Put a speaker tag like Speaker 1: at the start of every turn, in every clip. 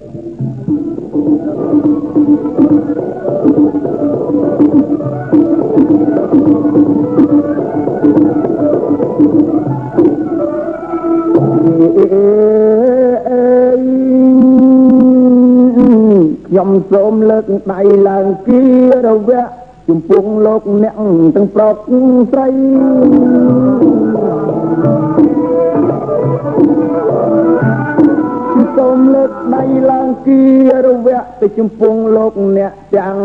Speaker 1: ខ្ញុំសូមលើកដៃឡើងគៀរវៈជំពងលោកអ្នកទាំងប្រុសស្រីសូម លើកដៃឡើងគៀរវៈទៅជំពងលោកអ្នកទាំង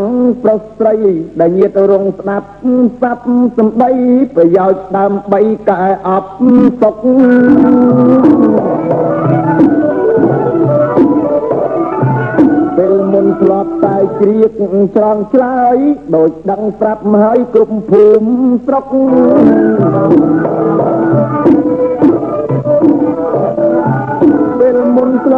Speaker 1: ប្រុសស្រីដែលញាតរងស្ដាប់សັບសំដីប្រយោជន៍ដើម្បីកែអបសុខពេលមុនធ្លាប់តែជ្រៀកច្រងឆ្លើយដូចដឹងប្រាប់មកហើយគ្រប់ភូមិស្រុក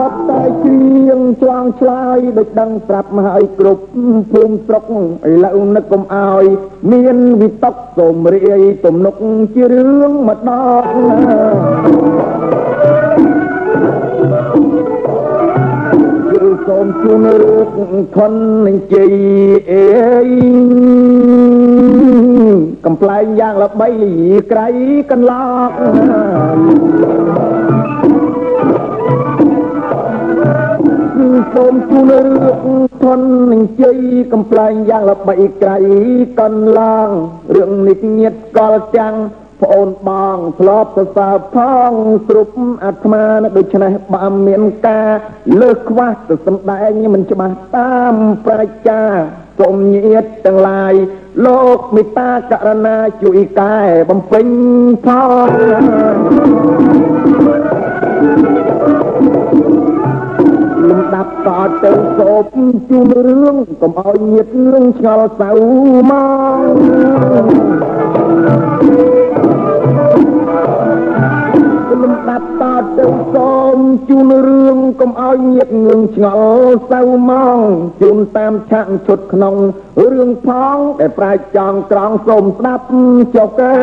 Speaker 1: ប់តែជ្រៀងច្រងឆ្លើយដូចដឹងប្រាប់មកហើយគ្រប់ភូមិស្រុកឥឡូវនឹកកុំអោយមានវិតកសូមរាយទំនុកជារឿងម្ដងគឺសូមជូនរូបខុននឹងជ័យអេកំ pl ែងយ៉ាងល្បីក្រៃកន្លក សូមជូនរូបខុននឹងជ័យកំ pl ែងយ៉ាងល្បីក្រៃកន្លងរឿងនេះញាតកលចាំងប្អូនបងធ្លាប់សរសើរផងគ្រប់អាត្មាដូច្នេះបើមានការលើសខ្វះទៅសំដែងមិនច្បាស់តាមប្រាជ្ញាសូមញាតទាំងឡាយលោកមេត្តាករណាជួយកែបំពេញផង តទៅសូបជូនរឿងកុំឲ្យញាតនឹងឆ្ងល់សៅមកលំដាប់តទៅសូមជូនរឿងកុំឲ្យញាតងឿងឆ្ងល់សៅមកជូនតាមឆាកឈុតក្នុងរឿងផងដែលប្រាជ្ញចង់ត្រង់សូមស្ដាប់ចុកអើ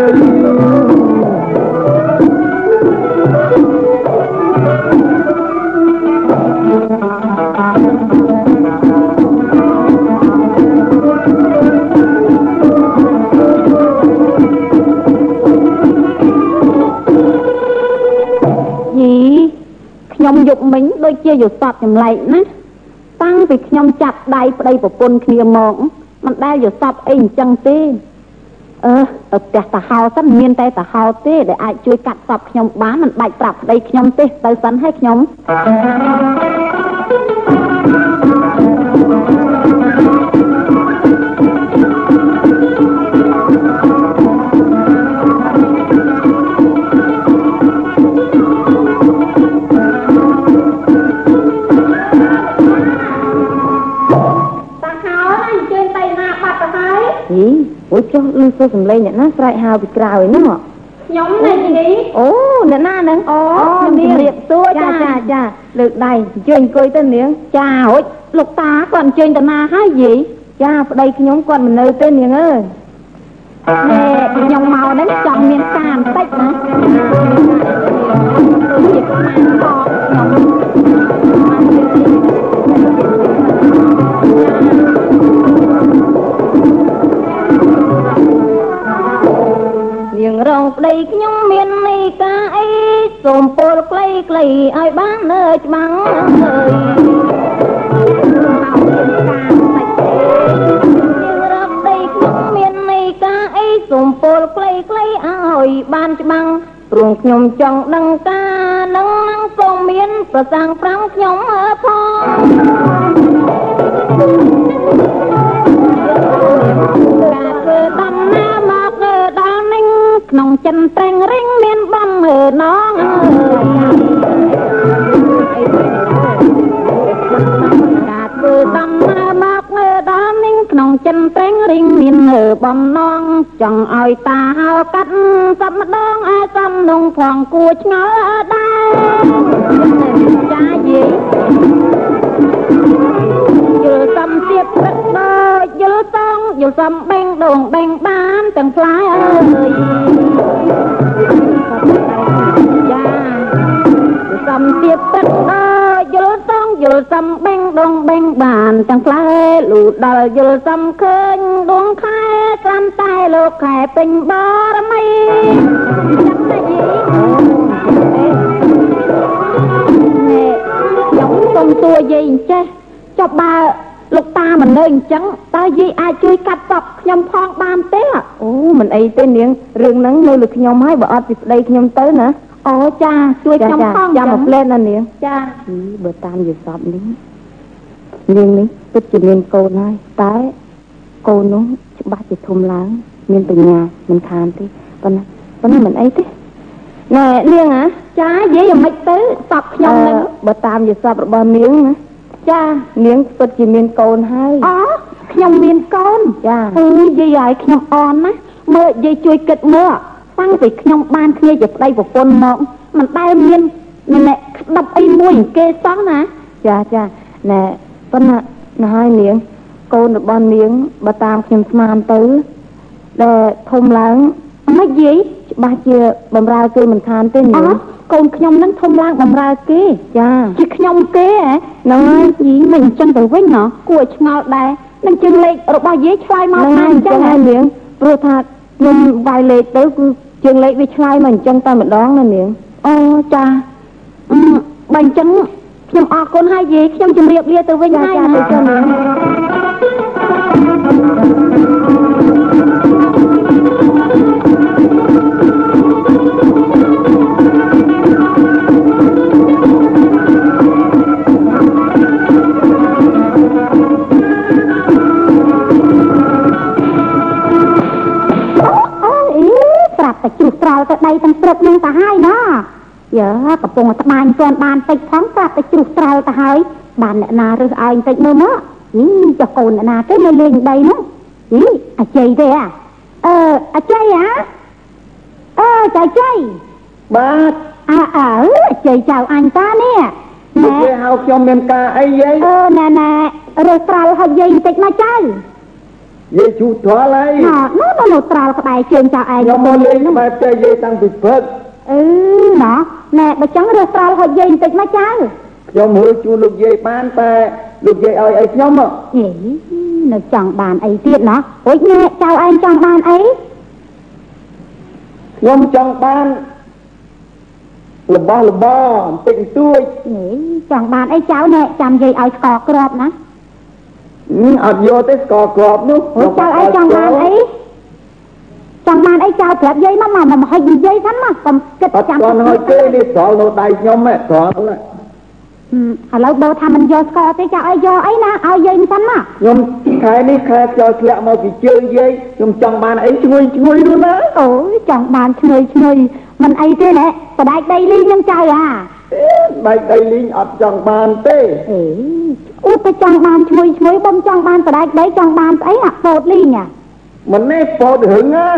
Speaker 2: ខ្ញុំយកមិញដូចជាយសតចម្លែកណាតាំងពីខ្ញុំចាប់ដៃប្តីប្រពន្ធគ្នាមកមិនដែលយសតអីអញ្ចឹងទេអឺទៅផ្ទះតាហោសិនមានតែតាហោទេដែលអាចជួយកាត់សពខ្ញុំបានមិនបាច់ប្រាប់ប្តីខ្ញុំទេទៅសិនឲ្យខ្ញុំ អូយ
Speaker 3: ចុះឮសូរសំឡេងអ្នកណាស្រែកហៅពីក្រៅឯណោះ
Speaker 2: ខ្ញុំណាជីនី
Speaker 3: អូអ្នកណាហ្នឹងអូ
Speaker 2: នាង
Speaker 3: ជំរាបសួរ
Speaker 2: ចា
Speaker 3: ចា
Speaker 2: ចា
Speaker 3: ចាចាលើកដៃអញ្ជើញអង្គុយទៅនាង
Speaker 2: ចាហូចលោកតាគាត់អញ្ជើញទៅណាហើយយី
Speaker 3: ចាប្តីខ្ញុំគាត់មិននៅទេនាងអើយ
Speaker 2: ណែខ្ញុំមកហ្នឹងចង់មានការបន្តិចណាជាខ្មាំងផងខ្ញុំ
Speaker 3: នាងរងប្តីខ្ញុំមាននីកាអីសូមពលក្លីក្លីឲ្យបាននៅច្បាំងអើយនាងរកប្តីខ្ញុំមាននីកាអីសូមពលក្លីក្លីឲ្យបានច្បាំងព្រោះខ្ញុំចង់ដឹងការនឹងនឹងសូមមានប្រសាំងប្រាំខ្ញុំអើផងការធ្វើដំណើរមកទៅដល់នេះ ក្នុងចិនត្រេងរិងមានបំមើណងអើយការធ្វើដំណើរមកទៅដល់នេះក្នុងចិនត្រេងរិងមានបំណងចង់ឲ្យតាហៅកាត់សត្វម្ដងឲ្យសំនងផងគួរឆ្ងល់ដែរចាយីយ ល់សំទៀតព្រឹកដូចយល់សងយល់សំបេងដងបេងបានទាំងផ្លែអើយចាយល់សំទៀតព្រឹកដូចយល់សងយ
Speaker 4: យល់សំបេងដងបេងបានទាំងផ្លែលូដល់យល់សំឃើញដួងខែក្រាំតែលោកខែពេញបារមីចាំណាយីខ្ញុំសុំទួយាយអញ្ចេះ ចុះបើលោកតាមិននៅអញ្ចឹងតើយាយអាចជួយកាត់សពខ្ញុំផងបានទេ
Speaker 3: អូមិនអីទេនាងរឿងហ្នឹងនៅលើខ្ញុំហើយបើអត់ពីប្តីខ្ញុំទៅណា
Speaker 4: អូចាជួយខ្ញុំផង
Speaker 3: ចាំមកផ្លែណានាង
Speaker 4: ចា
Speaker 3: អីបើតាមយល់សពនេះនាងនេះពិតជាមានកូនហើយតែកូននោះច្បាស់ជាធំឡើងមានបញ្ញាមិនខានទេប៉ុន្តែប៉ុន្តែមិនអីទេណែនាងហ៎
Speaker 4: ចាយាយយ៉ាងម៉េចទៅសពខ្ញុំនឹង
Speaker 3: អឺបើតាមយល់សពរបស់នាងណា
Speaker 4: ចា
Speaker 3: នាងពិតជាមានកូនហើយ
Speaker 4: អូខ្ញុំមានកូន
Speaker 3: ចា
Speaker 4: អឺយាយឲ្យខ្ញុំអន់ណាមើលយាយជួយគិតមើលតាំងពីខ្ញុំបានគ្នាជាប្តីប្រពន្ធមកមិនដែលមានម្នាក់ក្តាប់អីមួយគេសោះណា
Speaker 3: ចាចាណែប៉ុន្តែណាហើយនាងកូនរបស់នាងបើតាមខ្ញុំស្មានទៅដែលធំឡើង
Speaker 4: មិនយាយ
Speaker 3: ច្បាស់ជាបំរើគេមិនខានទេ
Speaker 4: អូ
Speaker 3: នាង
Speaker 4: កូនខ្ញុំនឹងធំឡើងបំរើគេ
Speaker 3: ចា
Speaker 4: ជាខ្ញុំគេហ៎
Speaker 3: ហ្នឹងហើយ
Speaker 4: យីមិនអញ្ចឹងទៅវិញណោះគួរឲ្យឆ្ងល់ដែរនឹងជើងលេខរបស់យាយឆ្លើយមក
Speaker 3: ហ្នឹង
Speaker 4: ថា
Speaker 3: ហើយ
Speaker 4: អ
Speaker 3: អ
Speaker 4: ញ្ញ្ចឹ
Speaker 3: ចឹ
Speaker 4: ង
Speaker 3: ង
Speaker 4: ហ៎
Speaker 3: ហើយនាងព្រោះថាខ្ញុំវាយលេខទៅគឺជាងលេខវាឆ្លើយមកអញ្ចឹងតែម្ដងណានាង
Speaker 4: អូចាអឺបើអញ្ចឹងខ្ញុំអរគុណហើយយាយខ្ញុំជម្រាបលាទៅវិញ
Speaker 3: ចា
Speaker 4: ហើយ
Speaker 3: ចា
Speaker 4: ណា
Speaker 3: ទៅចុះនាង
Speaker 4: រាប់តែជ្រុះត្រល់ទៅដីទាំងព្រឹកនឹងទៅហើយណាយើកំពុងតែត្បាញទាន់បានតិចផងប្រាប់តែជ្រុះត្រល់ទៅហើយបានអ្នកណារើសឲ្យបន្តិចមើលមកយីចុះកូនអ្នកណាគេនៅលេងដីនោះយីអាជ័យទេអាអឺអាជ័យហ៎អឺចៅជ័យ
Speaker 1: បាទ
Speaker 4: អើអើអាជ័យចៅអញតានេះ
Speaker 1: និ
Speaker 4: ណែ
Speaker 1: យាយហៅខ្ញុំមានការអីយាយ
Speaker 4: អឺណែណែរើសត្រល់ឲ្យយាយបន្តិចមកចៅ
Speaker 1: យាយជូតត្រល់ហើយ
Speaker 4: ណ៎នោះនោះត្រល់ក្បែរជើងចៅឯង
Speaker 1: ខ្ញុំមកលេងក្បែរផ្ទះយាយតាំងពីព្រឹក
Speaker 4: អឺណ៎ណែបើចឹងរើសត្រល់ឲ្យយាយបន្តិចមកចៅ
Speaker 1: ខ្ញុំមើលជូនលោកយាយបានតែលោកយាយឲ្យអីខ្ញុំហ៎
Speaker 4: ហេនៅចង់បានអីទៀតណោះអូយណែចៅឯងចង់បានអី
Speaker 1: ខ្ញុំចង់បានរបស់របរបន្តិចបន្តួច
Speaker 4: ហេចង់បានអីចៅណែចាំយាយឲ្យស្កក្របណា
Speaker 1: ហឹម អត់យកទេស្កក្របនោះ
Speaker 4: អូយចៅឯងចង់បានអីចង់បានអីចៅប្រាប់យាយមកមកមកឲ្យនិយាយសិនមកកុំគិត
Speaker 1: អត់
Speaker 4: ចាំ
Speaker 1: ស្គាល់ហើយទេនេះត្រល់នៅដៃខ្ញុំហ៎ត្រល់ណា
Speaker 4: ឥឡូវបើថាមិនយកស្កទេចៅឯងយកអីណាឲ្យយាយសិនមក
Speaker 1: ខ្ញុំខែនេះខែខ្យល់ធ្លាក់មកពីជើងយាយខ្ញុំចង់បានអីឈ្ងុយឈ្ងុយនោះណា
Speaker 4: អូយចង់បានឈ្ងុយឈ្ងុយមិនអីទេណែបដាច់ដីលីងនឹងចៅអា
Speaker 1: អេបែកដីលីងអត់ចង់បានទេ
Speaker 4: អេអ៊ូទៅចង់បានឈ្ងុយឈ្ងុយបំចង់បានបដាច់ដីចង់បានស្អីអាពោតលីងអា
Speaker 1: មិននេះពោតរឹងណា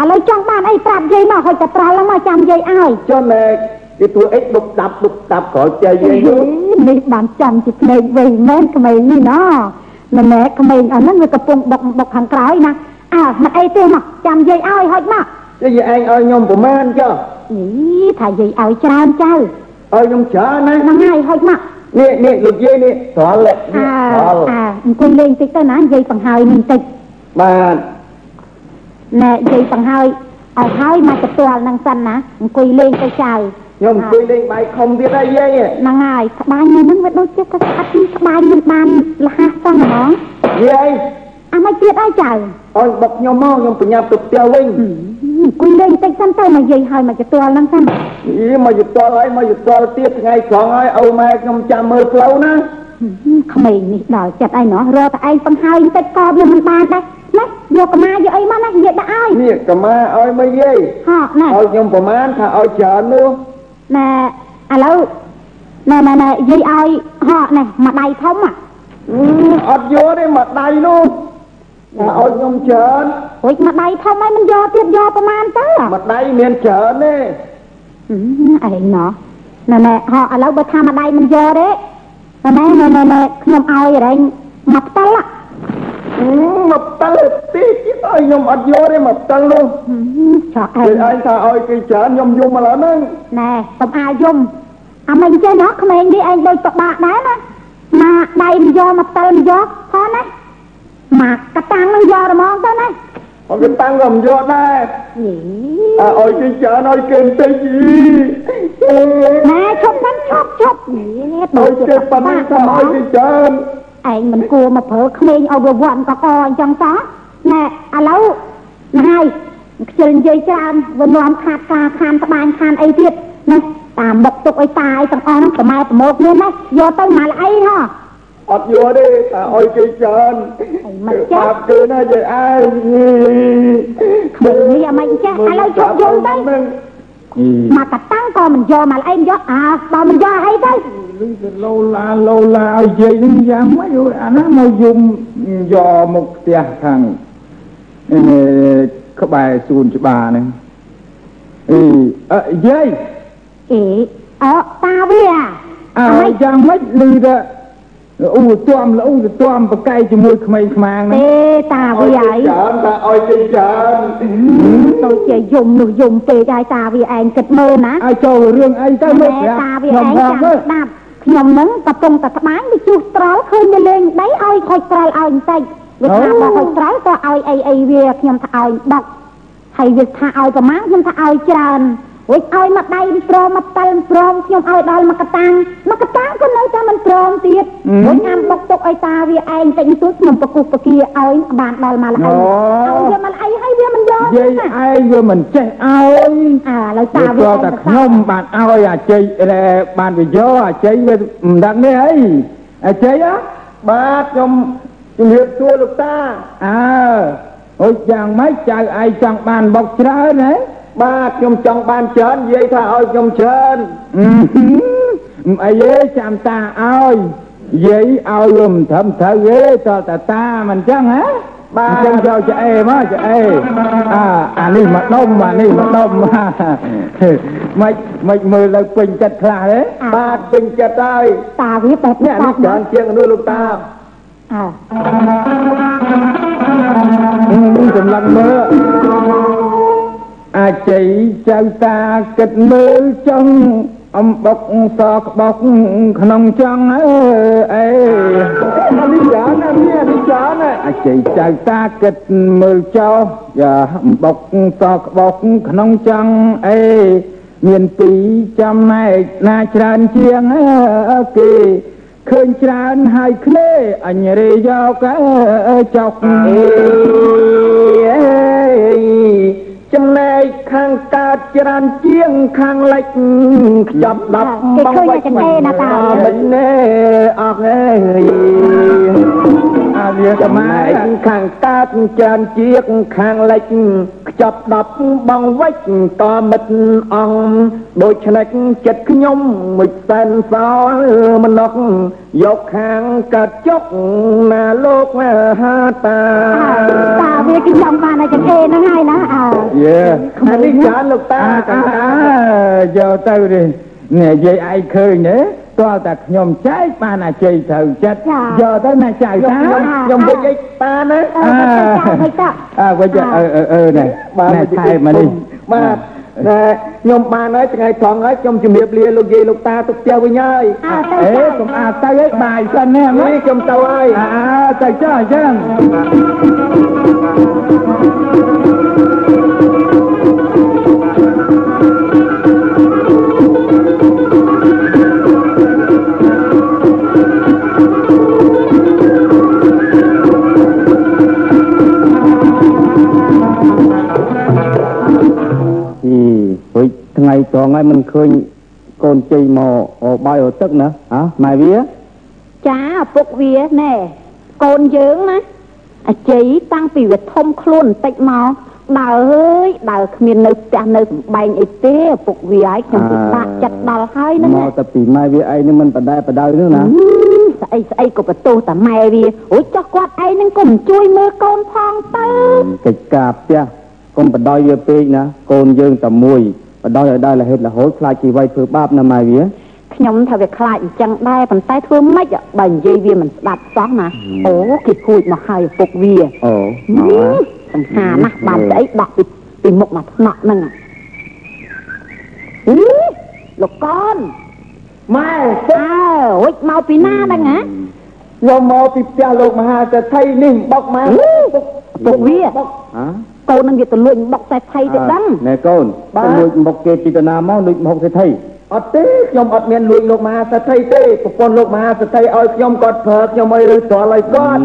Speaker 4: ឥឡូវចង់បានអីប្រាប់យាយមកហុចតែត្រល់ហ្នឹងមកចាំយាយឲ្យ
Speaker 1: ចុះណែគេធ្វើអីដុបដាប់ដុបដាប់ក្រោយចេះយាយនោះ
Speaker 4: នេះបានចាំជាភ្នែកវែងមែនក្មេងនេះណម្នាក់ក្មេងអាហ្នឹងវាកំពុងបុកបុកខាងក្រោយណាអើមិនអីទេមកចាំយាយឲ្យហុចមក
Speaker 1: ចុះ យាយឯងឲ្យខ្ញុំប្រមាណចុះ
Speaker 4: អីថាយាយឲ្យច្រើនចៅ
Speaker 1: ឲ្យខ្ញុំច្រើនណា
Speaker 4: ហ្នឹងហើយហុចមក
Speaker 1: នេះនេះលោកយាយនេះត្រល់នេះ
Speaker 4: អើ
Speaker 1: ត្រល់
Speaker 4: អើអង្គុយលេងតិចទៅណាយាយបង្ហើយនេះតិច
Speaker 1: បាទ
Speaker 4: ណែយាយបង្ហើយឲ្យហើយមកទទួលនឹងសិនណាអង្គុយលេងទៅចៅ
Speaker 1: ខ្ញុំអង្គុយលេងបាយខំទៀតហើយយាយ
Speaker 4: ហ្នឹងហើយក្បាញ់នេះហ្នឹងវាដូចជាក៏ស្អាតនេះក្បាញ់មិនបានលះសោះហ្មង
Speaker 1: យាយ
Speaker 4: អាមិនទៀតអីចៅ
Speaker 1: ឲ្យបុកខ្ញុំមកខ្ញុំប្រញាប់ទៅផ្ទះវិញ
Speaker 4: អង្គុយលេងតិចសិនទៅមកយាយហើយមកទទួលហ្នឹងសិន
Speaker 1: យីមកយតល់ហើយមកយតល់ទៀតថ្ងៃត្រង់ហើយឪម៉ែខ្ញុំចាំមើលផ្លូវណា
Speaker 4: ក្មេងនេះដល់ចិត្តអីណោះរកតែឯងបង្ហើយតិចក៏វាមិនបានដែរណាយកកម្មាយកអីមកណានិយាយដាក់ឲ្យ
Speaker 1: នេះកម្មាឲ្យមកយាយ
Speaker 4: ហោណែ
Speaker 1: ឲ្យខ្ញុំប្រមាណថាឲ្យច្រើននោះ
Speaker 4: ណែឥឡូវណែណែណែយាយឲ្យហោណែមួយដៃធំอ่ะ
Speaker 1: អឺអត់យកទេមកដៃនោះថា ឲ្យខ្ញុំច្រើន
Speaker 4: រួចមួយដៃធំហើយមិនយកទៀតយកប្រមាណទៅ
Speaker 1: មកដៃមានច្រើនទេ
Speaker 4: អីណោះណែណែហោឥឡូវបើថាមួយដៃមិនយកទេណែណែណែណែខ្ញុំឲ្យរែងមកផ្ទល់
Speaker 1: អឺមកផ្ទល់ទីទៀតឲ្យខ្ញុំអត់យកទេមកផ្ទល់នោះ
Speaker 4: ចោះឯ
Speaker 1: គេ
Speaker 4: ង
Speaker 1: ឯងថាឲ្យគេច្រើនខ្ញុំយំមកឡើយហ្នឹង
Speaker 4: ណែកុំអាយយំអាមិនចេះណោះក្មេងនេះឯងដូចពិបាកដែរណាយកមកតើមកយកផណា មកកតាំងនឹងយករហ្មងទៅណា
Speaker 5: ông cái tăng gầm vô đây
Speaker 4: យី
Speaker 5: à ôi cái chợ nói kênh tây gì
Speaker 4: ណែឈប់ហ្នឹងឈប់ឈប់នេះដូច
Speaker 5: ôi
Speaker 4: ជា
Speaker 5: cái
Speaker 4: បា
Speaker 5: phần
Speaker 4: ក់
Speaker 5: sao
Speaker 4: ហ្ម
Speaker 5: ôi
Speaker 4: ង
Speaker 5: cái chợ
Speaker 4: ឯងមិនគួរមកប្រើក្មេងឲ្យវាវាន់កកអញ្ចឹងសោះណែឥឡូវណាហើយខ្ជិលនិយាយច្រើនវានាំខាតការខានត្បាញខានអីទៀតណាតាមបុកទុកឲ្យតាឲ្យទាំងអស់ហ្នឹងប្រម៉ែប្រមោកនេះណាយកទៅមកល្អីហ៎
Speaker 5: ọt vô đi à ôi cái chợ
Speaker 4: mà chết.
Speaker 5: bạp cứ nó vậy ai
Speaker 4: មើលនេះអាមិនចេះឥឡូវជប់យល់ទៅមកកតាំងក៏មិនយកមកល្អីយកអាបើមិនយកអីទៅ
Speaker 5: lâu la lâu la ai dây nó dám mấy rồi anh nó mau dùng do một tia thằng các bài xuân cho bà này ừ à, dây
Speaker 4: អេអើតាវាអា
Speaker 5: à giang mấy lư đó u toam là u toam và cây cho môi khmei khmang
Speaker 4: ទេ
Speaker 5: này
Speaker 4: តាវាអី
Speaker 5: chọn ta ôi cái chọn
Speaker 4: ដូចជាយំនោះយំពេកហើយតាវាឯងគិតមើលណា
Speaker 5: ai cho riêng ai tới
Speaker 4: ណែ
Speaker 5: mới
Speaker 4: តាវាឯង
Speaker 5: nhầm
Speaker 4: ចាំ
Speaker 5: vào mới
Speaker 4: ស្ដាប់ខ្ញុំហ្នឹងកំពុងតែត្បាញវាជួសត្រល់ឃើញវាលេងដីឲ្យខូចត្រល់ឲ្យបន្តិចវាថា
Speaker 5: អូ
Speaker 4: បើខូចត្រល់ក៏ឲ្យអីអីវាខ្ញុំថាឲ្យដកហើយវាថាឲ្យប្រមាណខ្ញុំថាឲ្យច្រើន វិញឲ្យមកដៃវាព្រមមកតល់ព្រមខ្ញុំឲ្យដល់មកកតាំងមកកតាំងក៏នៅតែមិនព្រមទៀតវិញអាំបុកទុកឲ្យតាវាឯងតិចតួចខ្ញុំប្រគស់ប្រគាឲ្យបានដល់មកល្អឲ្យវាមកអីហើយវាមិនយក
Speaker 5: dây ai vừa mình chết ai
Speaker 4: អើឥឡូវតា
Speaker 5: វា
Speaker 4: វា
Speaker 5: ក៏
Speaker 4: ឯង
Speaker 5: តែ
Speaker 4: ទៅ
Speaker 5: ខ្ញុំបានឲ្យអាជ័យបានវាយកអាជ័យវាមិនដឹងនេះអីអាជ័យហ៎បាទខ្ញុំជំរាបសួរលោកតាអើអូយយ៉ាងម៉េចចៅឯងចង់បានបុកច្រើនហ៎ បាទខ្ញុំចង់បានច្រើននិយាយថាឲ្យខ្ញុំច្រើនអីទេចាំតាឲ្យនិយាយឲ្យវាមិនត្រឹមត្រូវទេតើតាតាមិនចឹងហ៎បាទអញ្ចឹងយកឆ្អេមកឆ្អេអាអានេះមកដុំអានេះមកដុំមិនមិនមើលទៅពេញចិត្តខ្លះទេបាទពេញចិត្តហើយ
Speaker 4: តាវាបែប
Speaker 5: នេះ
Speaker 4: នេះ
Speaker 5: អានេះច្រើនជាងនោះលោកតា
Speaker 4: អើ
Speaker 5: សម្លឹងមើល អាចីចៅតាគិតមើលចង់អំបុកសក្បុកក្នុងចង់អើអេនេះច្រើនណាស់នេះនេះច្រើនណាស់អាចីចៅតាគិតមើលចោលយ៉ាអំបុកសក្បុកក្នុងចង់អេមានពីរចំណែកណាច្រើនជាងអើគេឃើញច្រើនហើយគ្លេអញរេយកអើចុកអេ ចំណែកខាងកើតច្រើនជាងខាងលិចខ្ចប់ដប់បងវិចមិនណែអស់ហើយអាវាសម័យខាងកើតច្រើនជាងខាងលិច ខ្ចប់ដប់បងវិចតមិត្តអង្គដូចឆ្នេចចិត្តខ្ញុំមួយសែនសល់មណុកយកខាងកើតចុកណាលោកហាតា
Speaker 4: តាវាគេចង់បានតែចង្អេហ្នឹងហើយណាអើ
Speaker 5: យេអានេះចានលោកតាកាយកទៅនេះនេះយាយឯងឃើញទេ តើតែខ្ញុំចែកបានអាជ័យត្រូវចិត្តយកទៅណាចៅតាខ្ញុំវិចឯតាណា
Speaker 4: អើចាំមិនទៅ
Speaker 5: អើវិចអឺអឺអឺនេះបាទថែមកនេះ
Speaker 6: បាទតែខ្ញុំបានហើយថ្ងៃត្រង់ហើយខ្ញុំជំរាបលាលោកយាយលោកតាទៅផ្ទះវិញហើយ
Speaker 4: អើទៅ
Speaker 5: អេ
Speaker 4: ទៅ
Speaker 5: កុំអាទៅឲ្យបាយសិនណា
Speaker 6: នេះខ្ញុំទៅហើយ
Speaker 5: អើទៅចុះអញ្ចឹង
Speaker 6: ងៃត្រង់ហើយមិនឃើញកូនជ័យមកអបាយអទឹកណាហ៎ម៉ែវា
Speaker 4: ចាឪពុកវាណែកូនយើងណាអាជ័យតាំងពីវាធំខ្លួនបន្តិចមកដើរអើយដើរគ្មាននៅផ្ទះនៅសំបែងអីទេឪពុកវាឲ្យខ្ញុំពិបាកចិត្តដល់ហើយហ្នឹង
Speaker 6: មកតែពីម៉ែវាឯងនេះមិនបដែបដៅនោះណា
Speaker 4: ស្អីស្អីក៏បន្ទោសតែម៉ែវាអូយចោះគាត់ឯងហ្នឹងក៏មិនជួយមើលកូនផងទៅ
Speaker 6: កិច្ចការផ្ទះកុំបដ ாய் វាពេកណាកូនយើងតែមួយ បដ ாய் ឲ្យដល់រហេតុរហូតខ្លាចជីវិតធ្វើបាបណាម៉ែវា
Speaker 4: ខ្ញុំថាវាខ្លាចអញ្ចឹងដែរប៉ុន្តែធ្វើម៉េចបើនិយាយវាមិនស្ដាប់សោះណាអូគេហួចមកហើយឪពុកវា
Speaker 6: អូ
Speaker 4: សំហាណាស់បានស្អីដោះពីពីមុខមកថ្នាក់ហ្នឹងអីលោកកូន
Speaker 5: ម៉ែ
Speaker 4: អើហួចមកពីណាហ្នឹងហ៎
Speaker 1: ខ្ញុំមកពីផ្ទះលោកមហាសេដ្ឋីនេះបុកមកបុក
Speaker 3: ពុកវា
Speaker 1: បុក
Speaker 6: ហ៎
Speaker 3: កូននឹងវាទៅលួចបុកសេដ្ឋីទៅដឹង
Speaker 6: ណែកូន
Speaker 1: បាទ
Speaker 6: ទៅលួចមកគេពីតាណាមកលួចមកសេដ្ឋី
Speaker 1: អត់ទេខ្ញុំអត់មានលួចលោកមហាសេដ្ឋីទេប្រពន្ធលោកមហាសេដ្ឋីឲ្យខ្ញុំគាត់ប្រើខ្ញុំឲ្យឬត្រល់ឲ្យគាត់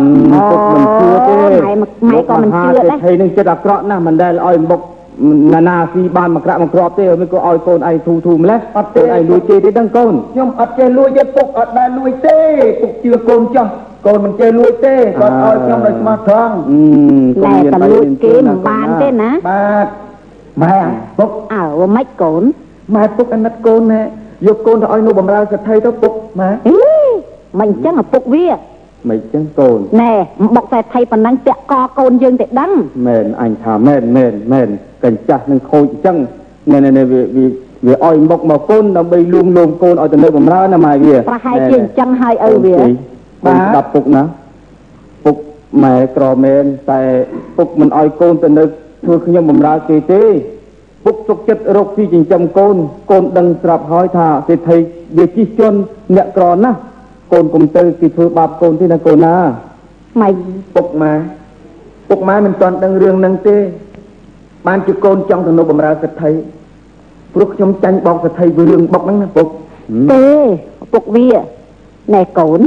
Speaker 6: ពុកមិនជឿទេ
Speaker 3: ម៉ែមកម៉ែក៏មិនជឿដែរ
Speaker 6: សេដ្ឋីនឹងចិត្តអាក្រក់ណាស់មិនដែលឲ្យមកណានាស៊ីបានមកក្រាក់មកក្របទេមិនក៏ឲ្យកូនឯងធូធូម្លេះអត់ទេឯងលួចទេទេដឹងកូន
Speaker 1: ខ្ញុំអត់ចេះលួចទេពុកអត់ដែលលួចទេពុកជឿកូនចោះ កូនមិនចេះលួចទេគាត់ឲ្យខ្ញុំដោយស្មោះត្រង់
Speaker 6: អឺ
Speaker 3: តែតែលួចគេមិនបានទេណា
Speaker 1: បាទម៉ែពុក
Speaker 3: អើមិនកូន
Speaker 1: ម៉ែពុកអាណិតកូនណែយកកូនទៅឲ្យនោះបំរើសេដ្ឋីទៅពុកម៉ែ
Speaker 3: អីមិនអញ្ចឹងឪពុកវា
Speaker 6: មិនចឹងកូន
Speaker 3: ណែបុកសេដ្ឋីប៉ុណ្ណឹងពាក់កកូនយើងទៅដឹង
Speaker 6: មែនអញថាមែនមែនមែនកញ្ចាស់នឹងខូចអញ្ចឹងណែណែណែវាវាវាឲ្យមកមកកូនដើម្បីលួងលោមកូនឲ្យទៅនៅបំរើណាម៉ែវា
Speaker 3: ប្រហែលជាអញ្ចឹងហើយឪវា
Speaker 6: បាទស្ដាប់ពុកណាពុកម៉ែក្រមែនតែពុកមិនឲ្យកូនទៅនៅធ្វើខ្ញុំបំរើគេទេពុកទុកចិត្តរកស៊ីចិញ្ចឹមកូនកូនដឹងស្រាប់ហើយថាសេដ្ឋីវាជិះជន់អ្នកក្រណាស់កូនកុំទៅគេធ្វើបាបកូនទេណាកូនណា
Speaker 3: ម៉េច
Speaker 1: ពុកម៉ែពុកម៉ែមិនទាន់ដឹងរឿងហ្នឹងទេ បានជាកូនចង់ទៅនៅបំរើសេដ្ឋីព្រោះខ្ញុំចាញ់បោកសេដ្ឋីពីរឿងបុកហ្នឹងណាពុក
Speaker 3: ទេឪពុកវាណែកូន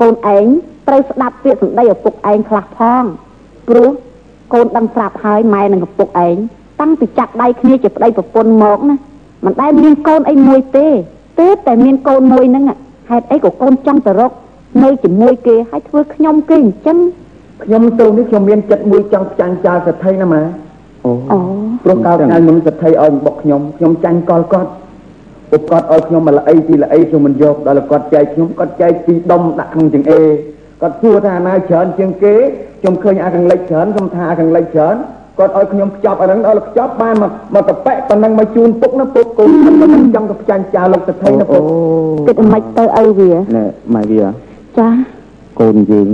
Speaker 3: កូនឯងត្រូវស្ដាប់ពាក្យសម្ដីឪពុកឯងខ្លះផងព្រោះកូនដឹងស្រាប់ហើយម៉ែនិងឪពុកឯងតាំងពីចាក់ដៃគ្នាជាប្តីប្រពន្ធមកណាមិនដែលមានកូនអីមួយទេទើបតែមានកូនមួយហ្នឹងហេតុអីក៏កូនចង់ទៅរកនៅជាមួយគេហើយធ្វើខ្ញុំគេអញ្ចឹង
Speaker 1: ខ្ញុំទៅនេះខ្ញុំមានចិត្តមួយចង់ចាញ់ចោលសេដ្ឋីណាម៉ែ
Speaker 6: អូ
Speaker 3: អូ
Speaker 1: ព្រោះកាលថ្ងៃមុនសេដ្ឋីឲ្យបុកខ្ញុំខ្ញុំចាញ់កលគាត់ ពុកគាត់ឲ្យខ្ញុំមកល្អីពីល្អីខ្ញុំមិនយកដល់គាត់ចែកខ្ញុំគាត់ចែកពីដុំដាក់ក្នុងចង្អេរគាត់សួរថាអាណាច្រើនជាងគេខ្ញុំឃើញអាកង្លិចច្រើនខ្ញុំថាអាកង្លិចច្រើនគាត់ឲ្យខ្ញុំខ្ចប់អាហ្នឹងដល់ខ្ចប់បានមកមកតប៉ែប៉ុណ្ណឹងមកជូនពុកណាពុកកូនខ្ញុំចង់ទៅចាញ់ចោលលោកសេដ្ឋីណាពុក
Speaker 3: គិតមិនទៅឪវា
Speaker 6: ណែម៉ែវា
Speaker 3: ចា
Speaker 6: កូនយើង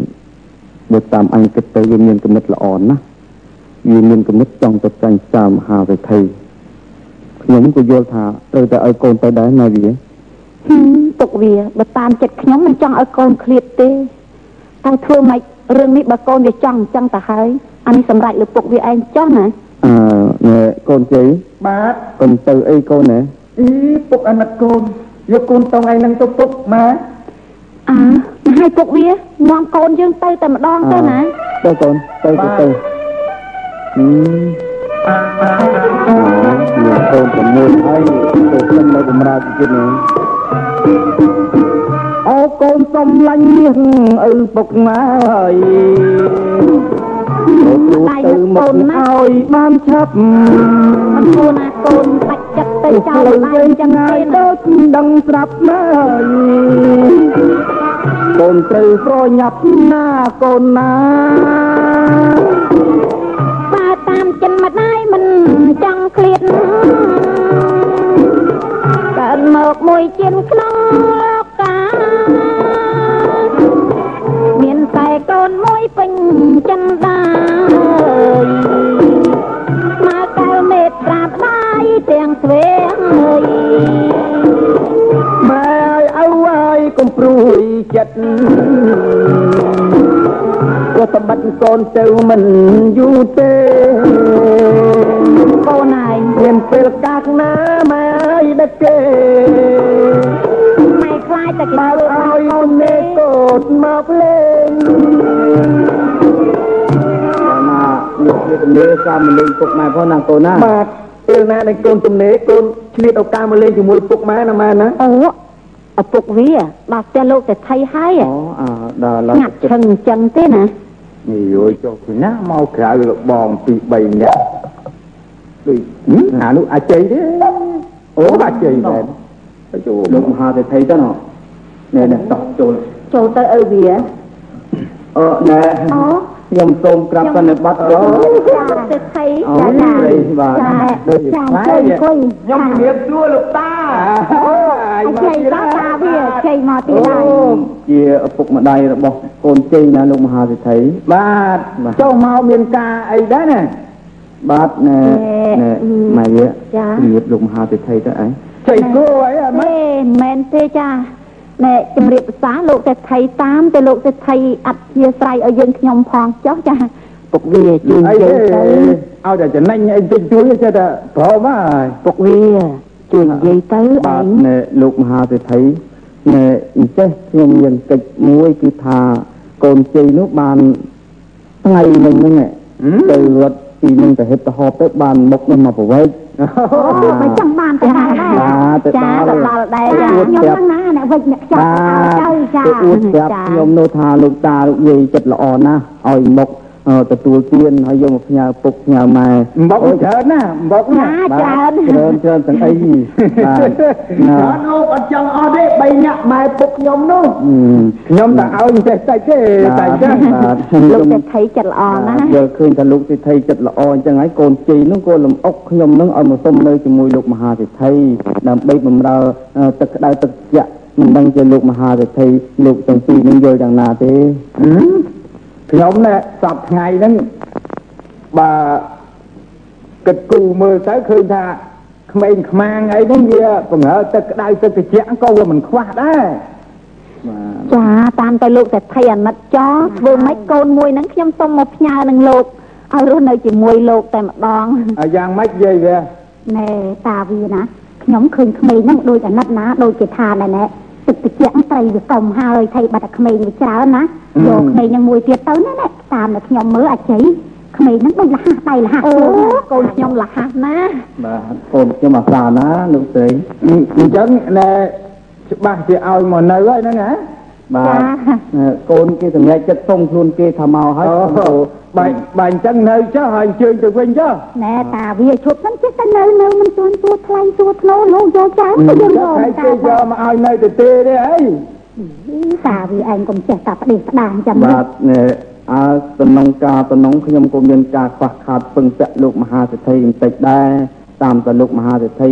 Speaker 6: បើតាមអញគិតទៅវាមានគំនិតល្អណាស់វាមានគំនិតចង់ទៅចាញ់តាមមហាវិថី ខ្ញុំក៏យល់ថាត្រូវតែឲ្យកូនទៅដែរណាវា
Speaker 3: ទុកវាបើតាមចិត្តខ្ញុំមិនចង់ឲ្យកូនឃ្លាតទេតែធ្វើម៉េចរឿងនេះបើកូនវាចង់អញ្ចឹងទៅហើយអានេះសម្រាប់លើពុកវាឯងចង់ណា
Speaker 6: អឺកូនជ័យ
Speaker 1: បាទ
Speaker 6: កូនទៅអីកូនណា
Speaker 1: អីពុកអាណិតកូនយកកូនទៅថ្ងៃហ្នឹងទៅពុកម៉ា
Speaker 3: អើហើយពុកវានាំកូនយើងទៅតែម្ដងទៅណា
Speaker 6: ទៅកូនទៅទៅទៅអឺ 2006ហើយទៅខ្ញុំនៅបម្រើជាតិនេះ
Speaker 1: អោកូនសំឡាញ់មាសឪពុកម៉ែហើយ
Speaker 3: ទៅទៅមក
Speaker 1: ឲ្យបានឆាប់
Speaker 3: អត់គួរណាកូនបាច់ចិត្តទៅចោលបានចឹងទេ
Speaker 1: ដូចដឹងស្រាប់ម៉ែហើយកូនត្រូវប្រញាប់ណាកូនណា
Speaker 7: បើតាមចិនម្ដាយមិនចង់ កើតមកមួយជាងក្នុងលោកកាមានតែកូនមួយពេញចិនដា
Speaker 1: ព្រោះសម្បត្តិកូនទៅមិនយូរទេ
Speaker 3: កូនឯង
Speaker 1: មានពេលកាកណាម៉ែអើយដឹកគេ
Speaker 3: ម៉ែខ្លាចតែគេ
Speaker 1: បើ
Speaker 3: ធ្វើបា
Speaker 1: ឲ្យ
Speaker 3: បកូ
Speaker 1: គុ
Speaker 3: ន
Speaker 1: ណ
Speaker 3: ទេ
Speaker 1: នេកូតមកលេង
Speaker 6: ដល់ណានេះវាទំនេរសាមលេងពុកម៉ែផងណាកូនណា
Speaker 1: បាទពេលណាដែលកូនទំនេរកូនឆ្លៀតឱកាសមកលេងជាមួយពុកម៉ែណាម៉ែណា
Speaker 3: អូឪពុកវាដល់ផ្ទះលោកតែថៃហើយ
Speaker 6: អូអាដល់ឡើយ
Speaker 3: ងាត់ឈឹងអញ្ចឹងទេណា
Speaker 6: នេះយយចុះពីណាមកក្រៅលបងពី3នាក់ដូចអានោះអាចជ័យទេអូអាចជ័យមែនចូលលោកមហាសេដ្ឋីទៅណ៎ណែណែតោះចូល
Speaker 3: ចូលទៅឪវា
Speaker 6: អឺណែ
Speaker 3: អូ
Speaker 6: ខ្ញុំសូមក្រាបសន្និបាតអូ
Speaker 3: ចាទៅថៃ
Speaker 6: អូ
Speaker 3: ចាចា
Speaker 6: ស្រីបាទ
Speaker 3: ចា
Speaker 6: ដូចជា
Speaker 3: ចា
Speaker 6: ខ្លា
Speaker 3: ជួយ
Speaker 6: យ
Speaker 3: អង្គុយ
Speaker 1: ខ្ញុំជំរាបសួរលោកតា
Speaker 3: អូអីជ័យតាតាវាជ័យមកទីដែរ
Speaker 6: ជាឪពុកម្ដាយរបស់កូនជ័យណាលោកមហាសេដ្ឋី
Speaker 1: បាទចូលមកមានការអីដែរណា
Speaker 6: បាទណែណែម៉ែវា
Speaker 3: ចា
Speaker 6: ជំរាបលោកមហាសេដ្ឋីទៅអី
Speaker 1: ចៃគោអីអាម៉េច
Speaker 3: ទេមិនមែនទេចាណែជំរាបប្រសាលោកសេដ្ឋីតាមទៅលោកសេដ្ឋីអធិស្រ័យឲ្យយើងខ្ញុំផងចុះចាពុកវាជួយ
Speaker 5: អី
Speaker 3: យើ
Speaker 5: ទេ
Speaker 3: ងទៅ
Speaker 5: ឲ្យតែចំណេញអីតិចជួយចេះតែព្រមហើយ
Speaker 3: ពុកវា ជួយនិយាយទៅ
Speaker 6: បា
Speaker 3: ឯ
Speaker 6: ទ
Speaker 3: ង
Speaker 6: ណែលោកមហាសេដ្ឋីណែអញ្ចេះខ្ញុំមានកិច្ចមួយគឺថាកូនជ័យនោះបានថ្ងៃនេះហ្នឹងឯងទៅរត់ពីនឹងទៅហិបទៅហប់ទៅបានមុខនោះមកប្រវេក
Speaker 4: អូមិនចង់បានទៅដែរដែរ
Speaker 6: បាទទៅ
Speaker 3: ចា
Speaker 6: ដល់
Speaker 3: ទៅដល់ដែរចា
Speaker 4: ខ្ញុំហ្នឹងណាអ្នកវិច្ចអ្នកខ្ចប់ទៅចា
Speaker 6: ទៅអួតប្រាប់ខ្ញុំនោះថាលោកតាលោកយាយចិត្តល្អណាស់ឲ្យមុខអឺ ទទួលទានហើយយកមកផ្ញើពុកផ្ញើម៉ែ
Speaker 5: មកច្រើនណាមកណា
Speaker 3: ចាច្រើន
Speaker 6: ច្រើនច្រើនទាំងអីបាទណា
Speaker 5: អត់អូបអត់ចង់អត់ទេបីអ្នកម៉ែពុកខ្ញុំនោះ
Speaker 6: អឺ
Speaker 5: ខ្ញុំតែឲ្យចេះតិចទេតែចឹង
Speaker 6: បាទ
Speaker 3: លោកសេដ្ឋីចិត្តល្អណាស់
Speaker 6: យល់ឃើញថាលោកសិទ្ធិចិត្តល្អអញ្ចឹងហើយកូនជ័យនោះក៏លំអុកខ្ញុំនឹងឲ្យមកសុំនៅជាមួយលោកមហាសិទ្ធិដើម្បីបម្រើអឺទឹកក្តៅទឹកត្រជាក់មិនដឹងជាលោកមហាសិទ្ធិលោកទាំងពីរនឹងយល់យ៉ាងណាទេ
Speaker 5: ខ្ញុំណែសពថ្ងៃហ្នឹងបើគិតគូរមើលទៅឃើញថាក្មេងខ្មាងអីហ្នឹងវាបង្ហើទឹកក្តៅទឹកត្រជាក់ក៏វាមិនខ្វះដែរ
Speaker 6: បាទ
Speaker 3: ចាតាមទៅលោកសេដ្ឋីអាណិតចោធ្វើម៉េចកូនមួយហ្នឹងខ្ញុំសុំមកផ្ញើនឹងលោកឲ្យរស់នៅជាមួយលោកតែម្ដង
Speaker 5: ហើយយ៉ាងម៉េចនិយាយវា
Speaker 4: ណែតាវាណាខ្ញុំឃើញក្មេងហ្នឹងដូចអាណិតណាដូចជាថាណែណែ ទឹកតិចត្រីវាកុំហើយថៃបាត់តែក្មេងវាច្រើនណាយកក្មេងហ្នឹងមួយទៀតទៅណាណែតាមតែខ្ញុំមើលអាជ័យក្មេងហ្នឹងដូចលះដៃលះ
Speaker 3: អូ
Speaker 4: ខ្លួនណា
Speaker 3: កូនខ្ញុំលះណាស់
Speaker 6: បាទកូនខ្ញុំអាសាណាលោកស្រី
Speaker 5: អញ្ចឹងណែច្បាស់ជាឲ្យមកនៅហើយហ្នឹងហ៎
Speaker 6: បាទអឺកូនគេសម្រេចចិត្តសុំខ្លួនគេថាមកហើយ
Speaker 5: អូ បាញ់បាញ់អញ្ចឹងនៅចុះហើយអញ្ជើញទៅវិញចុះ
Speaker 4: ណែតាវាឈប់ហ្នឹងចេះតែនៅនៅមិនទាន់ទួថ្លៃទួធ្នូលោកយកចោលទៅយើងយក
Speaker 5: ហើយ
Speaker 4: តា
Speaker 5: គេយកមកឲ្យនៅទៅទេទេអី
Speaker 4: តាវាឯងកុំចេះតែផ្ដេសផ្ដាងចាំ
Speaker 6: បាទណែអើតំណងការតំណងខ្ញុំក៏មានការខ្វះខាតពឹងពាក់លោកមហាសេដ្ឋីបន្តិចដែរតាមតែលោកមហាសេដ្ឋី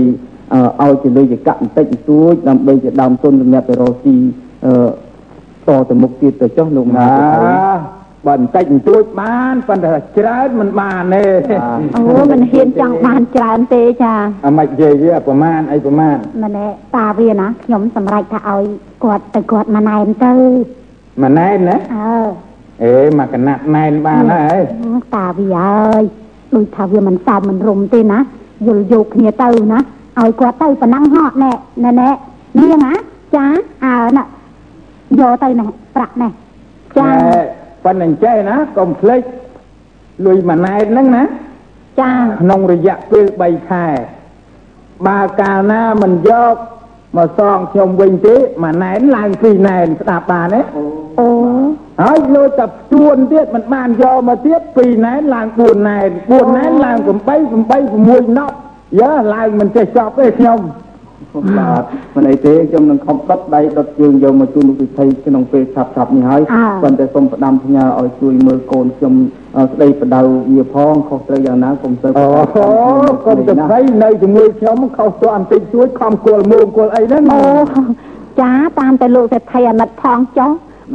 Speaker 6: អឺឲ្យជាលុយចកបន្តិចបន្តួចដើម្បីជាដើមទុនសម្រាប់ទៅរកស៊ីអឺតទៅមុខទៀតទៅចុះលោកមហា
Speaker 5: ណា
Speaker 6: សេដ្ឋី
Speaker 5: បើបន្តិចបន្តួចបានប៉ុន្តែច្រើនមិនបានទេ
Speaker 3: អូមិនហ៊ានចង់បានច្រើនទេចា
Speaker 5: អាម៉េចនិយាយវាប្រមាណអីប្រមាណ
Speaker 4: ម្នាក់តាវាណាខ្ញុំសម្រេចថាឲ្យគាត់ទៅគាត់មកណែនទៅ
Speaker 5: មួយណែនណា
Speaker 4: អើ
Speaker 5: អេមកកណាត់ណែនបានហើយ
Speaker 4: តាវាអើយដូចថាវាមិនសើមមិនរុំទេណាយល់យកគ្នាទៅណាឲ្យគាត់ទៅប៉ុណ្ណឹងហត់ណែណែណែនេះណាចាអើណាយកទៅណែប្រាក់ណែ
Speaker 3: ចា
Speaker 5: តែប៉ុណ្្នឹងចេះណាកុំភ្លេចលុយមួយណែនហ្នឹងណា
Speaker 3: ចា
Speaker 5: ក្នុងរយៈពេល3ខែបើកាលណាមិនយកមកសងខ្ញុំវិញទេមួយណែនឡើងពីរណែនស្ដាប់បានទេ
Speaker 3: អូ
Speaker 5: ហើយលោតែផ្ទួនទៀតមិនបានយកមកទៀតពីរណែនឡើង4ណែន4ណែនឡើង8 8 6ណប់យើឡើងមិនចេះចប់ទេខ្ញុំ
Speaker 6: បាទមិនអីទេខ្ញុំនឹងខំដុតដៃដុតជើងយកមកជូនលោកសិទ្ធិក្នុងពេលឆាប់ឆាប់នេះហើយប៉ុន្តែសូមផ្ដាំផ្ញើឲ្យជួយមើលកូនខ្ញុំអឺស្ដីបដៅវាផងខុសត្រូវយ៉ាងណាកុំទៅ
Speaker 5: អូកុំទៅភ័យនៅជាមួយខ្ញុំខុសទៅបន្តិចជួយខំគល់មើលគល់អីហ្នឹង
Speaker 3: អូចាតាមទៅលោកសេដ្ឋីអាណិតផងចុះ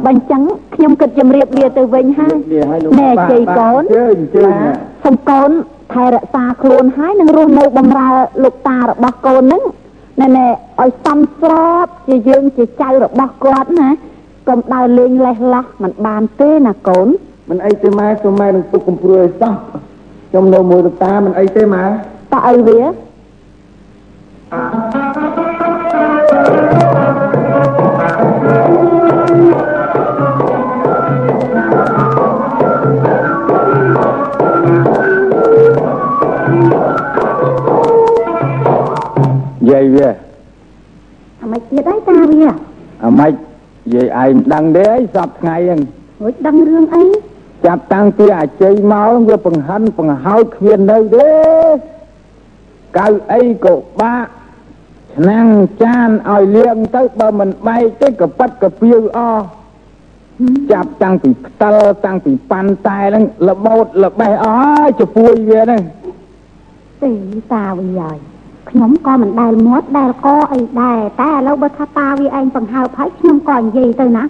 Speaker 3: បើអញ្ចឹងខ្ញុំគិតជម្រាបលាទៅវិញហើយ
Speaker 6: វាឲ្យលោក
Speaker 3: ណែជ័យកូន
Speaker 5: ជើញជើញ
Speaker 3: សូមកូនថែរក្សាខ្លួនហើយនឹងរស់នៅបំរើលោកតារបស់កូនហ្នឹង ណែណែឲ្យសំស្របជាយើងជាចៅរបស់គាត់ណាកុំដើរលេងលេះលោះមិនបានទេណាកូន
Speaker 5: មិនអីទេម៉ែសូមម៉ែនឹងទុកកំព្រួយឲ្យសោះខ្ញុំនៅមួយលោកតាមិនអីទេម៉ែ
Speaker 3: តើអីវា
Speaker 5: យាយវា
Speaker 4: អាម៉េចទៀតហើយតាវា
Speaker 5: អាម៉េចយាយឯងមិនដឹងទេអីសពថ្ងៃហ្នឹង
Speaker 4: រួចដឹងរឿងអី
Speaker 5: ចាប់តាំងពីអាជ័យមកវាបង្ហិនបង្ហើយគ្មាននៅទេកៅអីក៏បាក់ឆ្នាំងចានឲ្យលៀងទៅបើមិនបែកទេក៏ប៉ាត់ក៏ពៀវអស់ចាប់តាំងពីផ្តិលតាំងពីប៉ាន់តែហ្នឹងលបោតលបេះអស់ហើយជពួយវាហ្នឹង
Speaker 4: ទេតាវាហើយ ខ្ញុំក៏មិនដែលមាត់ដែលកអីដែរតែឥឡូវបើថាតាវាឯងបង្ហើបហើយខ្ញុំក៏និយាយទៅណា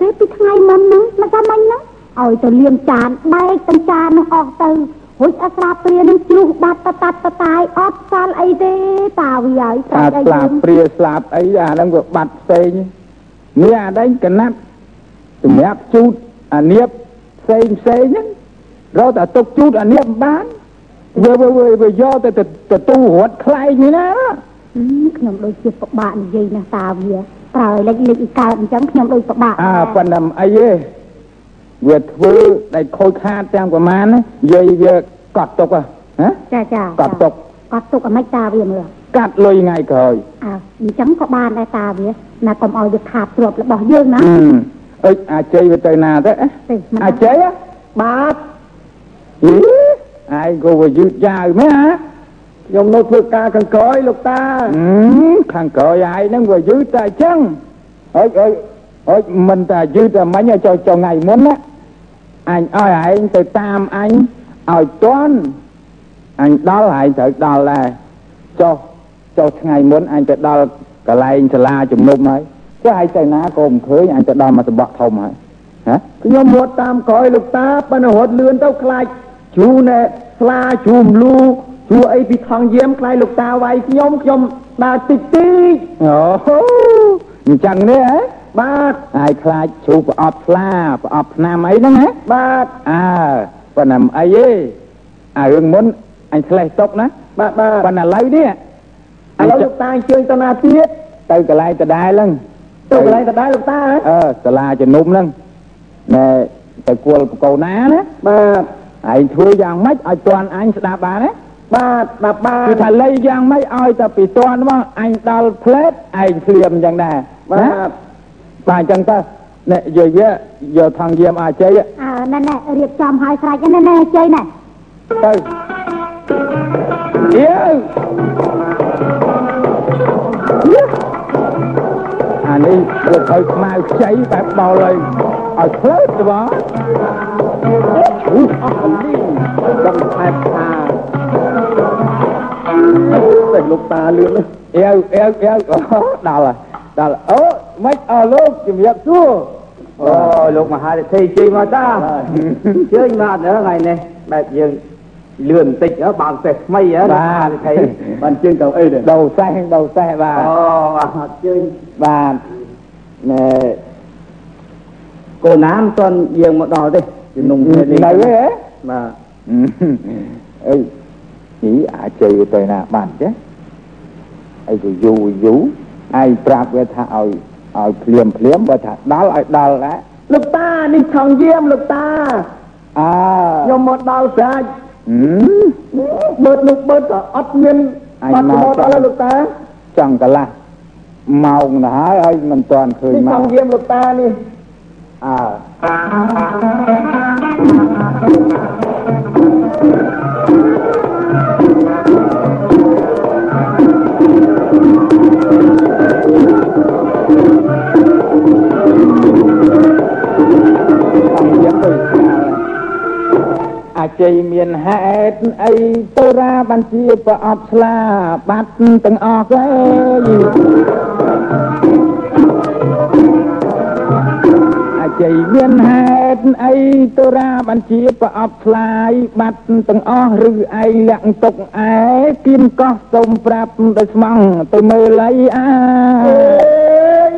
Speaker 4: ទេពីថ្ងៃមុនហ្នឹងមកចាំមិញហ្នឹងឲ្យទៅលាងចានបែកទាំងចាននោះអស់ទៅរួចអស្រាព្រានឹងជ្រុះបាត់តតាត់តតាយអត់សល់អីទេតាវាហើយ
Speaker 5: ថា
Speaker 4: អី
Speaker 5: ស្លាប់ព្រាស្លាប់អីអាហ្នឹងវាបាត់ផ្សេង
Speaker 4: អ
Speaker 5: នេះអាដែងកណាត់សម្រាប់ជូតអានៀបផ្សេងផ្សេងហ្នឹងរត់តែទុកជូតអានៀបមិនបាន វើវើវើវើយកទៅទៅទទួលរត់ខ្លែងនេះណា
Speaker 4: ហឹមខ្ញុំដូចជាពិបាកនិយាយណាស់តាវាប្រើឲ្យលេចលេចអ៊ីកើតអញ្ចឹងខ្ញុំដូចពិបាក
Speaker 5: អើប៉ុន្តែមិនអីទេវាធ្វើដែលខូចខាតទាំងប្រមាណណានិយាយវាកត់ទុកហ៎ហ៎
Speaker 4: ចាចា
Speaker 5: កត់ទុក
Speaker 4: កត់ទុកអាម៉េចតាវាមើល
Speaker 5: កាត់លុយថ្ងៃក្រោយ
Speaker 4: អើអញ្ចឹងក៏បានដែរតាវាណាកុំឲ្យវាខាតទ្រព្យរបស់យើងណា
Speaker 5: អឺអើយអាច័យវាទៅណាទៅអេ
Speaker 4: ទេមិន
Speaker 5: អាច័យហ៎
Speaker 1: បាទ
Speaker 5: អី ឯងក៏វាយឺតយ៉ាវមែនហ៎
Speaker 1: ខ្ញុំនៅធ្វើការខាងក្រោយលោកតា
Speaker 5: អឺខាងក្រោយឯងហ្នឹងវាយឺតតែអញ្ចឹងអើយអើយអើយមិនតែយឺតតែមិញចុះចុះថ្ងៃមុនណាអញឲ្យឯងទៅតាមអញឲ្យតន់អញដល់ឯងត្រូវដល់ដែរចុះចុះថ្ងៃមុនអញទៅដល់កន្លែងសាលាជំនុំហើយចុះឯងទៅណាក៏មិនឃើញអញទៅដល់មកសបកធំហើយហ៎
Speaker 1: ខ្ញុំរត់តាមក្រោយលោកតាប៉ុន្តែរត់លឿនទៅខ្លាច ជ្រូណែស្លាជ្រូមលូជ្រូអីពីថងយាមខ្លាចលោកតាវាយខ្ញុំខ្ញុំដើរតិចតិច
Speaker 5: អូអញ្ចឹងនេះហ៎
Speaker 1: បាទ
Speaker 5: ហើយខ្លាចជ្រូកប្រអប់ស្លាប្រអប់ឆ្នាំអីហ្នឹងហ៎
Speaker 1: បាទ
Speaker 5: អើប៉ុន្តែមិនអីទេអារឿងមុនអញឆ្លេះຕົកណា
Speaker 1: បាទបាទ
Speaker 5: ប៉ុន្តែឥឡូវនេះ
Speaker 1: ឥឡូវលោកតាអញ្ជើញទៅណាទៀត
Speaker 5: ទៅកន្លែងដដែលហ្នឹង
Speaker 1: ទៅកន្លែងដដែលលោកតាហ៎
Speaker 5: អឺសាលាជំនុំហ្នឹងណែទៅគួលបកោណាណា
Speaker 1: បាទ
Speaker 5: ឯងធ្វើយ៉ាងម៉េចឲ្យតន់អញស្ដាប់បានណា
Speaker 1: បាទបាទបា
Speaker 5: គឺ
Speaker 1: ទ
Speaker 5: ថាលៃយ៉ាងម៉េចឲ្យតែពីតន់មកអញដល់ផ្លេតឯងភ្លាមអញ្ចឹងដែរ
Speaker 1: បា
Speaker 5: ណា
Speaker 1: ទ
Speaker 5: បាទអញ្ចឹងទៅណែយាយវាយកថងយាមអាជ័យ
Speaker 4: អើណែណែរៀបចំឲ្យស្រេចណែណែជ័យណែ
Speaker 5: ទៅយេអានេះវាឲ្យខ្មៅខ្ចីបែបបោលឲ្យឲ្យផ្លើតទៅបង
Speaker 1: ឈូសអស់កលីងដឹងថែបថាតែលោកតាលឿនណាស់
Speaker 5: អេវអេវអេវអូដល់ហើយដល់ហើយអូមិនអើលោកជំរាបសួរ
Speaker 6: អូលោកមហារិទ្ធិជ័យមកតាជើញមកដល់ថ្ងៃនេះបែប យើងលឿនបន្តិចហ៎បើកសេះថ្មីហ៎
Speaker 5: បាទ
Speaker 6: រិទ្ធិ
Speaker 1: បានជើងទៅអីដែរ
Speaker 5: ដោសេះដោសេះបាទ
Speaker 6: អូអត់ជើញ
Speaker 5: បាទណែ
Speaker 6: កូនណាមិនទាន់យើងមកដល់ទេជំនុំគ្នានេះ
Speaker 5: នៅទេ
Speaker 6: បាទ
Speaker 5: អីជីអាចើទៅណាបានចេះអីទៅយូរយូរឯងប្រាប់វាថាឲ្យឲ្យភ្លាមភ្លាមបើថាដល់ឲ្យដល់ដែរ
Speaker 1: លោកតានេះថងយាមលោកតា
Speaker 5: អើ
Speaker 1: ខ្ញុំមកដល់ស្រាច់
Speaker 5: ហឹម
Speaker 1: បឺតនោះបឺតក៏អត់មាន
Speaker 5: អញ
Speaker 1: បាត់
Speaker 5: មក
Speaker 1: មកដល់ហើយលោកតា
Speaker 5: ចង់កន្លះម៉ោងទៅហើយឲ្យមិនទាន់ឃើញ
Speaker 1: នេះ
Speaker 5: ម
Speaker 1: ថ
Speaker 5: ក
Speaker 1: ងយាមលោកតានេះ
Speaker 5: អើ អង្គយ៉ាងទៅស្គាល់អាច័យមានហេតុអីទៅរាបានជាប្រអប់ស្លាបាត់ទាំងអស់អើយ អាច័យមានហេតុអីទៅរាបានជាប្រអប់ឆ្លាយបាត់ទាំងអស់ឬឯងលាក់ទុកឯគៀនកោះសូមប្រាប់ទៅស្មងទៅមើលអីអា
Speaker 1: អេយ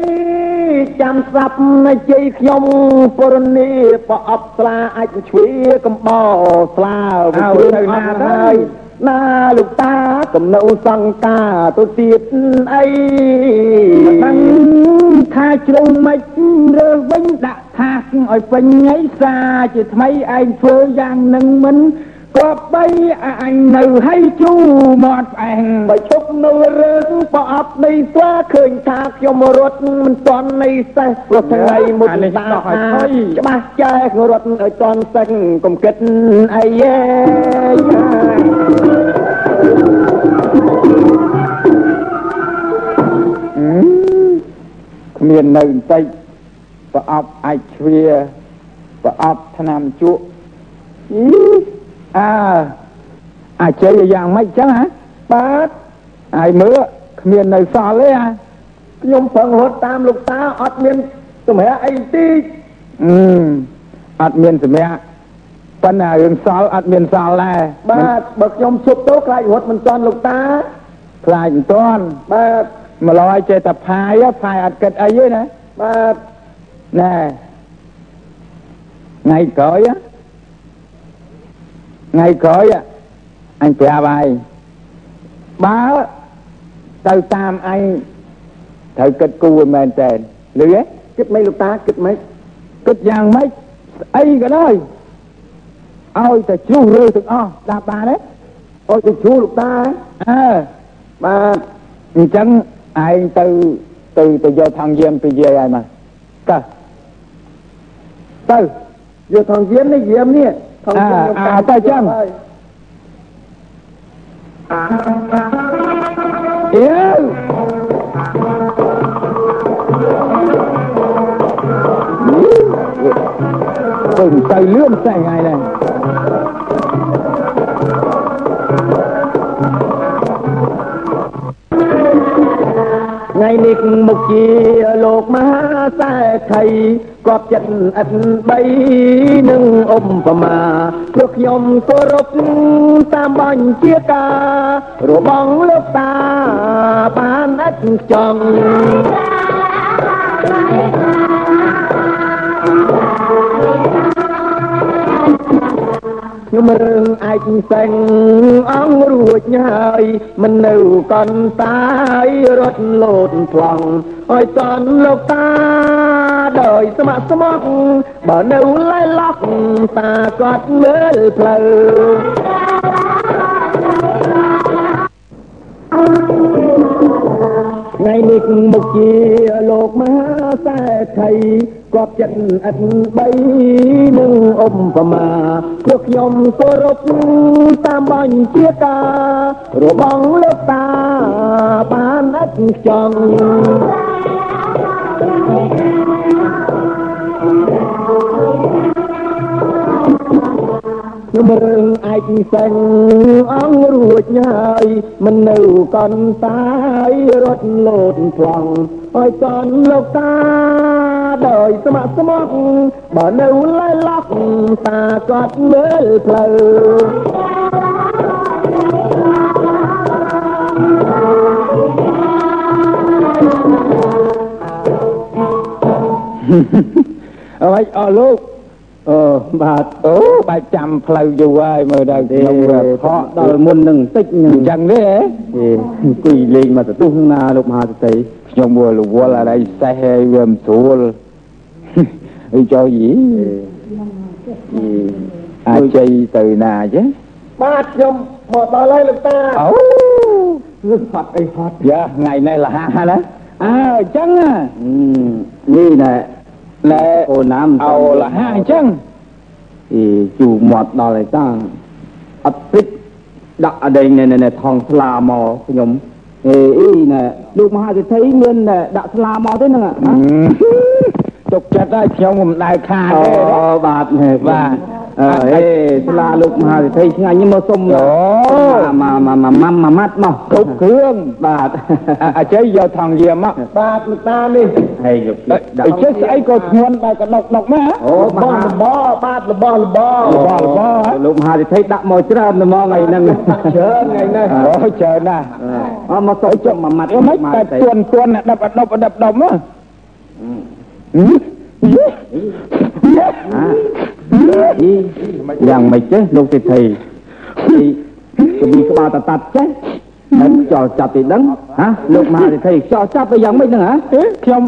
Speaker 1: ចាំស្រាប់នៅជ័យខ្ញុំពរនីប្រអប់ស្លាអាចជ្វាកំបោស្លាវាគ្រឿងអត់ហើយ ណាលោកតាកំនៅសង្ការទៅទៀតអី
Speaker 5: ដឹងថាជ្រុំមិនរើសវិញដាក់ថាសឲ្យពេញថ្ងៃសាជាថ្មីឯងធ្វើយ៉ាងនឹងមិន ក៏បីអញនៅឲ្យជូមាត់ផ្អែង
Speaker 1: បើជប់នៅរឿងប្រអប់នៃស្លាឃើញថាខ្ញុំរត់មិនទាន់នៃសេះព្រោះថ្ងៃមុនតាច្បាស់ចែករត់ឲ្យទាន់សេះកុំគិតអីយេ
Speaker 5: អឺគ្មាននៅបន្តិចប្រអប់អាចជ្វាប្រអប់ឆ្នាំជក់អី អើអាចជ័យយ៉ាងម៉េចចឹងហ៎
Speaker 1: បាទ
Speaker 5: ហើយមើលគ្មាននៅសល់ទេហ៎
Speaker 1: ខ្ញុំប្រឹងរត់តាមលោកតាអត់មានសម្រាប់អីទី
Speaker 5: អឺអត់មានសម្រាប់ប៉ុន្តែរឿងសល់អត់មានសល់ដែរ
Speaker 1: បាទបើខ្ញុំជប់ទៅខ្លាចរត់មិនទាន់លោកតា
Speaker 5: ខ្លាចមិនតាន់
Speaker 1: បាទ
Speaker 5: ម្លោះឲ្យចេះតែផាយហ៎ផាយអត់គិតអីទេណា
Speaker 1: បាទ
Speaker 5: ណែថ្ងៃក្រោយ á ថ្ងៃក្រោយ á អញប្រាប់ហើយបើទៅតាមអញត្រូវគិតគូរមែនតើលឺទេ
Speaker 1: គិតមិនលោកតាគិតមិន
Speaker 5: គិតយ៉ាងម៉េចស្អីក៏ដោយឲ្យតែជ្រុះរើទាំងអស់ស្ដាប់បានទេ
Speaker 1: អត់ទៅជួលោកតា
Speaker 5: អើ
Speaker 1: បាទ
Speaker 5: អញ្ចឹងឯងទៅទៅទៅយកថងយាមពីយាយឲ្យមកទៅទៅ
Speaker 1: យកថងយាមនេះយាមនេះ ថងយាម
Speaker 5: អាអាទៅចាំ
Speaker 1: ហើយ
Speaker 5: អេពឹងទៅលឿនស្អីថ្ងៃនេះ
Speaker 1: ថ្ងៃនេះមុខជាលោកមហាសេដ្ឋីគាត់ចិត្តឥតបីនឹងអុំប្រមាព្រោះខ្ញុំគោរពតាមបញ្ជាការរបស់លោកតាបានឥតចង់ ខ្ញុំរឿងឯកសេងអង្គរួចហើយមិននៅកន្តាយរត់លោតប្លង់ហើយតនលោកតាដោយស្ម័គ្រស្មោះបើនៅឡៃឡោះតាគាត់មើលផ្លូវថ្ងៃនេះមុខជាលោកមហាសេដ្ឋី គាត់ចិត្តឥតបីនឹងអុំប្រមាព្រោះខ្ញុំគោរពតាមបញ្ជាការរបស់លោកតាបានឥតចង់ ខ្ញុំរឿងឯកសេងអង្គរួចហើយមិននៅកន្តាយរត់លោតប្លង់ហើយកនលោកតាដោយស្ម័គ្រស្មោះបើនៅឡៃឡោះតាគាត់មើលផ្លូវ
Speaker 5: អើយអស់លោក
Speaker 6: អឺបាទ
Speaker 5: អូបែបចាំផ្លូវយូរហើយមើលដល់
Speaker 6: ទេ
Speaker 5: ខ្ញុំវា
Speaker 6: ខ
Speaker 5: ខ
Speaker 6: ក
Speaker 5: ក
Speaker 6: ដល់មុននឹងបន្តិចហ្នឹង
Speaker 5: អញ្ចឹងទេហ៎
Speaker 6: ទេអង្គុយលេងមកទៅទស្សនាលោកមហាសតិ
Speaker 5: ខ្ញុំមើលរវល់អីសេះហើយវាមិនស្រួលអីចុះយីអាចជ័យទៅណាចេះ
Speaker 1: បាទខ្ញុំមកដល់ហើយលោកតា
Speaker 5: អូ
Speaker 1: គឺហត់អីហត់
Speaker 5: យ៉ាថ្ងៃនេះលះណាអើអញ្ចឹងណា
Speaker 6: អឺនេះណែ
Speaker 5: ណែ
Speaker 6: អូនណាម
Speaker 5: អោលះអញ្ចឹង
Speaker 6: អីជូរមាត់ដល់ហើយតាអត់ព្រិចដាក់អដែងណែណែថងស្លាមកខ្ញុំអេអីណែលោកមហាសិទ្ធិមានណែដាក់ស្លាមកទេហ្នឹងហ៎
Speaker 5: ទុកចិត្តហើយខ្ញុំមិនដែលខាត
Speaker 6: អូ
Speaker 5: ទេ
Speaker 6: បាទហេ
Speaker 5: បាទ
Speaker 6: អើអេស្លាលោកមហាសិទ្ធិឆ្ងាញ់នេះមកសុំ
Speaker 5: អូ
Speaker 6: មកមកមកមកមកម៉ាត់មក
Speaker 5: គ្រប់គ្រឿង
Speaker 6: បាទ
Speaker 5: អអាជ័យយកថងយាមមក
Speaker 1: បាទលោកតានេះ
Speaker 6: ហើយយក
Speaker 5: អីចេះស្អីក៏ធ្ងន់បែរកដុកដុកមក
Speaker 6: អូ
Speaker 1: ប
Speaker 6: ម
Speaker 1: ប
Speaker 6: ហា
Speaker 1: លបបាទលបលប
Speaker 5: បលបហ៎
Speaker 6: លោកមហាសិទ្ធិដាក់មកច្រើនហ្មងថ្ងៃហ្នឹង
Speaker 1: ច្រើនថ្ងៃនេះ
Speaker 5: អូច្រើនណាស់
Speaker 6: អមកសុំចុះមួយម៉ាត់
Speaker 5: អីមិនតែទន់ទន់ដប់ដប់ដប់ដប់មកយេយេ
Speaker 6: អាអីយ៉ាងម៉េចទេលោកសិទ្ធិអីទៅមានក្បាលតតាត់ចេះហើយចោលចាប់ទីដឹងហ៎លោកមហាសិទ្ធិចោលចាប់ទៅយ៉ាងម៉េចហ្នឹងហ៎
Speaker 5: ខ្ញុំ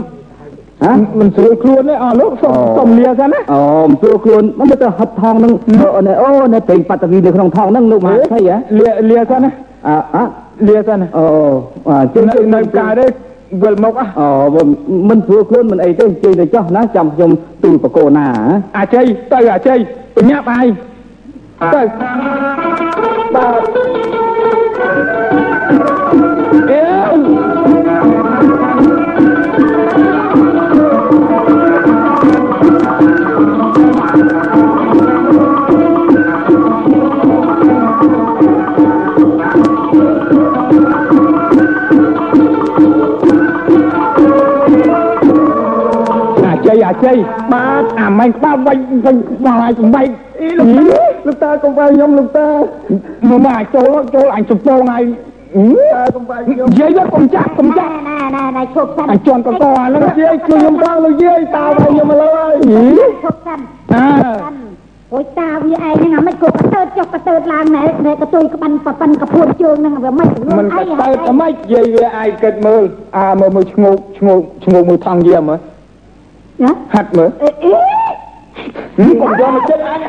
Speaker 6: ហ៎
Speaker 5: មិនស្រួលខ្លួនទេអស់លោកសុំ
Speaker 6: អូ
Speaker 5: សុំលាសិនណា
Speaker 6: អូមិនស្រួលខ្លួនមិនទៅហត់ថងហ្នឹងអូនេះអូនេះពេញបាត់វីនៅក្នុងថងហ្នឹងលោកមហាសិទ្ធិហ៎
Speaker 5: លាលាសិនណា
Speaker 6: អើអ
Speaker 5: លាសិនណា
Speaker 6: អូអជិះ
Speaker 5: នៅនៅកាទេ វិលមកអ่ะ
Speaker 6: អូមិនស្រួលខ្លួនមិនអីទេជិះទៅចោះណាចាំខ្ញុំទូលបកោណាហ៎
Speaker 5: អាជ័យទៅអាជ័យបញ្ញាប់ហើយទៅ
Speaker 1: បាទ
Speaker 5: អាជ័យបាទអាម៉េចក្បាលវិញវិញក្បាលឲ្យសំបែក
Speaker 1: អីលោកតាលោកតាកុំវាយខ្ញុំលោកតា
Speaker 5: មកមកចូលចូលអញសំពងឲ្យ
Speaker 1: តែកំបែកខ្ញុំ
Speaker 5: យាយទៅកុំចាក់កុំចាក់
Speaker 4: ណែណែណែឈប់សិន
Speaker 5: អាជន់កកហ្នឹង
Speaker 1: យាយជួយខ្ញុំផងលោកយាយតាវាយខ្ញុំឥឡូវហើយ
Speaker 4: ឈប់សិន
Speaker 5: អើ
Speaker 4: សិនអូយតាវាឯងហ្នឹងអាមិនក៏កតើចុះកតើឡើងណែណែកតុយកបាន់ប៉ប៉ិនកពួនជើងហ្នឹងវាមិន
Speaker 5: មិនក៏ទៅអម៉េចយាយវាអាចគិតមើលអាមើលមើលឈ្ងោកឈ្ងោកឈ្ងោកមួយថងយាមមើល
Speaker 4: ណា
Speaker 5: ហាត់មើល
Speaker 4: អេអេ
Speaker 5: ហឹមកុំយកមកចិត្តអញ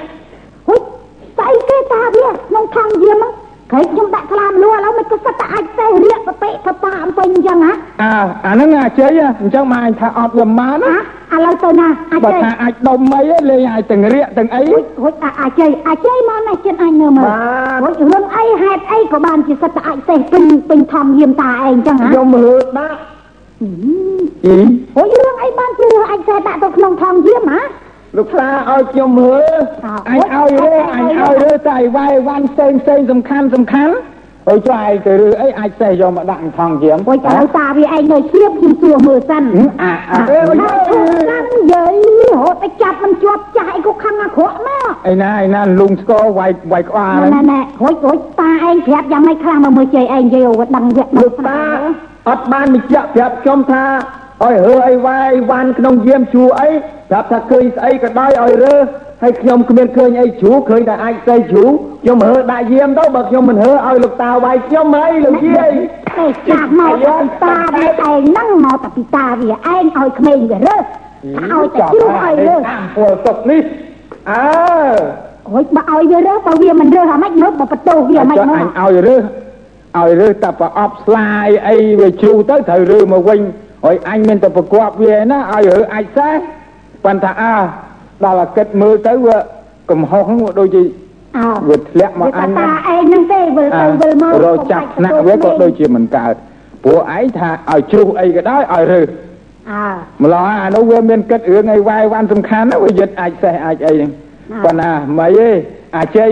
Speaker 4: ហុយស្អីគេតាវាក្នុងខាងយាមហ្នឹងក្រែកខ្ញុំដាក់ខ្លាមលួឥឡូវមិនក៏សិតតែអាចសេះរៀកបពេកកប៉ាអំពេញអញ្ចឹងហ៎
Speaker 5: អើអាហ្នឹងអាជ័យអញ្ចឹងមកអញថាអត់វាបានណា
Speaker 4: ឥឡូវទៅណាអាច
Speaker 5: បើ
Speaker 4: ទេ
Speaker 5: ថាអាចដុំអីលេងអាចទាំងរៀកទាំងអី
Speaker 4: ហុយហុយអាចទេអាចទេមកណាចិត្តអញនៅមើលហុយរឿងអីហេតុអីក៏បានជាសិតតែអាចសេះពេញពេញធំយាមតាឯងអញ្ចឹងហ៎
Speaker 1: ខ្ញុំមើលដាក់
Speaker 5: អី
Speaker 4: ហុយរឿងអីបានជារឿងអាចសេះដាក់ទៅក្នុងថងយាមហ៎
Speaker 1: លោកតាឲ្យខ្ញុំមើល
Speaker 5: អញឲ្យរើអញឲ្យរើតែឲ្យវាយវ៉ាន់ផ្សេងផ្សេងសំខាន់សំខាន់អើចុះឯងទៅរើអីអាចសេះយកមកដាក់ក្នុងថងយាម
Speaker 4: ហុយឥឡូវតាវាឯងនៅជ្រាបខ្ញុំសួរមើលសិន
Speaker 5: អាអា
Speaker 4: អើយចាំយាយរហូតតែចាប់មិនជាប់ចាស់អីក៏ខឹងអាក្រក់មក
Speaker 5: ឯណាឯណាលុងស្គរវាយវាយក្បាល
Speaker 4: ណែណែហុយហុយតាឯងប្រាប់យ៉ាងម៉េចខ្លះមកមើលជ័យឯងយាយអូដឹងវាក់
Speaker 1: លោក
Speaker 4: ស្នា
Speaker 1: តា អត់បានបញ្ជាក់ប្រាប់ខ្ញុំថាឲ្យរើអីវាយវ៉ាន់ក្នុងយាមជួអីប្រាប់ថាឃើញស្អីក៏ដោយឲ្យរើហើយខ្ញុំគ្មានឃើញអីជ្រូឃើញតែអាចស្អីជ្រូខ្ញុំរើដាក់យាមទៅបើខ្ញុំមិនរើឲ្យលោកតាវាយខ្ញុំហីលោកយាយ
Speaker 4: ទេចាស់មកពីតាវាឯងហ្នឹងមកតែពីតាវាឯងឲ្យក្មេងវារើសឲ្យតែជ្រូឲ្យរើស
Speaker 5: តាមពលទុកនេះអើ
Speaker 4: ហុយបើឲ្យវារើសបើវាមិនរើសអាម៉េចមើលបើបន្ទោសវាអាម៉េច
Speaker 5: ចុះ
Speaker 4: មក
Speaker 5: អញឲ្យរើស ឲ្យរើសតែប្រអប់ស្លាយអីវាជ្រូទៅត្រូវរើមកវិញហើយអញមានតែប្រកបវាណាឲ្យរើអាចសេះប៉ុន្តែអើដល់អាគិតមើលទៅវាកំហុសហ្នឹងវាដូចជា
Speaker 4: អើ
Speaker 5: វាធ្លាក់មកអញ
Speaker 4: តាឯងហ្នឹងទេវិលទៅវិលមករ
Speaker 5: ចាប់ថ្នាក់វាក៏ដូចជាមិនកើតព្រោះឯងថាឲ្យជ្រុះអីក៏ដោយឲ្យរើស
Speaker 4: អើ
Speaker 5: ម្ល៉េះអានោះវាមានគិតរឿងអីវាយវ៉ាន់សំខាន់ណាវាយឹតអាចសេះអាចអីហ្នឹងប៉ុន្តែមិនអីអាជ័យ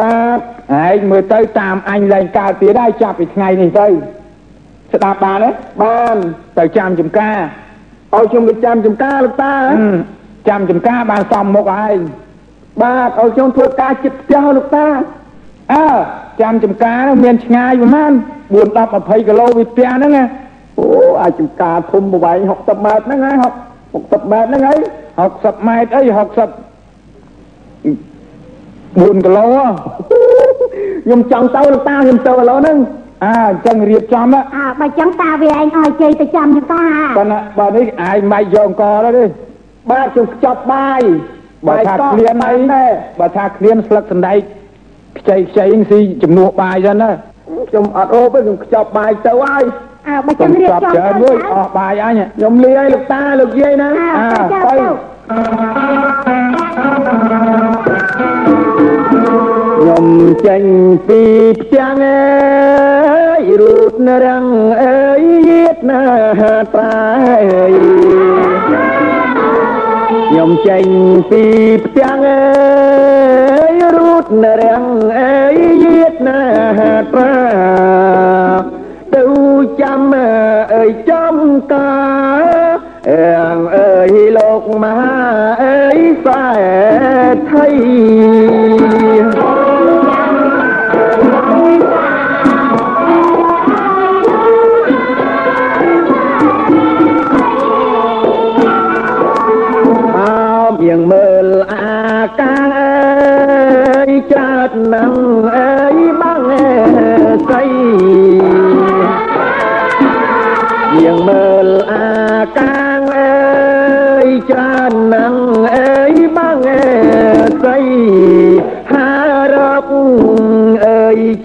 Speaker 5: បាទឯងមើលទៅតាមអញឡើងកើតទៀតហើយចាប់ពីថ្ងៃនេះទៅស្ដាប់បានទេបានទៅចាំចំការ
Speaker 1: ឲ្យខ្ញុំទៅចាំចំការលោកតា
Speaker 5: ហឹមចាំចំការបានសំមុខឯង
Speaker 1: បាទឲ្យខ្ញុំធ្វើការចិត្តផ្ទះលោកតា
Speaker 5: អើចាំចំការនោះមានឆ្ងាយប្រហែល4 10 20គីឡូពីផ្ទះហ្នឹងណា
Speaker 1: អូអាចចំការធំប្រវែង60ម៉ែត្រហ្នឹងហើយ60ម៉ែត្រហ្នឹងហើយ
Speaker 5: 60ម៉ែត្រអី60 4គីឡូហ៎
Speaker 1: ខ្ញុំចង់ទៅលោកតាខ្ញុំទៅឥឡូវហ្នឹង
Speaker 5: អើអញ្ចឹងរៀបចំណា
Speaker 4: អើបើចឹងតាវាឯងឲ្យជ័យទៅចាំចង្ការ
Speaker 5: បើណាបើនេះឯងមិនយកអង្គរទេ
Speaker 1: បាទខ្ញុំខ្ចប់បាយ
Speaker 5: បើថាឃ្លានអី
Speaker 1: ដែរ
Speaker 5: បើថាឃ្លានស្លឹកសណ្ដែកខ្ចីខ្ចីហ្នឹងស៊ីជំនួសបាយចឹងណា
Speaker 1: ខ្ញុំអត់អូបទេខ្ញុំខ្ចប់បាយទៅហើយ
Speaker 4: អើបើ
Speaker 5: កុ
Speaker 4: ចឹំងរៀប
Speaker 5: ចាប់
Speaker 4: ចំ
Speaker 5: ច្រើន
Speaker 4: ទៅ
Speaker 5: មួយ
Speaker 4: ទៅ
Speaker 5: អស់បាយអញ
Speaker 1: ខ្ញុំលាឲ្យលោកតាលោកយាយណា
Speaker 4: អើទៅទៅ
Speaker 1: ខ្ញុំចេញពីផ្ទាំងអើយរូតរាំងអើយយាតណាត្រាយខ្ញុំចេញពីផ្ទាំងអើយរូតរាំងអើយយាតណាត្រាទៅចាំអើយចំការអ ងអើយលោកមហាអើយសែថៃអោបយើងមើលអាកាស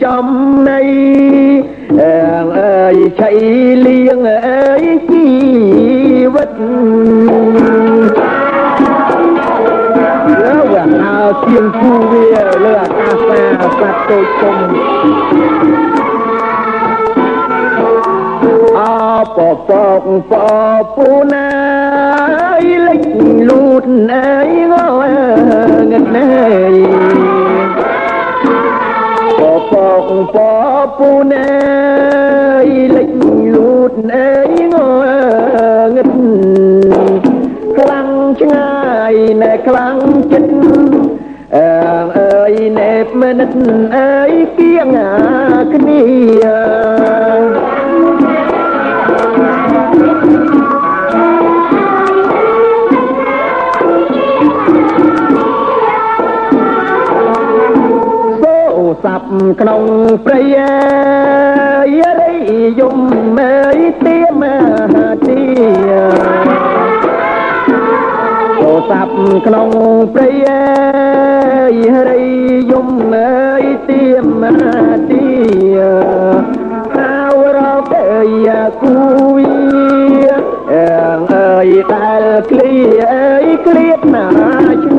Speaker 1: ចំណៃអើងអើយឆៃលៀងអើយជីវិតលើវាហៅទៀងគូវាលើអាកាសាសត្វតូចធំអបបកបពូណាយលេចលូតអើយងងឹតណែ បបកបពូណាយលេចលូតអើយងងឹតខ្លាំងឆ្ងាយណែខ្លាំងចិត្តអើអើយណែបមនិតអើយគៀងគ្នា ក្នុងព្រៃយរីយំមើយទៀមទីសូស័ព្ទក្នុងព្រៃយរីយំមើយទៀមទីហៅរកអើយគូវីអើយដែលគ្លីអើយគ្លៀតណាឆ្ងា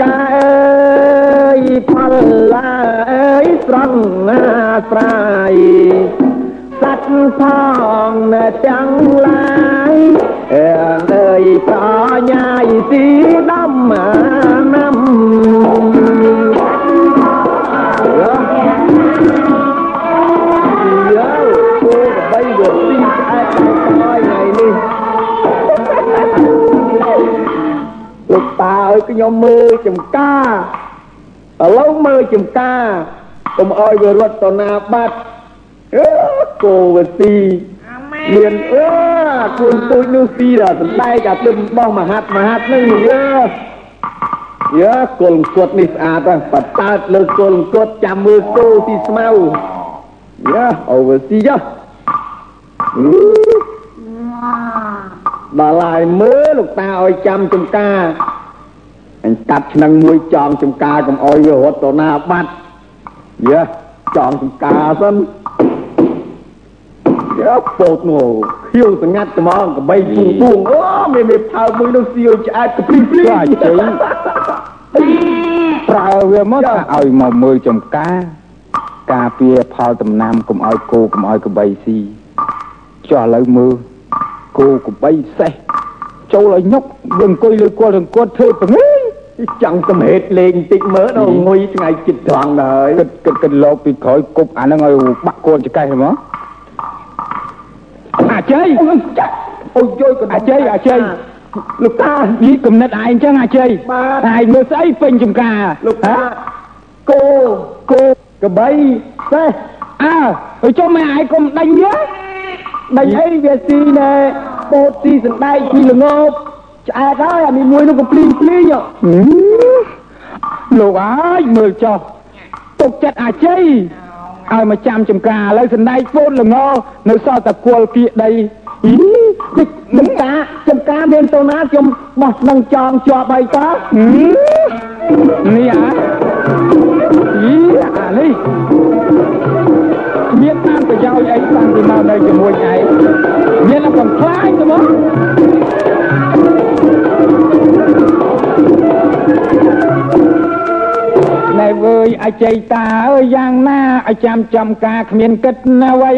Speaker 1: ការអើយផលឡាអើយស្រង់អាស្រ័យសัตว์ផងទាំងឡាយអើយប្រញាយទីដំណាំ លោកតាអើយខ្ញុំមើលចំការឥឡូវមើលចំការកុំអោយវារត់ទៅណាបាត់អឺគោវទីមានអឺគួនទូចនោះពីដល់សំដែកអាទឹមរបស់មហាត់មហាត់នឹងយើយើគល់គត់នេះស្អាតហើយបតើតលើគល់គត់ចាំមើលគោទីស្មៅយ៉ាអូវទីយ៉ា ដល់ហើយមើលលោកតាឲ្យចាំចំការអញកាត់ឆ្នាំងមួយចងចំការកុំអោយវារត់ទៅណាបាត់យើចងចំការសិនយើពោតនោះខៀវស្ងាត់ត្មងកបីពុងពុងអូមេមេផើមួយនោះសៀវឆ្អែតទៅព្រីព្រី
Speaker 5: ចេញប្រើវាមកថាឲ្យមកមើលចំការការពារផលដំណាំកុំឲ្យគោកុំឲ្យកបីស៊ីចុះឥឡូវមើល គោកបីសេះចូលឲ្យញុកវាអង្គុយលើគាត់អង្គគាត់ធ្វើប្រងើយ
Speaker 1: ចង់សម្ហេតលេងបន្តិចមើលដល់ងុយថ្ងៃចិត្តត្រង់ដែរ
Speaker 5: គិតគិតគិតលោកពីក្រោយគប់អាហ្នឹងឲ្យបាក់គាត់ចកេះហ្មងអាជ័យ
Speaker 1: អូយយក៏
Speaker 5: អាជ័យអាជ័យលោកតានិយាយគំនិតឯងចឹងអាជ័យតែឯងមើលស្អីពេញចំការ
Speaker 1: លោកតាគោគោកបីសេះ
Speaker 5: អើចុះម៉ែឯងកុំដេញយើ
Speaker 1: ដេញអីវាស៊ីណែពោតស៊ីសណ្ដែកពីល្ងប់ឆ្អែតហើយអានេះមួយនោះក៏ភ្លីងភ្លីង
Speaker 5: លោកអើយមើលចុះទុកចិត្តអាជ័យឲ្យមកចាំចំការឥឡូវសណ្ដែកពោតល្ងនៅសល់តែគល់គៀកដី
Speaker 1: ចំការចំការមានតូណាខ្ញុំបោះនឹងចងជាប់ហើយតើ
Speaker 5: នេះអាយីអានេះ មានតាមប្រយោជន៍អីតាំងពីមកនៅជាមួយឯងមានតែបំផ្លាញទៅមកណែវើយអជ័យតាអើយយ៉ាងណាឲ្យចាំចំការគ្មានគិតណាវៃ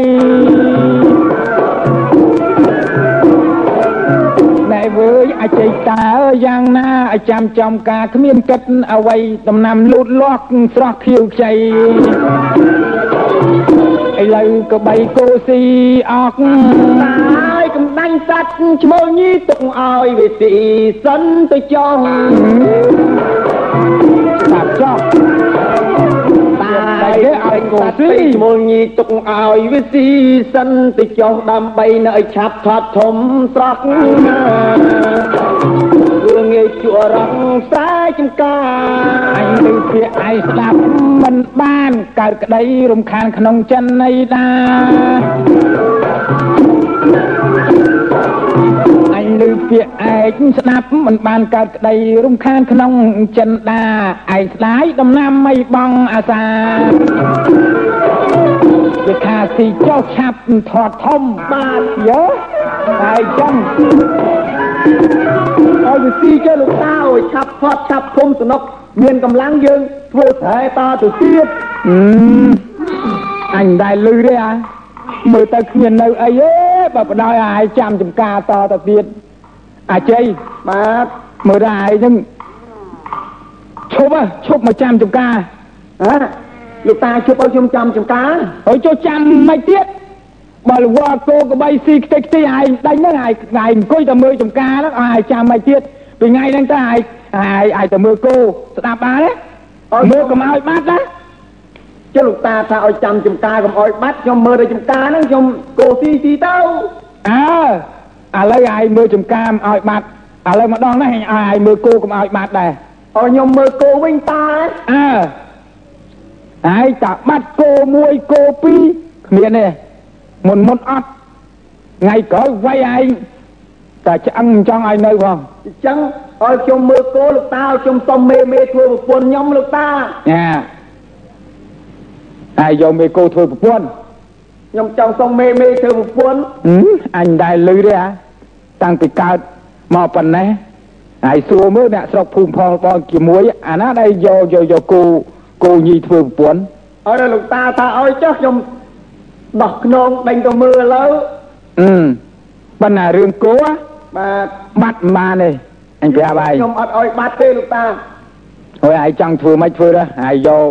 Speaker 5: ណែវើយអជ័យតាអើយយ៉ាងណាឲ្យចាំចំការគ្មានគិតអ្វីដំណាំលូតលាស់ស្រស់ខៀវខ្ចី ឥឡូវក៏បីគោស៊ីអក
Speaker 1: ហើយកំដាញ់សัตว์ឈ្មោះញីទុកឲ្យវាស៊ីសិនទៅចុះ
Speaker 5: តាចុះ
Speaker 1: តែឲ្យគោស៊ីឈ្មោះញីទុកឲ្យវាស៊ីសិនទៅចុះដើម្បីនៅឲ្យឆាប់ថត់ធំស្រស់ រឿងងាយជួរងខ្សែចំការ
Speaker 5: អញនឹងជាឯងស្ដាប់មិនបានកើតក្តីរំខានក្នុងចិននៃដាអញឮពាក្យឯងស្ដាប់មិនបានកើតក្តីរំខានក្នុងចិនដាឯងស្ដាយដំណាំមិនបងអាសាវាថាស៊ីចុះឆាប់ធាត់ធំ
Speaker 1: បាទ
Speaker 5: យើតែចឹង
Speaker 1: ឲ្យវាស៊ីចេះលោកតាឲ្យឆាប់ផត់ឆាប់ធំសំណុកមានកម្លាំងយើងធ្វើស្រែតទៅទៀត
Speaker 5: អញដែលលឺទេអាមើលទៅគ្មាននៅអីទេបើបដ ாய் អាយចាំចំការតទៅទៀតអាជ័យ
Speaker 1: បាទ
Speaker 5: មើលដល់អាយហ្នឹងឈប់ហ៎ឈប់មកចាំចំការ
Speaker 1: ហ៎លោកតាជប់ឲ្យខ្ញុំចាំចំការ
Speaker 5: ហើយចូលចាំមិនទៀត បើលវល់គោក្បីស៊ីខ្ទេចខ្ទីអាយដេញហ្នឹងអាយអាយអង្គុយតែមើលចំការហ្នឹងអាយចាំមិនទៀតពីថ្ងៃហ្នឹងតើអាយអាយអាយតែមើលគោស្ដាប់បានទេមើលកុំឲ្យបាត់ណា
Speaker 1: ចុះលោកតាថាឲ្យចាំចំការកុំឲ្យបាត់ខ្ញុំមើលតែចំការហ្នឹងខ្ញុំកោស៊ីស៊ីទៅ
Speaker 5: អើឥឡូវអាយមើលចំការមិនឲ្យបាត់ឥឡូវម្ដងនេះអាយមើលគោកុំឲ្យបាត់ដែរ
Speaker 1: ឲ្យខ្ញុំមើលគោវិញតា
Speaker 5: អើហើយតាបាត់គោមួយគោពីរគ្មានទេ មុនមុនអត់ថ្ងៃក្រោយវាយឯងតែឆ្អឹងមិនចង់ឲ្យនៅផង
Speaker 1: អញ្ចឹងឲ្យខ្ញុំមើលគោលោកតាឲ្យខ្ញុំសុំមេមេធ្វើប្រពន្ធខ្ញុំលោកតា
Speaker 5: ណាហើយយកមេគោធ្វើប្រពន្ធ
Speaker 1: ខ្ញុំចង់សុំមេមេធ្វើប្រពន្ធ
Speaker 5: ហឹមអញដែរលឺទេអាតាំងពីកើតមកប៉ុណ្ណេះហើយសួរមើលអ្នកស្រុកភូមិផងបងជាមួយអាណាដែលយកយកយកគោគោញីធ្វើប្រពន្ធ
Speaker 1: ឲ្យដល់លោកតាថាឲ្យចុះខ្ញុំ ដោះខ្នងដេញទៅមើលឥឡូវ
Speaker 5: អឺប៉ុន្តែរឿងគោហ៎
Speaker 1: បាទ
Speaker 5: បាត់មិនបានទេអញប្រាប់ហើយ
Speaker 1: ខ្ញុំអត់ឲ្យបាត់ទេលោកតា
Speaker 5: ហើយឯងចង់ធ្វើមិនធ្វើដែរហើយយក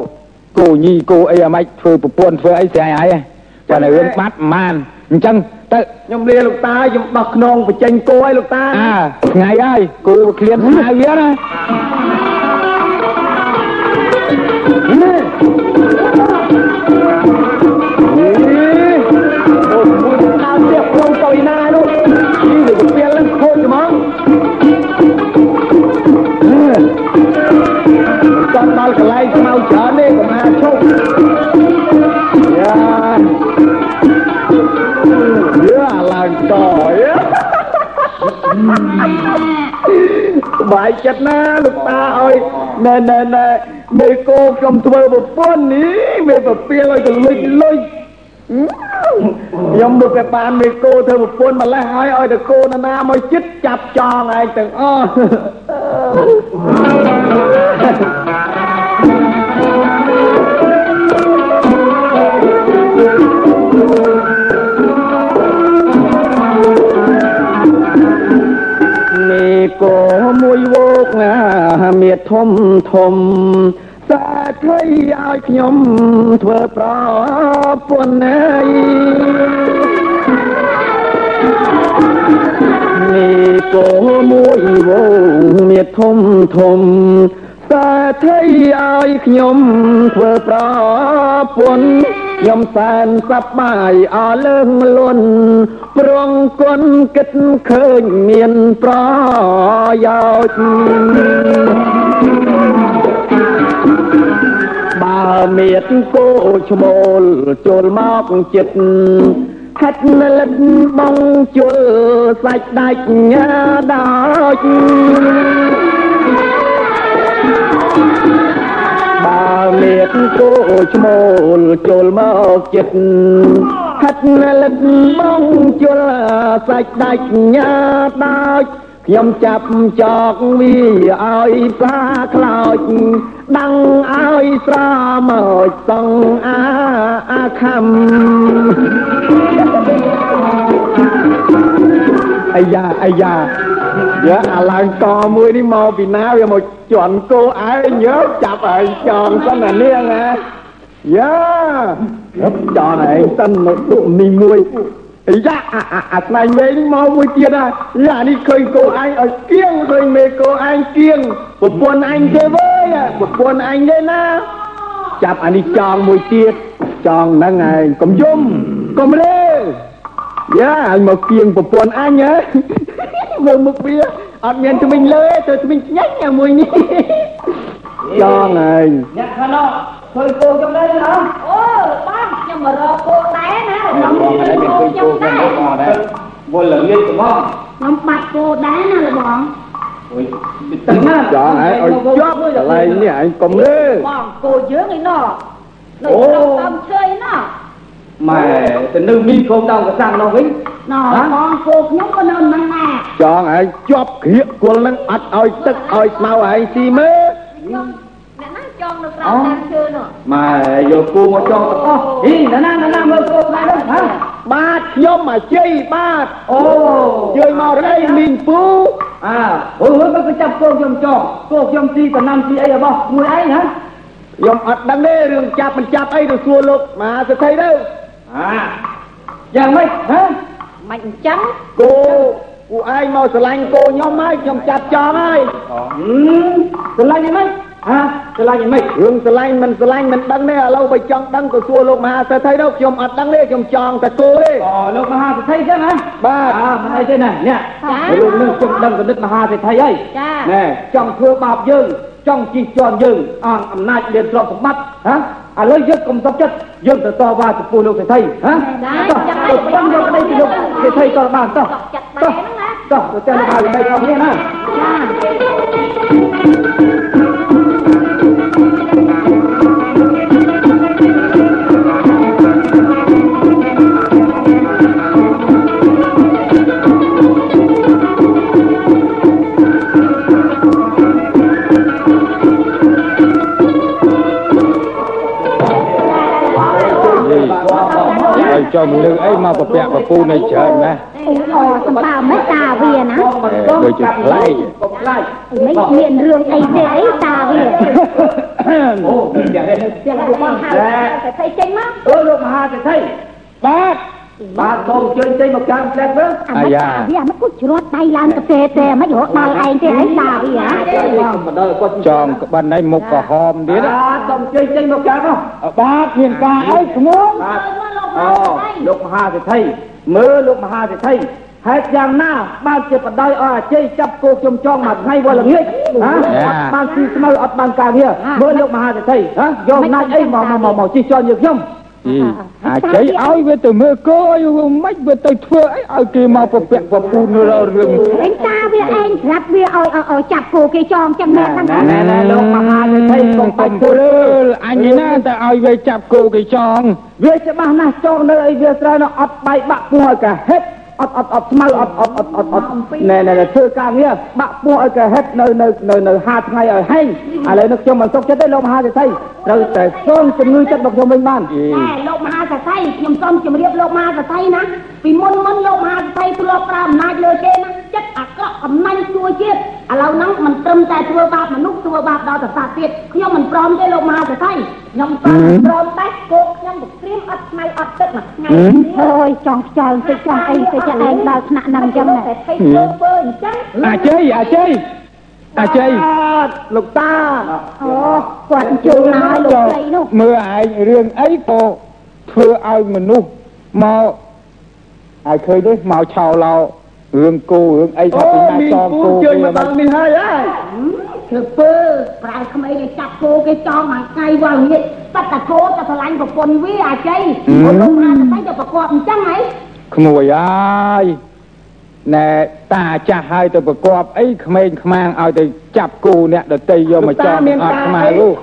Speaker 5: គោញីគោអីអាម៉េចធ្វើប្រពន្ធធ្វើអីស្រាយហើយប៉ុន្តែរឿងបាត់មិនបានអញ្ចឹងទៅ
Speaker 1: ខ្ញុំលាលោកតាខ្ញុំដោះខ្នងបញ្ចេញគោឲ្យលោកតា
Speaker 5: អើថ្ងៃហើយគោឃ្លានស្មៅវាណា
Speaker 1: អូ មួយដើរទៀតក្នុងកុយណានោះជីទៅពេលឡើងខូចហ្មងចាំដល់កន្លែងស្មៅច្រើនទេកុំអាឈប់យ៉ាយ៉ាឡើងតយ៉ាបាយចិត្តណាលោកតាអើយណែណែណែមេគោខ្ញុំធ្វើប្រពន្ធនេះមេប្រពៀលឲ្យទៅលុយលុយ ខ្ញុំមកតែបានមេគោធ្វើប្រពន្ធម្លេះហើយឲ្យតែគោណានាមកចិត្តចាប់ចងឯងទាំងអស់នេះក៏មួយវោកណាមៀតធំធំ សាធ្លៃឲ្យខ្ញុំធ្វើប្រពន្ធណៃនេះក៏មួយវោកមៀតធំធំសាធ្លៃឲ្យខ្ញុំធ្វើប្រពន្ធខ្ញុំសែនសប្បាយអរលើងលន់ប្រងគុណគិតឃើញមានប្រយោជន៍ បើមៀតគោឈ្មោលចូលមកចិត្តខាត់នលិតបងជុលសាច់ដាច់ញ៉ាដូចបើមានគោឈ្មោលចូលមកចិត្តហាត់នលិតមកជុលសាច់ដាច់ញ៉ាដូច ខ្ញុំចាប់ចកវាឲ្យផ្លាខ្លោចដាំងឲ្យស្រមកសងអាអាខំអាយ៉ាអាយ៉ាយើអាឡើងតមួយនេះមកពីណាវាមកជន់គោឯងយើចាប់ឯងចងសិនអានាងណាយ៉ាចន់ឯងសិននៅទុកនេះមួយអា យ៉ាអាអាអាស្នែងវែងមកមួយទៀតណាយ៉ានេះឃើញគោឯងឲ្យគៀងឃើញមេគោឯងគៀងប្រពន្ធឯងទេវើយប្រពន្ធឯងទេណាចាប់អានេះចងមួយទៀតចងហ្នឹងឯងកុំយំកុំលេយ៉ាអញមកគៀងប្រពន្ធអញហ៎មើលមុខវាអត់មានថ្មិញលើទេទៅថ្មិញញ៉ាញ់អាមួយនេះចងហើយ
Speaker 4: អ្នកខាងនោះធ្វើគោចំណេញអត់អូបងខ្ញុំមករកគោដែ រណាខ្ញុំធ្វើគោខ្ញុំដែរ
Speaker 8: វល់ល្ងាចមក
Speaker 4: ខ្ញុំបាត់គោដែរណាលោកបង
Speaker 1: ទឹកណាចងហើយឲ្យជាប់កន្លែងនេះឯងកុំលើ
Speaker 4: បងគោយើងឯណោះនៅ
Speaker 1: អូ
Speaker 4: ក្នុងតាមឈើឯណោះ
Speaker 8: ម៉ែទៅនៅមីខោមដោងកសាំងនោះវិញ
Speaker 4: ណោះបងគោខ្ញុំក៏នៅនឹងដែរ
Speaker 1: ចងហើយជាប់ក្រៀកគល់នឹងអត់ឲ្យទឹកឲ្យស្មៅឯងស៊ីមើល
Speaker 4: ខ្ញុំអ្នកណា ចង់នៅក្រៅតាមឈើនោះ
Speaker 8: ម៉ែយកគូមកចងទាំងអស់ហីណាណាណាមើលគោដែរហ៎
Speaker 1: បាទខ្ញុំអាជ័យបាទ
Speaker 6: អូ
Speaker 1: ជួយមករកអីមីងពូ
Speaker 6: អើអូហើយក៏ចាប់គោខ្ញុំចោលគោខ្ញុំទីតំណាំទីអីរបស់មួយឯងហ៎
Speaker 1: ខ្ញុំអត់ដឹងទេរឿងចាប់មិនចាប់អីទៅសួរលោកមហាសេដ្ឋីទៅ
Speaker 6: អាយ៉ាងម៉េចហ៎
Speaker 4: មិនអញ្ចឹង
Speaker 1: គោពួកឯងមកស្រឡាញ់គោខ្ញុំហើយខ្ញុំចាប់ចង់ហើយ
Speaker 6: ហឹមស្រឡាញ់យ៉ាងម៉េច ហ៎ស្រឡាញ់យ៉ាងម៉េច
Speaker 1: រឿងស្រឡាញ់មិនស្រឡាញ់មិនដឹងទេឥឡូវបើចង់ដឹងទៅសួរលោកមហាសេដ្ឋីទៅខ្ញុំអត់ដឹងទេខ្ញុំចង់តែគោទេ
Speaker 6: អូលោកមហាសេដ្ឋីចឹងហ៎
Speaker 1: បាទ
Speaker 6: អើមិនអីទេណានេះ
Speaker 4: ចា
Speaker 6: រឿងនេះខ្ញុំដឹងកណិតមហាសេដ្ឋីហើយ
Speaker 4: ចា
Speaker 6: ណែចង់ធ្វើបាបយើងចង់ជីកជាន់យើងអងអំណាចមានទ្រព្យសម្បត្តិហ៎ឥឡូវយើងកុំសុខចិត្តយើងទៅតវ៉ាចំពោះលោកសេដ្ឋីហ៎
Speaker 4: ចា
Speaker 6: តោះ
Speaker 4: ចាំ
Speaker 6: ទៅខ្ញុំយកប្តីពីលោកសេដ្ឋីតបានតោះ
Speaker 4: ចាត់តែហ្នឹងណា
Speaker 6: តោះទៅចាំមហាសេដ្ឋីផងនេះណា
Speaker 4: ចា
Speaker 5: ចុះមនុស្សអីមកប្រពាក់ប្រពូនៃច្រើនណាស់
Speaker 9: អូសម្បើមិនតាវាណា
Speaker 5: ដូចជាប្លែក
Speaker 6: កុំខ្លាច
Speaker 9: មិនមានរឿងអីទេអីតាវា
Speaker 6: អូមានយ៉ាងនេះ
Speaker 9: យ៉ាងបងហៅតែស្អីចេញមក
Speaker 6: អឺលោកមហាសេដ្ឋីបាទបាទសូមអញ្ជើញចេញមកកាំផ្លែមើល
Speaker 9: អាមិនតាវាមិនគូជ្រត់ដៃឡើងទៅទេទេមិនរត់ដល់ឯងទេអីតាវាហ៎
Speaker 6: មកដល់គាត់
Speaker 5: ចងក្បិនឯមុខក៏ហមទៀតណា
Speaker 6: បាទសូមអញ្ជើញចេញមកកាំមក
Speaker 5: បាទមានការអីឈ្មោះ
Speaker 6: បាទ អូលោកមហាសេដ្ឋីមើលលោកមហាសេដ្ឋីហេតុយ៉ាងណាបានជាបដ ாய் អស់អាជ័យចាប់គោខ្ញុំចងមួយថ្ងៃវល់ល្ងាចហ៎អត់បានស៊ីស្មៅអត់បានការងារមើលលោកមហាសេដ្ឋីហ៎យកអំណាចអីមកមកមកមកជិះជាន់យើងខ្ញុំ
Speaker 5: អីអាចជ័យឲ្យវាទៅមើលគោឲ្យវាមិនវាទៅធ្វើអីឲ្យគេមកប្រពាក់ប្រពូនរឿង
Speaker 9: ឯងតាវាឯងស្រាប់វាឲ្យឲ្យចាប់គោគេចងចឹងមែនហ្នឹង
Speaker 6: ណែណែណែលោកមហាសេដ្ឋីកុំបាច់
Speaker 5: ពុ
Speaker 6: ធ្វើ
Speaker 5: លអញណាតែឲ្យវាចាប់គោគេចង
Speaker 6: វាច្បាស់ណាស់ចងនៅអីវាស្រើនៅអត់បាយបាក់ពោះឲ្យកាហេតុ អត់អត់អត់ស្មៅអត់អត់អត់អត់អត់ណែណែណែធ្វើការងារបាក់ពោះឲ្យកាហេតុនៅនៅនៅនៅហាថ្ងៃឲ្យហែងឥឡូវនេះខ្ញុំមិនសុខចិត្តទេលោកមហាសេដ្ឋីត្រូវតែសូមជំងឺចិត្តមកខ្ញុំវិញបាន
Speaker 9: តែលោកមហាសស័យខ្ញុំសូមជម្រាបលោកមហាសស័យណាពីមុនមុនលោកមហាសស័យធ្លាប់ប្រើអំណាចលើគេណាចិត្តអាក្រក់អំណាញ់ជួយជាតិឥឡូវហ្នឹងមិនត្រឹមតែធ្វើបាបមនុស្សធ្វើបាបដល់ប្រសាទទៀតខ្ញុំមិនព្រមទេលោកមហាសស័យខ្ញុំសូមព្រមតែគោកខ្ញុំទៅព្រៀមអត់ថ្ងៃអត់ទឹកមួយថ្ងៃអើយចង់ខ្យល់តិចចង់អីទៅចាឯងដល់ថ្នាក់ហ្នឹងអញ្ចឹងតែធ្វើធ្វើអញ្ចឹង
Speaker 5: អាជ័យអាជ័យអាជ័យ
Speaker 1: បាទលោកតា
Speaker 9: អូគាត់ជួលមកឲ្យលោកស្រីនោះ
Speaker 5: មើលឯងរឿងអីក៏ធ្វើឲ្យមនុស្សមក ឲ្យឃើញទេមកឆោឡោរឿងគោរឿងអីថា
Speaker 1: អូ
Speaker 5: ពីណា
Speaker 1: មីង
Speaker 5: ចង
Speaker 1: ពូ
Speaker 5: គោ
Speaker 1: ជួយ
Speaker 5: គេ
Speaker 1: មកដល់នេះហើយហ៎
Speaker 9: ធ្វើពើប្រើក្មេងឲ្យចាប់គោគេចងមួយថ្ងៃវល់ងាកបាត់តែគោទៅឆ្លាញ់ប្រពន្ធវាអាជ័យអូលោកមហាសស័យទៅប្រកបអញ្ចឹងហី
Speaker 5: ក្មួយអើយណែតាចាស់ហើយទៅប្រកបអីក្មេងខ្មាងឲ្យទៅចាប់គោអ្នកដតីយកមកចងអត់ខ្មៅលោក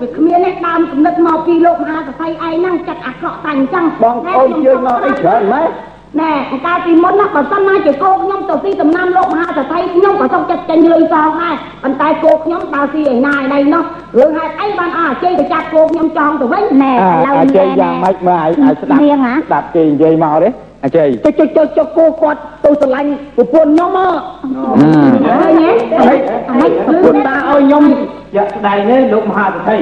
Speaker 9: វាគ្មានអ្នកដើមកំណត់មកពីលោកមហាសស័យឯងហ្នឹងចិត្តអាក្រក់តែអញ្ចឹង
Speaker 1: បងប្អូនជឿមកអីច្រើនម៉េច
Speaker 9: ណែកាលពីមុនណាបើសិនណាជាគោខ្ញុំទៅទីដំណាំលោកមហាសស័យខ្ញុំក៏ចង់ចិត្តចេញលុយសងដែរប៉ុន្តែគោខ្ញុំដើរស៊ីឯណាឯណីនោះរឿងហេតុអីបានអស់អាជ័យទៅចាប់គោខ្ញុំចងទៅវិញណែ
Speaker 5: អាអាជ័យយ៉ាងម៉េចមើលឲ្យឲ្យស្ដាប់
Speaker 9: នាងហ៎
Speaker 5: ស្ដាប់គេនិយាយមកទេអាជ័យ
Speaker 1: ចុចចុចចុចចុចគោគាត់ទៅស្រឡាញ់ប្រពន្ធខ្ញុំមក
Speaker 9: អើយហ៎អីអី
Speaker 1: ប្រពន្ធតាឲ្យខ្ញុំ
Speaker 6: ជាក់ស្ដែងនេះលោកមហាសេដ្ឋី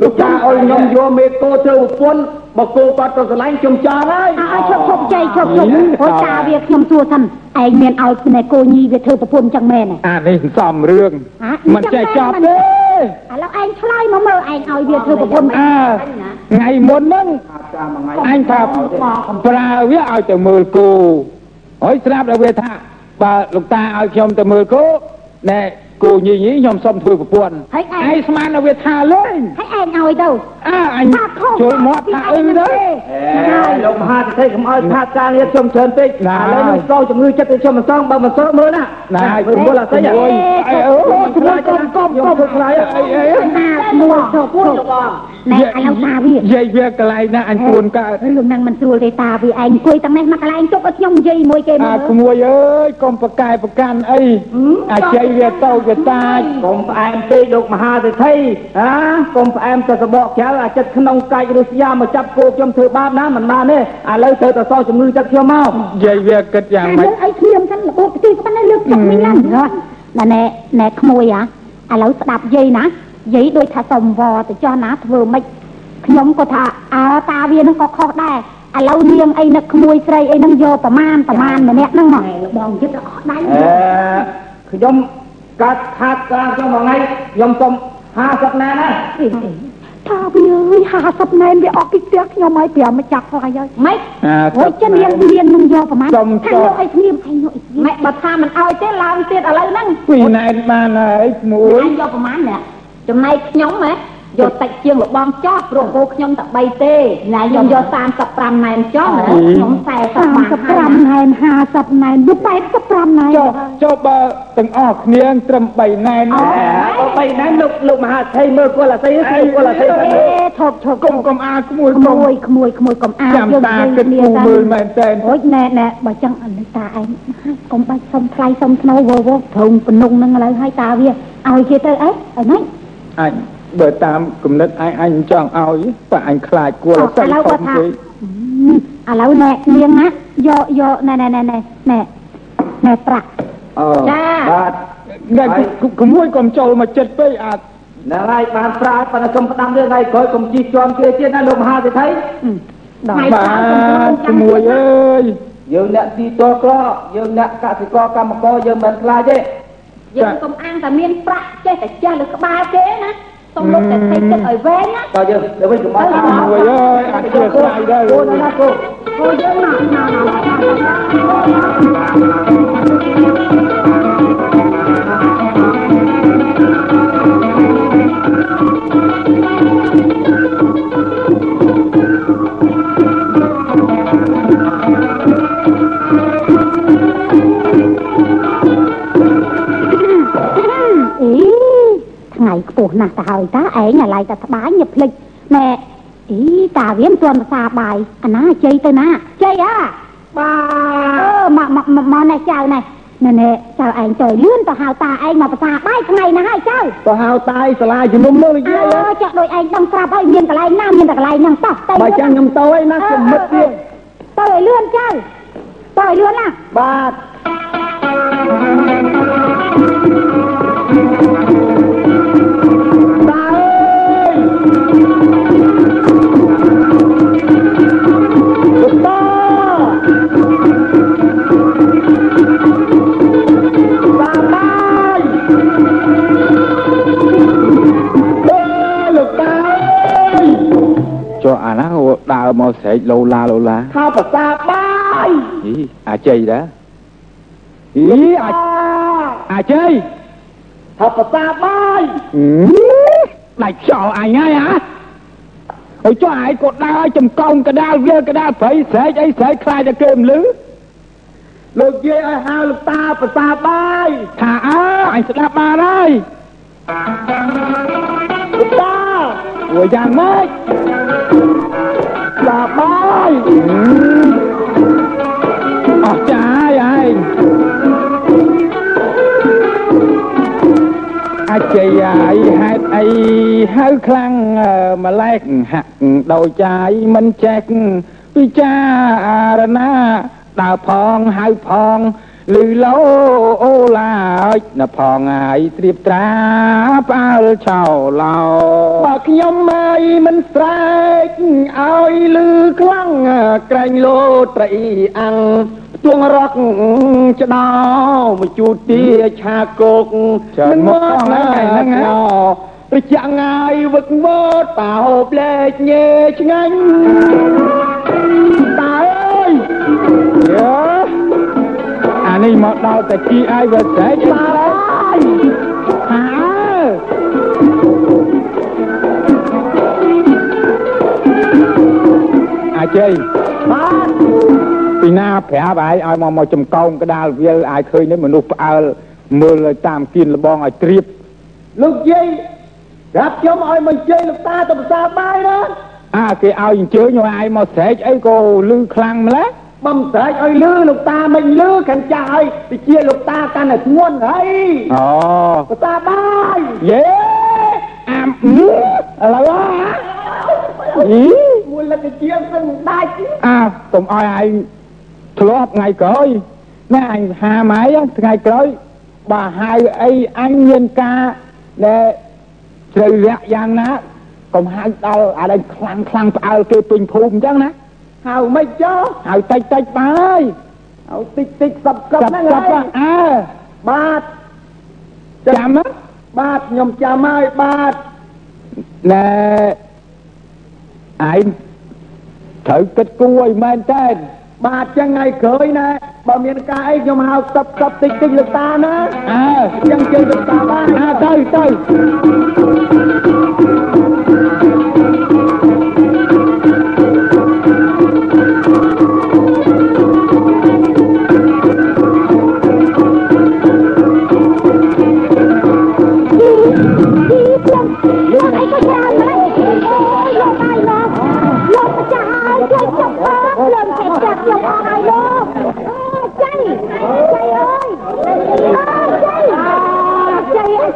Speaker 1: លោកតាឲ្យខ្ញុំយកមេគោទៅប្រពន្ធបើគោគាត់ទៅស្រឡាញ់ខ្ញុំចង់ហើយ
Speaker 9: អើយឈប់ឈប់ចៃឈប់ឈប់អូតាវាខ្ញុំសួរសិនឯងមានឲ្យណែគោញីវាធ្វើប្រពន្ធចឹងមែន
Speaker 5: អានេះសំរឿង
Speaker 9: ហ៎
Speaker 5: មិនចេះចប់ទេ
Speaker 9: ឥឡូវឯងឆ្លើយមកមើលឯងឲ្យវាធ្វើប្រពន្ធ
Speaker 5: អើថ្ងៃមុនហ្នឹង
Speaker 6: តាមមួយ
Speaker 5: អញថាប្រើវាឲ្យទៅមើលគោហើយស្រាប់ដល់វាថាបើលោកតាឲ្យខ្ញុំទៅមើលគោណែ គោញីញីខ្ញុំសុំធ្វើប្រពន្ធ
Speaker 9: ហើយឯង
Speaker 5: ឯងស្មានដល់វាថាលេង
Speaker 9: ហើយឯងឲ្យទៅ
Speaker 5: អើអញ
Speaker 9: ថាខុស
Speaker 5: ជួយមាត់ថាអីទៅ
Speaker 6: អេលោកមហាសេដ្ឋីកុំឲ្យថាការងារខ្ញុំច្រើនពេកឥឡូវនេះចូលជំងឺចិត្តទៅខ្ញុំមិនសងបើមិនសងមើលណា
Speaker 5: ណា
Speaker 6: មើលមើលអត់ស្អី
Speaker 5: អើយអើអូ
Speaker 6: ខ្លាចកុំកុំកុំខ្លាចអីអី
Speaker 9: ណាមួយឈប់ឈប់ណែឥឡូវតាវា
Speaker 5: យាយវាកន្លែងណាអញពួនកើត
Speaker 9: រឿងហ្នឹងមិនស្រួលទេតាវាឯងអង្គុយទាំងនេះមកកន្លែងជប់ឲ្យខ្ញុំនិយាយមួយគេមើ
Speaker 5: អា
Speaker 9: ល
Speaker 5: ក្មួយអើយកុំប្រកែប្រកាន់អីអាជ័យវាតូចវាតាច
Speaker 8: កុំផ្អែមពេកលោកមហាសេដ្ឋីហាកុំផ្អែមតែសបកចៅអាចិត្តក្នុងកាច់រុស្យាមកចាប់គោខ្ញុំធ្វើបាបណាមិនបានទេឥឡូវត្រូវតែសោះជំងឺចិត្តខ្ញុំមក
Speaker 5: និយាយវាគិតយ៉ាងម៉េច
Speaker 4: លើអីគ្នាមិនរបូតទីប៉ុណ្ណេះលើកចាក់មិញឡើងណែណែណែក្មួយអាឥឡូវស្ដាប់យាយណាយាយដូចថាសុំវទៅចោះណាធ្វើម៉េចខ្ញុំក៏ថាអើតាវានឹងក៏ខុសដែរឥឡូវនាងអីនឹកក្មួយស្រីអីនឹងយកប្រមាណប្រមាណម្នាក់ហ្នឹងមកបងយឹតអស់ដៃ
Speaker 8: អឺខ្ញុំ កាត់ខាតក្រាខ្ញុំមួយថ្ងៃខ្ញុំសុំ50ណាណា
Speaker 4: ថាវាអើយ50ណែនវាអស់ពីផ្ទះខ្ញុំឲ្យប្រាំមកចាប់ខ្លាយហើយម៉េច
Speaker 5: អា
Speaker 4: អូយចិននាងនាងនឹងយកប្រមាណ
Speaker 5: សុំ
Speaker 4: ថា
Speaker 5: ចុះ
Speaker 4: យកឲ្យស្ងៀមឯងយកឲ្យស្ងៀមម៉េចបើថាមិនឲ្យទេឡើងទៀតឥឡូវហ្នឹង
Speaker 5: ពីណែនបានហើយក្មួយ
Speaker 4: ឯងយកប្រមាណអ្នកចំណែកខ្ញុំហ៎ យកតិចជាងលបងចោះព្រោះគោខ្ញុំតែ3ទេណែខ្ញុំយក35ណែនចោះខ្ញុំ45ណែន50ណែនវា85ណែន
Speaker 5: ចុះចុះបើទាំងអស់គ្នាត្រឹម3ណែន
Speaker 8: អើបើបីណាលោកលោកមហាសេដ្ឋីមើលគល់អាស័យគឺគល់អាស័យ
Speaker 4: អេធប់ធប់
Speaker 5: កុំកុំអាក្មួយ
Speaker 4: ក្កុំមួយក្មួយក្មួយកុំអា
Speaker 5: ចាំតាគិតគូរមើលមែនតើ
Speaker 4: អូយណែណែបើចឹងអនុតាឯងកុំបាច់សុំថ្លៃសុំធ្នូវវព្រមបំណងនឹងឥឡូវឲ្យតាវាឲ្យគេទៅអីអីហ្នឹង
Speaker 5: អញ បើតាមគំនិតអញអញមិនចង់ឲ្យតែអញខ្លាចគួរអត់
Speaker 4: ឥឡូវ
Speaker 5: ខុ
Speaker 4: គាត់
Speaker 5: ស
Speaker 4: ថា
Speaker 5: ពេក
Speaker 4: ឥឡូវណែនាងណាយកយកណែណែណែណែណែណែប្រាក់
Speaker 8: អឺ
Speaker 4: ចា
Speaker 8: បាទ
Speaker 5: តែក្មួយកុំចូលមកចិត្តពេកអាច
Speaker 8: ណ៎ហើយបានប្រាប៉ុន្តែខ្ញុំផ្ដាំរឿងថ្ងៃក្រោយកុំជីកជាន់គេទៀតណាលោកមហាសេដ្ឋី
Speaker 4: ដល់
Speaker 5: បាទក្មួយអើយ
Speaker 8: យើងអ្នកទីតក្រយើងអ្នកកសិករកម្មករយើងមិនខ្លាចទេ
Speaker 4: យើងកុំអាងតែមានប្រាក់ចេះតែចេះលើក្បាលគេណា សុំលោកតែថៃទឹកឲ្យវែងណា
Speaker 8: តើយើងទៅវិញកុំអត់
Speaker 5: ក្មួយអើយ
Speaker 4: ខ្ពស់ណាស់ទៅហើយតាឯងអាឡៃតែត្បាញញឹកភ្លេចណែអីតាវាមិនទាន់ភាសាបាយអាណាជ័យទៅណាជ័យអាបាទអឺមកមកមកមកណែចៅណែណែណែចៅឯងទៅលឿនទៅហៅតាឯងមកភាសាបាយថ្ងៃណាហើយចៅ
Speaker 1: ទៅហៅតាយសាលាជំនុំមើលនិយាយ
Speaker 4: អើចាក់ដូចឯងដឹងស្រាប់ហើយមានកន្លែងណាមានតែកន្លែងហ្នឹងតោះទៅ
Speaker 1: បើចឹងខ្ញុំទៅហើយណាខ្ញុំមិត្តទៀត
Speaker 4: ទៅឲ្យលឿនចៅទៅឲ្យលឿនណា
Speaker 1: បាទតា អា
Speaker 5: ណាដើរមកស្រែកលោឡាលោឡា
Speaker 1: ថាភាសាបាយ
Speaker 5: អីអាច័យដែរអីអាអាច័យ
Speaker 1: ថាភាសាបាយ
Speaker 5: ដាច់ខ្យល់អញហើយហ៎អើយចុះឯងក៏ដើរចំកោងកដាលវាលកដាលព្រៃស្រែកអីស្រែកខ្លាចតែគេមិនលឺ
Speaker 1: លោកយាយឲ្យហៅលោកតាភាសាបាយ
Speaker 5: ថាអើអញស្ដាប់បានហើយ
Speaker 1: លោកតា
Speaker 5: ព្រោះយ៉ាងម៉េច
Speaker 1: ភាសាបាយ
Speaker 5: អស់ចាហើយឯងអាច័យអាយហេតុអីហៅខ្លាំងអើម្លែកហាក់ដោយចាយមិនចេះពិចារណាដើរផងហៅផង លឺលោអូឡាចណផងហើយត្រៀបត្រាផ្អើលឆោឡោ
Speaker 1: បើខ្ញុំមិនមិនស្រែកឲ្យលឺខ្លាំងក្រែងលោត្រីអាំងទួងរកច្ដោមកជូតទាឆាគោក
Speaker 5: ច្រើនមកផងហើយហ្នឹងហ៎
Speaker 1: ប្រចាំងាយវឹកវតតាហូបលេខញេឆ្ងាញ់តាអើយ
Speaker 5: យើអា នេះមកដល់តែជីអាយវាស្រែក
Speaker 1: តាអើយ
Speaker 5: ហើអាច័យ
Speaker 1: បាទ
Speaker 5: ពីណាប្រាប់ឯងឲ្យមកមកចំកោងកដាលវាលអាចឃើញនេះមនុស្សផ្អើលមើលឲ្យតាមគៀនលបងឲ្យត្រៀប
Speaker 1: លោកយាយប្រាប់ខ្ញុំឲ្យមកជ័យលោកតាទៅភាសាបាយណា
Speaker 5: អាគេឲ្យអញ្ជើញឲ្យឯងមកស្រែកអីក៏លឺខ្លាំងម្ល៉េះ
Speaker 1: បំស្រែកឲ្យលឺលោកតាមិនលឺខាងចាស់ឲ្យទៅជាលោកតាតាកាន់តែធ្ងន់ហើយ
Speaker 5: អូ
Speaker 1: ភាសាបាយ
Speaker 5: យេអាមឥឡូវអី
Speaker 1: មួយលឹកជាសឹងដាច់
Speaker 5: អើកុំឲ្យឯងធ្លាប់ថ្ងៃក្រោយណែអញហាម៉ៃថ្ងៃក្រោយបើហៅអីអញមានការដែលជ្រៅលាក់យ៉ាងណាកុំហៅដល់អានេះខ្លាំងខ្លាំងផ្អើលគេពេញភូមិអញ្ចឹងណា
Speaker 1: ហៅមិនចោ
Speaker 5: ហៅតិចតិចបាយ
Speaker 1: ហៅតិចតិចសັບសັບហ្នឹង
Speaker 5: ចាប់
Speaker 1: ហើយ
Speaker 5: អើ
Speaker 1: បាទ
Speaker 5: ចាំណា
Speaker 1: បាទខ្ញុំចាំហើយបាទ
Speaker 5: ណែឯងត្រូវគិតគូរឲ្យមែនតើ
Speaker 1: បាទចឹងថ្ងៃក្រោយណាបើមានការអីខ្ញុំហៅសັບសັບតិចតិចលោកតាណា
Speaker 5: អើ
Speaker 1: ចឹងជើងលោកតាបាន
Speaker 5: អើទៅទៅ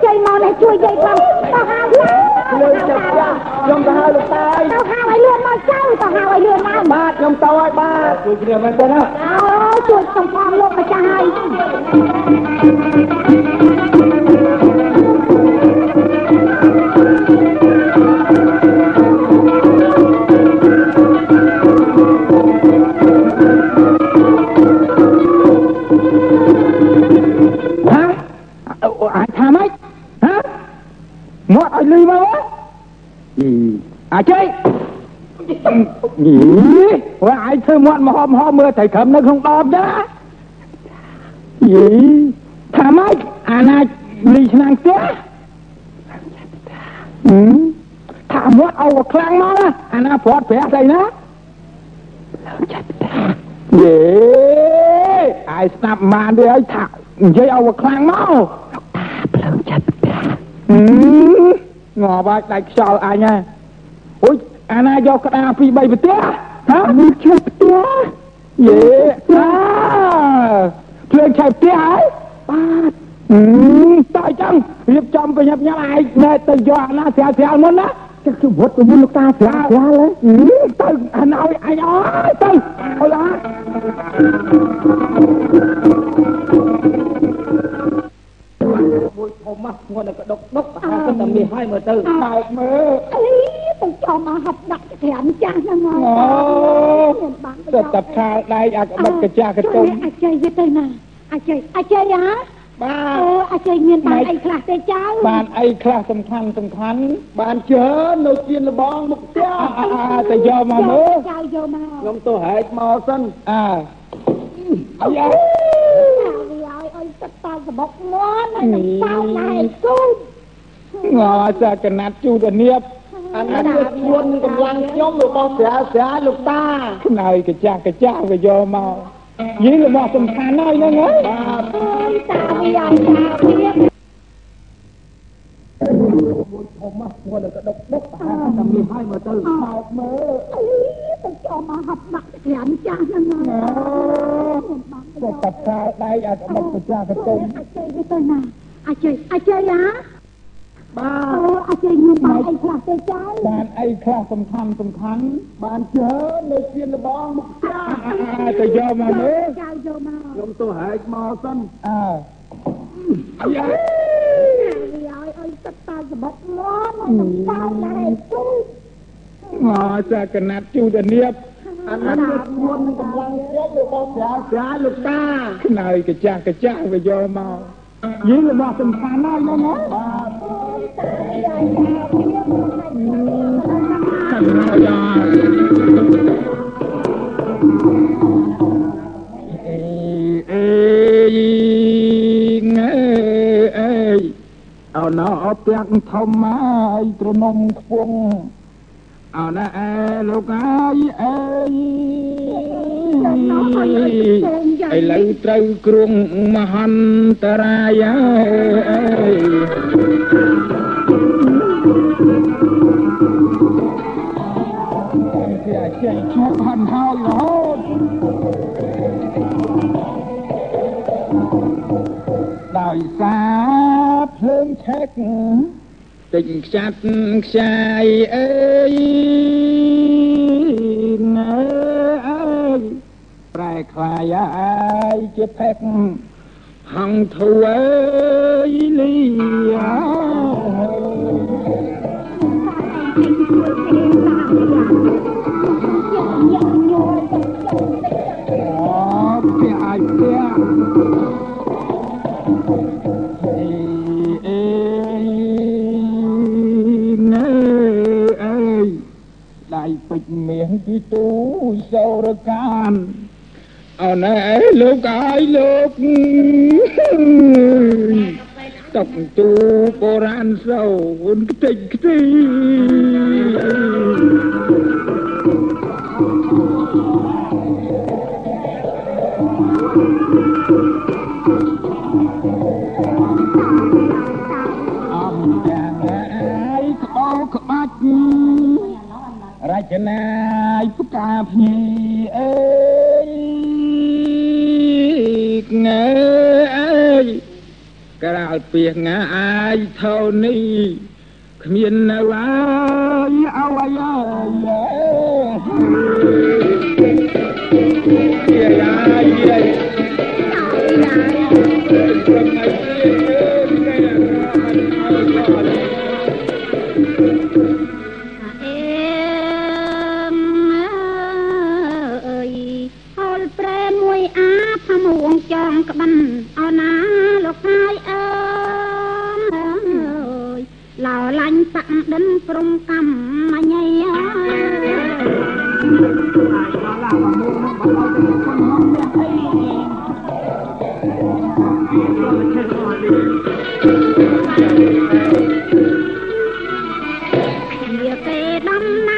Speaker 4: ជ័យមកនេះជួយយាយផងទៅហៅទៅ
Speaker 1: លើចាប់យ៉ាខ្ញុំទៅហៅលោកតាហើយ
Speaker 4: ហៅឲ្យលឿនមកចៅទៅហៅឲ្យលឿនមក
Speaker 1: បាទខ្ញុំទៅហើយបាទជួយគ្នាមែនទេណា
Speaker 4: អូជួយសំផងលោកម្ចាស់ហើយ
Speaker 5: មកឲ្យលីមកអីអាចទេយីว่าឯងធ្វើមាត់មហមហមមើលតែក្រឹមនៅក្នុងដបចឹងណាយីថាម៉េចអាណាលីឆ្នាំងផ្ទះហឹមថាមាត់ឲ្យខ្លាំងមកណាអាណាព្រាត់ប្រាស់ស្អីណាចាត់ផ្ទះយេអាយស្ដាប់បានទេហើយថានិយាយឲ្យខ្លាំងមកលោកតាភ្លើងចាត់ផ្ទះហឹម ងអបាច់ដាច់ខ្យល់អញហ่ะអូយអាណាយកក្តារពីរបីប្រទេសហ៎មានឈើផ្ទះយេអាភ្លើងឆេះផ្ទះហើយបាទហឹមតើអញ្ចឹងរៀបចំប្រញាប់ញ៉ាំឯងណែទៅយកអាណាស្រាលស្រាលមុនណាចឹងគឺវត្តទៅមុនលោកតាស្រាលស្រាលហ៎ទៅអានឲ្យអញអើយទៅអើយអា
Speaker 1: មួយធំមកស្ងួនក៏ដុកដុកប្រហែលតែមានហើយមើលទៅ
Speaker 5: បើកមើល
Speaker 4: អីទៅចំមកហប់ដាក់ក្រាមចាស់ហ្នឹងហើយ
Speaker 5: អូ
Speaker 4: មានបាន
Speaker 5: ទៅតាខាលដៃអាកបិតកចាស់កតុំ
Speaker 4: អាចជ័យទៅទៅណាអាចជ័យអាចជ័យហ៎
Speaker 5: បា
Speaker 4: អឺអាចជ័យមានបានអីខ្លះទេចៅ
Speaker 5: បានអីខ្លះសំខាន់សំខាន់
Speaker 1: បានច្រើននៅជៀនលបងមុខផ្ទះ
Speaker 5: អាអាទៅយកមកមើល
Speaker 4: ចៅយកមក
Speaker 1: ខ្ញុំទៅហែកមកសិន
Speaker 5: អើអាយ៉ា
Speaker 4: វាឲ្យអី ទឹកតសបុកមាន់ហើយនឹងសោកណែគូ
Speaker 5: ងអសាកណាត់ជូតនៀប
Speaker 1: អានេះគឺស្ងួននឹងកម្លាំងខ្ញុំរបស់ស្រាលស្រាលលោកតា
Speaker 5: ខ្នើយកចាស់កចាស់វាយកមកយីរបស់សំខាន់ហើយហ្នឹងហ៎
Speaker 1: បាទ
Speaker 4: អើយតាវាឲ្យតាវា
Speaker 1: ធំមកស្ងួនក៏ដុកដុកប្រហែលតែមានហើយមើលទៅ
Speaker 4: អោបមើល អីទៅចំមកហប់ដាក់ក្រាមចាស់ហ្នឹងហើយមានបាន
Speaker 5: ទៅតាខាលដៃអាកបិតកចាស់កតុំ
Speaker 4: អាចជ័យទៅទៅណាអាចជ័យអាចជ័យហ៎
Speaker 1: បា
Speaker 4: អឺ
Speaker 1: ទ
Speaker 4: អាចជ័យមានបានអីខ្លះទេចៅ
Speaker 5: បានអីខ្លះសំខាន់សំខាន់
Speaker 1: បានច្រើននៅជៀនលបងមុខផ្ទះ
Speaker 5: អាទៅយកមកមើល
Speaker 4: ចៅយកមក
Speaker 1: ខ្ញុំទៅហែកមកសិន
Speaker 5: អើអាយ៉ា
Speaker 4: វាឲ្យអីទឹកតសបុកមាន់ហើយនឹងសោកណែ គូ
Speaker 5: ងអសាកណាត់ជូតនៀប
Speaker 1: អានេះគឺស្ងួននឹងកម្លាំងខ្ញុំរបស់ស្រាលស្រាលលោកតា
Speaker 5: ខ្នើយកចាស់កចាស់វាយកមកយីរបស់សំខាន់ហើយហ្នឹងហ៎
Speaker 1: បាទ
Speaker 5: ខាងណាយ៉ាអេអេងើអេអោណោអត់ពាក់ធំហើយត្រនំខ្ពង អោណាអេលោកអើយអេឥឡូវត្រូវគ្រងមហន្តរាយអើយជាអាចចេញជួបហន់ហើយរហូតដោយសារភ្លើងឆែក តិចខ្ចាត់ខ្ចាយអើយណែអើយប្រែខ្លាយអាយជាផេកហងធួយលីអូពីអាយពី ពេជ្រមាសពីទូសោរកានអូនអើយលោកអើយលោកតុកទូបុរាណសោហ៊ុនខ្ទេចខ្ទីអំ រចនាយផ្កាភ្ញីអើយងើអើយក្រោលពីងាអាយថោនេះគ្មាននៅអាយអវយាយាយាយាព្រមនៅ
Speaker 4: ក្បិនអោណាលោកហើយអើយឡោឡាញ់សាក់ដិនព្រំកម្មញ៉ៃអើយវាគេដំណា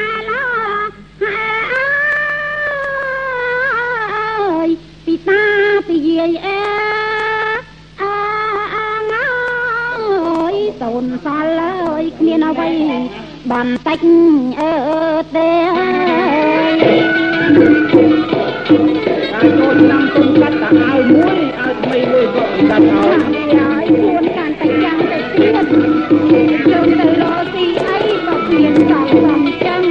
Speaker 4: សូនសល់អើយគ្មានអ្វីបន្តិចអើទេអើយ
Speaker 5: អាយកូនចាំទុំកាត់តាអាវមួយអាវថ្មីមួយក៏កាត់ឲ្យ
Speaker 4: ហើយខ្លួនកាន់តែចាំតែទៀតជើងទៅរកទីអីក៏មានចង់សំចឹង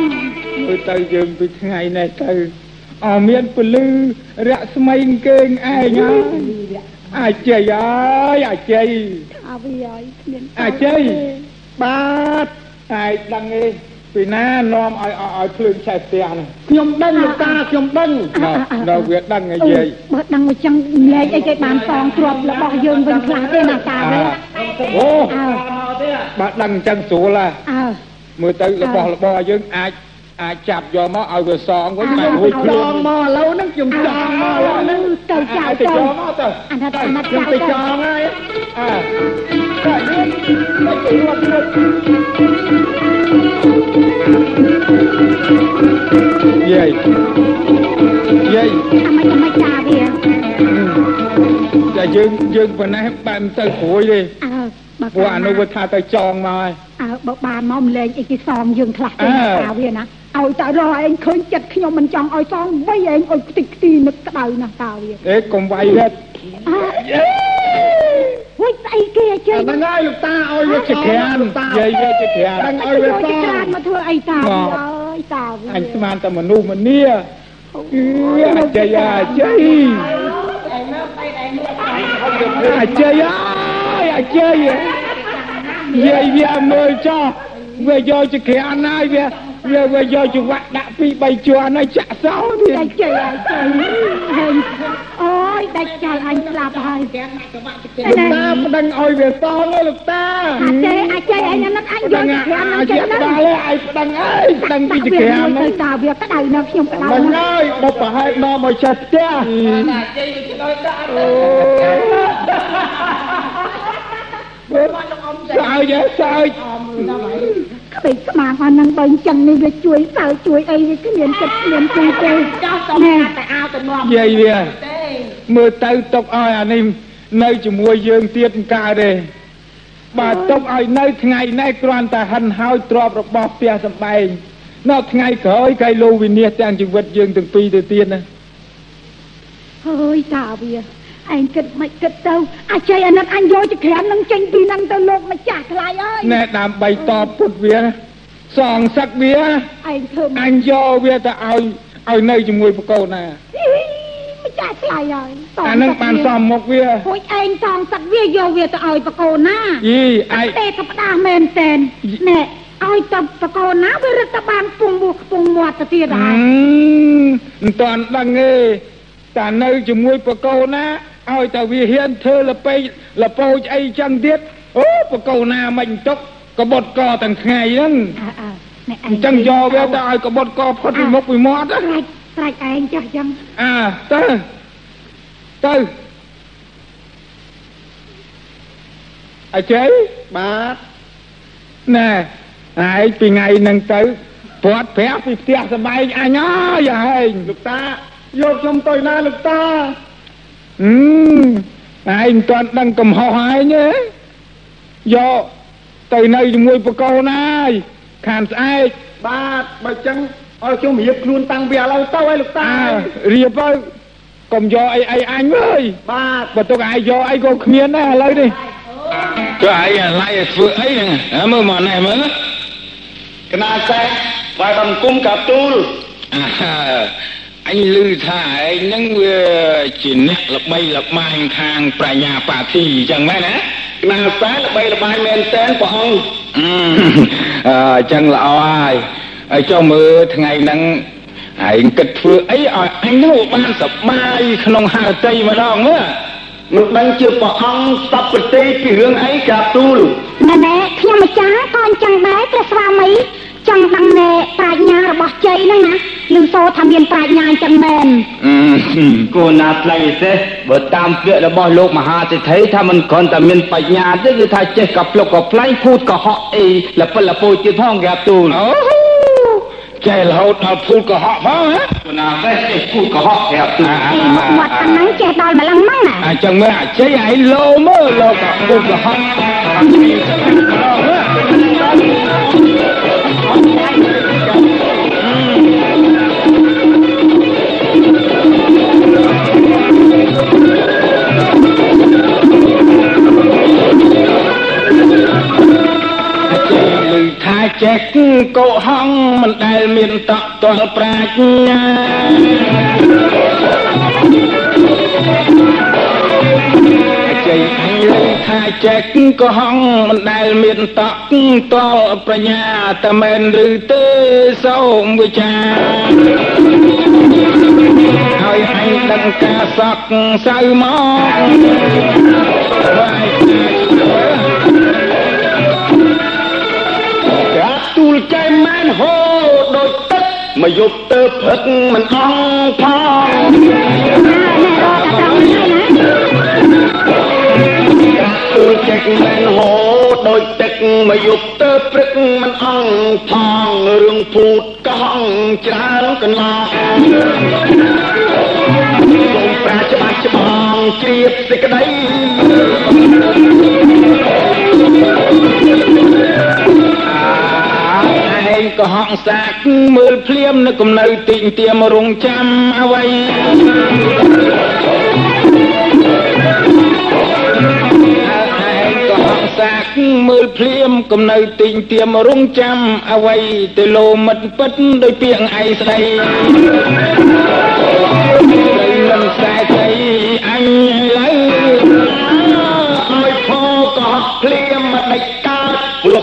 Speaker 5: ទៅទៅយើងពីថ្ងៃនេះទៅអមានពលឺរស្មីគេងឯងហើយអាចជ័យអើយអាចជ័យ
Speaker 4: អវិហើយគ្មាន
Speaker 5: អាចជ័យបាទអាចដឹងទេពីណានាំឲ្យឲ្យឲ្យភ្លើងឆេះផ្ទះនេះ
Speaker 1: ខ្ញុំដឹងលោកតាខ្ញុំដឹង
Speaker 5: ដល់ដល់វាដឹងហើយយាយ
Speaker 4: បើដឹងមកចឹងលែងអីគេបានសងទ្របរបស់យើងវិញខ្លះទេណាតាវិញ
Speaker 5: អូ
Speaker 4: អើ
Speaker 5: បើដឹងអញ្ចឹងស្រួលហ่ะ
Speaker 4: អើ
Speaker 5: មើលទៅរបស់របរយើងអាច អាចចាប់យកមកឲ្យវាសងវិញតែរួច
Speaker 1: ច
Speaker 5: ខ្លួន
Speaker 1: ងមកឥឡូវហ្នឹងខ្ញុំចងមកឥឡូវហ្នឹង
Speaker 4: ទៅចៅ
Speaker 5: ឲ្យទៅ
Speaker 4: ទៅ
Speaker 5: យកមកទៅ
Speaker 4: អាណិតអាណិត
Speaker 1: ខ្ញុំ
Speaker 4: ចៅ
Speaker 1: ទៅ
Speaker 4: ទៅ
Speaker 1: ចងហើយ
Speaker 5: អើតែយើងទៅរួចរួចយាយយាយ
Speaker 4: អាមិនអាមិនតាវា
Speaker 5: តែយើងយើងប៉ុណ្ណេះបែបមិនទៅព្រួយទេ
Speaker 4: អើបើ
Speaker 5: ព្រោះអានោះវាថាទៅចងមកហើយ
Speaker 4: អើបើបានមកម្លែងអីគេសងយើងខ្លះទេ
Speaker 5: អើ
Speaker 4: តាវាណា ឲ្យតែរកឯងឃើញចិត្តខ្ញុំមិនចង់ឲ្យសងវៃឯងឲ្យខ្ទេចខ្ទីនឹកក្តៅណាស់តាវា
Speaker 5: អេកុំវាយរត់
Speaker 4: អើហួយស្អីគេអញ្ចឹង
Speaker 1: ហ្នឹងហើយលោកតាឲ្យវា
Speaker 5: ជាក្រានយាយវាជាក្រាន
Speaker 1: ដឹង
Speaker 4: អ
Speaker 1: ឲ្យវាស
Speaker 4: ទៅ
Speaker 1: ង
Speaker 4: ក្រានមកធ្វើអីតា
Speaker 5: មក
Speaker 4: វាអើយតាវា
Speaker 5: អញស្មានតែមនុស្សម្នាអឺអាជ័យអាជ័យអាជ័យអើយអាជ័យយាយវាមើលចោះវាយកជាក្រានហើយវា វាវាយកចង្វាក់ដាក់ពីរបីជាន់ហើយចាក់សោទៀត
Speaker 4: ដាច់ជ័យហើយជ័យហើយអូយដាច់ចាល់អញស្លាប់ហើយ
Speaker 1: លោកតាប្តឹងឲ្យវាសងហើយលោកតា
Speaker 4: អាចជ័យអាចជ័យអញហ្នឹងអញយក
Speaker 5: ដឹង
Speaker 4: ទៅក្រាន
Speaker 5: អា
Speaker 4: នឹង
Speaker 5: ជា
Speaker 4: ចឹងហ្នឹង
Speaker 5: ដល់ហើយឯងប្តឹងអើយប្តឹងពីជាក្រាន
Speaker 4: ទៅ
Speaker 5: ហ្នឹង
Speaker 4: តាវាក្តៅនៅខ្ញុំក្តៅ
Speaker 5: មិន
Speaker 4: ណាស់
Speaker 5: ហើយបុប្រហែលនាំមកចេះផ្ទះសើចសើច
Speaker 4: ក្បេកក្បាលហ្នឹងបើអញ្ចឹងនេះវាជួយសើជួយអីវាគ្មានចិត្តគ្មានគូទេចោះសុំតែអោទៅនាំ
Speaker 5: យាយវាមើលទៅទុកឲ្យអានេះនៅជាមួយយើងទៀតមិនកើតទេបាទទុកឲ្យនៅថ្ងៃនេះគ្រាន់តែហិនហើយទ្របរបស់ផ្ទះសំបែងនៅថ្ងៃក្រោយគេលោវិនិច្ឆ័យទាំងជីវិតយើងទាំងពីរទៅទៀតណា
Speaker 4: ហើយតាវា ឯងគិតមិនគិតទៅអាជ័យអាណិតអញយកចក្រាននឹងចេញពីនឹងទៅលោកម្ចាស់ថ្លៃអើយ
Speaker 5: ណែដើម្បីតបពុតវាសងសឹកវា
Speaker 4: ឯងធ្វើមិន
Speaker 5: អញយកវាទៅឲ្យឲ្យនៅជាមួយប្រកូនណា
Speaker 4: ម្ចាស់ថ្លៃហើយ
Speaker 5: អានឹងបានសមមុខវា
Speaker 4: ហួយឯងសងសឹកវាយកវាទៅឲ្យបកូនណា
Speaker 5: យីឯង
Speaker 4: ទេក៏ផ្ដាស់មែនតែនណែឲ្យទៅបកូនណាវារត់ទៅបានពងពោះពងមាត់ទៅទៀត
Speaker 5: អឺ
Speaker 4: ហើយ
Speaker 5: មិនតាន់ដឹងទេតានៅជាមួយប្រកូនណា ឲ្យតែវាហ៊ានធ្វើលពេកលពោចអីចឹងទៀតអូប្រកូនណាមិនទុកកបុតកទាំងថ្ងៃហ្នឹង
Speaker 4: អើអើណែឯ
Speaker 5: អញ្ចឹងយកវាទៅឲ្យកបុតកផុតពីមុខពីមាត់ណា
Speaker 4: ស្រេចស្រេចឯងចាស់ចឹង
Speaker 5: អើទៅទៅអញ្ចឹង
Speaker 1: បាទ
Speaker 5: ណែហើយពីថ្ងៃហ្នឹងទៅពាត់ប្រាប់ពីផ្ទះសបែងអញអើយឯង
Speaker 1: លោកតាយកខ្ញុំទៅណាលោកតា
Speaker 5: អឺឯងមិនទាន់ដឹងកំហុសឯងទេយកទៅនៅជាមួយបកូនហើយខានស្អែក
Speaker 1: បាទបើចឹងឲ្យខ្ញុំរៀបខ្លួនតាំងពីឥឡូវទៅឲ្យលោកតា
Speaker 5: អើរៀបទៅកុំយកអីអីអញអើយ
Speaker 1: បាទ
Speaker 5: បើទុកឯងយកអីក៏គ្មានដែរឥឡូវនេះ
Speaker 10: ក៏ឯងអាឡៃឲ្យធ្វើអីហ្នឹងហ៎មើលមកណែមើល
Speaker 1: កណាសេះបាយបង្គំកាទូល
Speaker 10: អាហាអញឮថាឯងហ្នឹងវាជាអ្នកល្បីល្បាញខាងប្រាជ្ញាបាធីអញ្ចឹងមែនណា
Speaker 1: កណាសេះល្បីល្បាញមែនតែនព្រះអង្គ
Speaker 10: អឺអឺចឹងល្អហើយហើយចុះមើលថ្ងៃហ្នឹងឯងគិតធ្វើអីឲ្យអញហ្នឹងបានសប្បាយក្នុងហារតីម្ដងមើល
Speaker 1: មិនដឹងជាព្រះអង្គសពប្រទេសពីរឿងអីកាទូល
Speaker 4: ណែណែខ្ញុំម្ចាស់ក៏អញ្ចឹងដែរព្រះស្វាមី ចង់ដឹងណែប្រាជ្ញារបស់ជ័យហ្នឹងណាលឺសូរថាមានប្រាជ្ញាអញ្ចឹងមែន
Speaker 10: អឺ
Speaker 8: គូណាថ្លៃទេបើតាមពាក្យរបស់លោកមហាសេដ្ឋីថាមិនគ្រាន់តែមានបញ្ញាទេគឺថាចេះកប្លុកកប្លែងភូតកុហកអីលពិលលពោចទៀតផងគេទូល
Speaker 10: អូចេះរហូតដល់ភូលកុហកផងហ៎
Speaker 8: គូណាទេចេះភូតកុហកគេទូល
Speaker 4: មាត់ប៉ុណ្ណឹងចេះដល់ម្លឹងហ្នឹងណា
Speaker 10: អញ្ចឹងមើលអាជ័យឯងលោមើលលោកក៏ពុកកុហក ចេះកុហកមិនដែលមានតកតល់ប្រាជ្ញាចេះអញឮថាចេះកុហកមិនដែលមានតកតល់ប្រាជ្ញាតែមែនឬទេសូមវិចារហើយអញដឹងការសក់សៅមកបាយ មែនហូរដូចទឹកមកយប់ទៅព្រឹកមិនអងផងទូលចេកមែនហូរដូចទឹកមកយប់ទៅព្រឹកមិនអងផងរឿងពូតកោងច្រើនកន្លងសូមប្រាច្បាស់ច្បងជ្រាបសេចក្តីឯ ងក៏ហង្សាកមើលភ្លាមនៅគំនៅទីងទៀមរងចាំអ្វីឯងក៏ហង្សាកមើលភ្លាមកំនៅទីងទៀមរងចាំអ្វីទៅលោមិត្តពិតដោយពាក្យឯស្ដី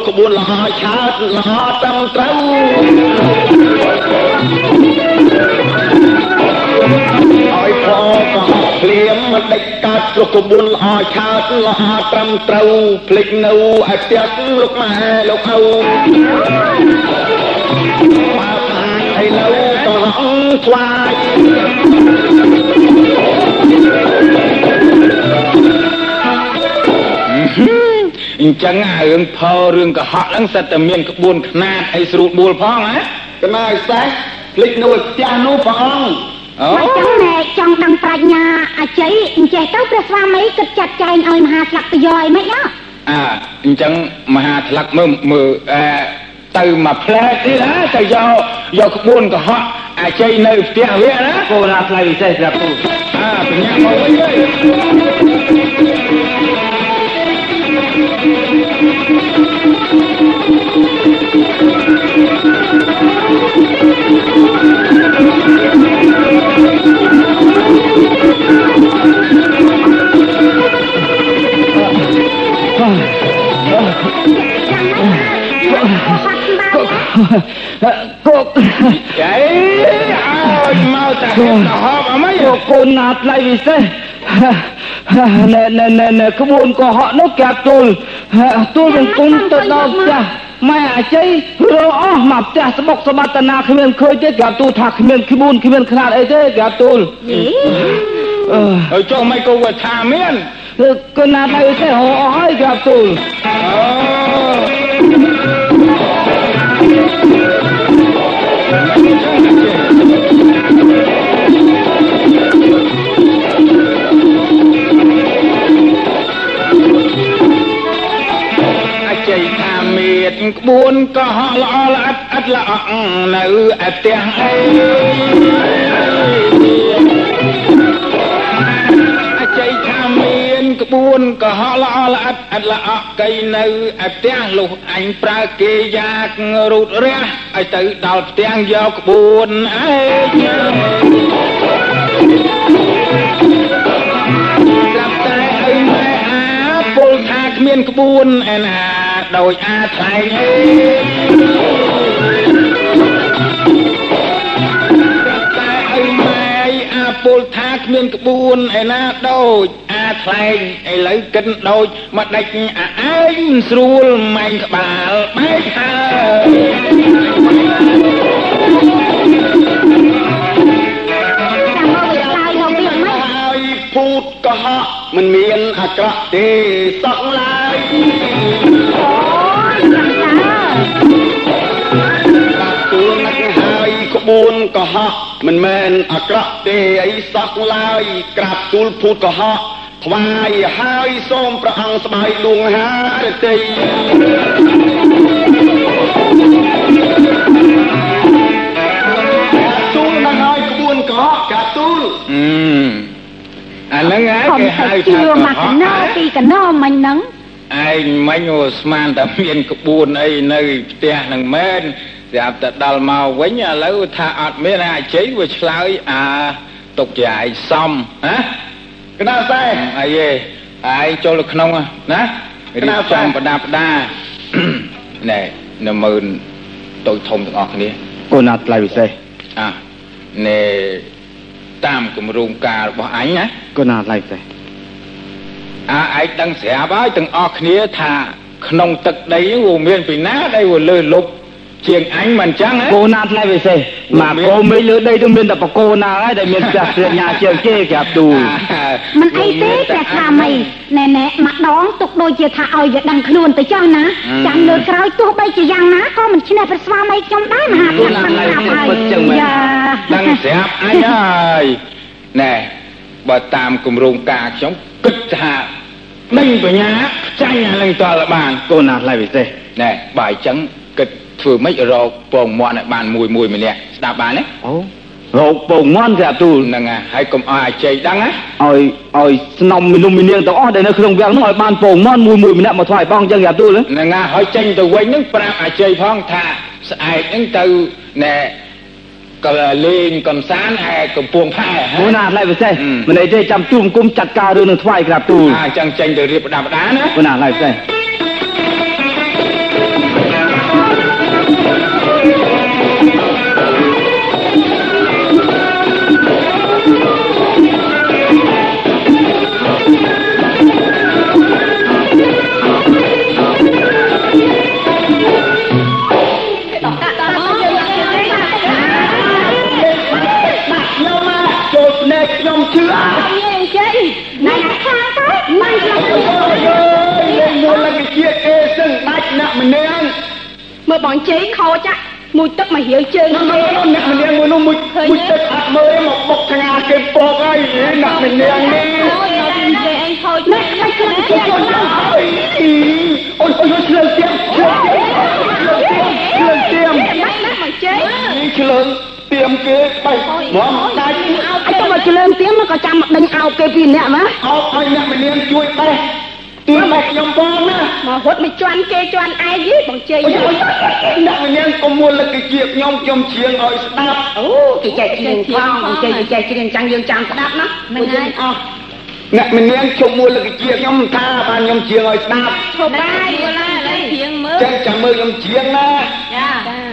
Speaker 10: ក្បួនលហោឆើតលហោត្រឹមត្រូវឲ្យផក៏ភ្លាមមកដេចកើតព្រោះក្បួនលហោឆើតលហោត្រឹមត្រូវភ្លេចនៅឯផ្ទះលោកម៉ែលោកឪបើបានឥឡូវក៏អងស្វាយ អញ្ចឹងអារឿងផលរឿងកុហកហ្នឹងសិតតែមានក្បួនខ្នាតអីស្រួលបួលផងហ៎
Speaker 1: កណាសេះភ្លេចនៅឯផ្ទះនោះព្រះអង្គ
Speaker 10: អូ
Speaker 4: បើចឹងណែចង់ដឹងប្រាជ្ញាអាជ័យអញ្ចេះទៅព្រះស្វាមីគិតចាត់ចែងឲ្យមហាស្លឹកប្រយោយមិនណា
Speaker 10: អាអញ្ចឹងមហាថ្លឹកមើលមើលអែ
Speaker 5: ទៅមកផ្លែកទៀតណាទៅយកយកក្បួនកុហកអាជ័យនៅផ្ទះវាណា
Speaker 8: កូនណាថ្លៃពិសេសប្រាប់ទូល
Speaker 5: អាបញ្ញាមកវិញ ហើយ
Speaker 8: កូន
Speaker 5: ចៃឲ្យមកតាហេតុហប់អីមិន
Speaker 8: កូនណាថ្លៃពិសេស ណែណែណែណែក្បួនកុហកនោះគេទូលទូលនឹងគុំទៅដល់ផ្ទះម៉ែអាជ័យរកអស់មកផ្ទះស្បុកសម្បត្តិណាគ្មានឃើញទេគេទូលថាគ្មានក្បួនគ្មានខ្នាតអីទេគេទូលអឺ
Speaker 5: ហើយចុះមិនក៏វាថាមាន
Speaker 8: កូនណាថ្លៃពិសេសរកអស់ហើយគេទូល
Speaker 5: អូអ ក្បួនកុហកល្អល្អិតឥតល្អក់នៅឯផ្ទះអីអជ័យថាមានក្បួនកុហកល្អល្អិតឥតល្អក់កៃនៅឯផ្ទះលុះអញប្រើគេយ៉ាងរូតរះឲ្យទៅដល់ផ្ទះយកក្បួនអេស្រាប់តែអីម៉ែអាពលថាគ្មានក្បួនឯណា ដោយអាថ្លៃអីតែអីម៉ែអាពលថាគ្មានក្បួនឯណាដូចអាថ្លែងឥឡូវគិនដូចមកដេចអាឯងមិនស្រួលម៉ែងក្បាលបែកហើ
Speaker 4: ចាំមកវាឆ្លើយមកវាមិន
Speaker 10: ហើយពូតកុហកមិនមានអាក្រក់ទេសោះឡើយ បួនកុហកមិនមែនអាក្រក់ទេអីសោះឡើយក្រាបទូលពូតកុហកថ្វាយហើយសូមព្រះអង្គស្បាយលួងហារតីទូលនឹងហើយក្បួនកុហកក្រាបទូល
Speaker 5: អឺអាហ្នឹងហ่า
Speaker 4: ខ្ញុំ
Speaker 5: គេហៅ
Speaker 4: ទៅ
Speaker 5: ថា
Speaker 4: ជឿ
Speaker 5: កុ
Speaker 4: មក
Speaker 5: ហ
Speaker 4: ក
Speaker 5: ក
Speaker 4: ណោពីកណោមិញហ្នឹង
Speaker 5: ឯងមិញអូស្មានតែមានក្បួនអីនៅផ្ទះហ្នឹងមែន ស្រាប់តែដល់មកវិញឥឡូវថាអត់មានអាជ័យវាឆ្លើយអាទុកជាឯងសំណា
Speaker 10: កណាសែ
Speaker 5: អីឯងឯងចូលទៅក្នុងណា
Speaker 10: កណា
Speaker 5: រៀប
Speaker 10: សែ
Speaker 5: ចំបដាបដាណែនៅមើលតូចធំទាំងអស់គ្នា
Speaker 8: កូនណាថ្លៃពិសេស
Speaker 5: អាណែតាមគម្រោងការរបស់អញណា
Speaker 8: កូនណាថ្លៃពិសេស
Speaker 5: អាឯងដឹងស្រាប់ហើយទាំងអស់គ្នាថា ក្នុងទឹកដីហ្នឹងវាមានពីណាដែលវាលើលុប ជាងអញមិនអញ្ចឹងហ៎
Speaker 8: កូនណាថ្លៃពិសេសមកកូនមេលើដីទៅមានតែបកូនណាហើយដែលមានផ្ទះស្រីញ៉ាជាងគេគេទូល
Speaker 4: មិនអីទេព្រះស្វាមីណែណែម្ដងទុកដូចជាថាឲ្យវាដឹងខ្លួនទៅចុះណាចាំលើកក្រោយទោះបីជាយ៉ាងណាក៏មិនឈ្នះព្រះស្វាមីខ្ញុំដែរមហាភាពមិនស្រាប់ហើយយ៉ា
Speaker 5: ដឹងស្រាប់អញហើយណែបើតាមគម្រោងការខ្ញុំគិតថាដេញបញ្ញាចាញ់អានឹងតលបាន
Speaker 8: កូនណាថ្លៃពិសេស
Speaker 5: ណែបើអញ្ចឹងគិត ធ្វើម៉េចរកពងមាន់ឲ្យបានមួយមួយម្នាក់ស្ដាប់បានទេ
Speaker 8: អូរោគពងមន់គេទូល
Speaker 5: ហ្នឹងហើយហើយកុំឲ្យអាជ័យដឹងណា
Speaker 8: ឲ្យឲ្យស្នំមីនុំមីនាងទាំងអស់ដែលនៅក្នុងវាំងនោះឲ្យបានពងមន់មួយមួយម្នាក់មកថ្វាយបងអញ្ចឹងគេទូល
Speaker 5: ហ្នឹងហើយហើយចេញទៅវិញហ្នឹងប្រាប់អាជ័យផងថាស្អែកហ្នឹងទៅណែក៏លេងកំសាន្តឯកំពង់ផែ
Speaker 8: កូនណាថ្លៃពិសេស
Speaker 5: ហឹម
Speaker 8: មិនអីទេចាំជួមគុំចាត់ការរឿងនឹងថ្វាយក្រាបទូល
Speaker 5: អាអញ្ចឹងចេញទៅរៀបផ្ដាប់ផ្ដាណា
Speaker 8: កូនណាថ្លៃពិសេស
Speaker 10: អ្នកម្នាក់
Speaker 4: មើលបងជ័យខោចាក់មួយទឹកមករាវជើង
Speaker 10: នោះនោះនោះអ្នកម្នាក់មួយនោះមួយមួយទឹកអត់មើលមកបុកថ្ងាគេពកហើយអ្នកម្នាក់នេះ
Speaker 4: អូយនៅទីជ័យអញខូចណែខ្លាចខ្លួនជ័យ
Speaker 10: អូយអូយអូយឆ្លើយទៀតឆ្លើយទៀតឆ្លើយ
Speaker 11: មកជ័យ
Speaker 10: នេះឆ្លើងទៀមគេបៃមកដាច់
Speaker 11: អត់ទៅមកជលើងទៀមក៏ចាំមកដេញអោបគេពីរនាក់ណា
Speaker 10: អោបឲ្យអ្នកម្នាងជួយបេះ ទៀមមកខ្ញុំបងណា
Speaker 11: មករត់មិនជន់គេជន់ឯងយីបងជ័យ
Speaker 10: អូយអ្នកម្នាងកុំមួលលឹកជាខ្ញុំខ្ញុំជ្រៀងឲ្យស្ដាប់
Speaker 11: អូគេចែកច្រៀងផងបងជ័យគេចែកច្រៀងចាំងយើងចាំស្ដាប់ណាមិនហើយអស់
Speaker 10: អ្នកម្នាងជុំមួលលឹកជាខ្ញុំថាបានខ្ញុំជ្រៀងឲ្យស្ដាប់
Speaker 11: ឈប់ដែរយល់ណាឥឡូវច្រៀងមើល
Speaker 10: ចឹងចាំមើលខ្ញុំជ្រៀងណា
Speaker 11: ចាចា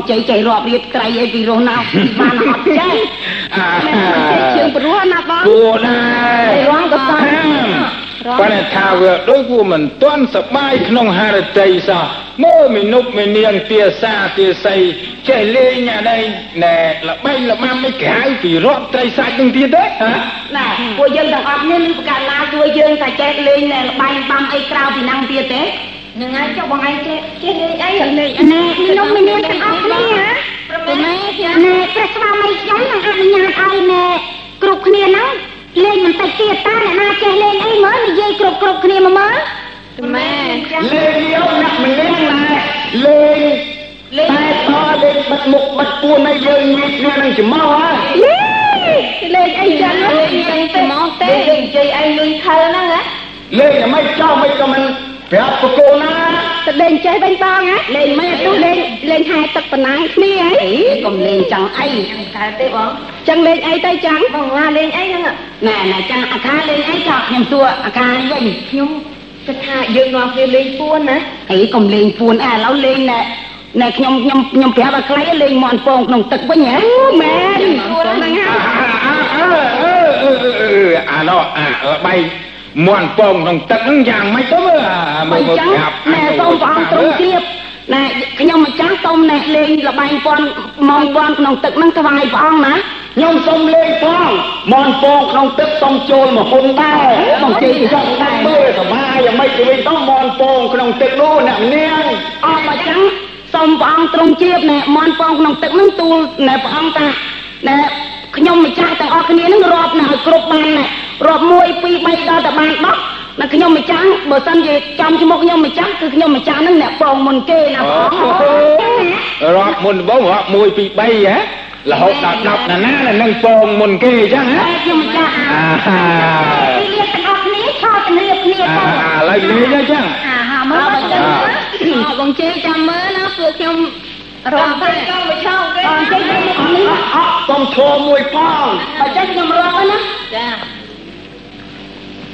Speaker 11: បងជ័យចៃរាប់រៀបក្រៃអីពីរស់ណាពីបានអត់ចេះ
Speaker 5: អា
Speaker 11: ជើងព្រោះណាបង
Speaker 5: គួរដែរ
Speaker 11: រងក៏ត
Speaker 5: ប៉ុន្តែថាវាដូចគួរមិនទាន់សប្បាយក្នុងហារតីសោះមើលមីនុបមីនាងទាសាទាស័យចេះលេងអានេះណែល្បែងល្បាំមិនក្រៅពីរាប់ត្រីសាច់នឹងទៀតទេហ៎
Speaker 11: ណាពួកយើងទាំងអស់គ្នានឹងប្រកាសណាជួយយើងតែចេះលេងនៅលបាយបាំអីក្រៅពីហ្នឹងទៀតទេ នឹងហើយចុះបងឯងចេះចេះលេងអីលេងណែខ្ញុំមិនមានទាំងអស់គ្នាប្រមែណែព្រះស្វាមីខ្ញុំនឹងអនុញ្ញាតឲ្យណែគ្រប់គ្នាហ្នឹងលេងបន្តិចទៀតតើអ្នកណាចេះលេងអីមើលនិយាយគ្រប់គ្រប់គ្នាមកមើលម៉ែ
Speaker 10: លេងយកអ្នកម្នាក់ណាលេងតែតលេងបិទមុខបិទពួនឲ្យយើងងាយគ្នានឹងច្មោះហ៎
Speaker 11: លេងអីចឹងលេងចឹងទេហ្មងទេលេងជ័យឯងលុយខលហ្នឹងហ៎
Speaker 10: លេងយ៉ាងម៉េចចោលមិនក៏មិន ប្រាប់ប្រគោណា
Speaker 11: ទៅលេងចេះវិញបងហ៎លេងម៉ែទូលេងលេងហែទឹកប៉ុណ្ណាគ្នាហ៎អីកុំលេងចឹងអីតែទេបងចឹងលេងអីទៅចឹងបងថាលេងអីហ្នឹងណែណែចឹងអាខាលេងអីចោលខ្ញុំសួរអាខាវិញខ្ញុំគិតថាយើងនាំគ្នាលេងពួនណាអីកុំលេងពួនអើឥឡូវលេងណែណែខ្ញុំខ្ញុំខ្ញុំប្រាប់ឲ្យខ្លីលេងមន់ពងក្នុងទឹកវិញហ៎មែនហ្នឹងហើយ
Speaker 5: អើអើអើអើអានោះអាល្បែង មន់ពងក្នុងទឹកហ្នឹងយ៉ាងម៉េចទៅមើលអាមើល
Speaker 11: អញ្ចឹង
Speaker 5: ប្រាប់
Speaker 11: ណែសូមព្រះអង្គទ្រង់ជ្រាបណែខ្ញុំម្ចាស់សូមណែលេងលបែងពាន់ម៉ងពាន់ក្នុងទឹកហ្នឹងថ្វាយព្រះអង្គណា
Speaker 10: ខ្ញុំសុំលេងផងមនពងក្នុងទឹកសុំចូលមកហ៊ុនដែរមកជិះចង់ដែរមើលសបាយយ៉ាងម៉េចទៅវិញទៅមនពងក្នុងទឹកនោះអ្នកនាង
Speaker 11: អស់មកចឹងសូមព្រះអង្គទ្រង់ជ្រាបណែមន់ពងក្នុងទឹកហ្នឹងទូលណែព្រះអង្គតាណែខ្ញុំម្ចាស់ទាំងអស់គ្នាហ្នឹងរាប់ណែឲ្យគ្រប់បានណែ រាប់1 2 3ដល់តែបាន10ណាខ្ញុំម្ចាស់បើសិនជាចំឈ្មោះខ្ញុំម្ចាស់គឺខ្ញុំម្ចាស់ហ្នឹងអ្នកពងមុនគេណាព្រះអង្គ
Speaker 5: រាប់មុនដំបូងរាប់1 2 3ហ៎រហូតដល់10ណាណានឹងពងមុនគេអញ្ចឹងហ៎
Speaker 11: តែខ្ញុំម្ចាស់
Speaker 5: អាហា
Speaker 11: ពីលៀបទាំងអស់គ្នាឆោតជំរាបគ្នា
Speaker 5: អា
Speaker 11: ទៅ
Speaker 5: ឥឡូវលេងអញ្ចឹង
Speaker 11: អាហាមើលបើចឹងបងជេចាំមើលណាពួកខ្ញុំរំតែចង់មកឆោតគេបងជេចាំមកនេះ
Speaker 10: អត់សុំឈរមួយផង
Speaker 11: បើចឹងខ្ញុំរាប់ហើយណាចា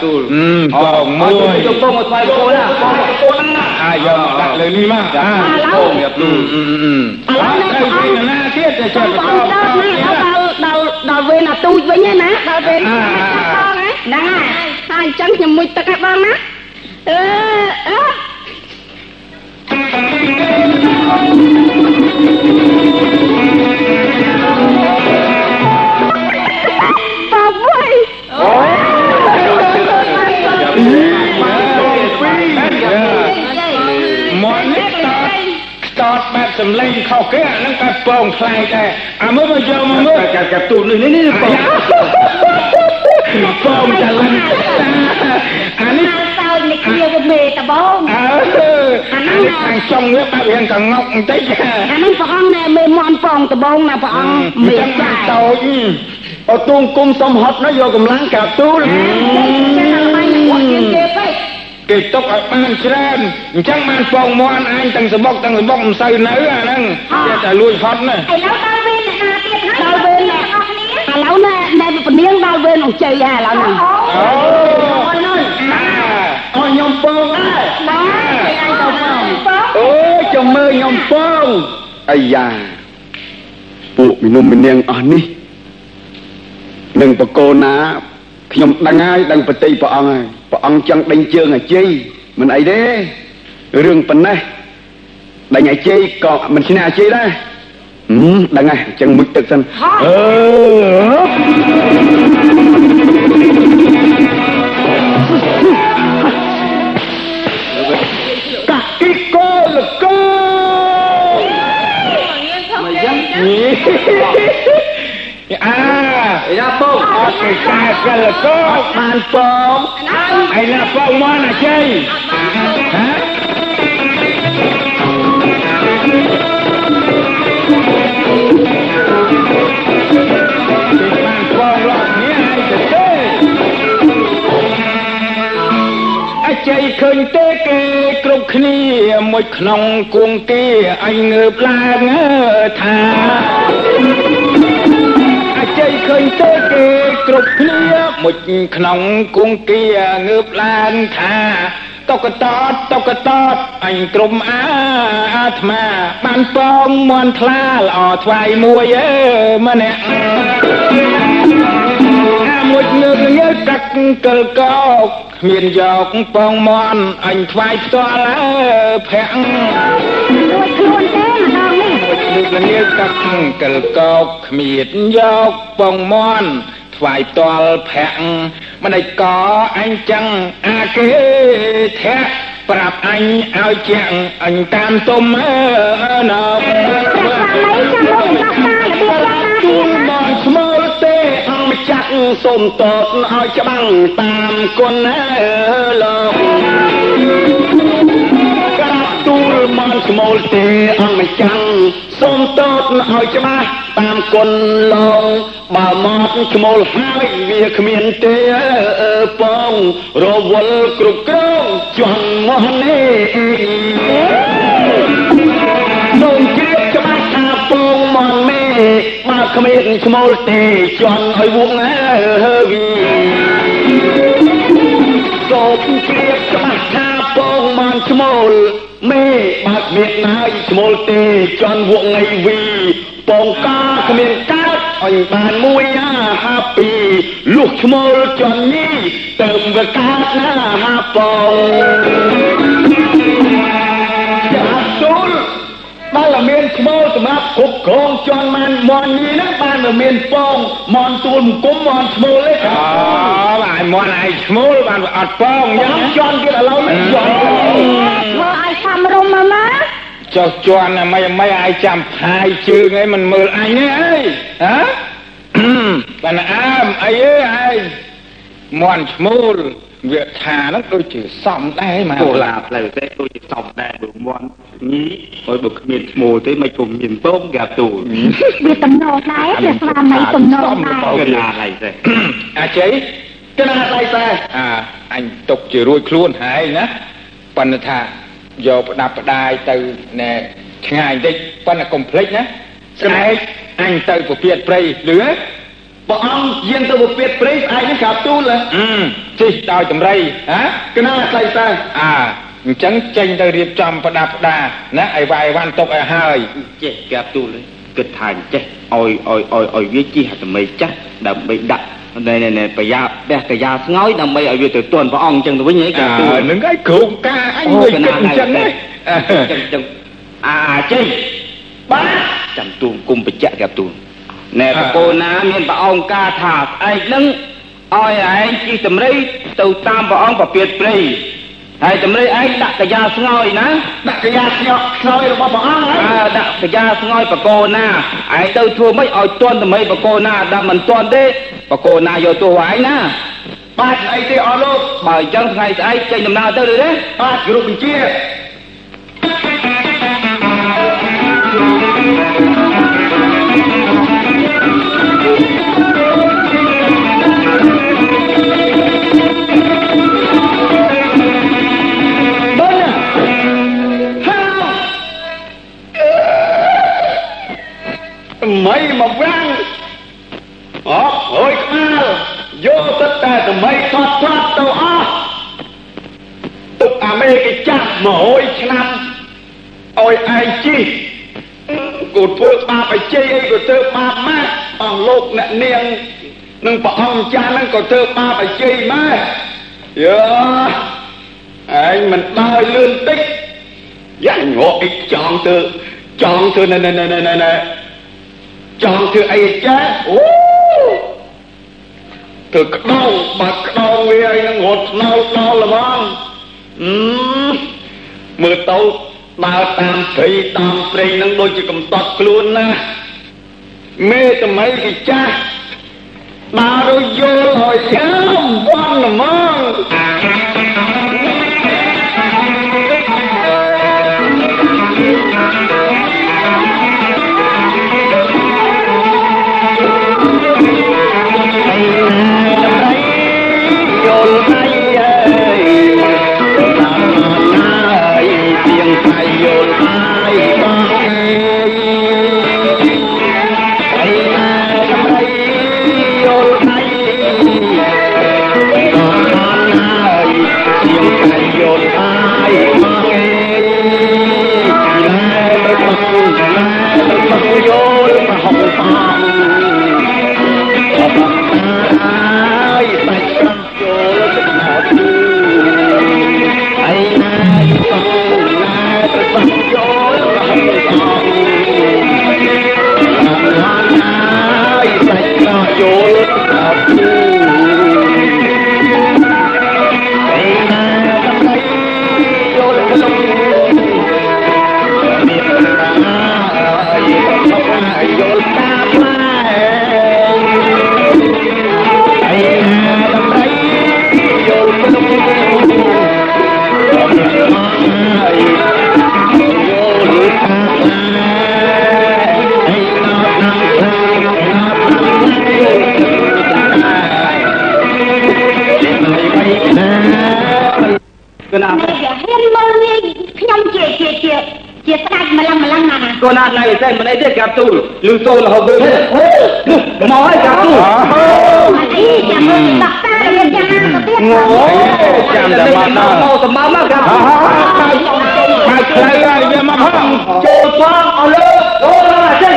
Speaker 11: មកយ៉ា
Speaker 5: ទូលអឺពងមួយ
Speaker 10: យកពងមកថ្វាយពងណាពងមកពងណា
Speaker 5: អាយកមកដាក់លើនេះមកអាពងយ៉ាទូលអឺអឺអឺត្រូវវិញណាទៀតតែចាំ
Speaker 11: បង
Speaker 5: បន្ត
Speaker 11: ដល់ណាដល់ដល់ដល់វេនអាទូចវិញឯណាដល់វេនហ្នឹងហើយហើយអញ្ចឹងខ្ញុំមួយទឹកឲ្យបងណាអឺអឺ
Speaker 5: តបែបសំឡេងខុសគេអាហ្នឹងតែពងខ្លាយដែរអាមើលមកយកមកមើល
Speaker 10: កាកាទូនេះនេះពង
Speaker 5: ពងចល័នអានេះ
Speaker 11: សើចនេះគ្នាវាមេតបង
Speaker 5: អើអានេះខាងចុងវាបែបរៀងកងុកបន្តិច
Speaker 11: អាហ្នឹងព្រះអង្គណែមេមន់ពងដបងណាព្រះអង្គ
Speaker 5: មេ
Speaker 11: មេ
Speaker 5: ចាំ
Speaker 11: ចា
Speaker 5: តូច
Speaker 10: អូទូងគុំសុំហត់ណាយកកម្លាំងកាទូល
Speaker 5: គេຕົកឲ្យបានច្រើនអញ្ចឹងបានពងមន់អញទាំងសបុកទាំងសបុកមិនសូវនៅអាហ្នឹងគេតែលួចហត់ណា
Speaker 11: ឥឡូវដល់វេនអ្នកណាទៀតហើយដល់វេនអ្នកអស់គ្នាឥឡូវណែណែពនាងដល់វេនអង្គជ័យហើយឥឡូវហ្នឹង
Speaker 5: អូ
Speaker 11: អូយនោះ
Speaker 5: ណា
Speaker 10: អស់ខ្ញុំពងដែរ
Speaker 11: បាទឯងទៅផង
Speaker 10: អូចាំមើលខ្ញុំពងអាយ៉ាពួកមនុស្សម្នាងអស់នេះនឹងបកោណា ខ្ញុំដឹងហើយដឹងប្រតិព្រះអង្គហើយព្រះអង្គចង់ដេញជើងអាជ័យមិនអីទេរឿងប៉ុណ្ណេះដេញអាជ័យក៏មិនឈ្នះអាជ័យដែរហឹមដឹងហើយអញ្ចឹងមុជទឹកសិនអឺកាអ៊ីកូលកូមកយ៉ាងនេះ
Speaker 5: អា យ៉ាពងអត់គេកាកលកោ
Speaker 10: បានពង
Speaker 5: អីណាពងមន់អាជ័យហ៎បានពងរត់នេះឲ្យទៅទេអជ័យឃើញទេគេគ្រប់គ្នាមួយក្នុងគួងគេអញងើបឡើងថាអ ជ័យឃើញទេគេគ្រប់គ្នាមួយក្នុងគួងគេងើបឡើងថាតុកតតតុកតតអញក្រុមអាអាត្មា បានពងមន់ថ្លាល្អថ្វាយមួយអើម្នាក់អាមួយងើងើកាក់កិលកោកគ្មានយកពងមន់អញថ្វាយផ្ទាល់អើប្រាក់
Speaker 11: មួយខ្លួនទេម្ដងនេះ
Speaker 5: មួយងើកាក់កិលកោកគ្មានយកពងមន់ថ្វាយផ្ទាល់ប្រាក់មិនឯកអញចឹងអាគេធាក់ប្រាប់អញឲ្យជាងអញតាមទុំអើណោ
Speaker 10: ទូលមកស្មើទេអង្គម្ចាស់សូមតតឲ្យច្បាំងតាមគុណអើលោកក្រាបទូលមកស្ឈ្មោលទេអង្គម្ចាស់ សូមតតឲ្យច្បាស់តាមគុណឡងបើមកឈ្មោលហើយវាគ្មានទេអើបងរវល់គ្រប់គ្រងជន់មកនេះសូមជ្រាបច្បាស់ថាពងមកមេបើគ្មានឈ្មោលទេជន់ឲ្យវងហើវីសូមជ្រាប លមេបើគ្មានណាយឈ្មោលទេជន់វងងៃវីពងកាគ្មានកើតអញបានមួយអាហាពីលុះឈ្មោលជន់ញីទៅវាកើតណាហាពងចាទូល បើមានឈ្មោលសម្រាប់គ្រប់គ្រងជន់បានមន់ញីហ្នឹងបានមានពងមន់ទូលមុំមន់ឈ្មោលទេអូ
Speaker 5: បាទមន់ឯងឈ្មោលបានអត់ពង
Speaker 10: យ៉ាងជន់ទៀតឥឡូវនេះជន់
Speaker 3: មើលឲ្យខំរុំមកមក
Speaker 5: ចុះជន់ណាមិនមិនឲ្យចាំផាយជើងឯងមិនមើលអញទេអីហ៎បានអើមអីឯង មន់ឈ្មោលវាថាហ្នឹងដូចជាសំដែរមក
Speaker 10: គោឡាផ្លូវទេដូចជាសំដែរបើមន់ញីហើយបើគ្មានឈ្មោលទេមិនពុំមានពងកាទូ
Speaker 3: វាតំណដែរវាស្វាមីតំណដែរ
Speaker 10: កណាឡៃទេ
Speaker 5: អាជ័យកណាឡៃទេអាអញຕົកជារួចខ្លួនហើយណាប៉ុន្តែថាយកផ្ដាប់ផ្ដាយទៅណែឆ្ងាយបន្តិចប៉ុន្តែកុំភ្លេចណាស្អែកអញទៅពពាតព្រៃលឺ
Speaker 10: ព្រះអង្គយាងទៅពពាតព្រៃស្អែកនេះក្រាបទូល
Speaker 5: អឺជិះដោយតម្រៃហ៎
Speaker 10: កណាស្អីតើ
Speaker 5: អើអញ្ចឹងចេញទៅរៀបចំប្រដាប់ផ្ដាណាឲ្យវាយវ៉ាន់ຕົកឲ្យហើយ
Speaker 10: ចេះក្រាបទូលគិតថាចេះឲ្យឲ្យឲ្យឲ្យវាជិះអាថ្មីចាស់ដើម្បីដាក់ណែណែប្រយ៉ាបេះកាយាស្ងោយដើម្បីឲ្យវាទៅទន់ព្រះអង្គអញ្ចឹងទៅវិញហ៎
Speaker 5: ចានឹងឯងក្រុមការអញមួយគិតអញ្ចឹងហ៎
Speaker 10: អញ្ចឹងអាចេញបាទចាំទូមគុំបច្ចៈកាទូន ណែបកូនណាមានព្រះអង្គការថាស្អែកនឹងឲ្យឯងជិះតម្រៃទៅតាមព្រះអង្គប្រពៀតព្រៃហើយតម្រៃឯងដាក់កាយាស្ងោយណា
Speaker 5: ដាក់កាយាស្ងោយស្ងោយរបស់ព្រះអង្គ
Speaker 10: ហើយអើដាក់កាយាស្ងោយបកូនណាឯងទៅធ្វើម៉េចឲ្យតន់តម្រៃបកូនណាដាក់មិនតន់ទេបកូនណាយកទោសឯងណា
Speaker 5: បាទអីទេអស់លោក
Speaker 10: បើអញ្ចឹងថ្ងៃស្អែកចេញដំណើរទៅឬទេ
Speaker 5: បាទគោរពបញ្ជា
Speaker 10: តែថ្មីថត់ថត់ទៅអស់ទុកអាមេរិកចាស់100ឆ្នាំឲ្យឯងជីគូធ្វើបាបឲ្យជ័យអីក៏ធ្វើបាបម៉ាក់អស់លោកអ្នកនាងនឹងព្រះអង្គចាស់ហ្នឹងក៏ធ្វើបាបឲ្យជ័យម៉ែយើឯងមិនដើរលឿនតិចយ៉ាងងក់អីចង់ទៅចង់ទៅណែណែណែណែចង់ធ្វើអីចាអូ ធ្វើក្តោងបាត់ក្តោងវាឲ្យនឹងរត់ស្នោដល់ល្មងអឺមើលទៅដើរតាមព្រៃតាមព្រៃនឹងដូចជាកំតត់ខ្លួនណាមេថ្មីគេចាស់ដើរយល់ឲ្យចាំវ៉ាន់ល្មង
Speaker 12: កណានេះវាហ៊ានមើលងាយខ្ញុំជាជាជាជាស្ដេចម្លឹងម្លឹងណាណា
Speaker 5: កណាឡើយតែមិនអីទេកាប់ទូលលឺសូររហូតវិញមកហើយកាប់ទូល
Speaker 12: អីចាំមើលតាក់តារៀនយ៉ាងណាទៅទៀត
Speaker 5: អូចាំតែមកដល់មកសម្បើមកកាប់មកខ្លៅហើយវាមកផងចូលផងអលើអូអាចេះ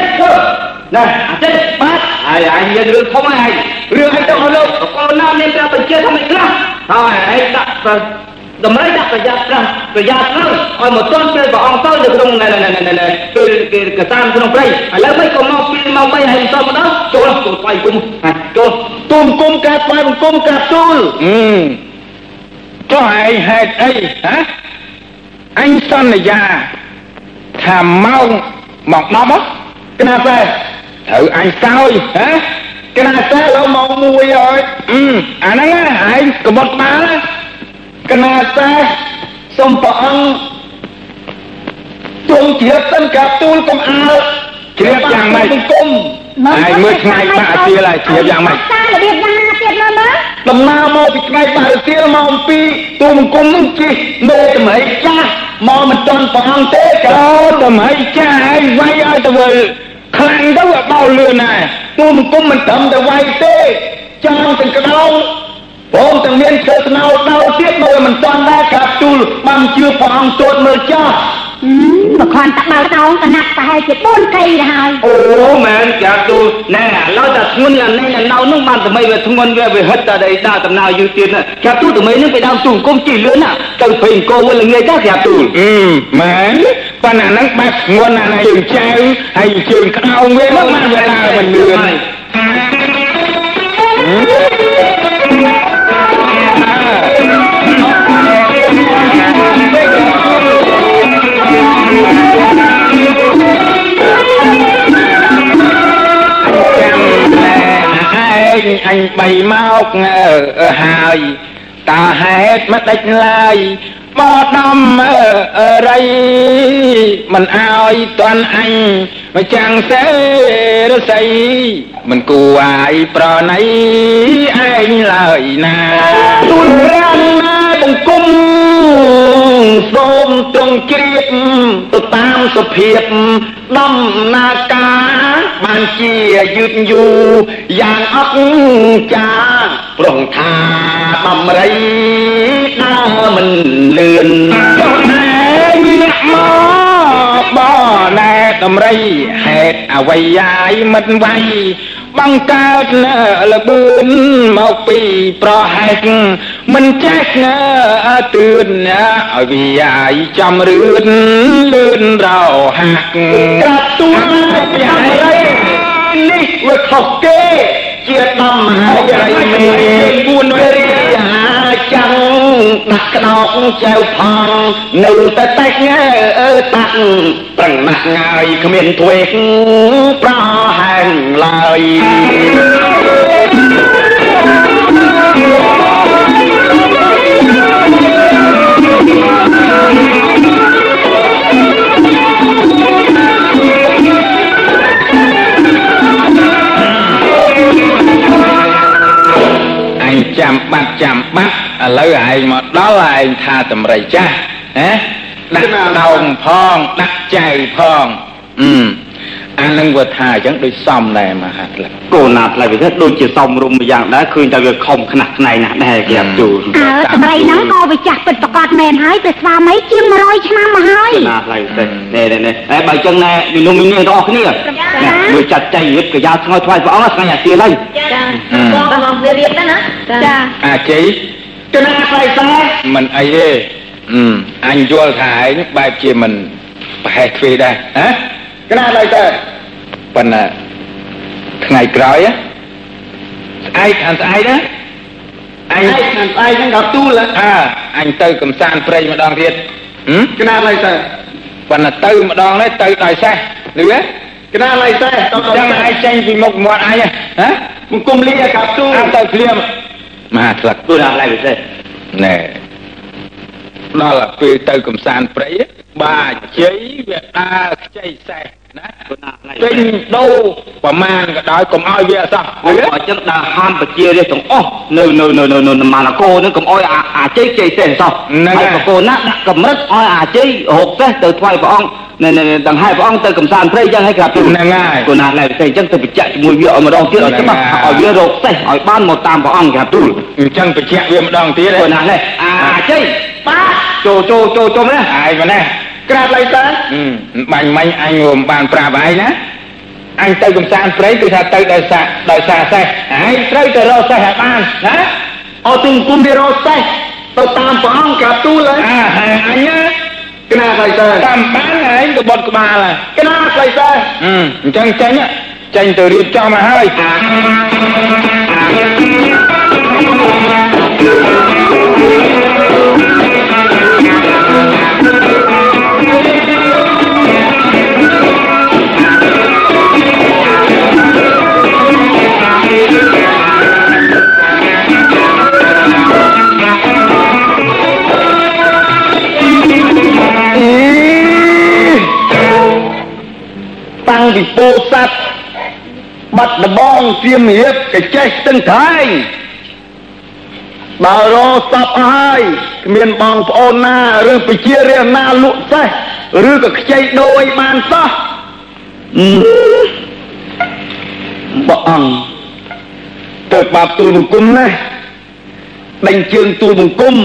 Speaker 5: ណែអាចេះបាទហើយអញមានរឿងធំហើយរឿងអីទៅអលើកូនណាមានប្រាប់បញ្ជាថាមិនខ្លះហើយឯងដាក់ទៅ តម្រូវដាក់ប្រយ័ត្នប្រាស់ប្រយ័ត្នទៅឲ្យមកទាន់ពេលព្រះអង្គទៅនៅក្នុងណែណែណែណែពេលគេកសានក្នុងព្រៃឥឡូវមិនក៏មកពីមកបីហើយទៅម្ដងចូលចូលស្វ័យគុំចូលទូមគុំកាត់ស្វ័យគុំកាត់ទូលអឺចុះឯងហេតុអីហ៎អញសន្យាថាម៉ោងមក10កណាតែត្រូវអញសោយហ៎កណាតែដល់ម៉ោង1ហើយអឺអាហ្នឹងឯងក្បត់បាល់ កណាតែសូមព្រះអង្គទូលជ្រាបសិនកាទូលកុំអើជ្រាបយ៉ាងម៉េចគុំហើយមើលថ្ងៃបាក់ទៀលហើយជ្រាបយ៉ាងម៉េច
Speaker 12: តារបៀបយ៉ាងណាទៀតមើលមើល
Speaker 5: ដំណើរមកពីថ្ងៃបាក់ទៀលមកអំពីទូមង្គមនឹងជិះមេតម្រៃចាស់មកមិនទាន់ព្រះអង្គទេក៏តម្រៃចាស់ហើយវាយឲ្យទៅវិលខ្លាំងទៅបោលឿនណាទូមង្គមមិនត្រឹមតែវាយទេចាំទាំងក្តោង បងទាំងមានឈើស្នោដល់ទៀតមើលមិនតាន់ដែរកាប់ទូលបានជឿព្រះអង្គទួតមើលចោះ
Speaker 12: មកខនតដល់ដងកណាត់ប្រហែលជា4កៃទៅហើយ
Speaker 5: អូមែនកាប់ទូលណែឥឡូវតែធ្ងន់យ៉ាងនេះនៅនោះបានតែមិនវាធ្ងន់វាវាហិតតែដីដើរដំណើរយូរទៀតកាប់ទូលតែមិននឹងไปដើមទូគុំជិះលឿនណាទៅព្រៃអង្គរមួយល្ងាចដែរកាប់ទូលអឺមែនប៉ុន្តែហ្នឹងបែបធ្ងន់ណាស់ជើងចៅហើយជើងក្តោងវាមកបានវាដើរមិនលឿន ញបីមកហើយតើហេតុមិនដេចឡើយបដំរីមិនអើយតន់អញមកចាំងសេរស័យមិនគួរអាយប្រណីឯងឡើយណាទូលរានណាបង្គំសូមទ្រង់ជ្រាបទៅតាម សភាពដំណាការបានជាយឺតយូរយ៉ាងអស្ចារ្យប្រងថាបំរីដើរមិនលឿនចុះណែអ្នកមក បណែដំរីហេតុអ្វីយាយមិនវៃបង្កើតលបឿនមកពីប្រហែកមិនចេះទឿនឲ្យវាយាយចំរឿនលឿនរោហាក់ក្រាបទូលយ៉ាងไรនេះវាខុសគេជាដំមហាយរីមេពួនវេរិយាចាំង ដាក់ក្តោកចៅផងនៅតែតែញើតាក់ប្រឹងណាស់ងាយគ្មានធ្វេកប្រហែងឡើយចាំបាត់ចាំបាត់ ឥឡូវឯងមកដល់ឯងថាតម្រៃចាស់ណាដាក់ដោងផងដាក់ចៅផងអឺអានឹងវាថាអញ្ចឹងដូចសំដែរមហាក្លកូនណាផ្លែវាទៅដូចជាសំរុំមួយយ៉ាងដែរឃើញតែវាខំខ្នះខ្នែងណាស់ដែរគេអត់ជួល
Speaker 12: អើតម្រៃហ្នឹងក៏វាចាស់ពិតប្រកបមែនហើយព្រះស្វាមីជាង100ឆ្នាំមកហើយ
Speaker 5: ណាផ្លែទៅនេះនេះអេបើអញ្ចឹងណែមនុស្សមីនាងទាំងអស់គ្នាមើលចាត់ចៃរៀបកាយ៉ាឆ្ងល់ថ្វាយព្រះអង្គស្ងាញ់អាទៀលហើយ
Speaker 12: ចាបងបងវារៀបទៅណា
Speaker 5: ចាអាជ័យ ចំណាផ្លែតែមិនអីទេអញយល់ថាឯងបែបជាមិនប្រហែលទ្វេដែរហ៎កណាឡើយតើប៉ុន្តែថ្ងៃក្រោយស្អែកខាងស្អែកណាអញខាងស្អែកហ្នឹងដល់ទូលអើអញទៅកំសាន្តព្រៃម្ដងទៀតកណាឡើយតើប៉ុន្តែទៅម្ដងនេះទៅដោយសេះឮទេកណាឡើយតើទៅចាំឯងចេញពីមុខមាត់អញហ៎មង្គមលីកាប់ទូទៅភ្លាម មហាស្លឹកទូដល់ឡើយទេណែដល់ពេលទៅកំសាន្តព្រៃបាជ័យវាដើរខ្ចីសេះ ណាចេញដូរប្រមាណក៏ដោយកុំឲ្យវាអសោះ
Speaker 10: អញ្ចឹងដើរហាមបជារាជទាំងអស់នៅនៅនៅនៅនៅម៉ាឡាកូនឹងកុំឲ្យអាអាជ័យជ័យសេះសោះហើយបកូនណាដាក់កម្រិតឲ្យអាជ័យរកសេះទៅថ្វាយព្រះអង្គនៅនៅដង្ហែព្រះអង្គទៅកំសាន្តព្រៃអញ្ចឹងហើយក្រាបទូល
Speaker 5: ហ្នឹងហើយកូ
Speaker 10: នណាឡែពិសេសអញ្ចឹងទៅបញ្ជាក់ជាមួយវាឲ្យម្ដងទៀតឲ្យច្បាស់ឲ្យវារកសេះឲ្យបានមកតាមព្រះអង្គក្រាបទូល
Speaker 5: អញ្ចឹងបញ្ជាក់វាម្ដងទៀត
Speaker 10: កូនណាឡែអាជ័យបាទចូលចូលចូលចូលណា
Speaker 5: អាយមកណា
Speaker 10: ក្រាបឡៃតើ
Speaker 5: ហឹមបាញ់មិញអញមិនបានប្រាប់ឯងណាអញទៅកំសាន្តព្រៃគឺថាទៅដោយសារដោយសារសេះឯងត្រូវទៅរកសេះឲ្យបានណា
Speaker 10: អត់ទុំគុំវារកសេះទៅតាមព្រះអង្គក្រាបទូលហើយ
Speaker 5: អាហើយអញណា
Speaker 10: កណាឡៃតើ
Speaker 5: តាមបានឯងក៏បត់ក្បាលហើយក
Speaker 10: ណាឡៃតើ
Speaker 5: ហឹមអញ្ចឹងចេញណាចេញទៅរៀបចំមកហើយ
Speaker 10: ពីពោធិ៍សត្វបាត់ដបងសៀមរាបកចេះស្ទឹងត្រែងបើរសពអស់ហើយគ្មានបងប្អូនណាឬពជារាជណាលក់សេះឬក៏ខ្ចីដូរឲ្យបានសោះអឺព្រះអង្គទៅបាបទូលបង្គំណាដេញជើងទូលបង្គំ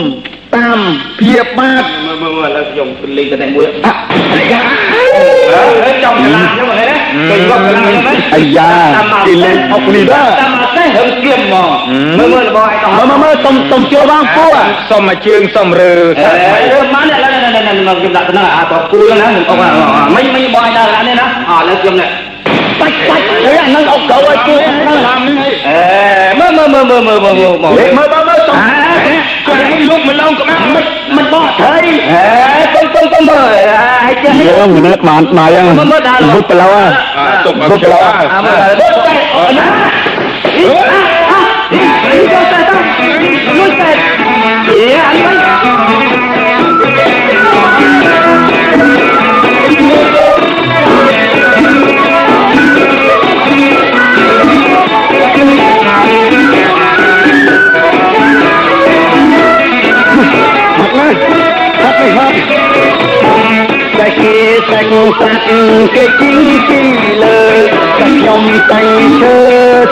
Speaker 10: តាមភាពបាបមើលមើលឥឡូវខ្ញុំលេងតែមួយអ่ะអាយ៉ាអើចង់កលាចឹងមើលណាគេយកកលាចឹងណាអាយ៉ាគេលេងអុកនេះដែរតាមអត់ទេហឹងគៀមហ្មងមើលមើលបងឯងមើលមើលសុំសុំចូលបងពូ
Speaker 5: សុំមកជើងសុំរើ
Speaker 10: អេរើម៉ានឥឡូវនេះមកខ្ញុំដាក់ទៅអាតគូណាខ្ញុំអុកមិញមិញបងឯងដាក់នេះណាអឥឡូវខ្ញុំនេះ បាច់បាច់អីអានឹងអុកទៅឲ្យពូហ្នឹងអេមើលមើលមើលមើលមើលមើលមើលមើលមើលមើលសុំ
Speaker 5: គាត់ឲ្យលុបមកឡងក្បាល
Speaker 10: មិនមិនបោះត្រីហេទុំទុំទុំមើលហើយចេះ
Speaker 1: យើងនេះបានបាយហ្នឹង
Speaker 10: មើលមើលដល់
Speaker 1: ពុតប្លោ
Speaker 5: ទុកមកខ្លោ
Speaker 10: អាមើលមើលតែអូណាអីអីទៅទៅមើលតែអីអី តែគេតែងសัตว์គេជីងពីលើតែខ្ញុំតែងឈើ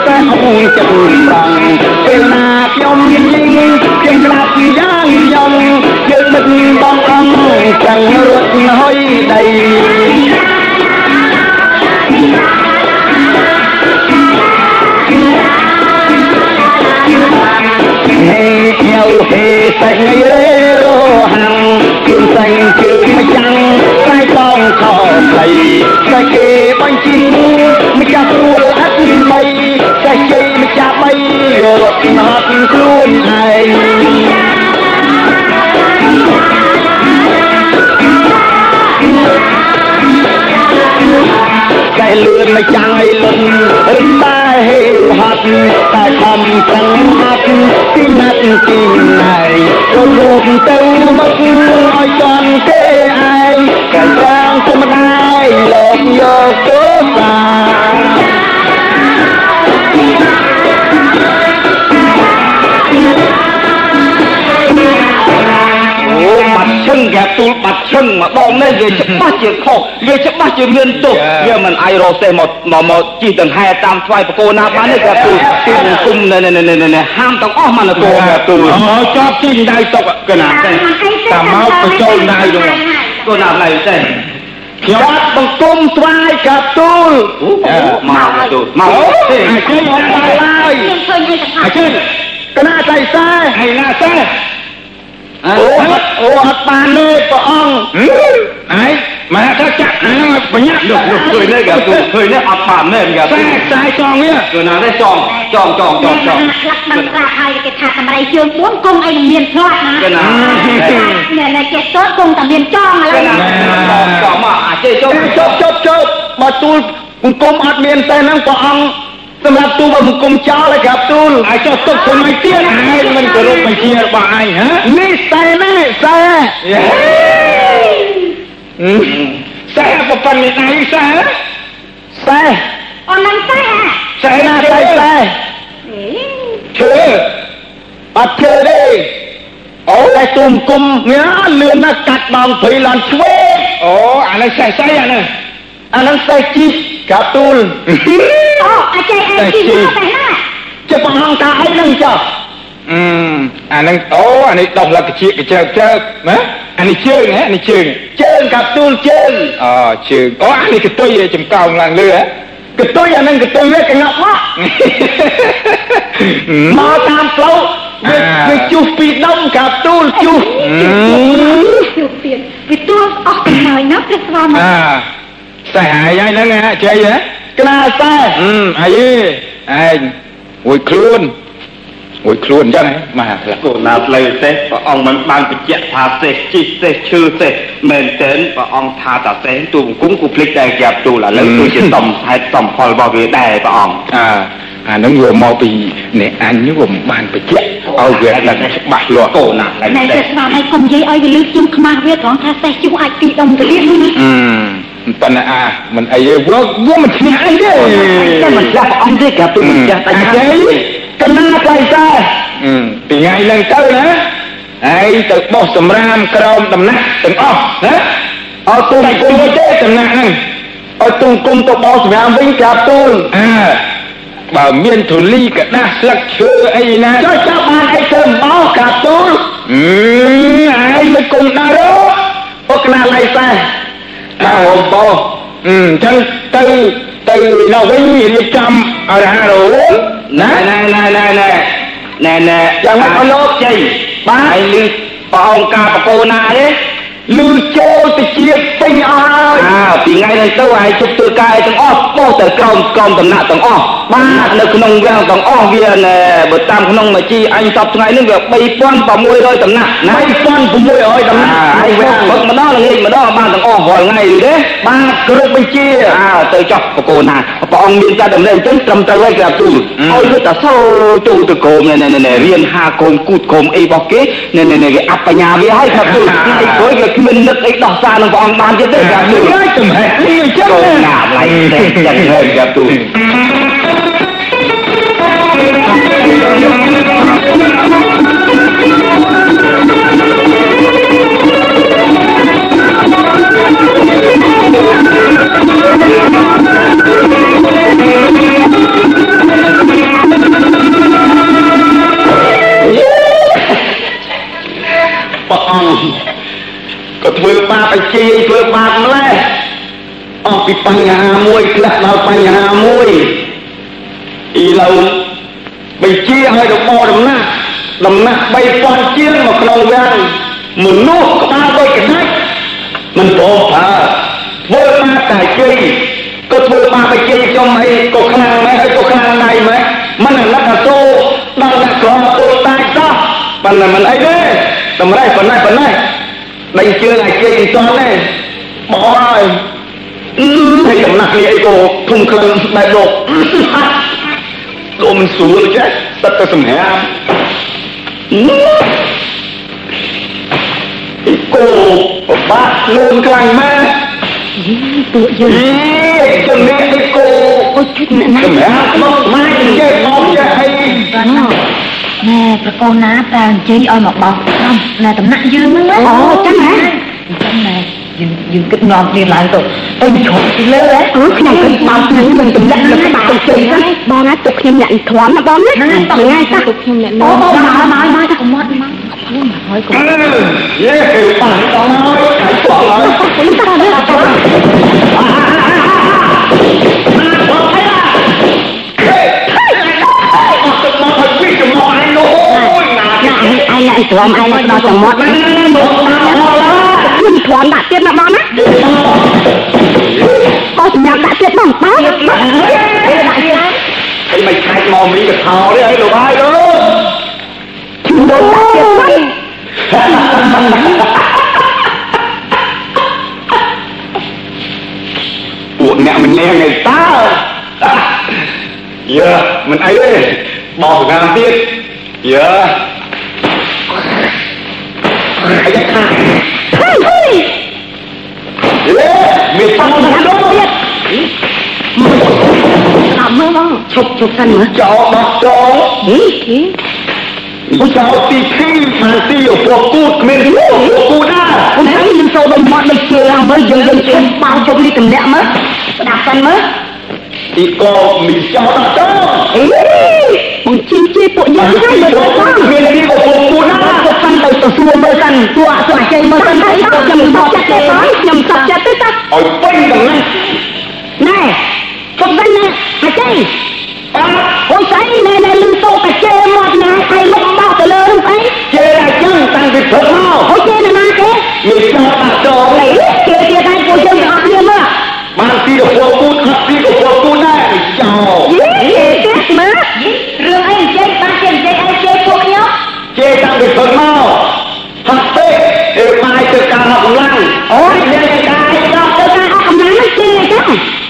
Speaker 10: តែអងចិត្តប្រងពេលណាខ្ញុំយីខ្ញុំក្លាប់យ៉ាងខ្ញុំយើងមិនបងអង្គចាំងរត់ហើយដីហេខ្ញុំហេតែងរេរហាំ ងជឿតែងជឿម្ចាំងតែបងខោខ្លីតែគេបញ្ជីម្ចាស់ស្រួលអត់បីតែជ័យម្ចាស់បីរត់ណាត់ខ្លួនឯង លឿនម្ចាំងឲ្យលុនរឹងតែហេហត់តែខំប្រឹងហាត់ទីណាត់ទីណៃរត់រត់ទៅមកឲ្យចន់គេឯងកាលយ៉ាងធម្មតាលោកយកទៅសា អូបាត់ឈឹងគេទូលបាត់ឈឹងម្ដងនេះវាច្បាស់ជាខុសវាច្បាស់ជាមានទោសវាមិនអាចរកសេះមកមកមកជីដង្ហែតាមថ្វាយបកូនណាបានទេគេទូលទូលគុំនៅនៅនៅនៅហាមទាំងអស់មកនគរគេទូល
Speaker 5: អូចប់ជីងដៃតុកកណាតាមមកទៅចូលដៃទៅ
Speaker 10: គូណាណៃទេខ្ញុំបាត់បង្គំថ្វាយកាទូលមកទូលមកទេ
Speaker 5: អាជិះអត់បានឡើយ
Speaker 4: ខ្ញុំឃើញវាសង្ខ
Speaker 5: អាជិះ
Speaker 10: កណាតែសែ
Speaker 5: ហើយណាសែ
Speaker 10: អូអូអត់បានទេព្រះអង្គ
Speaker 5: ឯងមកថាចាក់អាហ្នឹងបញ្ញាក់
Speaker 10: លោកលោកឃើញទេគេទូលឃើញទេអត់បានទេគេ
Speaker 5: តែ
Speaker 10: ទូល
Speaker 5: ខ្សែចងវា
Speaker 10: គឺណាទេចងចងចងចងចង
Speaker 4: ខ្លះមិនខ្លះហើយគេថាតម្រៃជើង4គង់អីនឹងមានឆ្លាត់ណា
Speaker 10: គឺណា
Speaker 4: នេះនេះចេះតតគង់តែមានចងឥឡូ
Speaker 10: គឺ
Speaker 4: វ
Speaker 10: ណាចងមកអាចជប់ជប់ជប់ជប់បើទូលបង្គំអត់មានតែហ្នឹងព្រះអង្គ សម្រាប់ទូលបើបង្គំចោលហើយក្រាបទូល
Speaker 5: អាចចុះទុកខ្លួនឯងទៀតឯងមិនគោរពបញ្ជារបស់ឯងហ៎
Speaker 10: នេះតែណែតែសសេះប្រពន្ធនេះដៃសេះសេះ
Speaker 11: អូននឹងតែអា
Speaker 10: សេះណាសេះសេះឈើអត់ឈើទេអូតែទុំគុំញ៉ាលឿនណាស់កាត់បងព្រៃឡានឆ្វេងអូអានេះសេះសេះអានេះ អានេះសេះជីកកាទូល
Speaker 11: អូអាចឯងឯងទីមកតែណា
Speaker 10: ជិះបង្ហងតាអីហ្នឹងចុះអឺអាហ្នឹងអូអានេះដោះលកជាកជើកជើកណាអានេះជើងហ៎អានេះជើងជើងកាប់ទូលជើងអូជើងអូអានេះកតុយឯចំកោងឡើងលើហ៎កតុយអាហ្នឹងកតុយវាកងាប់មកមកតាមផ្លូវវាវាជុះពីដុំកាប់ទូលជុះ
Speaker 11: ជុះទៀតវាទួលអស់កំណើយណាព្រះស្វាមី
Speaker 10: អាសែហើយហើយហ្នឹងហ៎ជ័យហ៎ក្នាសែអឺអីឯងអួយខ្លួនអួយខ្លួនអញ្ចឹងហ៎មហាផ្លា
Speaker 8: គោណាផ្លូវសេះព្រះអង្គមិនបានបញ្ជាក់ថាសេះជីសេះឈឺសេះមែនតើព្រះអង្គថាតាសេះទូបង្គំគូភ្លេចតែក្រាបទូលឥឡូវគឺជាសំហេតុសំផលរបស់វាដែរព្រះអង្គ
Speaker 10: អើអានឹងវាមកពីអ្នកអញវាមិនបានបញ្ជាក់ឲ្យវាដឹងច្បាស់លាស់
Speaker 8: គោណាផ្លូវ
Speaker 11: ណែ
Speaker 8: សេះ
Speaker 11: ព្រះស្វាមីកុំនិយាយឲ្យវាលឺជុំខ្មាស់វាត្រង់ថាសេះជុះអាចពីដុំទៅទៀតណា
Speaker 10: អឺ ប៉ុន្តែអាមិនអីទេវាវាមិនឈ្នះអីទេ
Speaker 8: តែមិនចាស់ព្រះអង្គទេក្រាបទូលមិនចាស់តែ
Speaker 10: អា
Speaker 8: ចា
Speaker 10: ចេ
Speaker 8: ស់
Speaker 10: កណ្ណាផ្លៃតែអឺពីថ្ងៃឡើងទៅណាហើយទៅបោះសម្រាមក្រោមដំណាក់ទាំងអស់ណាឲ្យទូលគុំទេដំណាក់ហ្នឹងឲ្យទូលគុំទៅបោះសម្រាមវិញក្រាបទូលអើបើមានធូលីกระដាស់ស្លឹកឈើអីណាចុះចាប់បានអីទៅបោះក្រាបទូលអឺឯងមិនគុំដែរអូកណាឡៃតែ ដល់ហូបបោះអឺអញ្ចឹងទៅទៅនៅវិញរៀបចំឲ្យរហ័សរហួនណា
Speaker 8: ណែណែណែណែណែណែ
Speaker 10: យ៉ាងម៉េចអស់លោក
Speaker 8: ជ័យបាទហើយលឺព្រះអង្គការបកោណាទេ
Speaker 10: លឺចូលទៅជាពេញអស់ហើយ
Speaker 8: អើពីថ្ងៃនេះទៅហើយជប់ធ្វើការឲ្យទាំងអស់បោះទៅក្រោមក្រោមដំណាក់ទាំងអស់បាទនៅក្នុងវាំងទាំងអស់វាណែបើតាមក្នុងមជីអញសពថ្ងៃនេះវា3600ដំណាក់ណា
Speaker 10: 3600ដំណាក់
Speaker 8: ហើយវាឹកម្ដងល្ងាចម្ដងបានទាំងអស់រាល់ថ្ងៃទេបាទគ្រប់បញ្ជាអើទៅចោះបកូនណាព្រះអង្គមានការដំណេកអញ្ចឹងត្រឹមត្រូវហើយក្រាបទូលឲ្យវាតែសូចូលទៅក្រោមណែណែរៀនហាកូនគូតក្រោមអីរបស់គេណែណែគេអបញ្ញាវាឲ្យក្រាបទូលថ្ងៃក្រោយវាគ្មាននឹកអីដោះសារនឹងព្រះអង្គបានទៀតទេក្រាបទូល
Speaker 10: ហើយចំហេះនេះអញ្ចឹង
Speaker 8: កូន
Speaker 10: ណា
Speaker 8: ណាឡៃតែចឹងហើយក្រាបទូល
Speaker 10: ព្រះអង្គ ក៏ធ្វើបាបឲ្យជាយធ្វើបាបម្លេះអស់ពីបញ្ហាមួយខ្លះដល់បញ្ហាមួយឥឡូវបញ្ជាឲ្យរបបដំណាក់ដំណាក់3000ជាងមកក្នុងវាំងមនុស្សក្បាលដូចកណាច់មិនព្រមប្រើធ្វើបាបតែជ័យក៏ធ្វើបាបឲ្យជ័យខ្ញុំអីក៏ខ្លាំងម៉េចហើយក៏ខ្លាំងដៃម៉េចមិនអាណិតអាសូរដល់អ្នកក្រទូលតាចសោះប៉ុន្តែមិនអីទេតម្រេះប៉ុណ្ណេះប៉ុណ្ណេះ ដេញជើងឲ្យជ័យមិនទាន់ទេបោះហើយអឺហើយដំណាក់នេះអីក៏ធំខ្លាំងដែរលោកលោកមិនស្រួលចេះសិតតែសម្រាប់អីគោពិបាកលូនខ្លាំងម៉ែ
Speaker 11: ពួកយើង
Speaker 10: អីជំនាញអីគោ
Speaker 11: អូយជួយអ្នកណា
Speaker 10: សម្រាប់មកម៉ែចេះមកចេះអី
Speaker 11: ណែប្រកូនណាតែអញ្ជើញឲ្យមកបោះ ក្រុមណែដំណាក់យើងហ្នឹងណាអូចឹងហ៎អញ្ចឹងណែយើងយើងគិតនាំគ្នាឡើងទៅទៅជ្រត់ពីលើហ៎អឺខ្ញុំគិតបោកហ្នឹងមិនទម្លាក់លើក្បាលទៅជិះហ្នឹងបងណាទុកខ្ញុំអ្ន ណា
Speaker 10: ឯង
Speaker 11: ឯងអ្នកទ្រាំឯងដល់ចង្មាត់ណាមកខ្ញុំទ្រាំដាក់ទៀតណាបងណាអូសម្រាប់ដាក់ទៀតបងបងដាក់ទៀត
Speaker 10: អីមិនខាច់មកមីកថោទេអីលោកហើយលោក
Speaker 11: ខ្ញុំដាក់ទៀតបង
Speaker 10: ពួកអ្នកម្នាក់ឯតើយើមិនអីទេបោះសក ម្មទៀតយើអាយ៉ាខាយេមានចង់ទៅដល់ទៀត
Speaker 11: អត់មើលបងឈប់ឈប់សិនមើល
Speaker 10: ចោលបោះចោល
Speaker 11: ហីគី
Speaker 10: ចោលទីភីបានទីឪពុកគូតគ្មានគូគូដែរ
Speaker 11: ខ្ញុំថាយើងចូលដល់មាត់ដូចជាឡើងមើលយើងយើងជិះបោជប់នេះតម្លាក់មើលស្ដាប់សិនមើល
Speaker 10: ទីកោមានចោលដល់ចោល
Speaker 11: អេបងជីជីពួកយើងហើយលើទៅផង
Speaker 10: គ្មានទីឪពុកគូដែរ
Speaker 11: ទៅសិនទៅទៅសួរមើលសិនសួរសួរអច័យមើលសិនអីក៏ខ្ញុំសោកចិត្តទេខ្ញុំសោកចិត្តទេតា
Speaker 10: ឲ្យពេញតំណែង
Speaker 11: ណែជប់សិនណាអច័យអូនស្អីណែណែលឺសូតាជេមាត់ណែឯងលុកបោកទៅលើនឹងស្អី
Speaker 10: ជេរអញ្ចឹងតាំងពីព្រឹកមក
Speaker 11: អូជេណាណាទេ
Speaker 10: មានចោលដល់ចោល
Speaker 11: អីគេទៀតឯងពួកយើងទាំងអស់គ្នាមើល
Speaker 10: បានទីឪពុកគូតអត់ទីឪពុកគូតដែរចោល
Speaker 11: យេទៀតមើល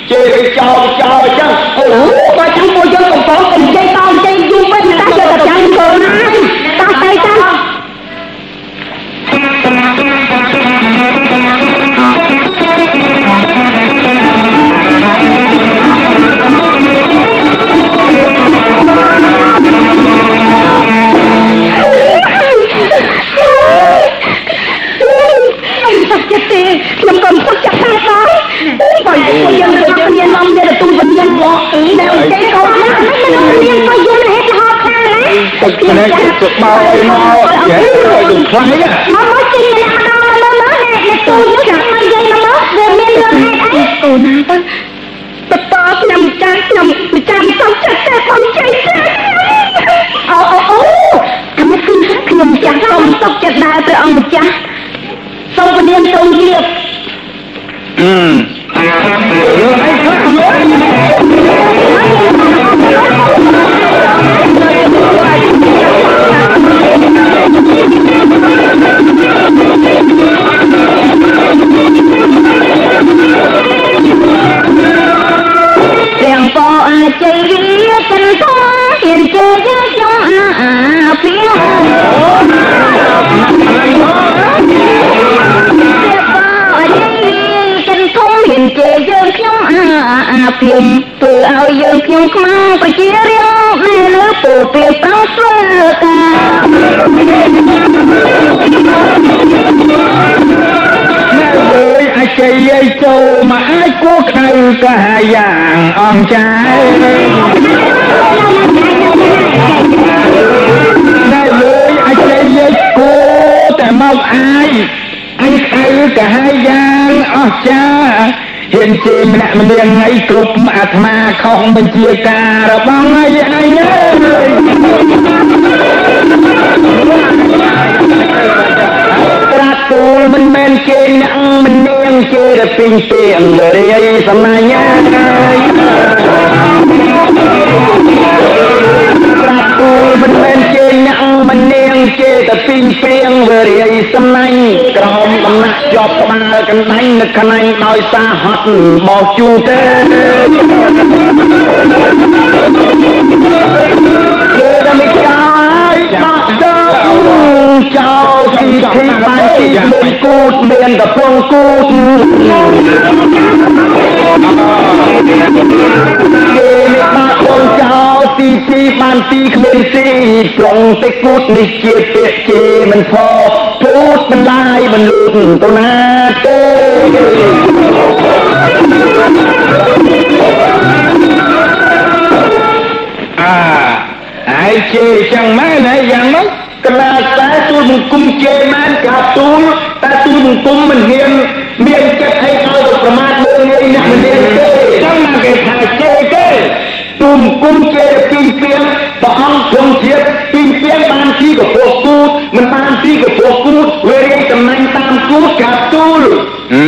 Speaker 11: ចឹ
Speaker 10: ងជេរទៅចោលចោលអញ្ចឹង
Speaker 11: អូបើចាំពួកយើងកំពុងតែចេះតចេះយូរវិញតែយកតែចាំខ្លួនណា តោះទៅតាំងសុខចិត្តទេខ្ញុំក៏សុខចិត្តដែរបងបើពួកយើងទៅគ្នានាំទៅទូវិញ្ញាណមកដែលអីទេក៏ណាមិនមានក៏យល់ហេតុហោខ្លាំងណា
Speaker 5: ទឹកភ្នែកទៅបោកមកយេឲ្យនឹងខ្លាំងណា
Speaker 11: មកមកជិះម្នាក់ដល់លើមើលអ្នកទូនោះចាំមកនិយាយមកវាមានរឿងហេតុអីគូណាទៅបន្តខ្ញុំចាស់ខ្ញុំម្ចាស់សុខចិត្តតែខ្ញុំចេះចាអូអូអូខ្ញុំខ្ញុំចាស់ខ្ញុំសុខចិត្តដែរព្រះអង្គម្ចាស់សូមពលានសូមជៀបអឺ ភៀងធ្វើឲ្យយើងខ្ញុំខ្មាំងប្រជារាស្ត្រនៅលើពូពីប្រងស្វាកា
Speaker 5: ណែអើយអាចជ័យយាយចូលមកអាចគួខៅកាយ៉ាងអងចាយណែអើយអាចជ័យយាយគួតែមកអាយអញខៅកាយ៉ាងអស់ចា ហ៊ានជេរម្នាក់ម្នាក់ថ្ងៃគ្រប់អាត្មាខុសបញ្ជាការរបស់ឯងឯងអើយត្រាទូលមិនមែនគេអ្នកមិននាងគេតែពីងពីអង្រាយសំណាញ់ហើយត្រាទូល មិនមែនគេអ្នកមិននាងគេតែពីងពីអង្រាយសំណាញ់ក្រោមដំណាក់ជាប់ក្បាលកណ្ដាញ់នឹកខ្នាញ់ដោយសារហត់បោកជូទេគេ đã មិនចោលបាក់ដោចោលទីទីបានទីមួយគូតមានតែព្រងគូតគេបាក់បងចោល ទីទីបានទីគ្មានទីត្រង់តែគូតនេះជាពាក្យជាមិនផពូតបន្លាយបន្លូតទៅណាទេអាឯងជេរចឹងមែនហើយយ៉ាងម៉េចកណាតែទូលបង្គំជេរមែនកាទូលតែទូលបង្គំមិនហ៊ានមានចិត្តអីឲ្យទៅប្រមាថលើងាយអ្នកមិនហ៊ានទេចឹងមកគេថាជេរទេទូលប ង្គំជេរពីងពីងព្រះអង្គព្រមជាតិពីងពីងបានទីកពោះគូតមិនបានទីកពោះគូតវារៀងចំណេញតាមគូតកាទូលអឺ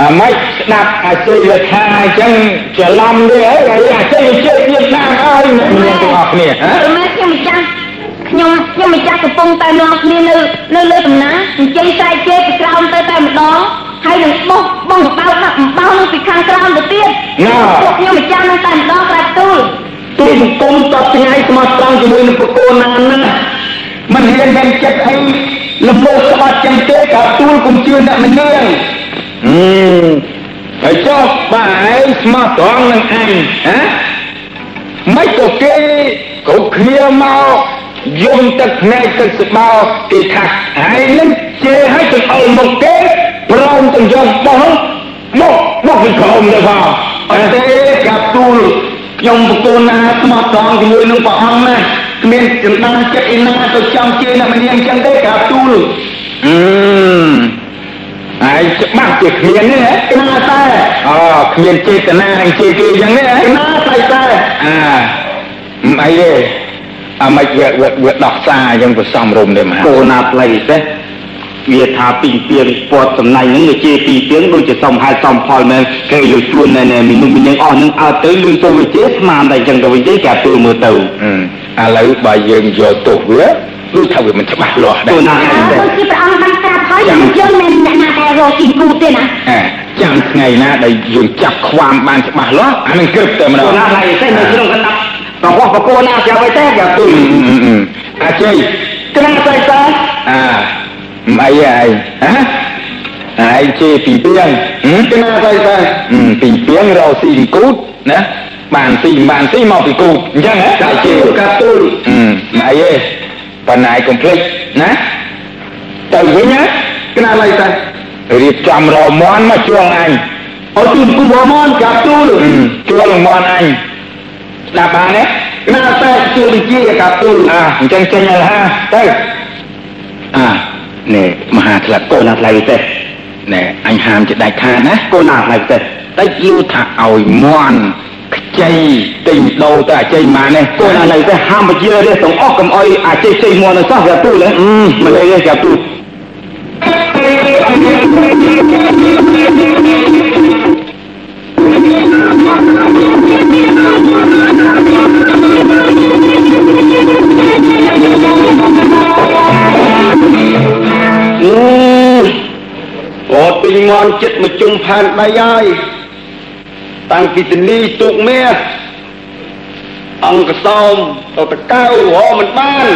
Speaker 5: អាម៉េចស្ដាប់អាជ័យថាអញ្ចឹងច្រឡំទេអីអាជ័យជ័យទៀតណាហើយអ្នកមានទាំងអស់គ្នាហ៎
Speaker 11: ម៉ែខ្ញុំម្ចាស់ខ្ញុំខ្ញុំម្ចាស់កំពុងតែនាំគ្នានៅនៅលើដំណើរអញ្ចឹងស្រែកជេរពីក្រោមទៅតែម្ដងហើយនឹងបោះបងបោដាក់អំបោ នឹងពីខាងក្រោមទៅទៀតពួកខ្ញុំម្ចាស់នឹងតែម្ដងប្រាច់ទូល
Speaker 10: ទូលបង្គំតបថ្ងៃស្មោះត្រង់ជាមួយនឹងប្រគល់ណាណាមិនហ៊ានមានចិត្តអីលំពោក្បាត់ចឹងទេក៏ទូលគុំជឿអ្នកម្នាងអឺហើយចុះបើឯងស្មោះត្រង់នឹងអញហ៎មិនក៏គេគ្រប់គ្នាមកយំទឹកភ្នែកទឹកស្បោគេថាឯងនឹងជេរឲ្យទៅអុលមកគេព្រមទាំងយកបោះ មកមកពីក្រុមទៅផងអត់ទេកាប់ទូលខ្ញុំបកូនណាស្មោះត្រង់ជាមួយនឹងព្រះអង្គណាគ្មានចន្តានចិត្តឯណាទៅចង់ជេរអ្នកម្នាក់អញ្ចឹងទេកាប់ទូលអឺហើយច្បាស់ជាគ្មានទេណាតែអូគ្មានចេតនានឹងជេរគេអញ្ចឹងទេណាតែតែអាអីទេអាមិនវាវាដោះសារអញ្ចឹងប្រសំរុំទេមហាគោណាផ្លៃទេ វាថាពីពីងពតសំណាញ់ហ្នឹងវាជាពីពីងដូចជាសំហេតុសំផលមែនគេយកជួនណែណែមីនោះមីញអស់ហ្នឹងឲ្យទៅលឿនទៅវាជាស្មានតែអញ្ចឹងទៅវិញទេគេទូមើលទៅឥឡូវបើយើងយកទោសវាដូចថាវាមិនច្បាស់លាស់ដែរណា
Speaker 11: ដូចជាព្រះអង្គបានប្រាប់ហើយយើងយើងមិនអ្នកណាដែលរកជីគូទេណា
Speaker 10: ចាំថ្ងៃណាដែលយើងចាប់ខ្វាមបានច្បាស់លាស់អានឹងក្រឹបតែម្ដងណាឡើយទេនៅក្នុងកណ្ដាប់របស់បកគោណាជាអ្វីទេយ៉ាទុយអាជ័យក្រាតែតាអា អីឯងហ៎ឯងជេពីពីងក្រាតែតាពីពីងរកស៊ីគូតណាបានស៊ីបានស៊ីមកពីគូតអញ្ចឹងហ៎តែជេកាទុយអីឯងប៉ុន្តែកុំភ្លេចណាទៅវិញណាក្រាឡើយតារៀបចំរមន់មកជួលអញអត់ទូគូរមន់ចាប់ទូលជួលមន់អញស្ដាប់បានទេណាតែជួលវិជាកាទូលអាអញ្ចឹងចេញហើយហាទៅអា នេះមហាថ្លៃកូនណាថ្លៃទេណែអញហាមជាដាច់ខាតណាកូនណាថ្លៃទេតែយូថាឲ្យមន់ខ្ចីទិញដូរទៅអាជ័យម៉ានេះកូនណានៅទេហាមបជារះទាំងអស់កុំអុយអាជ័យផ្សេងមកនៅសោះយ៉ាទូលហ៎មិនអីទេយ៉ាទូល អត់ពីងន់ចិត្តមកជុំផែនដៃហើយតាំងពីទនីទុកមាសអង្គសោមទៅតកៅរហមិនបាន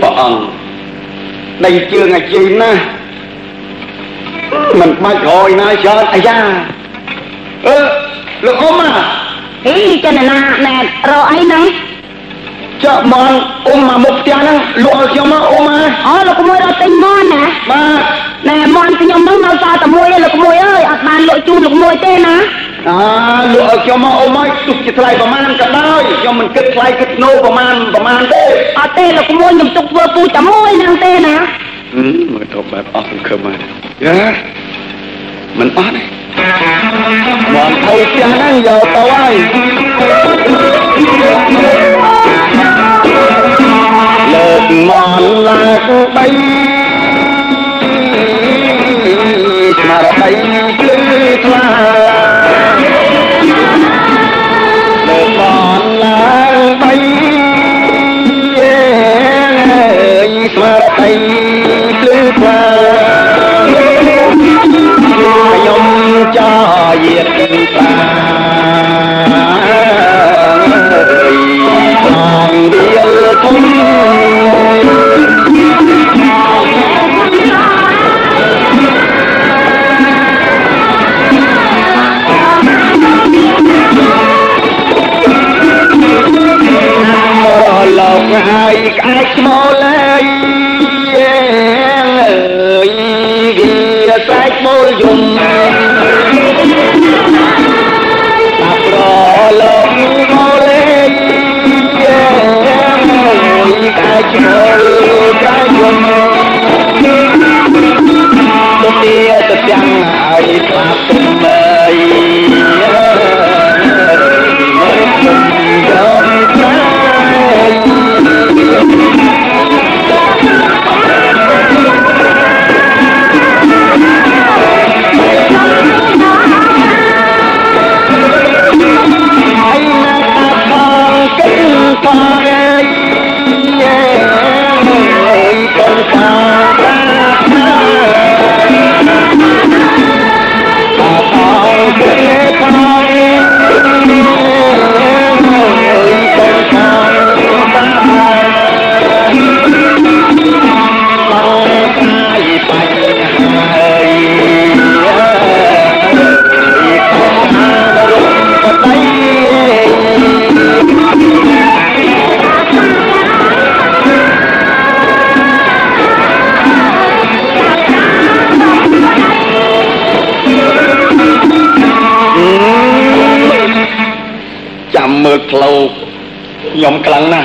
Speaker 10: ព្រះអង្គដៃជើងអាជិះណាស់មិនបាច់រយណាច្រើនអាយ៉ាអឺលោកអ៊ំណា
Speaker 11: ហីចិនណាណែរកអីហ្នឹង
Speaker 10: ចាក់មកអ៊ំមកមុខផ្ទះហ្នឹងលក់ឲ្យខ្ញុំមកអ៊ំមក
Speaker 11: អូលោកក្មួយរត់ទិញមន់ណា
Speaker 10: បាទ
Speaker 11: ណែមន់ខ្ញុំហ្នឹងនៅសល់តែមួយឯងលោកក្មួយអើយអត់បានលក់ជូនលោកក្មួយទេណា
Speaker 10: អាលក់ឲ្យខ្ញុំមកអ៊ំមកទុកជាថ្លៃប្រមាណក៏ដោយខ្ញុំមិនគិតថ្លៃគិតណូប្រមាណប្រមាណទេ
Speaker 11: អត់ទេលោកក្មួយខ្ញុំទុកធ្វើពូជតែមួយហ្នឹងទេណា
Speaker 10: មើលទៅបែបអស់សង្ឃឹមហើយយ៉ាមិនអស់ទេមកថៃផ្ទះហ្នឹងយកទៅហើយ ឡើង លោក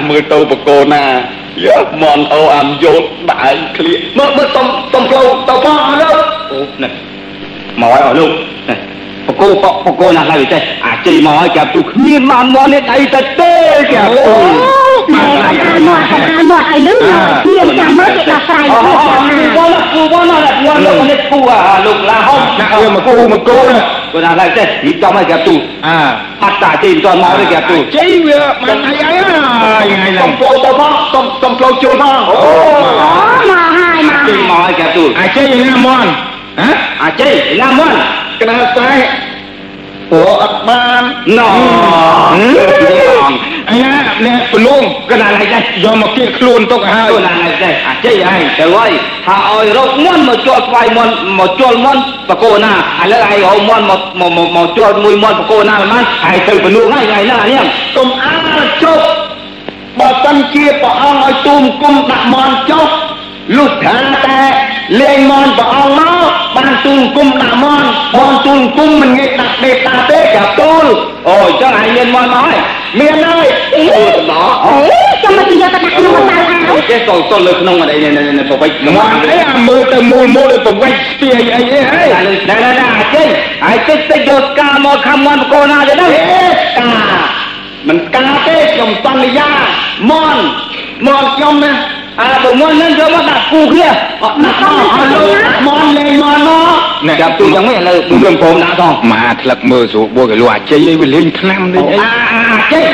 Speaker 10: មើលទៅបកោ
Speaker 8: ណាយើមនអូអាមយោតបែកឃ្លៀមើលមើលសុំសុំផ្លូវទៅផងអស់លោកអូនេះមកឲ្យអស់លោកនេះបកោបបកោណាស់ហើយចេះអាជ័យមកឲ្យចាប់ទូគ្មានបានមននេះដៃទៅទេគេអូ
Speaker 12: មកមកមកឲ្យលឺខ្ញុំចាំមើលគេដោះស្រាយ
Speaker 8: អូ
Speaker 12: ខ្លួន
Speaker 8: អូ
Speaker 12: ណា
Speaker 8: គូវ៉ាគូវ៉ាណាគូវ៉ាលោកនេះគូអាលោកឡាហុក
Speaker 5: ណាក់វាមកគូមកគូណា
Speaker 8: គូណាឡើយទេពីចំឲ្យចាប់ទូ
Speaker 5: អា
Speaker 8: អត់តាជ័យមិនទាន់មកទេចាប់ទូ
Speaker 5: ជ័យវាបានហើយហើ យថ្ងៃឡ
Speaker 8: សុំផ្លូវទៅផងសុំសុំផ្លូវជូនផងអូ
Speaker 12: អូមកហើយមក
Speaker 8: ជ័យមកឲ្យចាប់ទូ
Speaker 5: អាជ័យណាមន់ហ៎
Speaker 8: អាជ័យណាមន់ក្នាស្អែអូអត់បានណោ
Speaker 5: អីណាអ្នកប្រលង
Speaker 8: កណាឡើយទេ
Speaker 5: យកមកគៀកខ្លួនទុកឲ្យ
Speaker 8: គូណាឡើយទេអាជ័យឯងទៅហើយថាឲ្យរកមន់មកជាប់ស្វាយមន់មកជាប់មន់បកគោណាឥឡូវឯងរកមន់មកមកមកជាប់មួយមន់បកគោណាមិនឯងទៅពនួងហើយថ្ងៃហ្នឹងអានេះកុំអាជប់ បើសិនជាព្រះអង្គឲ្យទូមគុំដាក់មន់ចុះលុះថាតែលេងមន់ព្រះអង្គមកបានទូមគុំដាក់មន់មន់ទូមគុំមិនងាយដាក់ដេកតាទេចាប់ទូលអូអញ្ចឹងឲ្យមានមន់មកហើយមានហើយអូដល់
Speaker 12: អេចាំមកយកទៅដាក់ក្នុងកៅអៅ
Speaker 8: ចេះចូលចូលលើក្នុងអីនេះនេះប្រវិច
Speaker 5: មន់អីអាមើលទៅមូលមូលទៅវិញស្ទាយអីអីហេ
Speaker 8: ណែណែណែអាចេះហើយតិចតិចយកស្កាមកខំមន់បកូនណាទៅដល់ស្កា មិនស្កាទេខ្ញុំសន្យាមន់មន់ខ្ញុំណាអាបើមន់នឹងយកមកដាក់គូគ្នាអត់ដាក់អស់អស់លោកមន់លេងមន់មកចាប់ទូយ៉ាងម៉េចឥឡូវខ្ញុំព្រមដាក់ផង
Speaker 5: មកថ្លឹកមើលស្រួលបួកឲ្យលុះអាជ័យអីវាលេងឆ្នាំលេងអី
Speaker 8: អាអាចេះ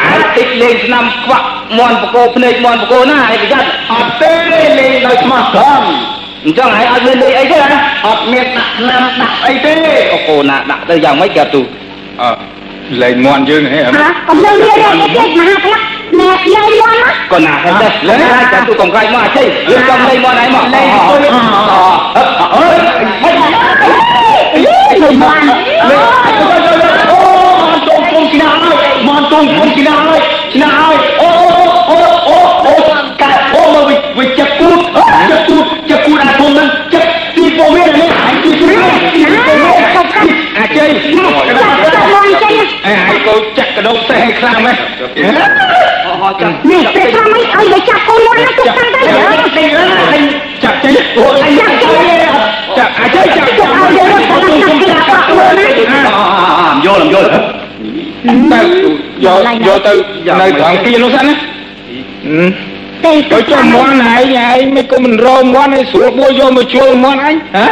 Speaker 8: អាតិចលេងឆ្នាំខ្វាក់មន់បកោភ្នែកមន់បកោណាឯងប្រយ័ត្នអត់ទេលេងដោយស្មោះត្រង់អញ្ចឹងហើយអត់មានលេងអីទេណាអត់មានដាក់ឆ្នាំដាក់អីទេបកោណាដាក់ទៅយ៉ាងម៉េចចាប់ទូ
Speaker 5: អឺ លេងមន់យើងហេ
Speaker 12: ហ៎កុំលើរៀនរៀនទៀតមហាផ្លាក់ណែលេងមកណា
Speaker 8: ក៏ណាហ្នឹងដែរលេងហើយចាំទូកុំខ្លាចមកអីលេងកំលេងមកណៃមកលេងអើយអើយ
Speaker 12: លេងមក
Speaker 8: លេងអូមនតុ ងគុំឆ្នះហើយមនតុងគុំឆ្នះហើយឆ្នះហើយអូអូអូអូកាអូមកវិវិចិត្តគូតចិត្តគូតចិត្តគូតអាធំហ្នឹងចិត្តទីពោមាននេះអញទីពោមានអាជ័យ
Speaker 12: ចាក់ទៅមកចេញ
Speaker 5: អេហើយកូនចាក់កដោសេះឲ្យខ្លាំងហ៎
Speaker 8: អស់ចាំ
Speaker 12: នេះពេលខ្លះមិនឲ្យទៅចាប់កូនមកណាទុកតាំងទៅ
Speaker 5: ចាក់ចេញអូយ
Speaker 12: ចាប់ចេញ
Speaker 5: ចាក់អាចចាក់
Speaker 12: ទុកឲ្យយកទៅដាក់ក្នុងទីអាក់មកណា
Speaker 8: យល់យល់
Speaker 5: ទៅយកយកទៅនៅត្រង់គៀននោះសិនណា
Speaker 12: ទេ
Speaker 5: ទៅចុះមន់ឯងឯងមិនគុំមិនរមមន់ឲ្យស្រួលបួយកមកជួលមន់អញហ៎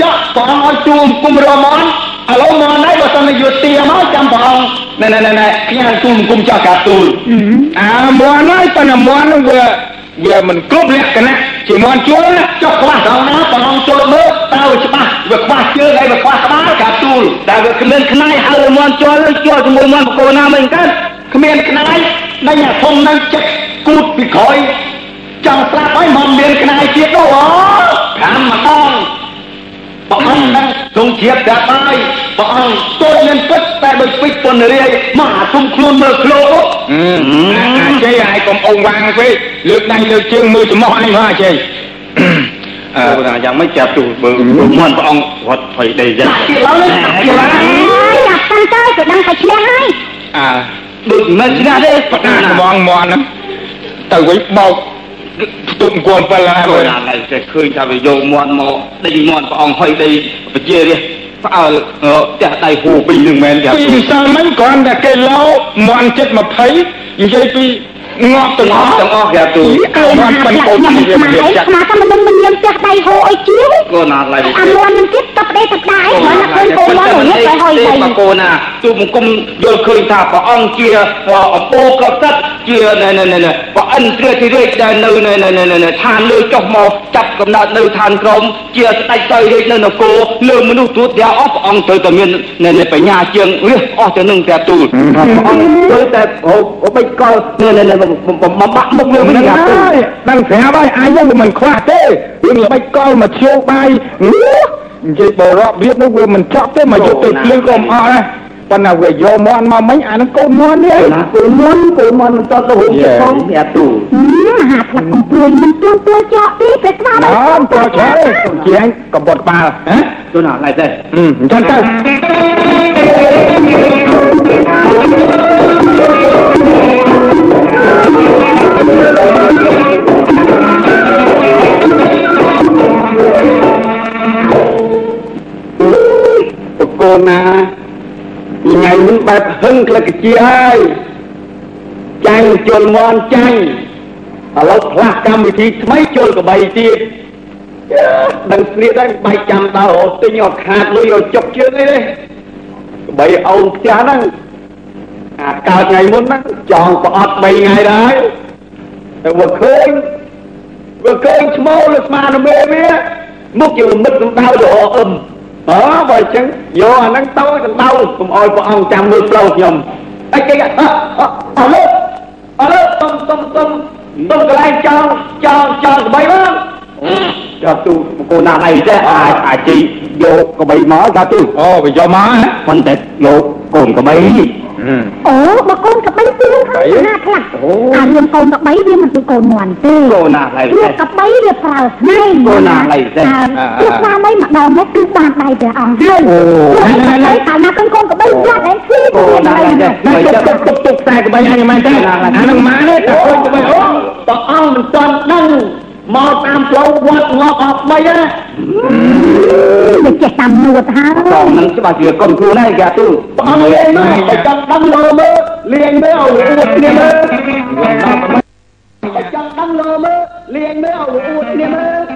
Speaker 8: ចាក់ព្រះអង្គឲ្យជួមគុំរមន ឥឡូវមកណៃបើសិនជាយុទាមកចាំព្រះអង្គណែណែណែណែខ្ញុំជួមគុំចាស់កាទូល
Speaker 5: អាមន់ហើយប៉ុន្តែមន់នោះវាវាមិនគ្រប់លក្ខណៈជាមន់ជួលណា
Speaker 8: ចុះខ្វះដល់ណាព្រះអង្គចូលមើលតើវាច្បាស់វាខ្វះជើងហើយវាខ្វះក្បាលកាទូលតែវាគ្មានខ្នាយហើយមន់ចូលចូលជាមួយមន់បកូនណាមិនកើតគ្មានខ្នាយដេញអាធំនឹងចិត្តគូតពីក្រោយចង់ស្លាប់ហើយមិនមានខ្នាយទៀតនោះអូខាំម្ដង ព្រះអង្គនឹងទ្រង់ជ្រាបប្រាប់ហើយព្រះអង្គទល់មានពិតតែដូចពេជ្រពនរាយមកអាគុំខ្លួនមើលឃ្លោក
Speaker 5: អាជ័យហើយកុំអងវាងពេកលើកដៃលើកជើងមើលចំោះអញមកអាជ័យ
Speaker 8: អឺថាយ៉ាងមិនចាប់ទូបើមិនព្រះអង្គរត់ភ័យដីយ៉ាងទៀតឡើយទៀតឡើយ
Speaker 12: ចាប់តាំងទៅក៏ដឹងតែឈ្នះហើយ
Speaker 5: អា
Speaker 8: ដូចមិនឆ្នះទេ
Speaker 5: បកាកំងមន់ហ្នឹងទៅវិញបោកផ្ទុកអង្គអំពិលហើយ
Speaker 8: មើ
Speaker 5: មើ
Speaker 8: ល
Speaker 5: ល
Speaker 8: ណាស់តែឃើញថាវាយកមាត់មកដេញមាត់ព្រះអង្គហុយដីបជារះផ្អើលផ្ទះដៃហូពីនឹងមែនចាប់
Speaker 5: ពី
Speaker 8: ទូ
Speaker 5: ម្សិលមិញគ្រាន់តែគេឡោមន់ចិត្ត20និយាយពីងាប់ទាំងអស់
Speaker 8: ទាំងអស់ចាប់ទូ
Speaker 5: អើមន់មិនកូន
Speaker 12: ខ្ញុំ
Speaker 5: ជា
Speaker 12: ស្មា
Speaker 5: រៀប
Speaker 12: រតី
Speaker 5: ចាត់
Speaker 12: ស្មាតែមិនដឹងមិន មានផ្ទះដៃហូរអីជាវ
Speaker 8: ក៏ណាស់ឡើយ
Speaker 12: អាមន់នឹងទៀតតបដេតបដែរមិនឃើញកូនមកនេះទៅហុយដី
Speaker 8: បកូនណាទូមង្គមយល់ឃើញថាព្រះអង្គជាអំពូកបសិទ្ធជាណែណែណែព្រះអិនទ្រាធិរាជដែលនៅនៅនៅនៅឋានលើចុះមកចាប់កំណត់នៅឋានក្រមជាស្ដេចទៅរាជនៅនគរលើមនុស្សទូទាំងអស់ព្រះអង្គត្រូវតែមាននៅបញ្ញាជាងរះអស់ទៅនឹងតែទូលព្រះអង្គត្រូវតែអូបិចកលនៅនៅបំបាក់មុខលើវិញ
Speaker 5: ហ្នឹង
Speaker 8: យ៉ា
Speaker 5: ហើ
Speaker 8: ទូល
Speaker 5: យដឹងប្រាប់ហើយអាយហ្នឹងវាមិនខ្វះទេ រឿងល្បិចកលមកឈៀវបាយនិយាយបរោះវានោះវាមិនចប់ទេមកយកទៅភ្លៀងក៏មិនអស់ដែរប៉ុន្តែវាយកមន់មកមិញអាហ្នឹងកូនមន់នេះ
Speaker 8: ណាគូមន់គូមន់មិនតទៅវិញផងយ៉ាទូល
Speaker 12: មហាផ្លាក់កំព្រួយមិនទាន់ទាល់ចកទេពេលស្មារតី
Speaker 5: អើតើឆ្លើយជាងកបត់ក្បាលហ៎
Speaker 8: ទូណាឡើយទេ
Speaker 5: អឺអញ្ចឹងទៅប ណាថ្ងៃនេះបែបហឹងក្លិកជាហើយចាញ់ជល់មន់ចាញ់ឥឡូវផ្លាស់កម្មវិធីថ្មីជល់កបីទៀតដឹងស្លៀកហើយបែកចាំដល់រហូតទិញអត់ខាតលុយឲ្យចុកជើងអីទេកបីអូនផ្ទះហ្នឹងអាកើតថ្ងៃមុនហ្នឹងចង់ប្រអត់3ថ្ងៃដែរតែវាឃើញវាឃើញឈ្មោះលើស្មារតីវាមុខជាមិត្តសម្ដៅទៅអអឹម អើបើអញ្ចឹងយកអាហ្នឹងទៅសម្ដៅកុំអោយព្រះអង្គចាំមើលផ្លូវខ្ញុំអីគេអអឡូអឡូតុំតុំតុំតុំកន្លែងចង់ចង់ចង់ក្បីមកចាប់ទូកូនណាស់អីចេះអាចអាចជីយកក្បីមកចាប់ទូអូវាយកមកប៉ុន្តែយកកូនកបី
Speaker 12: អូបើកូនកបីទៀងហើយណាខ្លះអារឿងកូនកបីវាមិនដូចកូនមន់ទេ
Speaker 5: កូនណាស់អី
Speaker 12: រឿងកបីវាប្រើស្នែង
Speaker 5: កូនណាស់អីទេ
Speaker 12: គឺស្នាមម្ដងមកគឺបានដៃព្រះអង្គហើយហើយកាលណាកូនកូនកបីយ៉ាត់ឯងស៊ី
Speaker 5: កូនណាស់អីទេមិនទុកទុកទុកខ្សែក្បីអញមិនទេអានឹងម៉ានេះតែកូនក្បីអូព្រះអង្គមិនទាន់ដឹង មកតាមផ្លូវវត្តងក់អត់បីណា
Speaker 12: វាចេះតាមនួតហើ
Speaker 5: តោះ
Speaker 12: យ
Speaker 5: នឹងច្បាស់ជាកូនគ្រូដែរចាទូព្រះអង្គលេងមើលតែចង់ដឹងលើមើលលេងមើលឲ្យអួតគ្នាមើលតែចង់ដឹងលើមើលលេងមើលឲ្យអួតគ្នាមើលដល់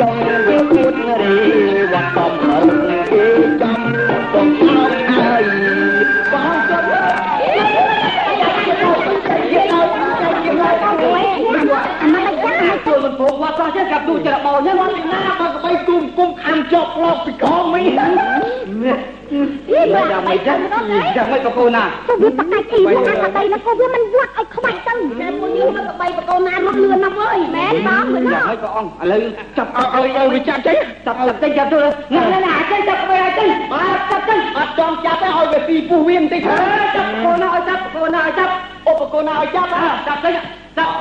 Speaker 5: ចង់វាអ៊ុតរីវត្តតំអត់គេចំកូនចោលហើយបងក៏ចូលមិនព្រមវត្តសោះចេះកាប់ទូចរបោចឹងវត្តណាបើកបីគុំគុំខាំជាប់លោកពីកងមីយ៉ាងមិនចឹងយ៉ាងមិនក៏គូណា
Speaker 12: ទៅវាបកាច់អីវាណាកបីមកវាមិនវត្តឲ្យខ្វាច់ទៅតែមួយនេះទៅកបីបកូនណារត់លឿនណាស់អើយមែន បងមើល
Speaker 5: យ៉ាងមិនក៏អងឥឡូវចាប់ឲ្យឲ្យវាចាប់ចេះចាប់ចាប់ចេះចាប់ទៅណាណាចេះចាប់ទៅឲ្យទៅបាទចាប់ទៅអត់ចង់ចាប់ទេឲ្យវាពីពុះវាបន្តិចចាប់កូនណាឲ្យចាប់កូនណាឲ្យចាប់ឧបកូនណាឲ្យចាប់ចាប់ទៅចាប់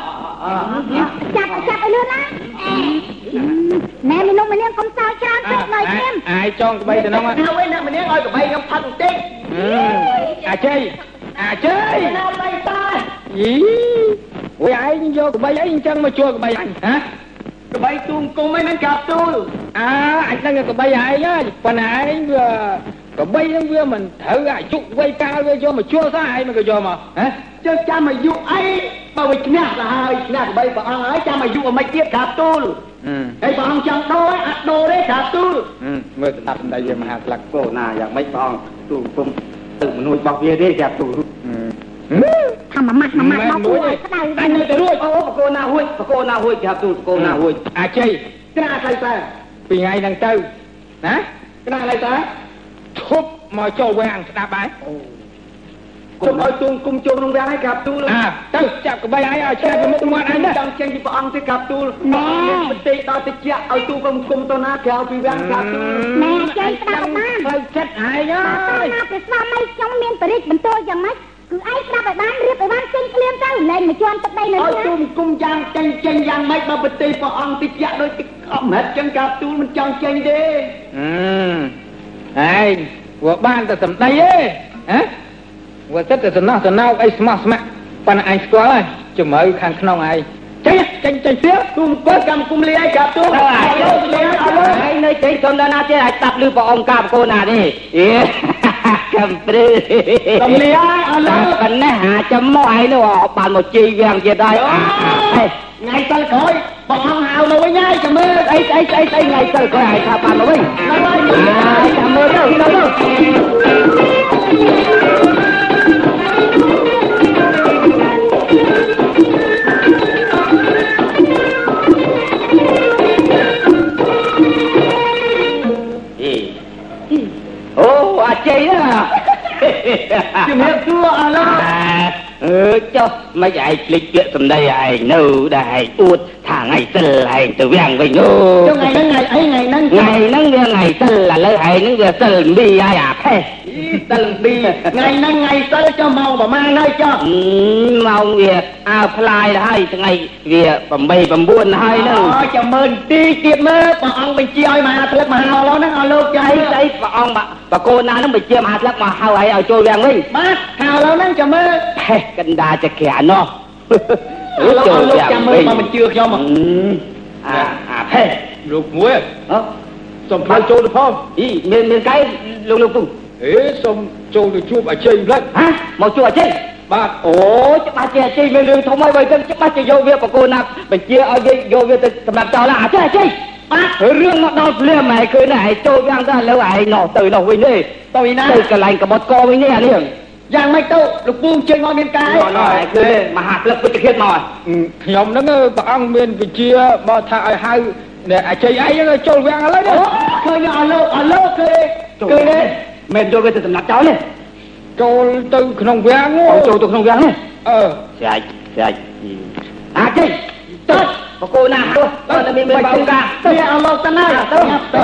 Speaker 12: ចាប់ចាប់ឲ្យលឿនណាណែមីនុំម្នាក់កុំសើចច្រើនពេកនៅខ្ញុំ
Speaker 10: អាយចងក្បីទៅនោះ
Speaker 5: ហើយអ្នកម្នាក់ឲ្យកបីខ្ញុំផាត់បន្តិច
Speaker 10: អាជ័យអាជ័យ
Speaker 5: ណាបីតា
Speaker 10: យី
Speaker 5: វិញឯងយកក្បីអីអញ្ចឹងមកជួក្បីអញហ៎
Speaker 1: ក្បីទូមគុំឯហ្នឹងកាប់ទូល
Speaker 5: អើអញដឹងតែក្បីឯងហើយប៉ុន្តែឯងវាក្បីហ្នឹងវាមិនត្រូវអាយុវ័យកាលវាយកមកជួសោះឯងមិនក៏យកមកហ៎
Speaker 1: ចុះចាំអាយុអីបើវាឈ្នះទៅហើយឈ្នះក្បីព្រះអង្គហើយចាំអាយុឲ្យមិនទៀតកាប់ទូល
Speaker 5: អឺ
Speaker 1: ហើយព្រះអង្គចង់ដូរអត់ដូរទេកាប់ទូល
Speaker 5: អឺមើលស្ដាប់សម្ដីវាមហាស្លឹក
Speaker 8: កូណាយ៉ាងម៉េចព្រះអង្គទូលគុំទៅមនុស្សរបស់វាទេកាប់ទូល
Speaker 5: អឺ
Speaker 4: ថាម៉ាម៉ាស់ម៉ាម៉ាស់មកពួយស្ដៅ
Speaker 1: អញនៅតែរួច
Speaker 8: អូបកូណាហួយបកូណាហួយកាប់ទូលបកូណាហួយ
Speaker 5: អាជ័យ
Speaker 1: ក្រាខ្លៃតែ
Speaker 5: ពីថ្ងៃហ្នឹងទៅណា
Speaker 1: ក្រាខ្លៃតែ
Speaker 5: ឈប់មកចូលវាំងស្ដាប់ហើយ
Speaker 1: ជុំឲ្យទូមគុំជុំក្នុងរាំងឲ្យកាប់ទូល
Speaker 5: អើទៅចាប់ក្បីឲ្យឲ្យឆ្លាតពីមុខមាត់អញទៅ
Speaker 1: ចង់ចេញពីព្រះអង្គទេកាប់ទូលបន្តិចដល់តិចឲ្យទូគុំគុំទៅណាក្រៅពីវាំងកាប់ទូល
Speaker 4: ណែជ័យស្ដាប់បាន
Speaker 5: ផ្លូវចិត្តឯងអើ
Speaker 4: តើ
Speaker 5: យ
Speaker 4: ណាព្រះស្វាមីខ្ញុំមានបរិទ្ធបន្ទោយ៉ាងម៉េច គឺឯងស្ដាប់ឲ្យបានរៀបឲ្យបានចេញភ្លាមទៅលែងមកជន់ទឹកដីនៅ
Speaker 1: ឲ្យ
Speaker 4: នេះ
Speaker 1: ទូមគុំយ៉ាងចេញចេញយ៉ាងម៉េចបើបន្តិចព្រះអង្គតិចដូចទឹកអត់មែនចឹងកាប់ទូលមិនចង់ចេញទេ
Speaker 5: អឺឯងវាបានតែសម្ដីទេហ៎វាចិត្តតែសំណោះសំណោកអីស្មោះស្ម័គ្រប៉ុន្តែឯងស្គាល់ហើយជំរឿខាងក្នុងឯង ចេញចេញចេញទៀត
Speaker 1: គុំគាត់កម្មគុំលាយកាប់ទូលឲ្យលោកលាយឲ្យលោក
Speaker 8: ហើយនៅចេញសុំដល់ណាទេអាចស្ដាប់ឮព្រះអង្គកាប់កូណាទេអេកំព្រឺ
Speaker 1: កំលាយឲ្យលោក
Speaker 8: ប៉ុណ្ណេះអាចមកឯនោះបានមកជីវាំងទៀតហើយ
Speaker 1: ថ្ងៃសិលក្រោយបងអង្គហៅមកវិញហើយចាំមើល
Speaker 8: អីស្អីស្អីស្អីថ្ងៃសិលក៏ឲ្យថាបានមកវិញ
Speaker 1: នៅហើយ
Speaker 8: ចាំមើលទៅទៅ ជំ
Speaker 1: រាបសួរអឡូ
Speaker 8: អឺចុះមិនឯងភ្លេចពាក្យសម្ដីឯងនៅដែលឯងអួតថាថ្ងៃសិលឯងទៅវាំងវិញអូ
Speaker 1: ចុះថ្ងៃហ្នឹងថ្ងៃអីថ្ងៃហ្នឹង
Speaker 8: ថ្ងៃហ្នឹងវាថ្ងៃសិលឥឡូវឯងហ្នឹងវាសិលមីហើយអាផេះ
Speaker 1: សិលពីរថ្ងៃហ្នឹងថ្ងៃសិលចុះម៉ោងប្រហែលហើយចុះ
Speaker 8: អឺម៉ោងវាអើផ្លាយទៅហើយថ្ងៃវា8 9ហើយហ្នឹង
Speaker 1: អូចាំមើលទីទៀតមើលព្រះអង្គបញ្ជាឲ្យមហាផ្លឹកមហាឡោហ្នឹងឲ្យលោកចៃ
Speaker 8: អីស្អីព្រះអង្គបបកូនណាហ្នឹងបញ្ជាមហាស្លឹកមកហៅឲ្យឲ្យចូលវាំងវិញ
Speaker 1: បាទហៅឡោហ្នឹងចាំមើល
Speaker 8: ផេះកណ្ដាលចក្រានោះ
Speaker 1: ឥឡូវឲ្យលោកចាំមើលបើមិនជឿខ្ញុំ
Speaker 8: អឺអាអាផេះ
Speaker 5: លោកមួយ
Speaker 8: អឺ
Speaker 5: សុំផ្លូវចូលទៅផង
Speaker 8: អីមានមានកែលោកលោកពុំ
Speaker 5: អេសុំចូលទៅជួបអាជ័យផ្លឹក
Speaker 8: ហ៎មកជួបអចេញ
Speaker 5: បាទ
Speaker 8: អូច្បាស់ជាអចេញមានរឿងធំហើយបើចឹងច្បាស់ជាយកវាបកូនណាបញ្ជាឲ្យវាយកវាទៅសម្រាប់ចោលណាអចេញអចេញបាទរឿងមកដល់ភ្លាមហើយឃើញណាឯងចូលវាំងទៅឥឡូវឯងនោះទៅនោះវិញទេ
Speaker 1: ទៅឯណា
Speaker 8: ទៅកន្លែងកបត់កវិញទេអានេះ
Speaker 1: យ៉ាងម៉េចទៅលោកពូជើញមកមានកាយ
Speaker 8: មកនោះឯងឃើញមហាផ្លឹកពុទ្ធឃាតមក
Speaker 5: ខ្ញុំហ្នឹងព្រះអង្គមានវិជាមកថាឲ្យហៅអ្នកអាជ័យឯងហ្នឹងចូលវាំងឥឡូវនេះ
Speaker 1: ឃើញឲ្យលោកឲ្យលោកឃើញឃើញទេ
Speaker 8: មិនយកវាទៅសម្រាប់ចោលទេ
Speaker 5: ចូលទៅក្នុងវាំង
Speaker 8: ចូលទៅក្នុងវាំងនេះ
Speaker 5: អឺ
Speaker 8: ស្រាច់ស្រាច់អចេញទៅបកូនណាទៅតែមានមានបោកា
Speaker 1: ទៅឲ្យលោកទៅណាទៅទៅ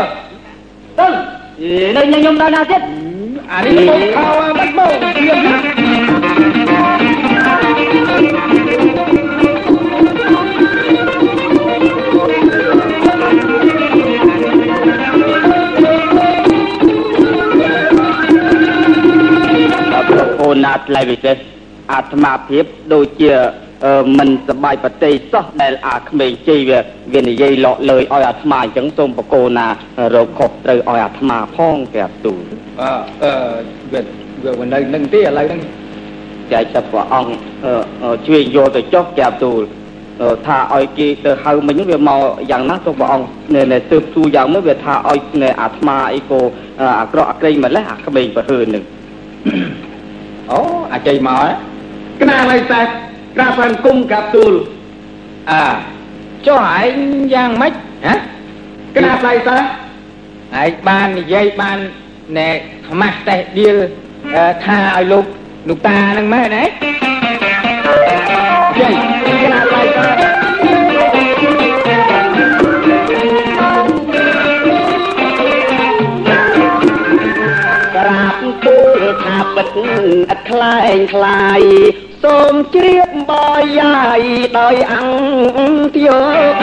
Speaker 8: ទៅនៅខ្ញុំដល់ណាទៀត
Speaker 5: អានេះមកខោមិនមក
Speaker 8: ណាថ្លៃពិសេសអាត្មាភាពដូចជាមិនសបាយប្រតិសោះដែលអាក្មេងជ័យវាវានិយាយលោកលើយឲ្យអាត្មាអញ្ចឹងសូមបកគោណារោគខុសត្រូវឲ្យអាត្មាផងប្រាប់ទូល
Speaker 5: អឺវាវានៅនឹងទេឥឡូវហ្នឹង
Speaker 8: ចែកចាប់ព្រះអង្គជួយយកទៅចុះប្រាប់ទូលថាឲ្យគេទៅហៅមិញវាមកយ៉ាងណាទៅព្រះអង្គនៅទើបទូយ៉ាងមកវាថាឲ្យអាត្មាអីក៏អាក្រក់អាក្រែងម្លេះអាក្មេងប្រហើនឹង
Speaker 5: អូអាជ័យមកហ៎
Speaker 1: ក្នាឲ្យតែក្រាបបានគុំកាប់ទូល
Speaker 5: អើចុះឯងយ៉ាងម៉េចហ៎
Speaker 1: ក្នាផ្លៃតែ
Speaker 5: ឯងបាននិយាយបានណែខ្មាស់តេះដៀលអឺថាឲ្យលោកលោកតាហ្នឹងមែនទេ
Speaker 1: ពិតអត់ខ្លែងខ្លាយសូមជ្រាបបយាយដោយអង្គទៀត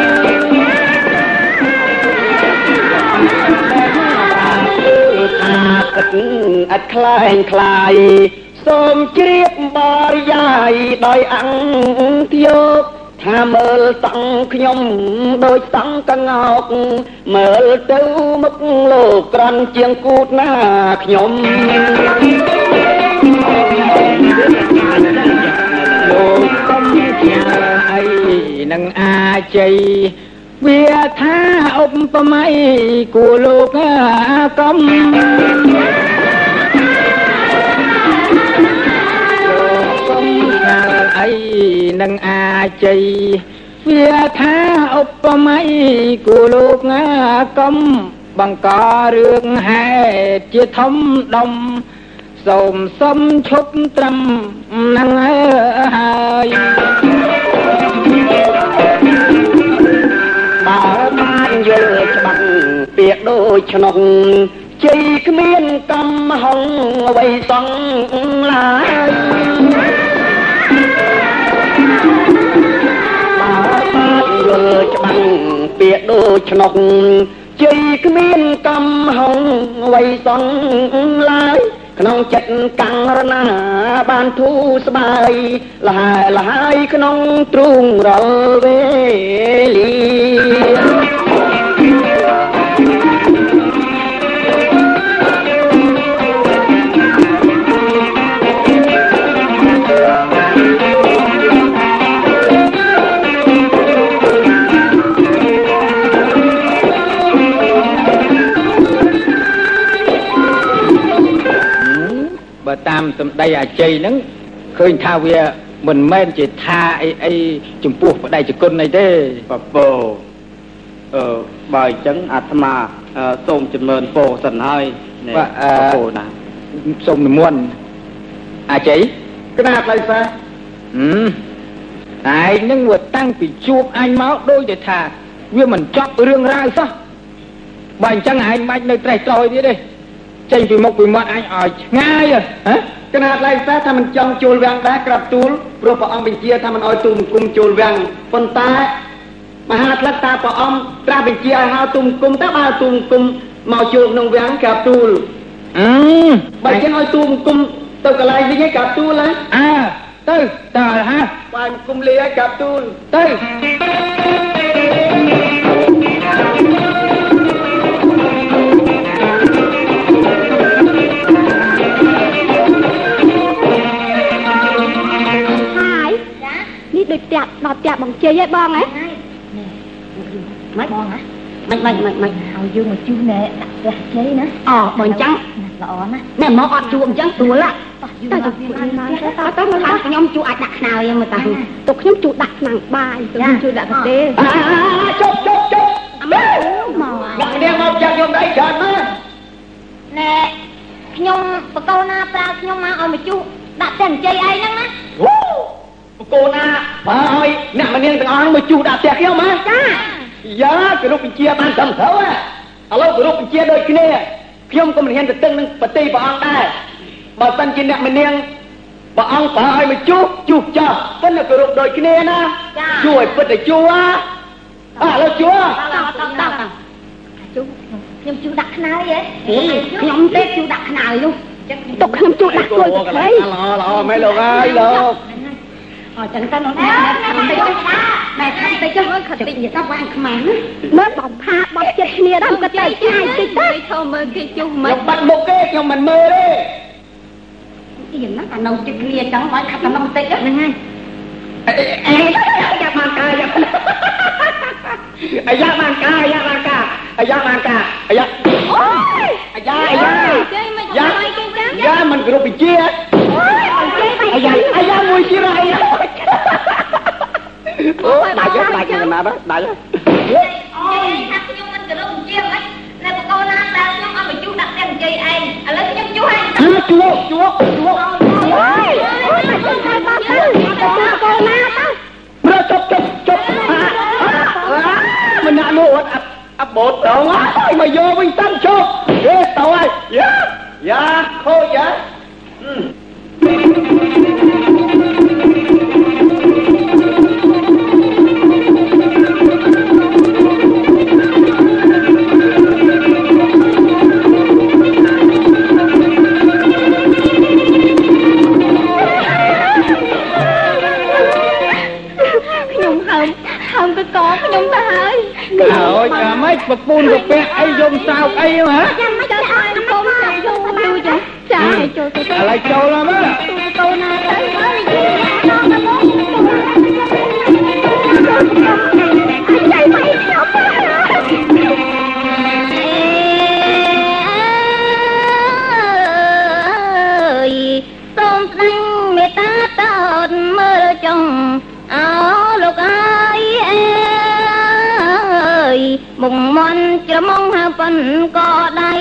Speaker 1: ថាពិតអត់ខ្លែងខ្លាយសូមជ្រាបបរិយាយដោយអង្គយកថាមើលតង់ខ្ញុំដូចតង់កងោកមើលទៅមុខលោកក្រាន់ជាងគូតណាខ្ញុំ
Speaker 5: កកុំជាអីនឹងអាចជ័យវាថាឧបមាគួលោកកំអីនឹងអាចជ័យវាថាឧបមាគូលោកងាកំបង្ករឿងហេតុជាធំដុំ សូមសុំឈប់ត្រឹមនឹងហើយ
Speaker 1: បើបានយល់ច្បាស់ពាក្យដូចឆ្នុកជ័យគ្មានកំហុងអ្វីសងឡើយយល់ច្បាស់ពាក្យដូចឆ្នុកជ័យគ្មានកំហុងអ្វីសងឡើយ ក្នុងចិត្តកាំងរណា បានធូរស្បើយលហើយលហើយក្នុងទ្រូងរាល់វេលា
Speaker 5: តាមសម្ដីអាជ័យហ្នឹងឃើញថាវាមិនមែនជាថាអីអីចំពោះបដិជគុណអីទេ
Speaker 8: បបោអឺបើអញ្ចឹងអាត្មាសូមចម្រើនពោសិនហើយ
Speaker 5: បាទ
Speaker 8: ពោណា
Speaker 5: សូមនិមន្តអាជ័យ
Speaker 1: ក្រាបឡៃសា
Speaker 5: ហឹមឯងនឹងវាតាំងពីជួបអញមកដូចតែថា វាមិនចប់រឿងរ៉ាវសោះបើអញ្ចឹងឯងបាច់នៅត្រេះត្រោយទៀតទេ ចេញពីមុខពីមាត់អញឲ្យឆ្ងាយហ៎
Speaker 1: កណាត់ឡៃតែថាមិនចង់ចូលវាំងដែរក្រាបទូលព្រោះព្រះអង្គបញ្ជាថាមិនឲ្យទូមគុំចូលវាំងប៉ុន្តែមហាផ្លឹកតាព្រះអង្គត្រាស់បញ្ជាឲ្យហៅទូមគុំតើបើទូមគុំមកចូលក្នុងវាំងក្រាបទូល
Speaker 5: អឺ
Speaker 1: បើចឹងឲ្យទូមគុំទៅកន្លែងវិញឯងក្រាបទូលហ៎
Speaker 5: អើទៅតើហ่า
Speaker 1: បើគុំលាឲ្យក្រាបទូល
Speaker 5: ទៅ
Speaker 3: ដូចផ្ទះដល់ផ្ទះបងជ័យឯងបងហ៎
Speaker 4: មិនបងហ៎មិនមិនមិនមិនឲ្យយើងមកជួសណែដាក់ផ្ទះជ័យណា
Speaker 3: អូបើអញ្ចឹង
Speaker 4: ល្អណាស់
Speaker 3: ណែមកអត់ជួអញ្ចឹងស្រួលហ៎
Speaker 4: តើទៅជួអីណា
Speaker 3: តើមើលខ្ញុំជួអាចដាក់ខ្នើយមើលតាទុកខ្ញុំជួដាក់ឆ្នាំងបាយខ្ញុំជួដាក់កាទេ
Speaker 1: ជប់ជប់ជប់អមេមកមកគ្នាមកចាក់ខ្ញុំដៃច្រើនមក
Speaker 4: ណែខ្ញុំបកោណាប្រើខ្ញុំមកឲ្យមកជួដាក់តែអញ្ជ័យឯងហ្នឹងណា
Speaker 1: កូនណាបើឲ្យអ្នកមនាងទាំងអស់នោះមកជួដាក់ផ្ទះខ្ញុំហ៎
Speaker 4: ចា
Speaker 1: យ៉ាគោរពបញ្ជាបានត្រឹមត្រូវហ៎ឥឡូវគោរពបញ្ជាដូចគ្នាខ្ញុំក៏មិនហ៊ានទៅតឹងនឹងបតីព្រះអង្គដែរបើសិនជាអ្នកមនាងព្រះអង្គបើឲ្យមកជួជួចោះប៉ុន្តែគោរពដូចគ្នាណាជួយពិតទៅជួហ៎អើឥឡូវជួ
Speaker 4: ជួខ្ញុំជួដាក់ខ្នើយហ៎
Speaker 3: ខ្ញុំទេជួដាក់ខ្នើយនោះទុកខ្ញុំជួដាក់គួយទៅ
Speaker 1: ខ្លីល្អល្អមែនលោកអើយលោក
Speaker 3: អញ្ចឹងទៅនោះតែតិចតែតិចចុះខតិចនិយាយថាវាងខ្មាំងមើលបំផាបត់ចិត្តគ្នាដល់ក៏ទៅឆ្ងាយតិចទៅឈប់មើលគេជុះ
Speaker 1: មិនបាត់មុខទេខ្ញុំមិនមើលទេ
Speaker 3: អីហ្នឹងអានៅចិត្តគ្នាអញ្ចឹងឲ្យខាត់តំតិចហ្នឹងហើយ
Speaker 1: អេយ៉ាបានកាយ៉ាអាយ៉ាបានកាអាយ៉ាបានកាអាយ៉ាបានកាអាយ៉ាអូយអាយ៉ាអាយ៉ា យ៉ាយ៉ាមិនគ្រប់វិជាអូយអាយ៉ាអាយ៉ាមួយទៀតអាយ៉ាអូដាច់ដាច់ណាស់ដាច់
Speaker 4: អូយថាខ្ញុំមិនគ្រប់វិជាមិនតែបកូនណាដែលខ្ញុំឲ្យមកជួដាក់តែនិយាយឯងឥឡូវខ្ញុំជួឲ្យ
Speaker 1: ជួជួជួជួអូយអូយ
Speaker 3: ទៅទៅទៅទៅកូនណាទៅ
Speaker 1: ប្រជប់ជប់ជប់មិនណានោះអត់អបោតដល់ហើយមកយកវិញតាំងជប់ហេទៅហើយយ៉ាយ៉ាខូចយ៉ា
Speaker 11: ហើមកកខ្ញុំទៅហើយ
Speaker 5: អើយ dạ nhung dạ ừ. Trời ơi, chả mấy bậc phun rồi bé ai dùng
Speaker 11: sao ai hả? ចាឲ្យចូលទៅ
Speaker 5: ឥឡូវចូលមក
Speaker 11: កូនណាទៅហើយយូរដល់ទៅចៃមិនខ្ញុំសូមស្ដេញមេត្តាតោតមើលចុងអោលោកអើយអើយមុងមន់ច្រមុងហើប៉ុនក៏ដៃ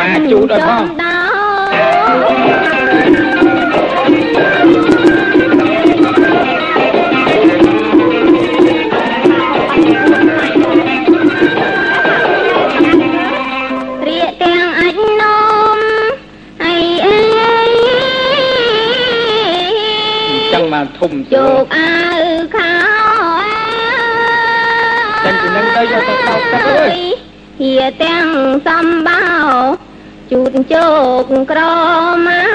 Speaker 11: ច្រាយកកុមារ
Speaker 5: ជូតឲ្យផង
Speaker 11: ដោរៀកទាំងអាចនំអីអើយ
Speaker 5: ចឹងមកធំ
Speaker 11: ជោកអាវខោ
Speaker 5: ចឹង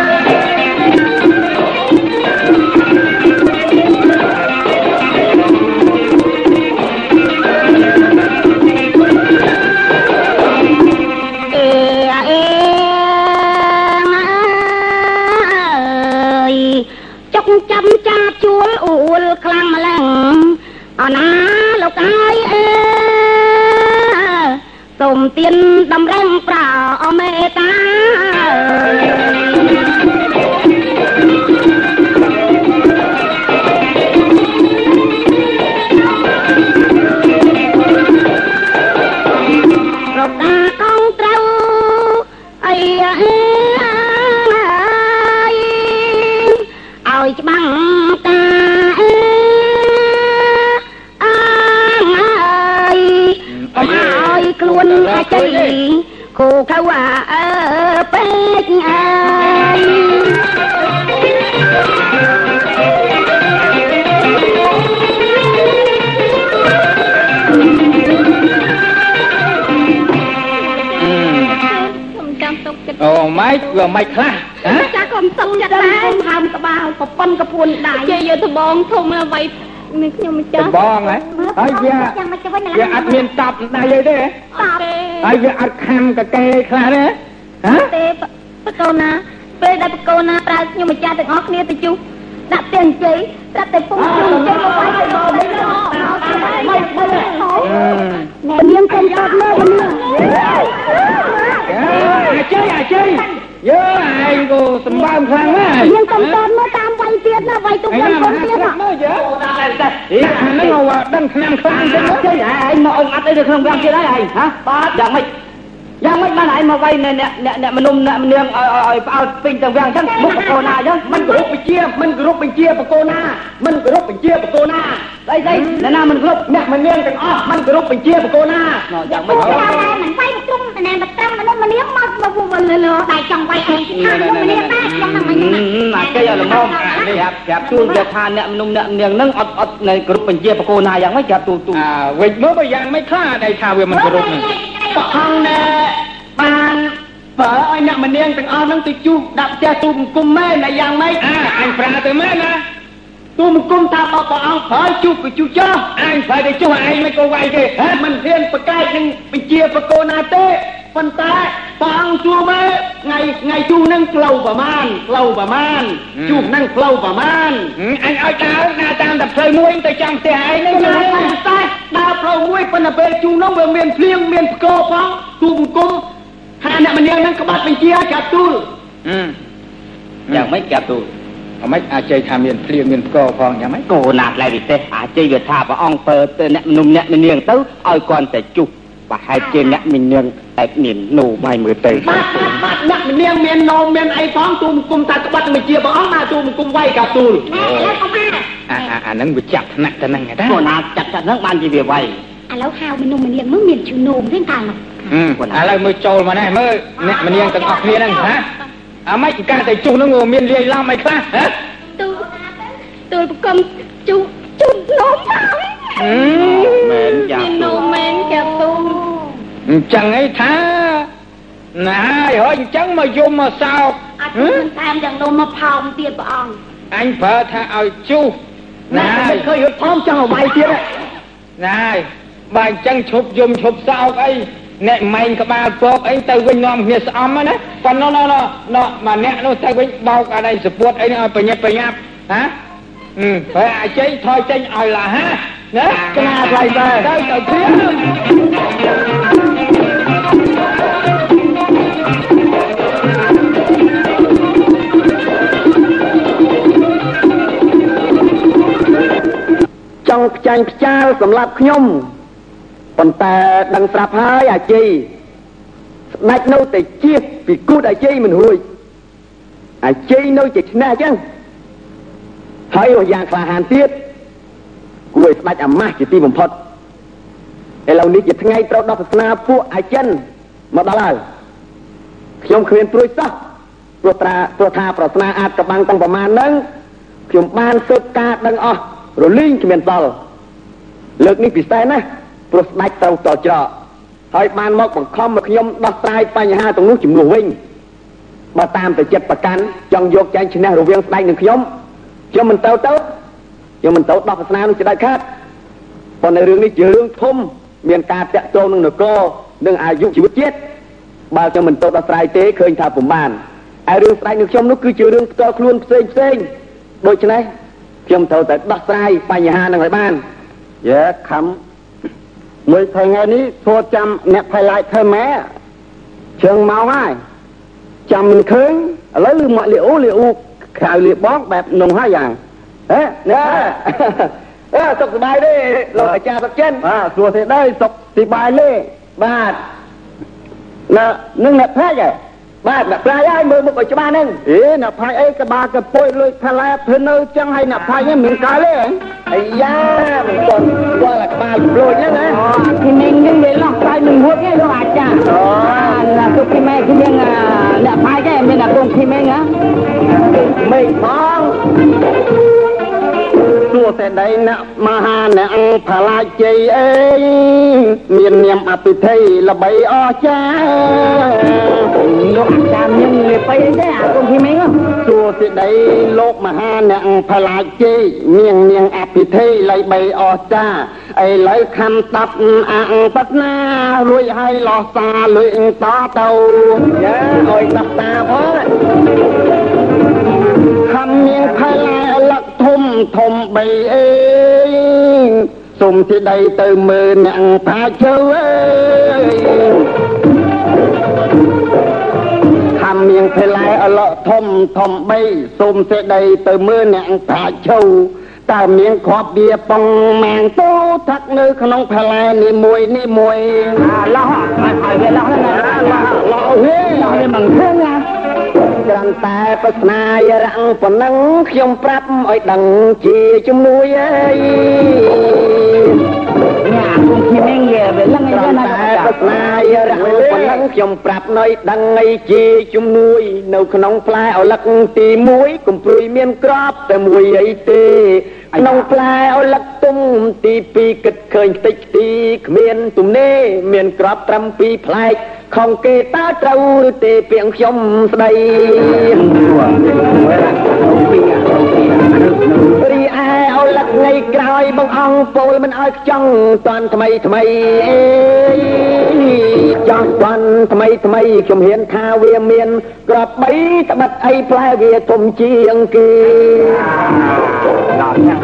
Speaker 5: ពីនឹងទៅយកទៅបោកទឹកអើយ
Speaker 11: ហៀទាំងសំបោជូតជោកក្រមាអេអេអើយចុកចាំចាបជួលអួលខ្លាំងម្លឹងអណាលោកអើយអើសូមទៀនដំរឹង ប្អូ
Speaker 5: ម៉េចវាម៉េចខ្លះហ៎
Speaker 11: ចាកុំសុំចិត្តដែរហើមក្បាលប្រប៉ុនកពួនដៃជាយកត្បងធំអ្វីនេះខ្ញុំមិនចា
Speaker 5: ដំបងហ៎ហើយវា
Speaker 11: ចាំមកជួយណា
Speaker 5: វាអត់មានតប់ដៃអីទេ
Speaker 11: តបទេ
Speaker 5: ហើយវាអត់ខំកកេខ្លះទេហ៎
Speaker 11: ទេបកូនណាពេលដែលបកូនណាប្រើខ្ញុំម្ចាស់ទាំងអស់គ្នាទៅជុះដាក់ផ្ទះអញ្ជើញប្រាប់តែពុំជុះអញ្ជើញមកវាយទៅបងមិនមកមកមក នាងកុំតបលើនាង
Speaker 5: អាជ័យអាជ័យយើឯងក៏សម្បើមខ្លាំងណាស់
Speaker 11: នាងកុំតបមកតាមវាយទៀតណាវាយទុក
Speaker 5: ឯ
Speaker 11: វាយកូ
Speaker 5: ណា
Speaker 11: ន
Speaker 5: ហា
Speaker 11: ទៀត
Speaker 5: ត់មើលយើអីអាហ្នឹងហៅដឹង ឆ្នាំខ្លាំងចឹង
Speaker 13: ចេញឯងមកអុំអត់អីនៅក្នុងវាំងទៀតហើយឯងហ៎បាទយ៉ាងម៉េចយ៉ាងម៉េចបានឯងមកវាយអ្នកអ្នកអ្នកមនុមអ្នកនាងឲ្យឲ្យផ្អើលពេញទាំងវាំងអញ្ចឹងមុខបកូនណាអញ្ចឹង
Speaker 1: មិនគោរពបញ្ជាមិនគោរពបញ្ជាបកូនណាមិនគោរពបញ្ជាបកូនណា
Speaker 13: ស្អីស្អីអ្នកណាមិនគ្រប់
Speaker 1: អ្នកមនាងទាំងអស់មិនគោរពបញ្ជាបកូនណា
Speaker 13: យ៉ាងម៉េច
Speaker 11: មិនវាយទុំណែមកត្រឹមមនុស្សម្នាងមក មកមកលើលើដៃចង់វាយឯងថាមនុស្សម្នាងតែខ្ញុំហ្នឹងមិន
Speaker 13: អាគេឲ្យល្មមនេះប្រាប់ប្រាប់ជួនគេថាអ្នកមនុមអ្នកនាងនឹងអត់អត់នៅគ្រប់បញ្ជាបកូនណាយ៉ាងម៉េចប្រាប់ទូទូ
Speaker 5: អាវិញមើលបើយ៉ាងមិនខ្លះដៃថាវាមិនគោរពហ្នឹង
Speaker 1: ប្រហងណែបានបើឲ្យអ្នកមនាងទាំងអស់ហ្នឹងទៅជួបដាក់ផ្ទះទូបង្គំមែនតែយ៉ាងម៉េច
Speaker 5: អាអញប្រាទៅមែនណា
Speaker 1: ទូបង្គំថាបើព្រះអង្គប្រើជួបក៏ជួបចោះ
Speaker 5: អញប្រែទៅចុះឯងមិនក៏វាយទេ
Speaker 1: ហេតុមិនហ៊ានប្រកែកនឹងបញ្ជាបកូនណាទេ
Speaker 10: ប៉ុន្តែ ព្រះអង្គជួមេថ្ងៃថ្ងៃជួនឹងផ្លូវប្រមាណផ្លូវប្រមាណជួនឹងផ្លូវប្រមាណ
Speaker 5: អញឲ្យដើរដើរតាមតែផ្លូវមួយទៅចាំផ្ទះឯងហ្នឹង
Speaker 10: ប៉ុន្តែប៉ុន្តែដើរផ្លូវមួយប៉ុន្តែពេលជួនោះវាមានភ្លៀងមានផ្គរផងទូបង្គំថាអ្នកម្នាងហ្នឹងក្បាត់បញ្ជាកាទូល
Speaker 5: យ៉ាងម៉េចកាទូអមិនអាចជ័យថាមានភ្លៀងមានផ្គរផងយ៉ាងម៉េច
Speaker 8: គោណាស់ឡៃវិទេសអាជ័យវាថាព្រះអង្គពើទៅអ្នកមនុស្សអ្នកនាងទៅឲ្យគាត់តែជុះ ប្រហែលជាអ្នកនាងតែមាននូបាយមើលទៅ
Speaker 10: បាទបាទបាទអ្នកម្នាងមាននោមមានអីផងទូបង្គំថាក្បាត់បញ្ជាព្រះអង្គណាទូបង្គំវាយកាទូល
Speaker 5: អាអាអាហ្នឹងវាចាប់ថ្នាក់ទៅហ្នឹងឯតា
Speaker 8: គោណាស់ចាត់ចាត់ហ្នឹងបានជាវាវាយ
Speaker 14: ឥឡូវហៅមនុស្សម្នាងមកមានជឿនោមទេតានោះ
Speaker 5: ឥឡូវមើលចូលមកនេះមើលអ្នកម្នាងទាំងអស់គ្នាហ្នឹងហ៎អាម៉េចកាតែជុះហ្នឹងមានលាយឡំអីខ្លះហ៎
Speaker 14: ទូទូលប្រគំជូជូនោមមក
Speaker 8: មែនយ៉ាង
Speaker 14: មាននោមមែនចាទូ
Speaker 5: អញ្ចឹងអីថាណាហើយហើយអញ្ចឹងមកយំមកសោក
Speaker 14: អត់មានតាមយ៉ាងនោមមកផោមទៀតព្រះអង្គ
Speaker 5: អញប្រើថាឲ្យជុះ
Speaker 10: ណា
Speaker 5: ណា
Speaker 10: មិនឃើញរត់ផោមចង់ឲ្យវាយទៀតហ៎
Speaker 5: ណាហើយបើអញ្ចឹងឈប់យំឈប់សោកអីអ្នកម៉ែងក្បាលពកអីទៅវិញនាំគ្នាស្អំណាប៉ុណ្ណោះណោះណោះណោះមកអ្នកនោះទៅវិញបោកអីសពួតអីនេះឲ្យប្រញាប់ប្រញាប់ហាអឺហើយអាជ័យថយចេញឲ្យឡាហាណា
Speaker 10: ក្លាថ្លៃបែរ
Speaker 5: ទៅទៅព្រា
Speaker 10: ចង់ខ្ចាញ់ខ្ចាលសម្រាប់ខ្ញុំប៉ុន្តែដឹងស្រាប់ហើយអាជីស្ដេចនៅតែជៀសពីគូតអាជីមិនរួចអាជីនៅជាឈ្នះអញ្ចឹងហើយរស់យ៉ាងក្លាហានទៀតគួរឲ្យស្ដេចអាម៉ាស់ជាទីបំផុតឥឡូវនេះជាថ្ងៃត្រូវដល់សាសនាពួកអាចិនមកដល់ហើយខ្ញុំគ្មានព្រួយសោះព្រោះត្រាព្រោះថាប្រស្នាអាចកបាំងតាំងប្រមាណហ្នឹងខ្ញុំបានស៊ើបការដឹងអស់ រលីងគ្មានសល់លើកនេះពិសេសណាស់ព្រោះស្ដេចត្រូវតច្រកហើយបានមកបង្ខំមកខ្ញុំដោះស្រាយបញ្ហាទាំងនោះជំនួសវិញបើតាមតែចិត្តប្រកាន់ចង់យកចាញ់ឈ្នះរវាងស្ដេចនិងខ្ញុំខ្ញុំមិនទៅទៅខ្ញុំមិនទៅដោះសាសនានឹងជាដាច់ខាតប៉ុន្តែរឿងនេះជារឿងធំមានការតាក់ទងនឹងនគរនិងអាយុជីវិតជាតិបើខ្ញុំមិនទៅដោះស្រាយទេឃើញថាពុំបានហើយរឿងស្ដេចនឹងខ្ញុំនោះគឺជារឿងផ្ទាល់ខ្លួនផ្សេងផ្សេងដូច្នេះ ខ្ញុំត្រូវតែដោះស្រាយបញ្ហានឹងឲ្យបានយេខំមួយថ្ងៃនេះធ្វើចាំអ្នកផៃឡាយធ្វើម៉ែជើងមកហើយចាំមិនឃើញឥឡូវលឺមកលីអូលីអូក្រៅលីបងបែបនងហើយយ៉ាងហេណែអើសុខសប្បាយទេលោកអាចារ្យសុខចិនបាទសួរទេដែរសុខសប្បាយទេបាទណានឹងអ្នកផាច់ហ៎ បាទអ្នកប្រាយហើយមើលមុខឲ្យច្បាស់ហ្នឹងអេអ្នកផាច់អីក្បាលកពុយលួយផាឡែធ្វើនៅចឹងហើយអ្នកផាច់ហ្នឹងមានកាលទេអាយ៉ាមិនទាន់ស្គាល់តែក្បាលប្លួយហ្នឹងណា
Speaker 13: ពីមីងនឹងវាឡោះខ្សែនឹងហួតឯងលោកអាចារ្យអូណាទុកពីម៉ែគឺមានអ្នកផាយឯងមានអាកូនពីមីងហ៎
Speaker 10: មេឃផង សួរតែដៃអ្នកមហាអ្នកផាឡាជ័យអេមាននាមអភិធិល្បីអស្ចារ្យ
Speaker 13: លោកអាចារ្យមានលេបៃទេអាកូនពីមីងហ៎
Speaker 10: សួរសេចក្តីលោកមហាអ្នកផលាជេនាងនាងអភិធិលៃបីអស្ចារ្យឥឡូវខំតាប់អងបតណារួចឲ្យលោះសាលុយតទៅយ៉ាអើយតាប់តាផងខំនាងផលាលឹកធំ ធំបីអេសុំទីដីទៅមើលអ្នកផាជើអើយខំមៀងភេឡែអឡកធំធំបីសូមសេចក្ដីទៅមើលអ្នកប្រាជ្ញឈូតើមៀងគ្រាប់វាបងម៉ាងតូថាក់នៅក្នុងភេឡែនេះមួយនេះមួយ
Speaker 13: អាឡោះឲ្យឲ្យវាឡោះហ្នឹងណាឡោះ
Speaker 10: ឡោហេ
Speaker 13: ឡោះវាមិនឃើញណា
Speaker 10: គ្រាន់តែប្រស្នាយរាំងប៉ុណ្ណឹងខ្ញុំប្រាប់ឲ្យដឹងជាជំនួយអើយ
Speaker 13: ញ៉ាកូនពីមីងវាលឹងឯ
Speaker 10: គ្រា
Speaker 13: ង
Speaker 10: ន់
Speaker 13: ណា
Speaker 10: តែ
Speaker 13: លោកអាចារ្យ
Speaker 10: ប្រស្នាយរាំងប៉ុណ្ណឹងខ្ញុំប្រាប់ឲ្យដឹងឲ្យជាជំនួយ នៅក្នុងផ្លែអលឹកទី1កំព្រួយមានក្របតែមួយអីទេ ក្នុងផ្លែអលឹកទុំទី2គិតឃើញខ្ទេចខ្ទីគ្មានទំនេរមានក្របត្រឹម2ផ្លែកខំគេតើត្រូវឬទេពាងខ្ញុំស្ដី រីឯអូលិកនៃក្រោយបងអង្គពលមិនឲ្យខ្ចង់តាន់ថ្មីថ្មីអេចង់តាន់ថ្មីថ្មីខ្ញុំហ៊ានថាវាមាន ក្របបីត្បិតអីផ្លែវាធំជាងគេ
Speaker 13: ដល់ណា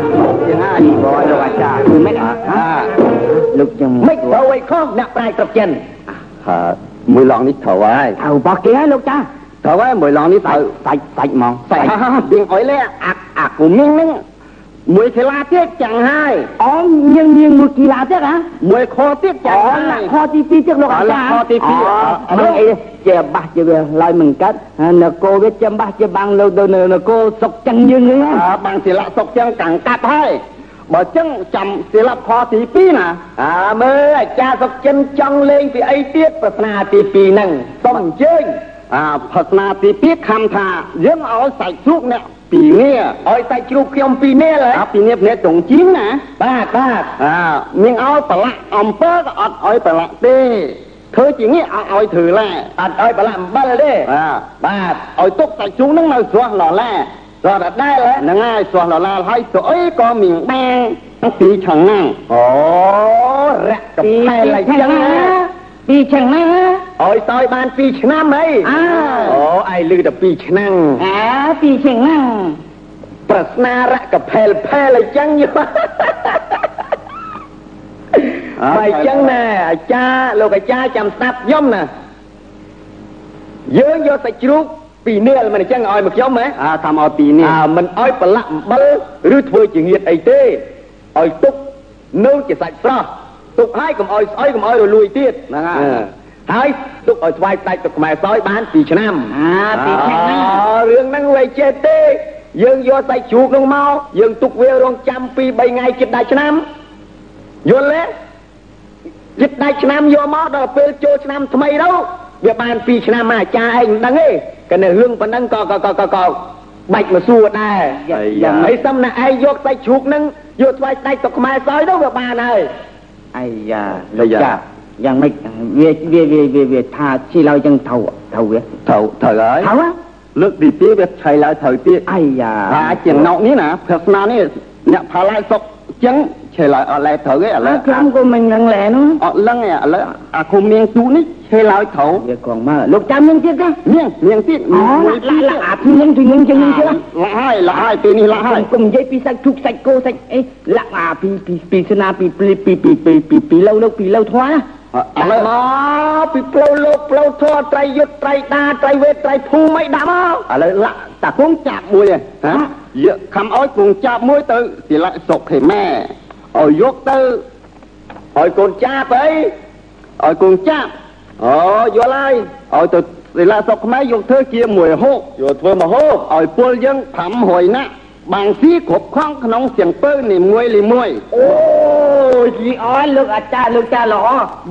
Speaker 13: ជាណាយីបងលោកអាចារ្យមិនអត់លោកចឹង
Speaker 10: មិនទៅឲ្យខុសអ្នកប្រាជ្ញគ្រប់ចិន
Speaker 15: មើលឡងនេះត្រូវហើយ
Speaker 13: ត្រូវបោះគេហើយលោកចា
Speaker 15: ត្រូវហើយមួយឡងនេះត្រូវ
Speaker 13: សាច់សាច់ហ្មង
Speaker 10: តែទៀងអុយលេអាអាគូមីងហ្នឹងមួយខេឡាទៀតចាំងហើយ
Speaker 13: អូយើងនាងមួយគីឡាទៀតហ៎
Speaker 10: មួយខទៀតចាំង
Speaker 13: អូ
Speaker 10: ហើ
Speaker 13: ឡា
Speaker 10: យ
Speaker 13: ខទី2ទៀតលោកអាចារ្យ
Speaker 10: ខទី2
Speaker 13: អានឹងអីជាបាសជាវាឡើយមិនកាត់នគរវាចាំបាសជាបាំងលើទៅនគរសុកចឹងយើងហ្នឹង
Speaker 10: អើបាំងសិលៈសុកចឹងកាំងកាត់ហើយបើចឹងចាំសិលៈខទី2ណាអើមើលអាចារ្យសុកចិនចង់លេងពីអីទៀតប្រាថ្នាទី2ហ្នឹងសូមអញ្ជើញ អាប្រាថ្នាទី2ខំថាយើងឲ្យសាច់ជ្រូកអ្នកពីរនាក់ឲ្យសាច់ជ្រូកខ្ញុំពីរនាក់ហើយពីរនាក់ភ្នាក់ត្រង់ជីងណាបាទបាទអើមានឲ្យប្រឡាក់អំពើក៏អត់ឲ្យប្រឡាក់ទេធ្វើជាងាកអត់ឲ្យធ្វើឡាអត់ឲ្យប្រឡាក់អំបិលទេបាទបាទឲ្យទុកសាច់ជ្រូកហ្នឹងនៅស្រស់ឡឡាស្រស់ដដែលហ្នឹងហើយស្រស់ឡឡាហើយទៅអីក៏មានបាងពីឆ្នាំហ្នឹងអូរៈកផែលអញ្ចឹងណា
Speaker 13: ពីចឹងណា
Speaker 10: ឲ្យតើយបាន2ឆ្នាំអី
Speaker 13: អើ
Speaker 10: អូឯងលឺតែ2ឆ្នាំ
Speaker 13: អាពីចឹងណា
Speaker 10: ប្រស្នារៈកផែលផែលអញ្ចឹងយោបើអញ្ចឹងណាអាចារ្យលោកអាចារ្យចាំស្ដាប់ខ្ញុំណាយើងយកសាច់ជ្រូកពីរនាលមិនអញ្ចឹងឲ្យមកខ្ញុំហ៎
Speaker 15: អាតាមឲ្យពីរនេះ
Speaker 10: អើមិនឲ្យប្រឡាក់អំបិលឬធ្វើជាងៀតអីទេឲ្យទុកនៅជាសាច់ស្រស់ទុកឲ្យកុំឲ្យស្អុយកុំឲ្យរលួយទៀត
Speaker 15: ហ្នឹងហើយ
Speaker 10: អឺ ហើយទុកឲ្យស្វាយផ្ដាច់ទឹកខ្មែរសោយបាន2ឆ្នាំ
Speaker 13: អាពីចឹងណា
Speaker 10: អើរឿងហ្នឹងវាចេះទេយើងយកសាច់ជ្រូកនោះមកយើងទុកវារងចាំ2 3ថ្ងៃជិតដល់ឆ្នាំយល់ទេជិតដល់ឆ្នាំយកមកដល់ពេលចូលឆ្នាំថ្មីទៅវាបាន2ឆ្នាំមកអាចារ្យឯងមិនដឹងទេក៏នៅរឿងប៉ុណ្ណឹងក៏ក៏ក៏ក៏ក៏បាច់មកសួរដែរ
Speaker 15: អាយ៉ា
Speaker 10: យ៉ាងម៉េចសំណាឯងយកសាច់ជ្រូកហ្នឹងយកស្វាយផ្ដាច់ទឹកខ្មែរសោយទៅវាបានហើយ
Speaker 13: អាយ៉ា លោកចាយ៉ាងម៉េចវាវាវាវាវាថាជីឡើយចឹងត្រូវត្រូវវា
Speaker 15: ត្រូវត្រូវហើយ
Speaker 13: ត្រូវហ៎
Speaker 15: លើកទី2វាឆៃឡើងត្រូវទៀត
Speaker 13: អាយ៉ា
Speaker 10: អាជាងណោកនេះណាប្រាស្នានេះអ្នកផាឡៃសុកចឹង ឆេឡើងអត់ឡែត្រូវទេឥឡូ
Speaker 13: អើ
Speaker 10: វ
Speaker 13: ខ្ញុំក៏មិននឹងលែនោះ
Speaker 10: អត់លឹងទេឥឡូវអាគុំនាងទូនេះឆេឡើងត្រូវ
Speaker 13: វាកងមកលោកចាំនឹងទៀតទេ
Speaker 10: នាងនាងទៀត
Speaker 13: អូឡាឡាឡាអាពីនឹងពីនឹងចឹងនឹងទៀត
Speaker 10: ឡាហើយឡាហើយពេលនេះឡាហើយ
Speaker 13: គុំនិយាយពីសាច់ធុកសាច់គោសាច់អីឡាក់អាពីពីពីស្នាពីពីពីពីពីពីពីឡូវលោកពីឡូវធွာណា
Speaker 10: ឥឡូវមកពីផ្លូវលោកផ្លូវធរត្រៃយុទ្ធត្រៃតាត្រៃវេត្រៃភូមិអីដាក់មកឥឡូវឡាតាគង់ចាប់មួយហ៎យកខំឲ្យគង់ចាប់មួយទៅសិលាសុកហេម៉ែ ឲ្យយកទៅឲ្យកូនចាប់អីឲ្យកូនចាប់អូយល់ហើយឲ្យទៅសិលាសុកខ្មែរយកធ្វើជាមួយហូបយកធ្វើមកហូបឲ្យពលយើង500នាក់បាំងស៊ីគ្រប់ខំក្នុងសៀងពើនីមួយនីមួយ
Speaker 13: អូយីអើលោកអាចារ្យលោកចាល្អ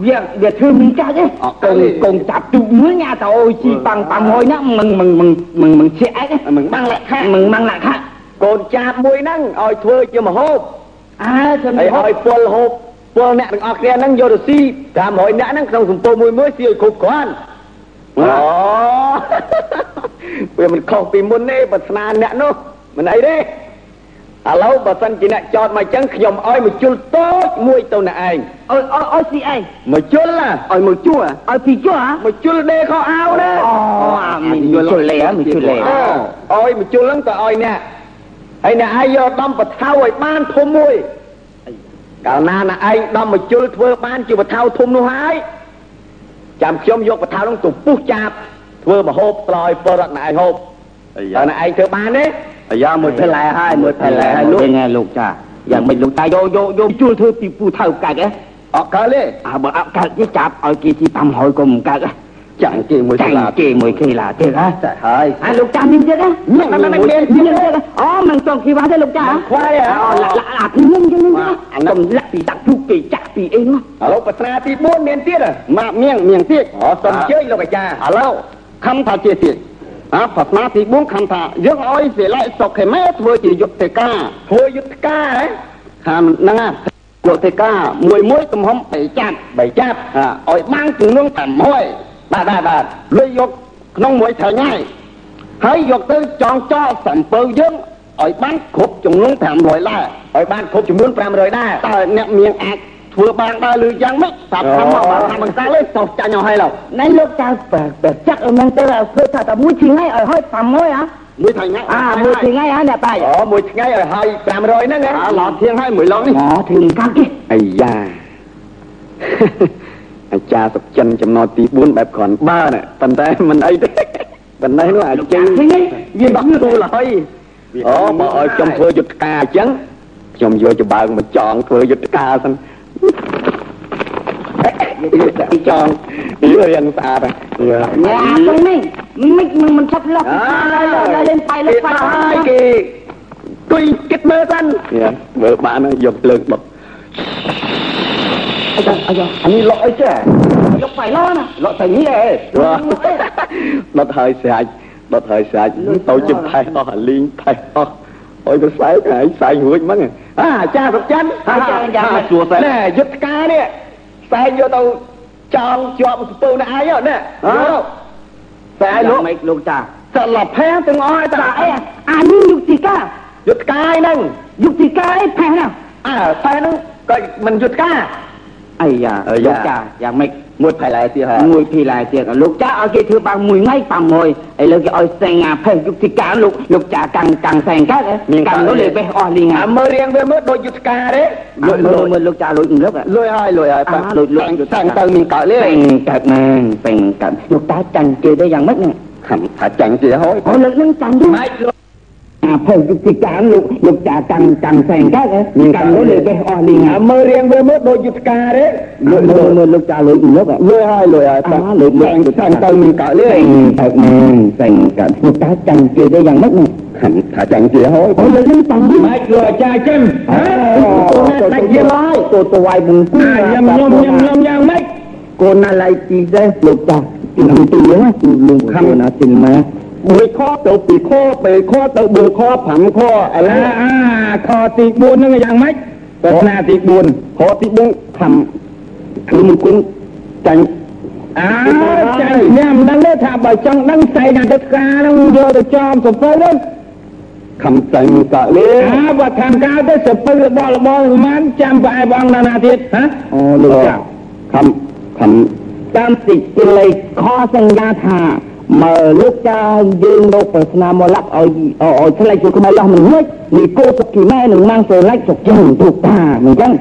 Speaker 13: វាវាធ្វើមីចាស់ទេកងកងចាប់ទូមួយញ៉ាតអូជីប៉ាំងប៉ាំងហើយណាមិនមិនមិនមិនមិនជាអី
Speaker 10: មិនបាំងលក្ខខណ្ឌ
Speaker 13: មិនមិនឡាក់ខាត់
Speaker 10: កូនចាបមួយហ្នឹងឲ្យធ្វើជាមហូប
Speaker 13: អើធ្វើ
Speaker 10: ហើយ
Speaker 13: ហូប
Speaker 10: ឲ្យពលហូបពលអ្នកទាំងអស់គ្នាហ្នឹងយកទៅស៊ី500អ្នកហ្នឹងក្នុងសំពៅមួយមួយស៊ីឲ្យគ្រប់គ្រាន់អូវាមិនខុសពីមុនទេបើស្នាអ្នកនោះមិនអីទេឥឡូវបើសិនជាអ្នកចោតមកអញ្ចឹងខ្ញុំឲ្យមួយជុលតូចមួយទៅអ្នកឯង
Speaker 13: អើអើអើស៊ីអី
Speaker 10: មួយជុលណាឲ្យមួយជួរ
Speaker 13: ឲ្យពីជួហ៎
Speaker 10: មួយជុលដេខោអាវណា
Speaker 13: អូអាមានជុលលេមានជុលលេ
Speaker 10: អើឲ្យមួយជុលហ្នឹងទៅឲ្យអ្នក ហើយអ្នកឯងយកដំបថៅឲ្យបានធំមួយកាលណាអ្នកឯងដំមួយជុលធ្វើបានជាបថៅធំនោះហើយចាំខ្ញុំយកបថៅហ្នឹងទៅពុះចាប់ធ្វើមហូបស្លឲ្យពលរដ្ឋអ្នកឯងហូប
Speaker 15: អា
Speaker 10: តើ
Speaker 15: យ៉ា
Speaker 10: អ្នកឯងធ្វើបានទេ
Speaker 15: អាយ៉ាមួយផ្លែហើយមួយផ្លែហើយលោក
Speaker 13: វិញលោកចាយ៉ាងមិនលោកតាយកយកយកជួលធ្វើពីពូថៅកាច់ហ៎
Speaker 10: អត់កើតទេ
Speaker 13: អើបើអត់កាច់ទេចាប់ឲ្យគេទី500ក៏មិនកាច់ហ៎
Speaker 10: ចាំងគេមួយ
Speaker 13: ចា
Speaker 10: ស្ញ់លា
Speaker 13: គេមួយគេឡាទៀតហ៎
Speaker 10: ចាហើយ
Speaker 13: អាលោកចាមានទៀតហ៎មានមានមានទៀតអូមិនចង់គីវ៉ាទេលោកចា
Speaker 10: ខ្វាយហ៎
Speaker 13: អូឡាឡាអាពីនឹងចឹងហ្នឹងអាកំលាក់ពីដាក់ទូគេចាក់ពីអីនោះ
Speaker 10: ឥឡូវប្រាថ្នាទី4មានទៀតហ៎ម៉ាក់មៀងមៀងទៀតអូសូមអញ្ជើញលោកអាចារ្យឥឡូវខំថាជាទៀតអើប្រាថ្នាទី4ខំថាយើងឲ្យសិលាសុខខេម៉ែធ្វើជាយុទ្ធការធ្វើយុទ្ធការហ៎ខាងហ្នឹងណាយុទ្ធការមួយមួយទំហំ3ចាប់3ចាប់អើឲ្យបានចំនួន500 បាទបាទបាទលុយយកក្នុងមួយថ្ងៃហើយហើយយកទៅចងចោលសំពៅយើងឲ្យបានគ្រប់ចំនួន500ដែរឲ្យបានគ្រប់ចំនួន500ដែរតើអ្នកមានអាច
Speaker 15: ធ្វើបានដើរលឺយ៉ាងម៉េចតាប់តាមមកបានតាមបង្កាលេចោះចាញ់អស់ហើយឡូវ
Speaker 13: ណែលោកចាបែបែចាក់អឺមែនទៅធ្វើថាតែមួយថ្ងៃឲ្យហើយ500ហ៎
Speaker 15: មួយថ្ងៃ
Speaker 13: អាមួយថ្ងៃហ៎អ្នកបាយ
Speaker 15: អូមួយថ្ងៃឲ្យហើយ500ហ្នឹងហ៎ឡោធៀងហើយមួយឡងនេះ
Speaker 13: អូถึงកាត់គេ
Speaker 15: អាយ៉ា អាចារ្យសុកចិនចំណត់ទី4បែបគ្រាន់បើណាប៉ុន្តែមិនអីទេប៉ុន្តែនោះអាចជើង
Speaker 13: ឃើញទេ
Speaker 15: វាបាក់ទូលហើយអូបើឲ្យខ្ញុំធ្វើយុទ្ធការអញ្ចឹងខ្ញុំយកច្បើងមកចងធ្វើយុទ្ធការសិនចងរៀងស្អាតហើយ
Speaker 13: ញ៉ាទៅនេះមិនមិនមិនឆាប់លុបលេងបាយលេងបាយ
Speaker 15: ហើយគេគួយគិតមើលសិនមើលបានហើយយកលើកបុក
Speaker 13: អាយ៉ាអាយ៉ាអានេះលក់អីចេះយកបាយឡណាលក់តែនេះឯង
Speaker 15: ដុតហើយស្រាច់ដុតហើយស្រាច់ទៅជិះថៃអស់អាលីងថៃអស់អុយទៅស្អែកហើយស្អែករួចហ្នឹងអាអាចារ្យសុកចិនសួរតែណែយុទ្ធការនេះស្អែកយកទៅចងជាប់សពូនេះឯងណែតែឯងលោក
Speaker 13: មិនលោកចា
Speaker 15: សឡប់ផែទាំងអស់ហើយតា
Speaker 13: អីអានេះយុទ្ធការ
Speaker 15: យុទ្ធការហ្នឹង
Speaker 13: យុទ្ធការអីផេះណា
Speaker 15: អើផែហ្នឹងក៏មិនយុទ្ធការ
Speaker 13: អាយ៉ា
Speaker 15: អាយ៉ា
Speaker 13: លោកចាយ៉ាងម៉េច
Speaker 15: មួយផែឡែទៀតហើយ
Speaker 13: មួយភីឡាយទៀតលោកចាឲ្យគេធ្វើបានមួយថ្ងៃ500ឥឡូវគេឲ្យសេងអាផេះយុទ្ធការលោកលោកចាកាំងកាំងសេងកើតកាំងនោះលេបេះអស់លីង
Speaker 15: អាមើលរៀងវាមើលដូចយុទ្ធការទេ
Speaker 13: លុយលុយមើលលោកចាលុយលុយ
Speaker 15: លុយហើយលុយហើយ
Speaker 13: អាលុយលុយ
Speaker 15: តាំងទៅមានកើតលេ
Speaker 13: ពេងកើតណាងពេងកើតលោកតាចាញ់គេទៅយ៉ាងម៉េចហ្នឹង
Speaker 15: ខំថាចាញ់ទៀតហើយ
Speaker 13: អូលើកនឹងចាញ់ទៅ
Speaker 15: ម៉េចលោក
Speaker 13: អាភ័យយុទ្ធការលោកលោកចាកាន់កាន់ផ្សេងកើតកាន់លោកលេបេះអស់លីង
Speaker 15: មើលរៀងមើលមើលដូចយុទ្ធការទេ
Speaker 13: លោកមើលលោកចាលោកលោក
Speaker 15: លើហើយលើហើយតាលោកលោកទៅតាមទៅមិនកើតទេ
Speaker 13: តែតែកើតធ្វើកើតចាំគេទេយ៉ាងម៉េចនោះขั
Speaker 15: นขาจังเจีย
Speaker 13: โอ้ยคนเลย
Speaker 5: นี่ตังค์ไม่เกลือจ่า
Speaker 13: ยกันฮะตัวตัวยี่ร้
Speaker 5: อยตัวตัวไวมึ
Speaker 13: งยำยำยำยำยังไม่โกนอะไรจี
Speaker 15: ได้
Speaker 5: ห
Speaker 13: ลุดจากต
Speaker 15: ีเลยลุงคำน
Speaker 13: ะตีมา
Speaker 15: 1ខទៅ2ខ3ខទៅ4ខ5ខឥឡូវ
Speaker 5: អាខទី4ហ្នឹងយ៉ាងម៉េចប្រស្នាទី4
Speaker 15: ខទី4ខំគឺមិនគុណចាញ់
Speaker 5: អើចាញ់ញ៉ាំដឹងទេថាបើចង់ដឹងស្អីណាទៅការហ្នឹងយកទៅចំសពៅហ្នឹង
Speaker 15: ខំចាញ់កាលេ
Speaker 5: អើបើខំកាទៅសពៅរបស់របស់ប្រហែលចាំប្រអែបងណាណាទៀតហ៎
Speaker 13: អូលោកចាំ
Speaker 15: ខំខំ
Speaker 13: តាមទីលេខសញ្ញាថា មើលលោកចាយើងលោកប្រស្នាមកឡាប់ឲ្យឲ្យឆ្លេចខ្លួនឡោះមិនហួចនេះគោសុគីម៉ែនឹងម៉ាំងស្រឡាច់សុកចឹងទូតាអញ្ចឹង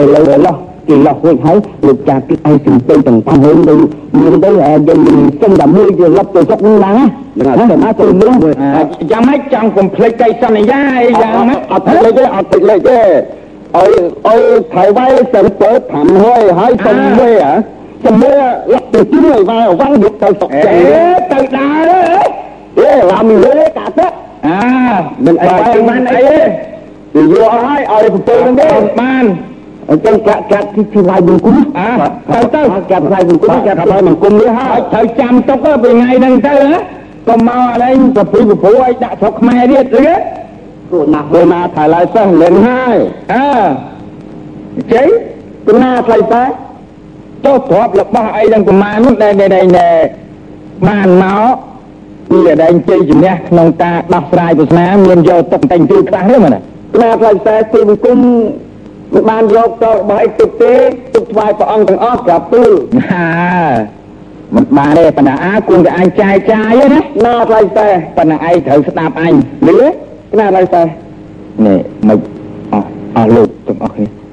Speaker 13: ឥឡូវឡោះគេឡោះរួចហើយលោកចាគិតឲ្យសំទៅទាំងតាមវិញទៅមានទៅយើងសុំតែមួយទៅលប់ទៅសុកនឹងឡើងណាតែមកទៅមើល
Speaker 5: យ៉ាងម៉េចចង់កុំភ្លេចកិច្ចសន្យាអីយ៉ាងម៉េច
Speaker 15: អត់លេខទេអត់លេខទេអើយអើយថៃវ៉ៃសិនទៅ5ហើយហើយសុំមួយហ៎ចាំ មើលលក់ទៅជួយវ៉ៃវ៉ាំងយកទៅសុក
Speaker 5: អេ
Speaker 15: ចឹង
Speaker 5: ទៅដើរទេ
Speaker 15: អេឡាមីលេកាទៅ
Speaker 5: អា
Speaker 15: មិនអី
Speaker 5: បើ
Speaker 15: បាន
Speaker 5: បានអីទេ
Speaker 15: ទៅយកឲ្យឲ្យប្រពន្ធហ្នឹងទេ
Speaker 5: អត់បាន
Speaker 13: អញ្ចឹងកាក់កាក់ទីទីវាយបង្គំ
Speaker 5: អើទៅទៅ
Speaker 13: កាក់វាយបង្គំ
Speaker 15: កា
Speaker 13: កា
Speaker 15: ត់
Speaker 13: ក់
Speaker 15: ឲ្យមង្គមនេះហើ
Speaker 5: ហើយយត្រូវចាំទុកទៅពីថ្ងៃហ្នឹងទៅណាកុំមកអីប្រព្រឹត្តប្រព្រឹត្តឲ្យដាក់ស្រុកខ្មែរទៀតទេ
Speaker 13: គូណា
Speaker 15: ពេលណាថៃឡៃសិស្សលេងហើយ
Speaker 5: អើជ័យ
Speaker 15: ពេលណាថៃសិស្ស
Speaker 5: ចុះទ្របរបស់អីទាំងប្រមាណនោះដែលដែលដែលបានមកពីដែលជ័យជំនះក្នុងការដោះស្រាយប្រស្នាមានយកទុកតែងទីខ្លះទេមែនទេ
Speaker 15: ពេលណាថៃសិស្សទីមង្គមមិនបានយកទៅរបស់អីទុកទេទុកថ្វាយព្រះអង្គទាំងអស់ប្រាប់ទូល
Speaker 5: ហាមិនបានទេប៉ុន្តែអាគួរតែអញចាយចាយទេណា
Speaker 15: ណាថៃសិស្ស
Speaker 5: ប៉ុន្តែឯងត្រូវស្ដាប់អញលឺទេ
Speaker 15: ណាថៃសិស្ស
Speaker 5: នេះមិនអស់អស់លោកទាំងអស់គ្នា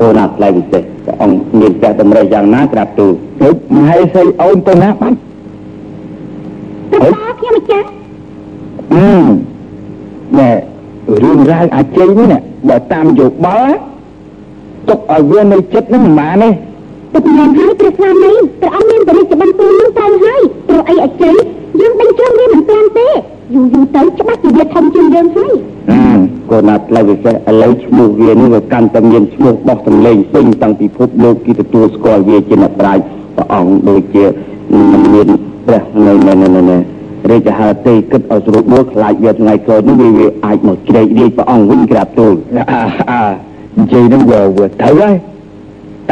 Speaker 13: គូណាផ្លែពិសេសព្រះអង្គមានតែតម្រៃយ៉ាងណាក្រាបទូល
Speaker 5: ហេតុមហេសីអូនទៅណាបាច់
Speaker 12: ទៅតាខ្ញុំម្ចាស់
Speaker 5: អឺណែរឿងរ៉ាវអាចជ័យនេះណាបើតាមយោបល់ណាទុកឲ្យវានៅចិត្តហ្នឹងមិនបានទេ
Speaker 12: ទៅពីហើយព្រះស្វាមីព្រះអង្គមានបរិយាបន្ទូលនឹងទៅហើយព្រោះអីអជ័យយើងដេញជើងវាមិនទាន់ទេ យូរយូរទៅច្បាស់ជាវាធំជាងយើងហើយ
Speaker 13: អឺគូណាផ្លែពិសេសឥឡូវឈ្មោះវានេះវាកាន់តែមានឈ្មោះបោះសម្លេងពេញតាំងពិភពលោកគេទទួលស្គាល់វាជាអ្នកប្រាជ្ញព្រះអង្គដូចជាមិនមានព្រះនៅនៅនៅនៅរាជហឫទ័យគិតឲ្យស្រួលបួលខ្លាចវាថ្ងៃក្រោយនេះវាវាអាចមកជ្រែករាជព្រះអង្គវិញក្រាបទូល
Speaker 5: អើអើនិយាយហ្នឹងវាវាត្រូវហើយ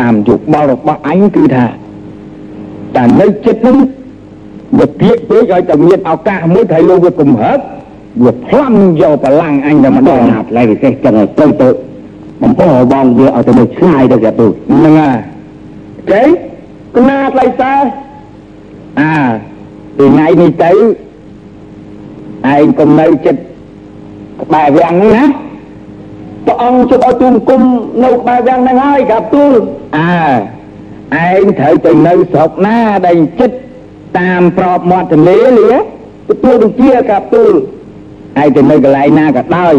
Speaker 5: តាមយោបល់របស់អញគឺថាតែនៅចិត្តហ្នឹង វាទៀកពេកឲ្យតែមានឱកាសមួយត្រូវលោកវាគំហើបវាផ្លំយកបលាំងអញតែម្ដ
Speaker 13: ដល់
Speaker 5: ង
Speaker 13: ណាផ្លែពិសេសចឹងឲ្យទៅទៅប
Speaker 15: បំពោបងវាឲ្យទៅនៅឆ្ងាយទៅកាទូ
Speaker 5: ហ្នឹងហើយចេះកណាថ្លៃសែអាពីថ្ងៃនេះទៅឯងកុំនៅចិត្តក្បែរវាំងហ្នឹងណា
Speaker 15: ព្រះអង្គជិតឲ្យទូមគុំនៅក្បែរវាំងហ្នឹងហើយកាទូល
Speaker 5: អើឯងត្រូវទៅនៅស្រុកណាដែលចិត្ត តាមប្របមាត់ទន្លេលី
Speaker 15: ទទួលដូចជាកាទូល
Speaker 5: ឯងទៅនៅកន្លែងណាក៏ដោយ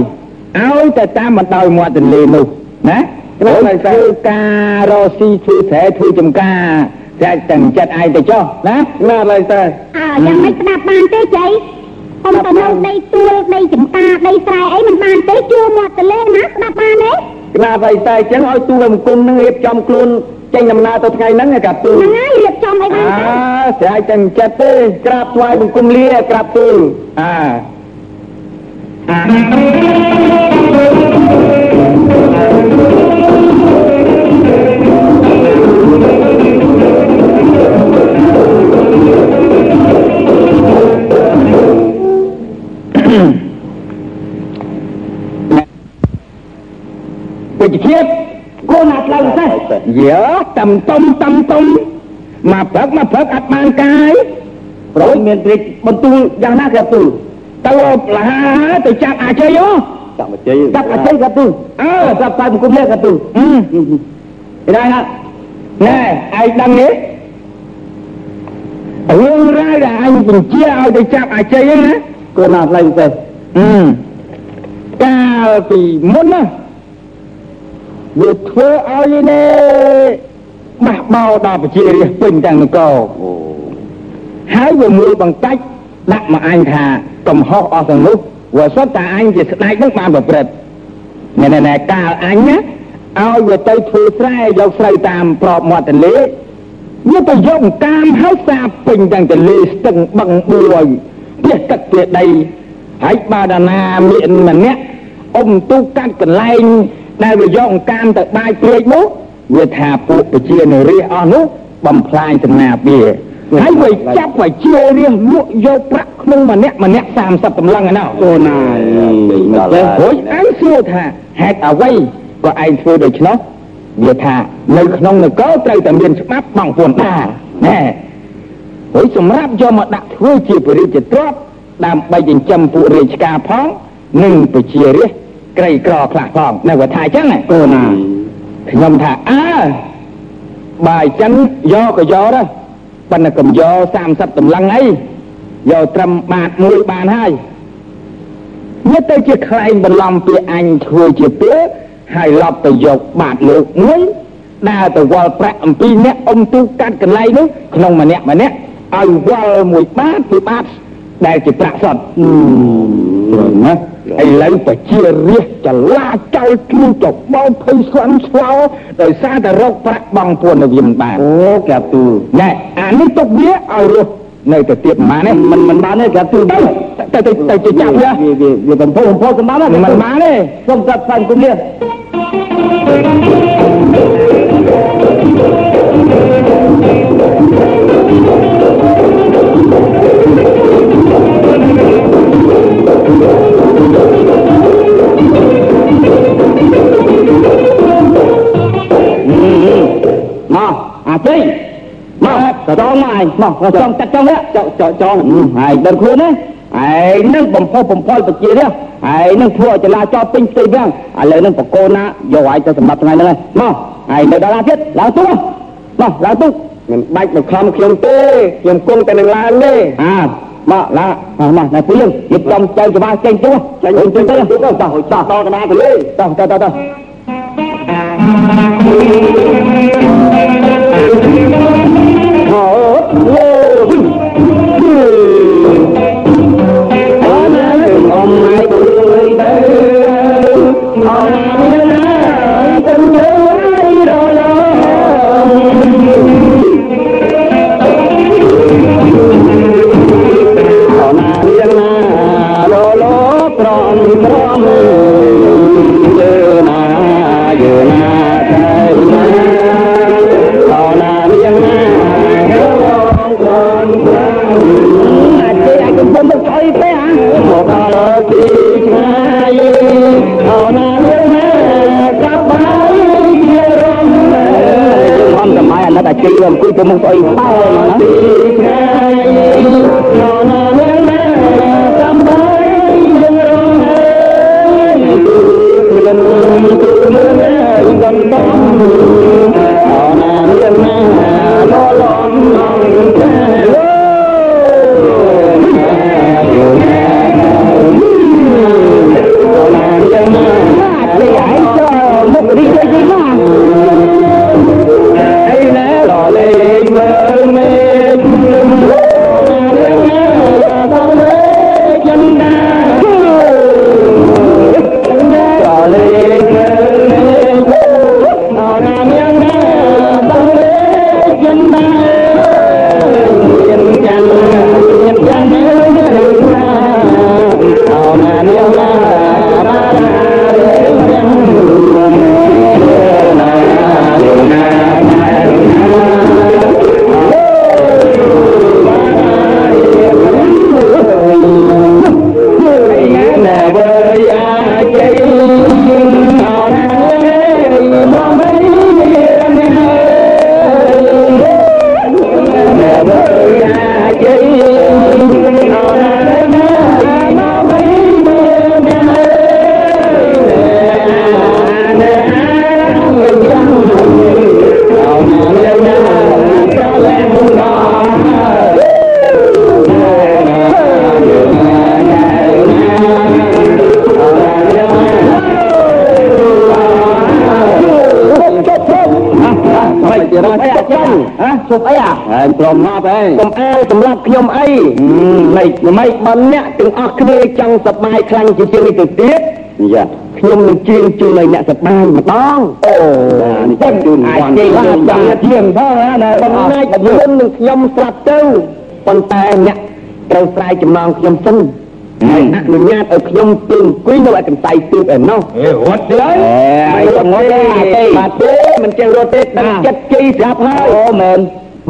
Speaker 5: ឲ្យតែតាមបណ្ដោយមាត់ទន្លេនោះណាហើយធ្វើការរកស៊ីធ្វើស្រែធ្វើចំការតែទាំងចិត្តឯងទៅចុះណា
Speaker 15: ណាឡើយតែ
Speaker 4: អើយ៉ាងម៉េចស្ដាប់បានទេចៃខ្ញុំទៅនៅដីទួលដីចំការដីស្រែអីមិនបានទេជួមាត់ទន្លេណាស្ដាប់បានទេ
Speaker 15: ណាឡើយតែអញ្ចឹងឲ្យទូលអង្គមនឹងរៀបចំខ្លួន ចេញដំណើរទៅថ្ងៃហ្នឹងកាទូល
Speaker 4: ហ្នឹងហើយរៀបចំអីបាន
Speaker 5: អើ
Speaker 4: ទេ
Speaker 5: ស្រែទាំងចិត្តទេ
Speaker 15: ក្រាបថ្វាយបង្គំលាក្រាបទូល
Speaker 5: អើ
Speaker 15: វិជ្ជាគោណាស់ឡើងតែ
Speaker 5: យើតំតុំតំតុំមកព្រឹកមកព្រឹកអត់បានកាយ
Speaker 15: ប្រយមានព្រិចបន្ទូលយ៉ាងណាកាទូល
Speaker 5: ទៅលហាទៅចាប់អាជ័យយោ
Speaker 15: ចាប់អជ័យចាប់អជ័យកាទូល
Speaker 5: អើ
Speaker 15: អើចាប់ថ្វាយបង្គំលាកាទូល
Speaker 5: អឺ
Speaker 15: ឯណាណា
Speaker 5: ណែឯងដឹងទេរឿងរ៉ាវដែលអញបញ្ជាឲ្យទៅចាប់អាជ័យហ្នឹងណា
Speaker 15: គោណាស់ឡើងតែ
Speaker 5: អឺកាលពីមុនណា វាធ្វើឲ្យនេះបះបោដល់ប្រជារាស្ត្រពេញទាំងនគរហើយវាមួយបង្កាច់ដាក់មកអញថាកំហុសអស់ទាំងនោះវាសុទ្ធតែអញជាស្ដេចនឹងបានប្រព្រឹត្តណែណែណែកាលអញណាឲ្យវាទៅធ្វើស្រែយកស្រូវតាមប្របមាត់ទន្លេវាទៅយកអង្កាមហើយសាបពេញទាំងទន្លេស្ទឹងបឹងបួយផ្ទះទឹកផ្ទះដីហើយបើដាណាមានម្នាក់អុំទូកាត់កន្លែង ដែលវាយកអង្កាមទៅបាយព្រាយនោះវាថាពួកប្រជានរាអស់នោះបំផ្លាញសំណាបវាហើយវាចាប់វាជារាលក់យកប្រាក់ក្នុងម្នាក់ម្នាក់30តម្លឹងឯណោះ
Speaker 15: គោណាស់
Speaker 5: រួចឯងសួរថាហេតុអ្វីក៏ឯងធ្វើដូច្នោះវាថានៅក្នុងនគរត្រូវតែមានច្បាប់បងពួនតាណែរួចសម្រាប់យកមកដាក់ធ្វើជាពរិជ្ជទ្រព្យដើម្បីចិញ្ចឹមពួករាជការផងនិងប្រជារាស្ត្រ ក្រីក្រខ្លះផងនៅវាថាអញ្ចឹងណា
Speaker 15: គោណាស់
Speaker 5: ខ្ញុំថាអើបើអញ្ចឹងយកក៏យកដែរប៉ុន្តែកុំយក30តម្លឹងអីយកត្រឹមបាតមួយបានហើយវាទៅជាខ្លែងបន្លំពីអញធ្វើជាពេលហើយឡប់ទៅយកបាតលើកមួយដើរទៅវល់ប្រាក់អំពីអ្នកអុំទូកាត់កន្លែងនោះក្នុងម្នាក់ម្នាក់ឲ្យវល់មួយបាតពីបាតដែលជាប្រាក់សុទ្ធណា ឥឡូវប្រជារាស្ត្រចលាចោលខ្លួនទៅបោភ័យស្លាន់ស្លោដោយសារតែរកប្រាក់បងពួននៅវាមិនបាន
Speaker 15: អូកាទូល
Speaker 5: ណែអានេះទុកវាឲ្យរស់នៅទៅទៀតមិនបានទេ
Speaker 15: មិនមិនបានទេកាទូល
Speaker 5: ទៅទៅទៅទៅទៅចាប់វា
Speaker 15: វាវាវាបំផុសបំផុសសម្បានទេ
Speaker 5: មិនបានទេ
Speaker 15: សូមចាប់ផ្សាយគុំលា
Speaker 5: ជ័យមកចងមកឯងមកចង់ចាត់ចង់នេះចង់ចង់ចង់ហើយដឹងខ្លួនណាឯងនឹងបំផុសបំផុលប្រជានេះឯងនឹងធ្វើឲ្យចលាចរពេញផ្ទៃវាំងឥឡូវនឹងបកកូនណាយកឲ្យទៅសម្រាប់ថ្ងៃហ្នឹងហើយមកឯងនៅដល់ណាទៀតឡើងទូមកឡើងទូ
Speaker 15: មិនបាច់មកខំខ្ញុំទេខ្ញុំគង់តែនឹងឡើងទេ
Speaker 5: អើមកឡើងមកណែពីយើងរៀបចំចៅច្បាស់ចេញទៅចេញទៅទៅទៅតោះតោះតោះតោះទៅលេតោះតោះតោះតោះ
Speaker 15: មកដល់ទីឆ្ងាយអោណាលឿនណាកា ប់បា ណាតែជ័យអង្គុយទៅមុខស្អីបោណានេះ ព្រមមកហើយកុំអើសម្រាប់ខ្ញុំអីមិនមិនបើអ្នកទាំងអស់គ្នាចង់សប្បាយខ្លាំងជាជាងនេះទៅទៀតយ៉ាខ្ញុំនឹងជឿជូនឲ្យអ្នកសប្បាយម្ដងអូនេះចឹងជូនបានជឿបានជាងផងណាបំណាច់មុននឹងខ្ញុំស្រាប់ទៅប៉ុន្តែអ្នកត្រូវស្រ័យចំណងខ្ញុំសិនហើយអនុញ្ញាតឲ្យខ្ញុំទៅអង្គុយនៅឯកន្សែងទូកឯណោះ
Speaker 5: អេរត់ទៅ
Speaker 15: មិនរត់ទេបាទទេមិនចេះរត់ទេតែចិត្តជ័យស្រាប់ហើយអូមែន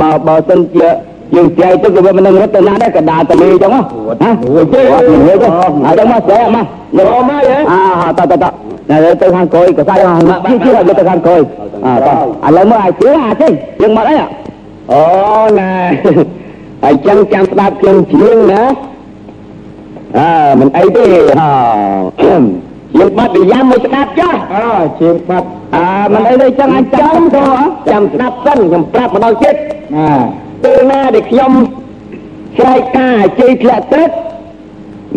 Speaker 15: បើបើសិនជាយើងចែកទៅក៏វាមិននឹងរត់ទៅណាដែរក៏ដើរទៅលេងចឹងហ៎ហ៎អូយទេអត់លេងទៅហើយដល់មកស្រែមកយកមកហ៎អាតតតតែទៅខាងក្រោយក៏សាយមកជិះជិះទៅខាងក្រោយអើឥឡូវមកអាចជឿអាចទេយើងមកអីអូណែហើយចឹងចាំស្ដាប់ខ្ញុំជ្រៀងណាអើមិនអីទេហ៎យើងបាត់និយាយមួយស្ដាប់ចុះ
Speaker 5: អើជាងបាត់
Speaker 15: អើមិនអីទេចឹងអញចាំទៅចាំស្ដាប់សិនខ្ញុំប្រាប់ម្ដងទៀត
Speaker 5: ណា
Speaker 15: ពេលណាដែលខ្ញុំស្រែកការជ័យធ្លាក់ទឹក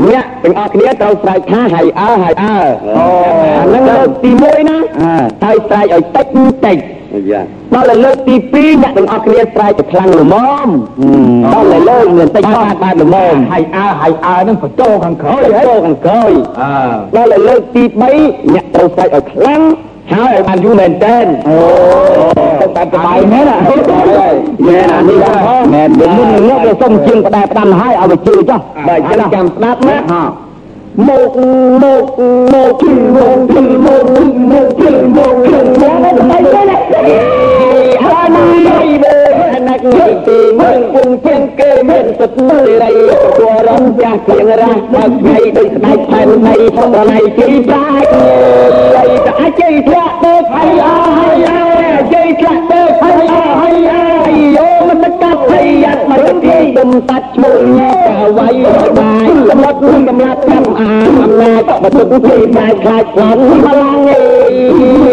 Speaker 15: អ្នកទាំងអស់គ្នាត្រូវស្រែកថាហើយអើហើយអើអូអាហ្នឹងលើកទី1ណាហើយស្រែកឲ្យតិចតិចយ៉ាដល់លើកទី2អ្នកទាំងអស់គ្នាស្រែកឲ្យខ្លាំងល្មមដល់លើកមានតិចបាទបាទល្មម
Speaker 5: ហើយអើហើយអើនឹងបញ្ចោខាងក្រោយ
Speaker 15: ហើយចូលខាងក្រោយ
Speaker 5: អើ
Speaker 15: ដល់លើកទី3អ្នកត្រូវស្រែកឲ្យខ្លាំងហើយឲ្យបានយូរមែនតើអូ តែប្របាយមែនណាមែនអានេះផងមែនមុននឹងនេះគេសុំជាងផ្ដែផ្ដាំហើយឲ្យវាជឿចុះបើចាំចាំស្ដាប់ណា មកមកមកជិលមកជិលមកមកជិលមកជិលមកអីទេណាអានេះបើណាក់នេះទីមកពុំជាងគេមានសត្វមួយរីគួររំចាស់ជាងរះបើថ្ងៃដូចស្ដេចផែននៃប្រណៃជិះប្រាច់អីតែអាចជិះធ្លាក់ទៅហើយអើហើយអើជិះធ្លាក់ទៅហើយអើហើយអើ យោមិនកាត់ហើយយ៉ាត់មកទីដុំតាច់ឈ្មោះញ៉ាកាវៃបាយសម្រាប់នឹងកម្លាត់កម្មអាអំណាចបទុកទីបាយខ្លាចខ្លាំងបលាំងអី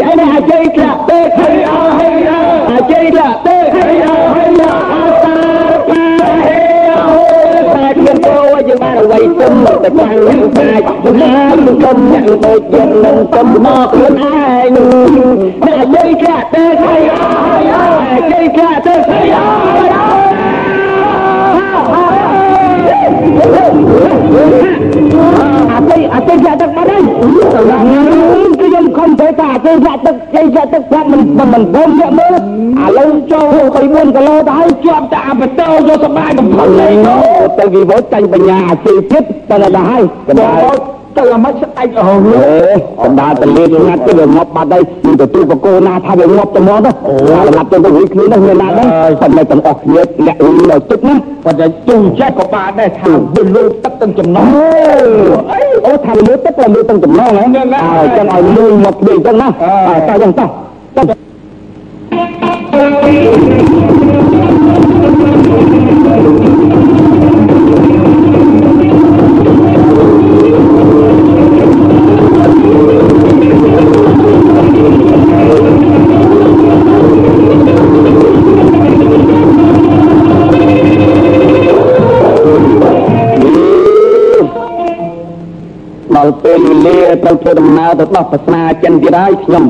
Speaker 15: អីនេះអាចជិះធ្លាក់ទៅហើយអើហើយអើអាចជិះធ្លាក់ទៅហើយអើហើយអើ តែខ្ញុំទៅយើងបានអ្វីទុំតែខាងនឹងកាយសម្រាប់នឹងគុំអ្នកដូចយើងនឹងគុំមកខ្លួនឯងអ្នកជ័យក្រាក់ទៅហើយហើយជ័យក្រាក់ទៅហើយអត់ទេ អត់ទេចាក់ទឹកបាត់ហើយខ្ញុំខំទៅថាអត់ទេចាក់ទឹកជ័យចាក់ទឹកប្រាប់មិនមិនបងចាក់មើលឥឡូវចូល64គីឡូទៅហើយជាប់តែអាបតោយកសបាយកំផុសលេងទៅវិវត្តចាញ់បញ្ញាអាជីវទៀតតែដល់ហើយកណ្ដាល
Speaker 5: ទៅអាមិនស្អែកអស់
Speaker 15: អេបណ្ដាតលៀនងាត់ទៅវាងាប់បាត់ហើយមានទទួលបកគោណាថាវាងាប់ទៅមកទៅអូសម្រាប់ទៅទៅវិញគ្នានោះមានណាដែរប៉ុន្តែទាំងអស់គ្នាលាក់វិញដល់ទឹកណា
Speaker 5: ប៉ុន្តែជូចេះក៏បានដែរថាវាលូតទឹកទាំងចំណង
Speaker 15: អីអូថាលឿនទឹកក៏លឿនទាំងចំណងហ៎អើចឹងឲ្យលឿនមកគ្នាចឹងណាតោះចឹងតោះតោះ ដល់ពេលវេលាត្រូវធ្វើដំណើរទៅដោះសាសនាចិនទៀតហើយខ្ញុំ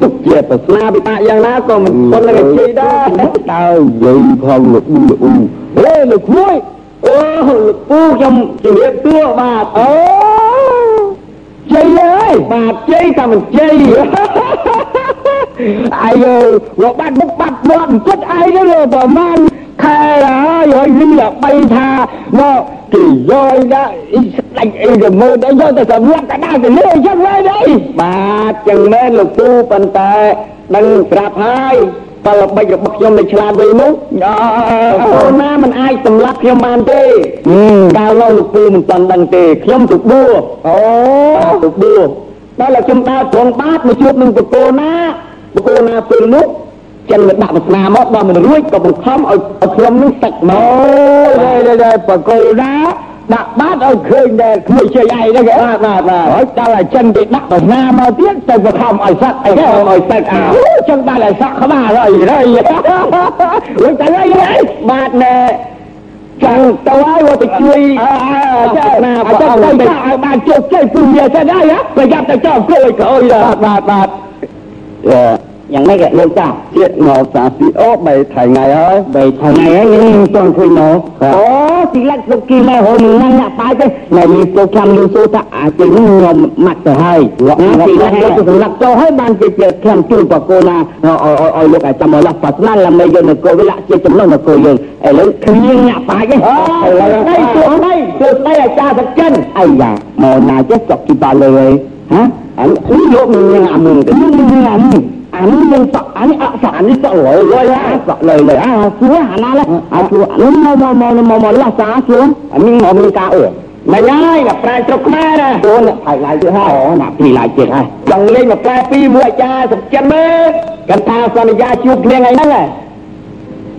Speaker 15: ទុកជាសាសនាពិបាកយ៉ាងណាក៏មិនប៉ុននឹងជ័យដែរតើយើងផងលោកអ៊ូលោកអ៊ូហេលោកក្មួយអូលោកពូខ្ញុំជម្រាបសួរបាទអូជ័យហើយបាទជ័យតែមិនជ័យអាយលោកបាត់មុខបាត់មាត់គិតអីទៅប្រហែល ខែហើយហើយនេះបីថាមកគេយកដាក់អីស្ដាច់អីទៅមើលទៅយកទៅសម្រាប់កដាលទៅលើចឹងមែនអីបាទចឹងមែនលោកគ្រូប៉ុន្តែដឹងស្រាប់ហើយបលបិចរបស់ខ្ញុំនៅឆ្លាតវិញនោះអូណាមិនអាចសម្លាប់ខ្ញុំបានទេកាលនោះលោកគ្រូមិនទាន់ដឹងទេខ្ញុំទៅបួអូទៅបួដល់ខ្ញុំដើរត្រង់បាតមកជួបនឹងបកគោណាបកគោណាពេលនោះ ចិនមិនដាក់វាសនាមកដល់មិនរួចក៏បង្ខំឲ្យឲ្យខ្ញុំនឹងសាច់មកអូយៗបកគោណាដាក់បាតឲ្យឃើញដែរគ្មួយជ័យឯងហ្នឹងបាទបាទបាទហើយដល់ឲ្យចិនគេដាក់វាសនាមកទៀតទៅបង្ខំឲ្យសាច់ឲ្យខំឲ្យសាច់អើចឹងដល់ឲ្យសាក់ក្បាលហើយហើយវិញតែហើយបាទណែចាំទៅហើយមកទៅជួយចាណាបងអង្គទៅឲ្យបានជោគជ័យព្រមវាសិនហើយប្រយ័ត្នតែចោលគោលក្រោយបាទបាទបាទ យ៉ាងម៉េចលោកតាទៀតមកសាស៊ីអូបីថ្ងៃថ្ងៃហើយបីថ្ងៃហើយខ្ញុំចង់ឃើញមកអូទីឡាក់សុគីមកហូនណាស់ប៉ាទេនៅមានពោខាំលឺសូតាអាចនឹងខ្ញុំម៉ាត់ទៅហើយទីឡាក់ទៅសម្រាប់ចូលហើយបានជាជាខាំជួយបកូណាឲ្យឲ្យលោកអាចចាំមកឡាស់សាសនាឡើងមកយកនគរវិលៈជាចំណងនគរយើងឥឡូវគ្នាញាក់ប៉ាទេឥឡូវដៃទួដៃទួដៃអាចារ្យសកិនអាយ៉ាមកណាចេះចុកទីបាលើហើយហ៎អញលោកនឹងអាមុន ទៅនឹងអាមុន anh nhân sọ anh ạ sọ anh sọ lỗi rồi á sọ lời lời à xuống hả nó đấy à xuống nó mò mò mò mò mò là sao xuống anh mình mò mình cao ở mà nhai là prai trục ma nè xuống là phải lại thứ hai ồ nạp thì lại chuyện hai dòng lên mà prai pi mua cha sập chân mê cần tha sao mà ra chuột liền ngày ហ្នឹង này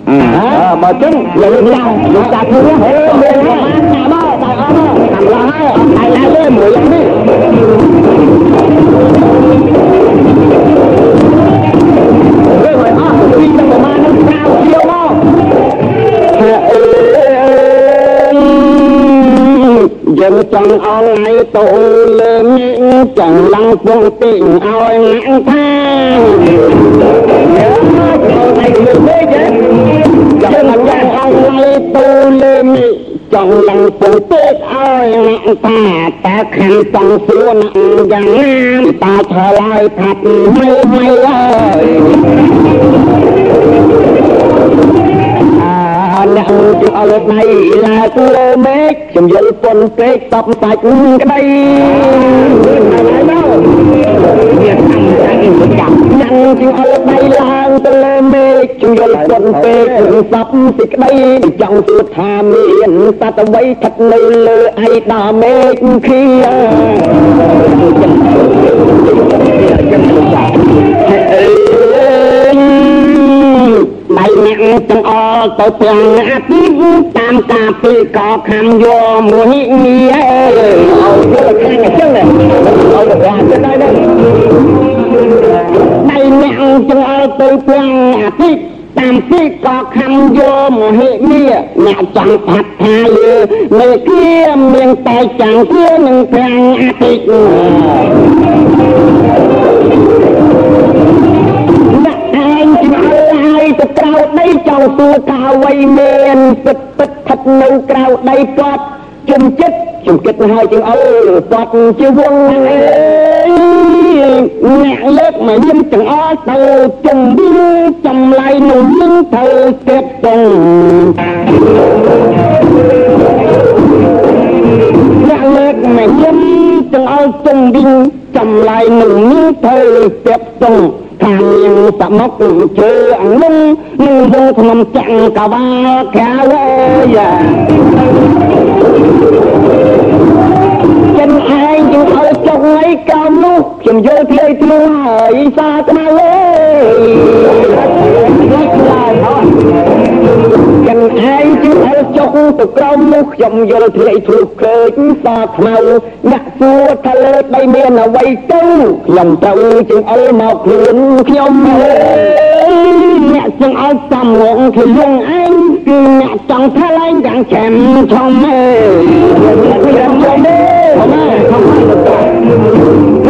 Speaker 15: à mà chứng là lúc nào lúc ta cứ hết lên nhà mà tại ông làm là hai lại lại lên mười lần đi rồi dân trong ông ấy tổ lên những chẳng lăng phương tiện ôi nặng thang nhớ này người mê chứ dân trong ông ấy tổ lên trong lăng phương tiện ôi nặng ta ta khăn trong xua nặng dàng nam ta thở lại thật mây mây ơi អ្នកជួយអត់ណៃឡាគលើមេឃខ្ញុំយល់ប៉ុនពេកតបសាច់ក្តីមានតាមតែមិនចាំញ៉ាំជាអត់ណៃឡើងទៅលើមេឃខ្ញុំយល់ប៉ុនពេកសពសេចក្តីចង់សួរថាមានសត្វអ្វីស្ថិតនៅលើអៃដាមេឃខៀចឹ ងអើដៃអ្នកទាំងអល់ទៅទាំងអាទិត្យតាមការពីកខំយកមួយនេះអើឲ្យទៅខាងចឹងឲ្យទៅខាងចឹងដែរដៃអ្នកទាំងអល់ទៅទាំងអាទិត្យតាមពីកខំយកមហិនេះអ្នកចាំផាត់ថាលើមេគៀមានតែចាំងគៀនឹងប្រាំងអាទិត្យ ចង់សួរថាអ្វីមានពិតពិតស្ថិតនៅក្រៅដីគាត់ជំចិត្តជំចិត្តហើយជាងអើគាត់ជាវងអ្នកលើកមកយាមទាំងអស់ទៅជំរាបចម្លៃនោះនឹងទៅទៀតតងអ្នកលើកមកយាមទាំងអស់ជំរាបចម្លៃនោះនឹងទៅទៀតត ងខាងយើងសមុកជើអង្លងនឹងវងក្នុងចាំងកវ៉ាខាវយ៉ាចិនឯងយើងឲ្យចុងអីកោនោះ
Speaker 10: ខ្ញុំយល់ធ្លេធ្លុះហើយសាស្នាអើយចឹងឯងជិះអើ ចុកទៅក្រោមនោះខ្ញុំយល់ធ្លេធ្លុះឃើញសាខ្មៅអ្នកសួរថាលើដីមានអ្វីទៅខ្ញុំត្រូវជិះអើមកខ្លួនខ្ញុំអើយអ្នកចង់ឲ្យសំងងខ្លួនឯងគឺអ្នកចង់ថាឡើងយ៉ាងចាំធំអើយខ្ញុំទេ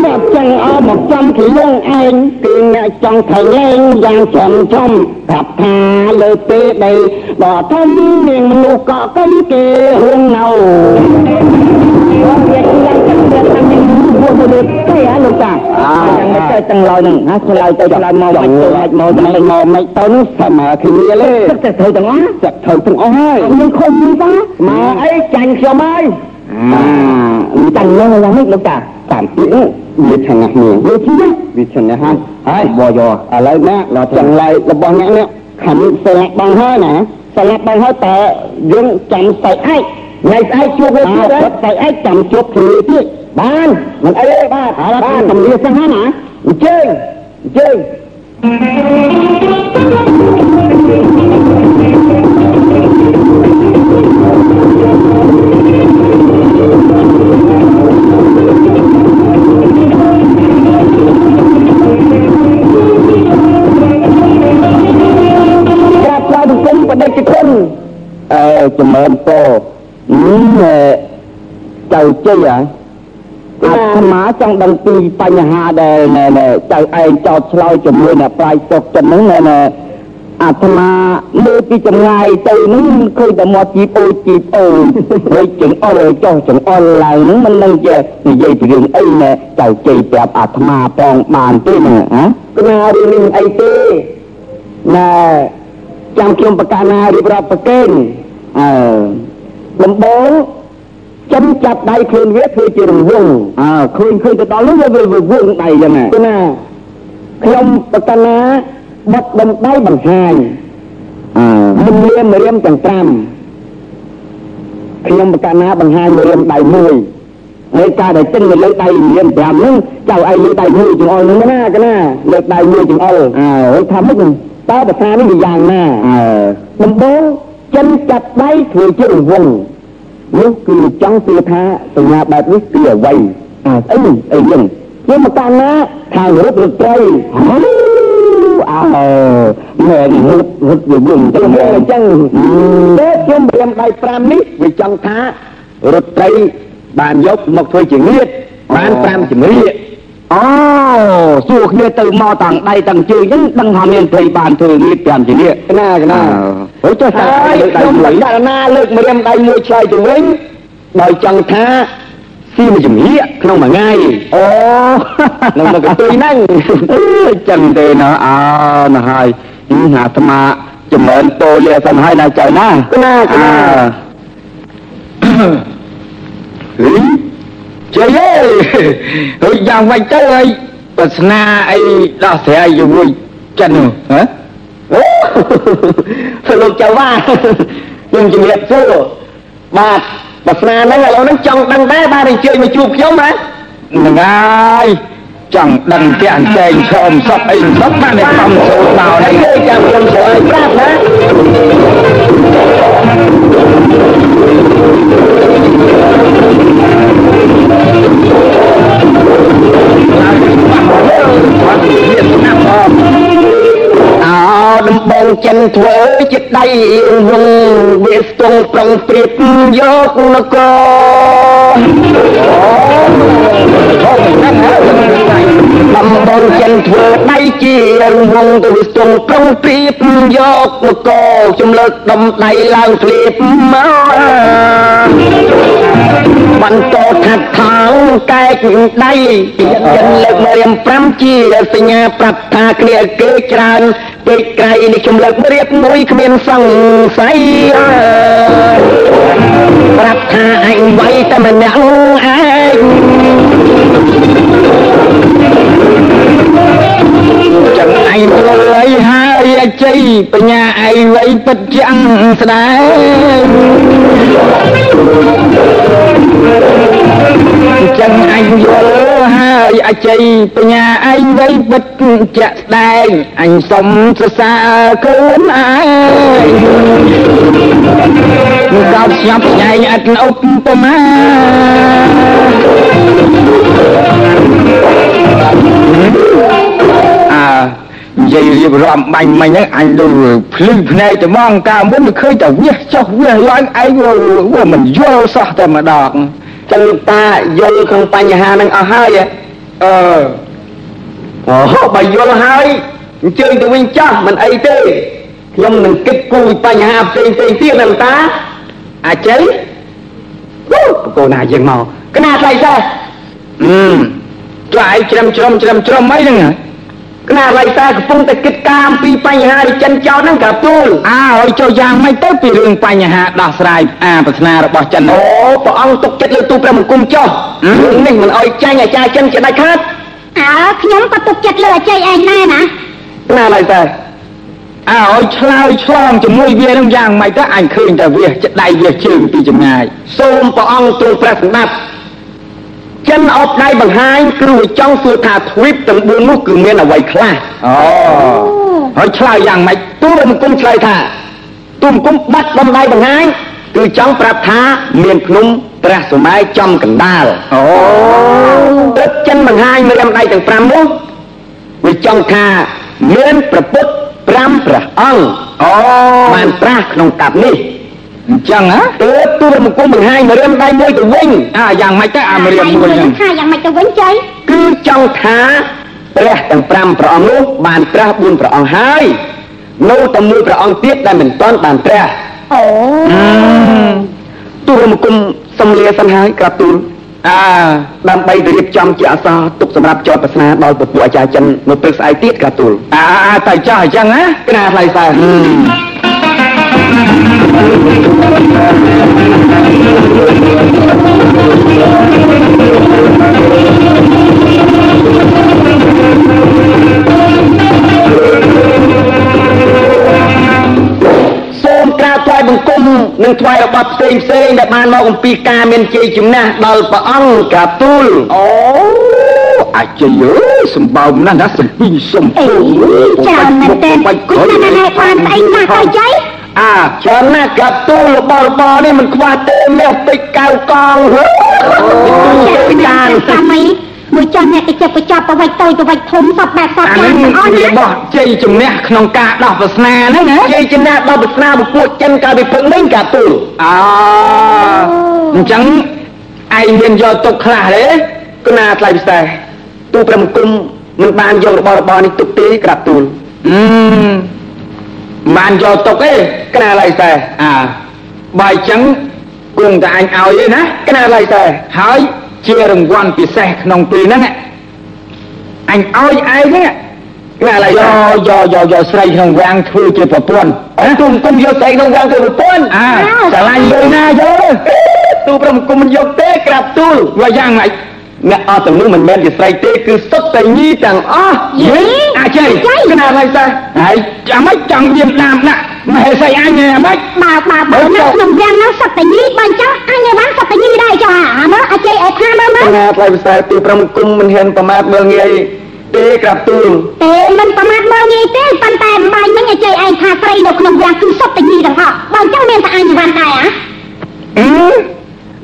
Speaker 10: អ្នកចង់ឲ្យមកចំខ្លួនឯងគឺអ្នកចង់ថាឡើងយ៉ាងចាំធំប្រាប់ថាលើពេលដី បើធំមានមនុស្សកកកំគេហួងនៅទៅអាលោកតាអាយ៉ាងទៅទាំងឡើយហ្នឹងណាឆ្លើយទៅឆ្លើយមកមិនទៅមិនមកមិនមកមិនទៅនោះស្មើគ្នាលេទឹកទៅទាំងអស់ទឹកទៅទាំងអស់ហើយខ្ញុំខំតាមកអីចាញ់ខ្ញុំហើយអាចាញ់នឹងយ៉ាងនេះលោកតាតាមពីវាឆាំងណាស់នេះវាឈ្នះវាឈ្នះហើយហើយបយោឥឡូវណាដល់ចឹងឡើយរបស់អ្នកនេះខំស្លាប់បងហើយណា ស្លាប់បងហើយតែយើងចាំស្អែកឯងថ្ងៃស្អែកជួបវាទៀតស្អែកឯងចាំជួបគ្នាទៀតបានមិនអីទេបាទបានទំលាសិនណាអញ្ជើញអញ្ជើញ វាយបង្គំបដិជគុណអើចម្រើនពរចៅជ័យហ៎អាត្មាចង់ដឹងពីបញ្ហាដែលចៅឯងចោតឆ្លើយជាមួយអ្នកប្រាយសុខចឹងហ្នឹងណែអាត្មាលើពីចម្ងាយទៅហ្នឹងឃើញតែមកជីបអូជីបអូហើយចង្អុលចុះចង្អុលឡើងហ្នឹងមិននឹងជានិយាយពីរឿងអីណែចៅជ័យប្រាប់អាត្មាផងបានទេណាហ៎គណារឿងនេះអីទេណែ ចាំខ្ញុំប្រកាសណារៀបរាប់ប្រកេនអឺដំបងចំចាប់ដៃខ្លួនវាធ្វើជារង្វង់អើឃើញឃើញទៅដល់នោះវារង្វង់ដៃចឹងណាគណាខ្ញុំប្រកាសណាបត់ដុំដៃបង្ហាញអឺមិនមានរៀមទាំង5ខ្ញុំប្រកាសណាបង្ហាញរៀមដៃមួយហើយការដែលចិនទៅលើដៃរៀម5ហ្នឹងចៅឯងលើដៃមួយចង្អុលហ្នឹងណាកណាលើដៃមួយចង្អុលអើថាម៉េចហ្នឹង តើភាសានេះវាយ៉ាងណាអើដំបូងចិនចាប់ដៃធ្វើជារង្វង់នោះគឺចង់សួរថាសញ្ញាបែបនេះគឺអ្វីអើអីអីចឹងខ្ញុំមកតាមណាខាងរត់រត់ត្រីអើមែនរត់រត់វាវិញចឹងអញ្ចឹងតែខ្ញុំព្រាមដៃ5នេះវាចង់ថារត់ត្រីបានយកមកធ្វើជាងៀតបាន5ជំរាក អូសួរគ្នាទៅមកតាំងដៃតាំងជើងហ្នឹងដឹងថាមានព្រៃបានធ្វើងៀត5ជំរាកណាណាអូចុះតែខ្ញុំបដិណាលើកម្រាមដៃមួយឆ្លើយជំវិញដោយចង់ថាស៊ីមួយជំរាកក្នុងមួយថ្ងៃអូក្នុងមួយកន្ទុយហ្នឹងចឹងទេណាអើណាហើយអាអាត្មាចម្រើនពោលាសិនហើយណាចៅណាណាណាហឺ ជ័យអើយយ៉ាងម៉េចទៅហើយបាសនាអីដោះស្រាយជាមួយចិនហ៎អូសលោកចៅវ៉ាខ្ញុំជំរាបសួរបាទបាសនាហ្នឹងឥឡូវហ្នឹងចង់ដឹងដែរបាទអញ្ជើញមកជួបខ្ញុំណាហ្នឹងហើយចង់ដឹងតែអញ្ជើញឈោមសពអីសពបានតែខំចូលមកនេះចាំខ្ញុំឆ្លើយប្រាប់ណា អោដំ បងចិនធ្វើជាដៃវងវាស្ទងប្រងព្រៀបយកនគរដំបងចិនធ្វើដៃជារង្វង់ទៅវាស្ទងប្រងព្រៀបយកនគរជំលើកដុំដៃឡើងស្លៀបមកបន្តថាត់ថងកែកដៃចិនលើកមករៀម5ជាសញ្ញាប្រាប់ថាគ្នាគេច្រើនពេកក្រៃនេះខ្ញុំលើករៀបមួយគ្មានសង្ស័យប្រាប់ថាអញໄວតែម្នាក់ឯងចាំឯងព្រលអីហើយ អជ័យបញ្ញាឯងវៃពិតជាក់ស្ដែងចឹងអញយល់ហើយ
Speaker 5: ហើយអជ័យបញ្ញាឯងវៃបិទជាក់ស្ដែងអញសុំសរសើរខ្លួនឯងមកកោតស្ញប់ញ៉ៃអត់ឧបប្រមាអើ និយាយរៀបរាប់បាញ់មិញហ្នឹងអញដូចភ្លឺភ្នែកត្មងកាលមុនឃើញតែវាចុះវាឡើងឯងវាមិនយល់សោះតែម្ដង
Speaker 10: ចឹងលោកតាយល់ក្នុងបញ្ហានឹងអស់ហើយហ៎
Speaker 5: អឺ
Speaker 10: អូបើយល់ហើយអញ្ជើញទៅវិញចាស់មិនអីទេខ្ញុំនឹងគិតគូរពីបញ្ហាផ្សេងផ្សេងទៀតណាលោកតា
Speaker 5: អជ័យ
Speaker 10: អូបកូនណាយើងមកកណាថ្លៃសោះ
Speaker 5: អឺត្រាយច្រឹមច្រំច្រឹមច្រំអីហ្នឹង ហ៎
Speaker 10: កណាថ្លៃសោះកំពុងតែគិតការអំពីបញ្ហាដែលចិនចោលហ្នឹងកាទូល
Speaker 5: អើឲ្យចូលយ៉ាងម៉េចទៅពីរឿងបញ្ហាដោះស្រាយអាប្រាថ្នារបស់ចិន
Speaker 10: អូ
Speaker 5: ហ្នឹង
Speaker 10: ព្រះអង្គទុកចិត្តលើទូព្រះមង្គមចុះ
Speaker 5: ហឹម
Speaker 10: រឿងនេះមិនអោយចាញ់អាចារ្យចិនជាដាច់ខាត
Speaker 12: អើខ្ញុំក៏ទុកចិត្តលើអជ័យឯងដែរណា
Speaker 10: កណាថ្លៃសោះ
Speaker 5: អើឲ្យឆ្លើយឆ្លងជាមួយវានឹងយ៉ាងម៉េចទៅអញឃើញតែវាចិត្តដៃវាជើងពីចម្ងាយ
Speaker 10: សូមព្រះអង្គទ្រង់ព្រះសម្បត្តិ ចិនអបដៃបង្ហាញគឺវាចង់សួរថាទ្វីបទាំង4នោះគឺមានអ្វីខ្លះ
Speaker 5: អូហើយឆ្លើយយ៉ាងម៉េច
Speaker 10: ទូរមង្គមឆ្លើយថាទូរមង្គមបាត់បំដៃបង្ហាញគឺចង់ប្រាប់ថាមានភ្នំព្រះសម័យចំកណ្ដាល
Speaker 5: អូ
Speaker 10: ព្រឹកចិនបង្ហាញម្រាមដៃទាំង5នោះវាចង់ថាមានប្រពុត5ព្រះអង្គ
Speaker 5: អូ
Speaker 10: បានប្រាស់ក្នុងកាប់នេះ
Speaker 5: អញ្ចឹងហ៎
Speaker 10: ទើបទូរមង្គមបង្ហាញម្រាមដៃមួយទៅវិញ
Speaker 5: អើយ៉ាងម៉េចទៅអាមរៀមមួយហ្នឹង
Speaker 12: ថាយ៉ាងម៉េចទៅវិញចៃ
Speaker 10: គឺចង់ថាព្រះទាំង5ព្រះអង្គនោះបានត្រាស់4ព្រះអង្គហើយនៅតែមួយព្រះអង្គទៀតដែលមិនទាន់បានត្រាស់
Speaker 12: អូ
Speaker 10: ទូរមង្គមសំលាសិនហើយក្រាបទូល
Speaker 5: អើ
Speaker 10: ដើម្បីទៅរៀបចំជាអសរទុកសម្រាប់ចោតប្រស្នាដល់ពពួកអាចារ្យចិននៅព្រឹកស្អែកទៀតក្រាបទូល
Speaker 5: អើអើតែចោះអញ្ចឹងណា
Speaker 10: គណៈថ្លៃសែន សូមក្រាបថ្វាយបង្គំនិងថ្វាយរបស់ផ្សេងផ្សេងដែលបានមកអំពីការមានជ័យជំនះដល់ព្រះអង្គក្រាបទូល
Speaker 5: អូអាចជ័យអើយសម្បើមណាស់ណាសំពីសំ
Speaker 12: អេ
Speaker 5: ពូ
Speaker 12: ច្រើនមែនតើគុណណាស់ណាស់បានស្អីណាស់ទៅចៃ
Speaker 10: អាច្រើនណាស់ក្រាបទូលរបស់របរនេះមិនខ្វះទេមាសពេជ្រកៅកងហឺទៅដាន
Speaker 12: សាមីមួយចាស់អ្នកទៅចាប់បញ្ចប់ប្រវត្តិទៅប្រវត្តិធំសពបែបសព
Speaker 5: អា
Speaker 12: យ៉ាង
Speaker 5: នេះ
Speaker 12: ទាំងអស់ណា
Speaker 5: របស់ជ័យជំនះក្នុងការដោះប្រស្នាហ្នឹងណា
Speaker 10: ជ័យជំនះដល់ប្រស្នាពពួកចិនកាលពីព្រឹកនេះក្រាបទូល
Speaker 5: អអញ្ចឹងឯងមានយកទុកខ្លះទេ
Speaker 10: គណៈថ្លៃពិសេសទូព្រមគុំមិនបានយករបស់របរនេះទុកទេក្រាបទូល
Speaker 5: អឺ បានយកទុកទេ
Speaker 10: គណៈថ្លៃពិសេស
Speaker 5: អើបើអញ្ចឹងគង់តែអញឲ្យទេណា
Speaker 10: គណៈថ្លៃពិសេស
Speaker 5: ហើយជារង្វាន់ពិសេសក្នុងពេលហ្នឹងអញឲ្យឯងហ្នឹង
Speaker 10: គណៈថ្លៃ
Speaker 5: យ
Speaker 10: ពិសេស
Speaker 5: យកយកយកស្រីក្នុងវាំងធ្វើជាប្រពន្ធ
Speaker 10: អត់ទូមគុំយកស្អីក្នុងវាំងទៅប្រពន្ធ
Speaker 5: អើស្រឡាញ់លុយណាយក
Speaker 10: ទូព្រមគុំមិនយកទេក្រាបទូល
Speaker 5: វាយ៉ាងម៉េច
Speaker 10: អ្នកអត់ទាំងនោះមិនមែនជាស្រីទេគឺសុទ្ធតែញីទាំងអស់
Speaker 5: យីអាចៃ
Speaker 10: គណៈថ្លៃពិសេស
Speaker 5: ហើយចាំម៉េចចង់វាមដាមដាក់មហេសីអញហ៎ម៉េច
Speaker 12: បើបើបើនៅក្នុងយ៉ាងហ្នឹងសត្វតញីបើអញ្ចឹងអញឯបានសត្វតញីដែរចុះអាមើលអជ័យឯថាមើលមើ
Speaker 10: គ
Speaker 12: ល
Speaker 10: ណៈថ្លៃពិសេសទូព្រមគុំមិនហ៊ានប្រមាថមើលងាយទេក្រាបទូល
Speaker 12: ទេមិនប្រមាថមើលងាយទេប៉ុន្តែបាញ់មិញអជ័យឯងថាស្រីនៅក្នុងយ៉ាងគឺសត្វតញីទាំងអស់បើអញ្ចឹងមានតែអញជីវ៉ាន់ដែរហ៎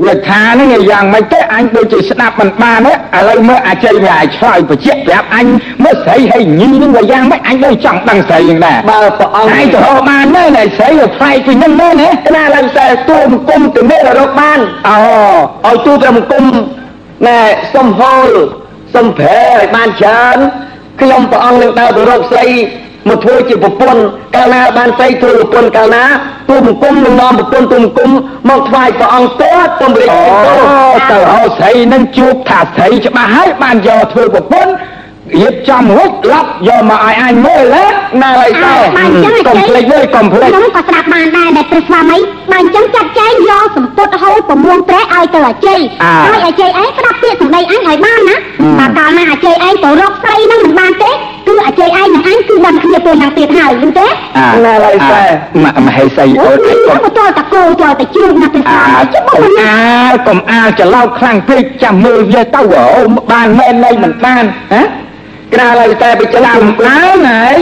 Speaker 5: អឺវាថាហ្នឹងឯងយ៉ាងម៉េចទៅអញដូចជាស្ដាប់មិនបានទេឥឡូវមើលអាចៃវាឲ្យឆ្លើយបញ្ជាក់ប្រាប់អញមើលស្រីហើយញីហ្នឹងវាយ៉ាងម៉េចអញដូចចង់ដឹងស្រីហ្នឹងដែរ
Speaker 10: បើព្រះអង្គ
Speaker 5: ឯងទៅរកបានមែនឯងស្រីវាផ្លែកពីហ្នឹងមែនទេ
Speaker 10: គណៈថ្លៃពិសេសទូមគុំទៅមានរកបាន
Speaker 5: អូ
Speaker 10: ឲ្យទូព្រះមង្គមណែសុំហូលសុំប្រែឲ្យបានច្រើនខ្ញុំព្រះអង្គនឹងដើរទៅរកស្រី មកធ្វើជាប្រពន្ធកាលណាបានស្រីធ្វើប្រពន្ធកាលណាទូមង្គមនឹងនាំប្រពន្ធទូមង្គមមកថ្វាយព្រះអង្គទាត់សូមរៀប
Speaker 5: អូ
Speaker 10: ទៅ
Speaker 5: ទៅរកស្រីហ្នឹងជួបថាស្រីច្បាស់ហើយបានយកធ្វើប្រពន្ធរៀបចំរួចឡប់យកមកឲ្យអញមើលណា
Speaker 10: ណែឲ្យតែ
Speaker 12: បើអញ្ចឹង
Speaker 5: កុំភ្លេចទេកុំភ្លេច
Speaker 12: ខ្ញុំក៏ស្ដាប់បានដែរដែលព្រះស្វាមីបើអញ្ចឹងចាត់ចែងយកសម្ពុតហូលប្រមួងត្រែឲ្យទៅអាជ័យហើយអាជ័យឯងស្ដាប់ពាក្យសម្ដីអញឲ្យបានណាបើកាលណាអាជ័យឯងទៅរកស្រីហ្នឹងមិនបានទេ
Speaker 16: គឺអាជ័យឯងនិងអញគឺបានគ្នាពេលណាទៀតហើយយល់ទេ
Speaker 8: ណែឡើយតែមកមហេសីអូនឯងកុំ
Speaker 16: មកតលតកោតលតជ្រូកណាស់ទេ
Speaker 8: អា
Speaker 16: ជិះមក
Speaker 8: កុំអាលកុំអាលច្រឡោតខ្លាំងពេកចាំមើលវាទៅអូបានមែននៃមិនបានហ៎ក្រាឡើយតែไปច្រឡោតឡើងណាយ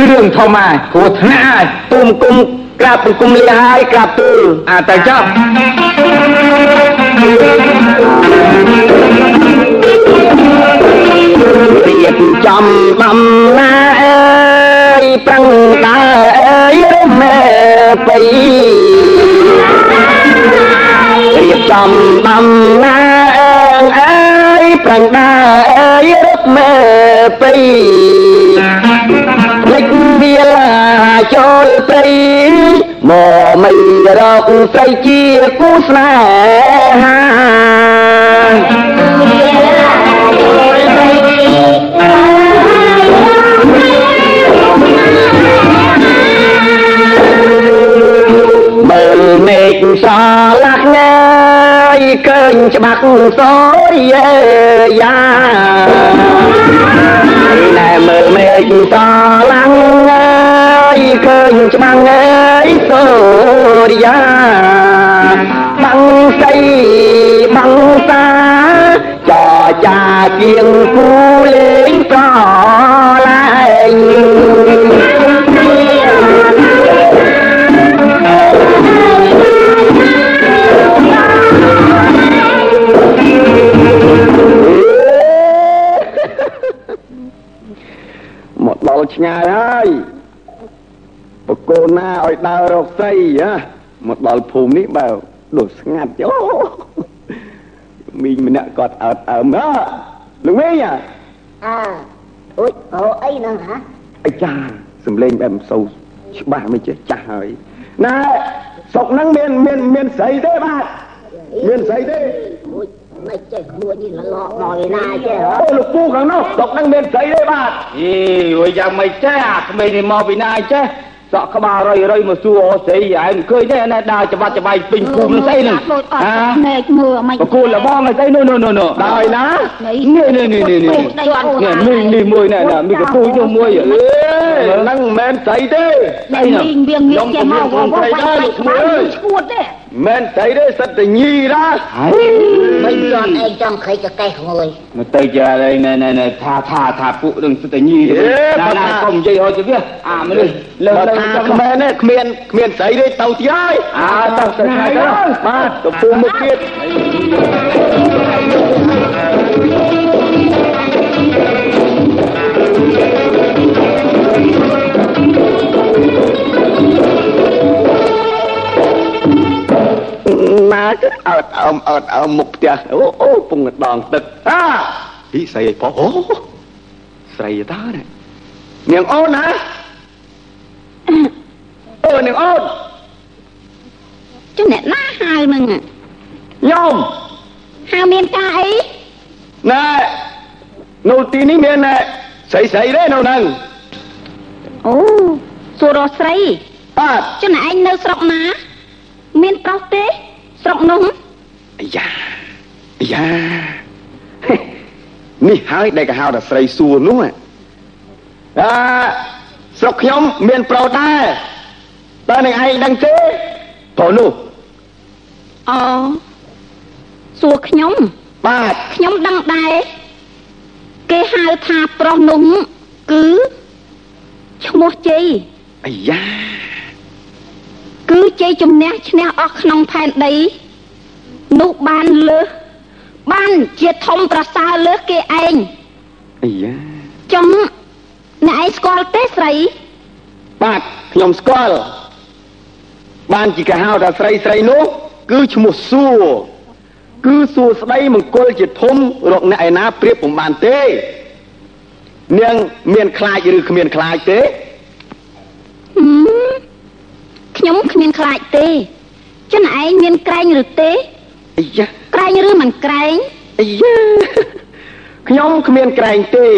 Speaker 8: រឿងធម្មតាគ្រោះថ្នាក់ហើយទុំគុំក្រាបបង្គំលាហើយក្រាបទូលអាតែចប់
Speaker 17: រៀបចំដំណើរអើយប្រឹងដើរអើយរមែបៃរៀបចំដំណើរអើយប្រឹងដើរអើយរមែបៃលេចវាលាចូលព្រៃមកមិនរកស្រីជាគូស្នេហា ស្រលាក់ងាយឃើញច្បាស់សូរិយាយ៉ាណែមើលមេឃស្រលាក់ងាយឃើញច្បាស់ងាយសូរិយាបាំងស្អីបាំងសាចរចាគៀងគូលេងប្រឡែង
Speaker 10: ឆ្ងាយហើយបកូនណាឲ្យដើររកស្រីហ៎មកដល់ភូមិនេះបើដូចស្ងាត់ចុះមីងម្នាក់គាត់អើតអើមហ៎លោកមីងហ៎
Speaker 16: អើអូយអូអីហ្នឹងហ៎
Speaker 10: អាចារ្យសំលេងបែបមិនសូវច្បាស់មិនចេះចាស់ហើយណែស្រុកហ្នឹងមានមានមានស្រីទេបាទមានស្រីទេ
Speaker 16: អូយ មិនចេះខ្លួននេះលលកដល់ឯណាចេះហ៎
Speaker 10: អូលោកពូខាងនោះស្រុកហ្នឹងមានស្រីទេបាទ
Speaker 8: អីរួយយ៉ាងមិនចេះអាក្មេងនេះមកពីណាចេះសក់ក្បាលរយរយមកសួរអូស្រីឯងឃើញទេណែដើរច្បាច់ច្បាច់ពេញភូមិនឹងស្អីហ្នឹង
Speaker 16: ដូចអត់
Speaker 8: អា
Speaker 16: ភ្នែកមើលមិន
Speaker 8: បកគូលលបងស្អីនោះនោះនោះដល់ណានេះនេះនេះនេះនេះនេះនេះមួយណែមានកពូនោះមួយអើ
Speaker 10: ហ្នឹងមិនមែនស្រីទេ
Speaker 16: តែមីងវាងាកចេះមកវវវាយក្បាលឈួតទេ
Speaker 10: មិនមែនស្រីទេសិតតែញីដែរ
Speaker 16: មិនចង់ឯងចង់ខៃកកេះងើយ
Speaker 8: មកទៅចាណែណែណែថាថាថាពួកនឹងសិតតែញីណាណាកុំនិយាយឲ្យទៅវាអាមនុស្សលើ
Speaker 10: បើ
Speaker 8: លើ
Speaker 10: ថា
Speaker 8: ចាំ
Speaker 10: គ្មានទេគ្មានគ្មានស្រីទេទៅទៀតហើយ
Speaker 8: អាទៅទៅទៅ
Speaker 10: បាទទៅពូមុខទៀត ណាគឺអើតអើមអើតអើមមុខផ្ទះអូអូពងដងទឹកអាពីស្រីឯប៉អូស្រីតាណានាងអូនណាអូនាងអូន
Speaker 16: ចុះអ្នកណាហៅហ្នឹង
Speaker 10: ញោម
Speaker 16: ហៅមានការអី
Speaker 10: ណែនៅទីនេះមានណែស្រីស្រីទេនៅហ្នឹង
Speaker 16: អូសួររកស្រី
Speaker 10: បាទ
Speaker 16: ចុះណែឯងនៅស្រុកណាមានប្រុសទេ ស្រុកនោះ
Speaker 10: អាយ៉ាអាយ៉ានេះហើយដែលគេហៅថាស្រីសួរនោះអឺស្រុកខ្ញុំមានប្រុសដែរតើនឹងឯងដឹងទេប្រុសនោះ
Speaker 16: អូសួរខ្ញុំ
Speaker 10: បាទ
Speaker 16: ខ្ញុំដឹងដែរគេហៅថាប្រុសនោះគឺឈ្មោះជ័យ
Speaker 10: អាយ៉ា
Speaker 16: គឺជ័យជំនះឈ្នះអស់ក្នុងផែនដីនោះបានលើសបានជាធំប្រសើរលើសគេឯង
Speaker 10: អាយ៉ា
Speaker 16: ចង់អ្នកឯងស្គាល់ទេស្រី
Speaker 10: បាទខ្ញុំស្គាល់បានជាគេហៅថាស្រីស្រីនោះ គឺឈ្មោះសួរគឺសួរស្ដីមង្គលជាធំរកអ្នកឯណាប្រៀបពុំបានទេ នាងមានខ្លាចឬគ្មានខ្លាចទេ
Speaker 16: ហឹម ខ្ញុំគ្មានខ្លាចទេចិនឯងមានក្រែងឬទេ
Speaker 10: អាយ៉ា
Speaker 16: ក្រែងឬមិនក្រែង
Speaker 10: អាយ៉ាខ្ញុំគ្មានក្រែងទេ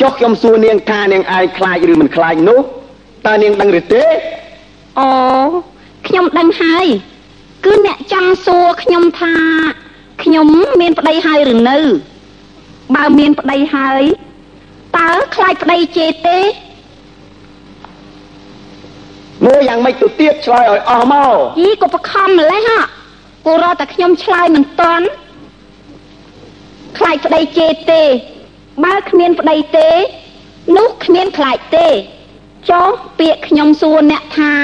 Speaker 10: ចុះខ្ញុំសួរនាងថានាងឯងខ្លាចឬមិនខ្លាចនោះតើនាងដឹងឬទេ
Speaker 16: អូខ្ញុំដឹងហើយគឺអ្នកចង់សួរខ្ញុំថាខ្ញុំមានប្តីហើយឬនៅ បើមានប្តីហើយតតើខ្លាចប្តីជេរទេ
Speaker 10: មើលយ៉ាងម៉េចទៅទៀតឆ្លើយឲ្យអស់មក
Speaker 16: យីក៏បខំម្លេះហ่ะគូរត់តែខ្ញុំឆ្លើយមិនតាន់ខ្លាចប្តីជេរទេបើគ្មានប្តីទេនោះគ្មានខ្លាចទេចុះពាក្យខ្ញុំសួរអ្នកថា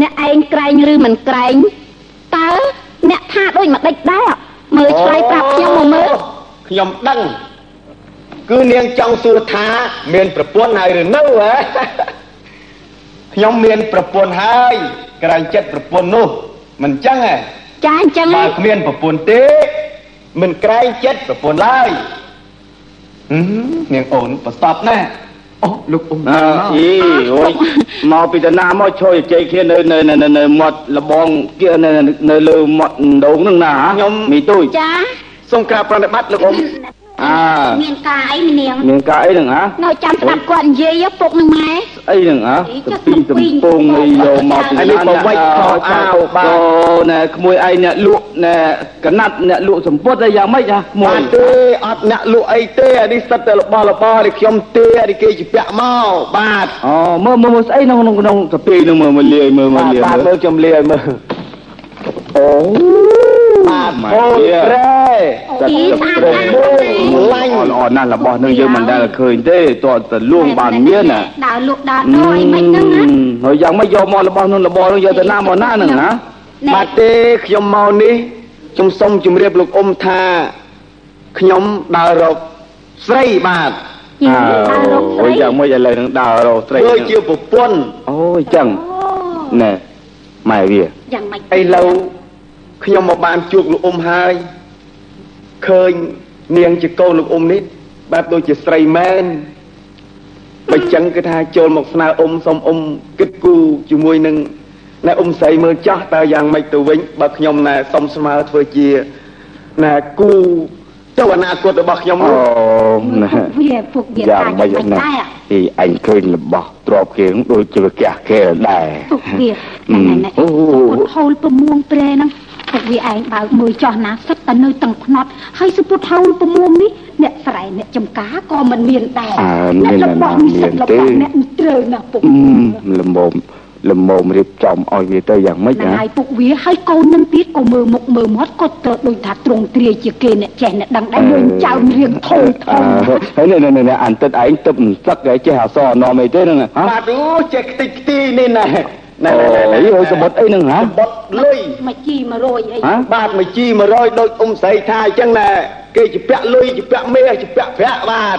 Speaker 16: អ្នកឯងក្រែងឬមិនក្រែងតើអ្នកថាដូចមួយដេចដែរមើលឆ្លើយប្រាប់ខ្ញុំមកមើល
Speaker 10: ខ្ញុំដឹងគឺនាងចង់សួរថាមានប្រពន្ធហើយឬនៅហ៎ ខ្ញុំមានប្រពន្ធហើយក្រែងចិត្តប្រពន្ធនោះ មិនចឹងហ៎
Speaker 16: ចាអញ្ចឹង
Speaker 10: បើគ្មានប្រពន្ធទេ មិនក្រែងចិត្តប្រពន្ធឡើយហឹមនាងអូនប្រសពណាស់អូលោកអ៊ំ
Speaker 8: អើអីអូយមកពីតាណាមកឈរជ័យគ្នានៅនៅនៅនៅមាត់លបង kia នៅនៅលើមាត់ដងហ្នឹងណាខ្ញុំមីទូច
Speaker 16: ចា
Speaker 10: សូមក្រាបប្រណិប័តលោកអ៊ំ
Speaker 8: អើ
Speaker 16: មានការអីម្នាង
Speaker 8: មានការអីហ្នឹងហ៎
Speaker 16: នៅចាំស្ដាប់គាត់និយាយពុកនឹងម៉ែ
Speaker 8: អីហ្នឹងហ៎ទៅពីសំពងអីយកមកពី
Speaker 10: អានេះបើវិចខោអាវបាទ
Speaker 8: អូណែក្មួយឯងអ្នកលក់ណែកណាត់អ្នកលក់សម្ពុតអីយ៉ាងម៉េចហ៎ក្មួយ
Speaker 10: បាទទេអត់អ្នកលក់អីទេអានេះសិតតែរបស់របរដែលខ្ញុំទេអានេះគេជពាក់មកបាទ
Speaker 8: អូមើលមើលមើលស្អីក្នុងក្នុងក្នុងកាពីហ្នឹងមើលមើលលាយមើលមើល
Speaker 10: បាទ
Speaker 8: លាយ
Speaker 10: បាទ
Speaker 8: មើ
Speaker 10: មើ
Speaker 8: ល
Speaker 10: លខ្ញុំលាយមើលអូ បាទ
Speaker 8: ម៉ែ
Speaker 10: អូ
Speaker 8: វា
Speaker 10: ប្រែ
Speaker 8: តែតែព្រមឡាញ់ល្អណាស់របស់នឹងយើងមិនដែលឃើញទេតើតលួងបានមានណា
Speaker 16: ដើរលក់ដើរដោអីមិនហ្នឹងណា
Speaker 8: ហើយយ៉ាងម៉េចយកមករបស់នោះរបស់នោះយកទៅណាមកណាហ្នឹងណា
Speaker 10: បាទទេខ្ញុំមកនេះខ្ញុំសូមជម្រាបលោកអ៊ំថាខ្ញុំដើររកស្រីបាទ
Speaker 16: យី
Speaker 8: អើ
Speaker 16: ដើររកស្អូរី
Speaker 8: យយ៉ាងម៉េចឥឡូវនឹងដើររកស្រី
Speaker 10: ធ្វើជាប្រពន្ធ
Speaker 8: អូយចឹង
Speaker 16: អូ
Speaker 8: ណែម៉ែវា
Speaker 16: យ៉ាងម៉េច
Speaker 10: ឥឡូវ ខ្ញុំមកបានជួបលោកអ៊ំហើយឃើញនាងជាកូនលោកអ៊ំនេះបែបដូចជាស្រីមែនបើចឹងគឺថាចូលមកស្នើអ៊ំសុំអ៊ំគិតគូរជាមួយនឹងណែអ៊ំស្រីមើលចាស់តើយ៉ាងម៉េចទៅវិញបើខ្ញុំណែសុំស្មើធ្វើជាណែគូទៅអនាគតរបស់ខ្ញុំ
Speaker 8: អូ
Speaker 10: នោះ
Speaker 8: ណែ
Speaker 16: វាពួកវា
Speaker 8: យ៉ាង
Speaker 16: ថា
Speaker 8: ម៉េ
Speaker 16: យ៉ាង
Speaker 8: ច
Speaker 16: ម៉េច
Speaker 8: ណា
Speaker 16: ដែរ
Speaker 8: អីអញឃើញរបស់ទ្របគេនឹងដូចជាកះគេដែរ
Speaker 16: ពួកវា
Speaker 8: អឺ
Speaker 16: ណែណែ
Speaker 8: អូ
Speaker 16: ពុតហូលប្រមួងព្រែហ្នឹង ពួកវាឯងបើកមើលចោះណាសិតតែនៅទាំងភ្នត់ហើយសពុតហូលប្រមួងនេះអ្នកស្រែអ្នកចំការក៏មិនមានដែរ
Speaker 8: អើមាន
Speaker 16: អ្នក
Speaker 8: ណា
Speaker 16: របស់នេះសិត
Speaker 8: មាន
Speaker 16: របស់
Speaker 8: ទេ
Speaker 16: អ្នកនេះត្រូវណាស់ពុក
Speaker 8: អឺលំមលំមរៀបចំឲ្យវាទៅយ៉ាងម៉េច
Speaker 16: ហ្នឹង
Speaker 8: ណា
Speaker 16: ហើយពុកវាហើយកូននឹងទៀតក៏មើលមុខមើលមាត់ក៏ទៅដូចថាទ្រង់ទ្រាយជាគេអ្នកចេះអ្នកដឹងដែរមើលចៅរៀងធំធ
Speaker 8: អើំហើយនេះនេះអានទឹកឯងទឹកមិនសឹកឯងចេះអសរនាំអីទេហ្នឹងហ៎
Speaker 10: បាទអូចេះខ្ទេចខ្ទីនេះណែ ណែ
Speaker 8: អូ
Speaker 10: ណែណែ
Speaker 8: យអូយសមុទ្រអីហ្នឹងហ៎
Speaker 10: បត់លុយ
Speaker 16: មកជី100អី
Speaker 8: ហ៎
Speaker 10: បាទមួយជី100ដូចអ៊ំស្រីថាអញ្ចឹងណែគេជពាក់លុយជពាក់មាសជពាក់ប្រាក់បាទ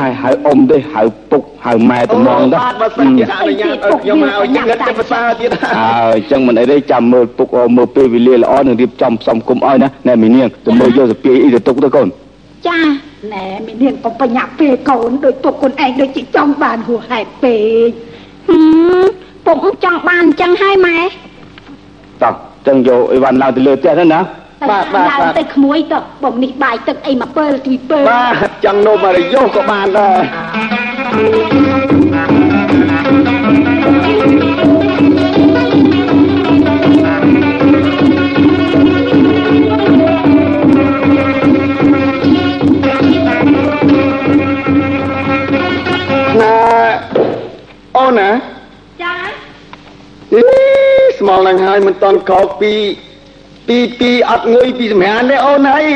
Speaker 8: ហើយហៅអ៊ំទេហៅពុកហៅម៉ែតំងទៅ
Speaker 10: បាទបើសិនជាអនុញ្ញាតឲ្យខ្ញុំមកឲ្យញ៉ាំចិត្តភាសាទៀត
Speaker 8: អើអញ្ចឹងមិនអីទេចាំមើលពុកអមើលពេលវេលាល្អនឹងរៀបចំផ្សំគុំឲ្យណាណែមីនាងទៅមើលយកសពាយអីទៅទុកទៅកូន
Speaker 16: ចាណែមីនាងក៏បញ្ញាក់ពេលកូនដូចពុកខ្លួនឯងដូចជាចង់បានហួសហេតុពេកហឹម ពុកចង់បានអញ្ចឹងហើយម៉ែ
Speaker 8: តោះអញ្ចឹងយកអីវ៉ាន់ឡើងទៅលើផ្ទះហ្នឹងណា
Speaker 10: បាទបាទ
Speaker 16: ឡើង
Speaker 10: បាទ
Speaker 16: ទៅក្មួយទៅបំនេះបាយទឹកអីមកពើទីពើ
Speaker 10: បាទចង់នោមអរិយោក៏បានដែរណាអូនណា
Speaker 16: ចា
Speaker 10: អីស្មល់នឹងហើយមិនតន់ក្រោកពីពីពីអត់ងុយពីសម្រានទេអូនអី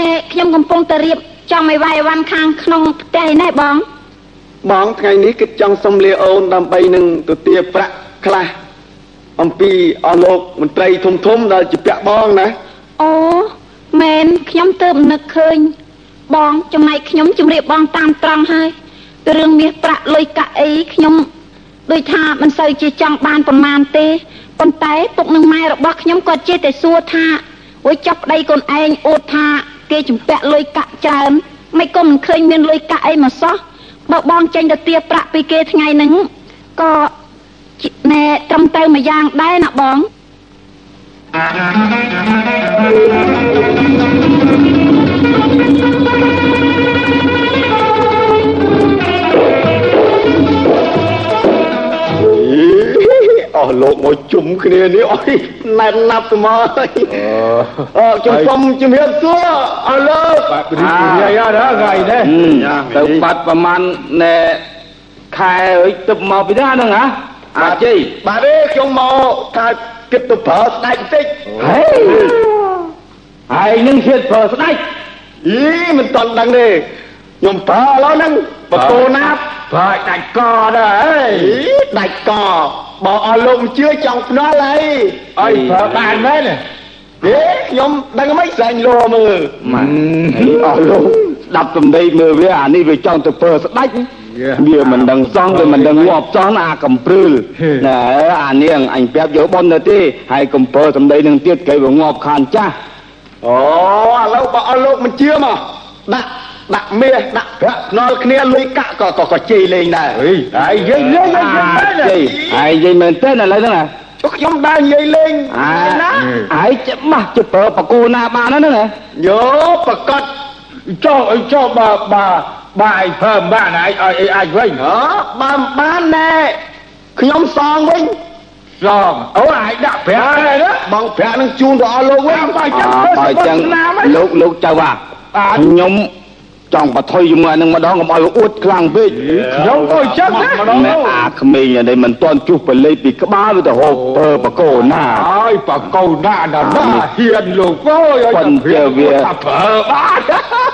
Speaker 16: ណែខ្ញុំកំពុងតែរៀបចំឲ្យវាយវ៉ាន់ខាងក្នុងផ្ទះឯណែបង
Speaker 10: បងថ្ងៃនេះគិតចង់សុំលាអូនដើម្បីនឹងទៅទារប្រាក់ខ្លះអំពីអស់លោកមន្ត្រីធំធំដែលជាពាក់បងណា
Speaker 16: អូមែនខ្ញុំទើបនឹកឃើញ បងចំណែកខ្ញុំជម្រាបបងតាមត្រង់ហើយរឿងមាសប្រាក់លុយកាក់អីខ្ញុំ ដូចថាមិនសូវជាចង់បានប្រមាណទេប៉ុន្តែពុកនិងម៉ែរបស់ខ្ញុំគាត់ចេះតែសួរថាអូយចាប់ប្តីកូនឯងអួតថាគេជំពាក់លុយកាក់ច្រើនមិនក៏មិនឃើញមានលុយកាក់អីមកសោះបើបងចេញទៅទារប្រាក់ពីគេថ្ងៃហ្នឹងក៏ជាណែត្រឹមត្រូវមួយយ៉ាងដែរណាបង
Speaker 10: អ អស់លោកមកជុំគ្នានេះអីណែនណាប់ទៅមកអើយអឺខ្ញុំសុំជំរាបសួរអស់លោក
Speaker 5: បាទព្រីយាយអត់ថ្ងៃនេះ
Speaker 8: ទៅបាត់ប្រមាណណែខែអើយទឹកមកពីណាហ្នឹងហ៎អាជ័យ
Speaker 10: បាទទេខ្ញុំមកថាគិតទៅប្រើស្ដេចបន្តិច
Speaker 8: ហេហើយនឹងជឿប្រើស្ដេច
Speaker 10: អីមិនតន់ដឹងទេ ខ្ញុំប្រើឥឡូវហ្នឹងបកូណាប់
Speaker 5: បាទដាច់កដែរអើយ
Speaker 10: អីដាច់កបើអស់លោកមិនជឿចង់ភ្នាល់ហើយ
Speaker 5: អើយប្រើបានមែនទេ
Speaker 10: ហេខ្ញុំដឹងមិនស្រាញ់លោមើល
Speaker 8: ម៉ាអស់លោកស្ដាប់សំដីមើលវាអានេះវាចង់ទៅប្រើស្ដេចវាមិនដឹងសងវាមិនដឹងងាប់សងអាកំព្រឿលណែអានាងអញប្រាប់យកប៉ុនទៅទេហើយកំពើសំដីនឹងទៀតគេវាងាប់ខានចាស់
Speaker 10: អូឥឡូវបើអស់លោកមិនជឿមកដាក់ ដាក់មាសដាក់ប្រាក់ភ្នាល់គ្នាលុយកាក់ក៏ក៏ក៏ជេរលេងដែរ
Speaker 5: អីហើយយាយលេងហើយយាយមែនទេ
Speaker 8: ជ័យហើយនិយាយមែនទេឥឡូវហ្នឹងណា
Speaker 10: ចុះខ្ញុំដើរនិយាយលេង
Speaker 8: អា
Speaker 10: ណា
Speaker 8: ហើយច្បាស់ទៅប្រើបកគោណាបានហ្នឹងណា
Speaker 10: យោប្រកាស
Speaker 5: ចុះអីចុះបើបើបើឯងប្រើបានឯងឲ្យអីអាចវិញ
Speaker 10: អើបានបានណែខ្ញុំសងវិញ
Speaker 5: សងអូឯងដាក់ប្រាក់ហើយណា
Speaker 10: បងប្រាក់នឹងជូនទៅអស់លោកវិញ
Speaker 5: បើចឹង
Speaker 8: អើ
Speaker 5: ធ្វើ
Speaker 8: បើ
Speaker 5: ស
Speaker 8: ចឹង
Speaker 5: ណាមក
Speaker 8: លោកលោកចៅអាខ្ញុំ ចង់បថុយជាមួយអានឹងម្ដងកុំឲ្យវាអួតខ្លាំងពេក
Speaker 5: ខ្ញុំក៏ចឹងណា
Speaker 8: ណែអាក្មេងនេះមិនទាន់ជុះបលេពីក្បាលវាទៅហូបពើបកោណា
Speaker 5: អើយបកូនណាណាណាហ៊ានលោកអើយ
Speaker 8: ប៉ុនជាវា
Speaker 5: ថាប្រើបាន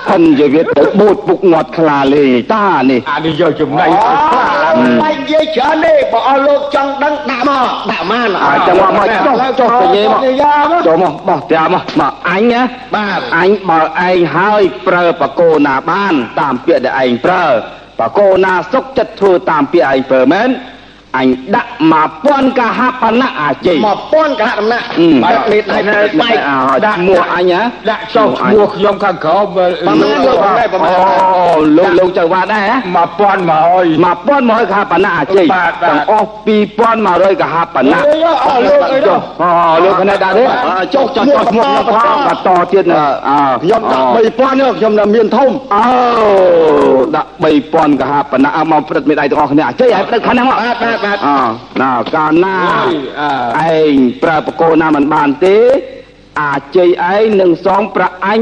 Speaker 8: ផិនជាវាទៅបូតពុកងាត់ខ្លាលេងតានេះ
Speaker 5: អានេះយកចំណៃ
Speaker 10: អូ
Speaker 5: ឲ្យខ្លា
Speaker 10: ឡើយបាច់និយាយច្រើនទេបើអស់លោកចង់ដឹងដាក់មកដាក់មក
Speaker 8: អាចឹងមកមកចុះចុះទៅញេមកចុះមកបោះត្រាមកមកអញណា
Speaker 10: បាទ
Speaker 8: អញបើឯងហើយប្រើបកោណាបាន តាមពាក្យដែលឯងប្រើបកោណាសុកចិត្តធ្វើតាមពាក្យឯងប្រើមែន អញដាក់មកពាន់កហបណៈអាជ័យ
Speaker 10: មកពាន់កហដំណាក់
Speaker 8: អឺ
Speaker 10: បែកនេះដៃបែក
Speaker 8: ដាក់ឈ្មោះអញណា
Speaker 5: ដាក់ចុះឈ្មោះខ្ញុំខាងក្រោម
Speaker 10: ប្រមាណលោកប្រមាណប្រមាណ
Speaker 8: អូលោកលោកចៅវ៉ាដែរហ៎
Speaker 5: មកពាន់មកអើយ
Speaker 8: 1100កហបណៈអាជ័យ
Speaker 5: បាទបាទ
Speaker 8: ទាំងអស់2100កហបណៈ
Speaker 10: អើយអស់លោកអី
Speaker 8: ចុ
Speaker 10: នោះះ
Speaker 8: អូលោកគណេដាក់ទេចុះចុះចុះឈ្មោះខ្ញុំផងបន្តទៀតណាអើ
Speaker 10: ខ្ញុំដាក់3000នេះខ្ញុំនៅមានធំ
Speaker 8: អូដាក់3000កហបណៈមកព្រឹត្តមេដៃទាំងអស់គ្នាអាជ័យឲ្យព្រឹត្តខាងហ្នឹងមក
Speaker 10: បាទបាទបាទ
Speaker 8: អណាកាលណា
Speaker 5: អើ
Speaker 8: ឯងប្រើបកោណាមិនបានទេអាច័យឯងនឹងសងប្រាក់អញ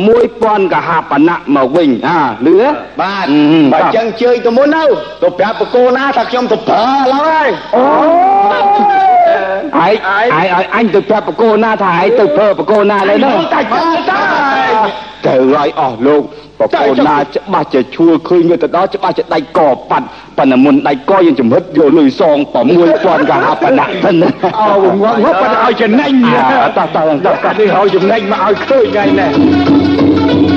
Speaker 8: 6000កហបណៈមកវិញអាលឺទេ
Speaker 10: បាទ
Speaker 8: អឺ
Speaker 10: បើ
Speaker 8: បាទ
Speaker 10: ចឹងជើញទៅមុនទៅទៅប្រាប់បកូនណាថាខ្ញុំទៅប្រើឡើយ
Speaker 8: អូឯងឯងឲ្យអញទៅប្រាប់បកោណាថាឯងទៅប្រើបកោណាឡើយនោះ
Speaker 10: តែចាតា
Speaker 8: ទៅឲ្យអស់លោក បកូនណាច្បាស់ជាឈួលឃើញវាទៅដល់ច្បាស់ជាដៃកប៉ាត់ប៉ុន្តែមុនដៃកយើងជំរិតយកលុយសង6000កហបណៈទៅណា
Speaker 5: អោងងងប៉ុន្តែឲ្យចំណេញ
Speaker 8: អើតោះតោះតោះតោះ
Speaker 5: នេះឲ្យចំណេញមកឲ្យឃើញថ្ងៃនេះ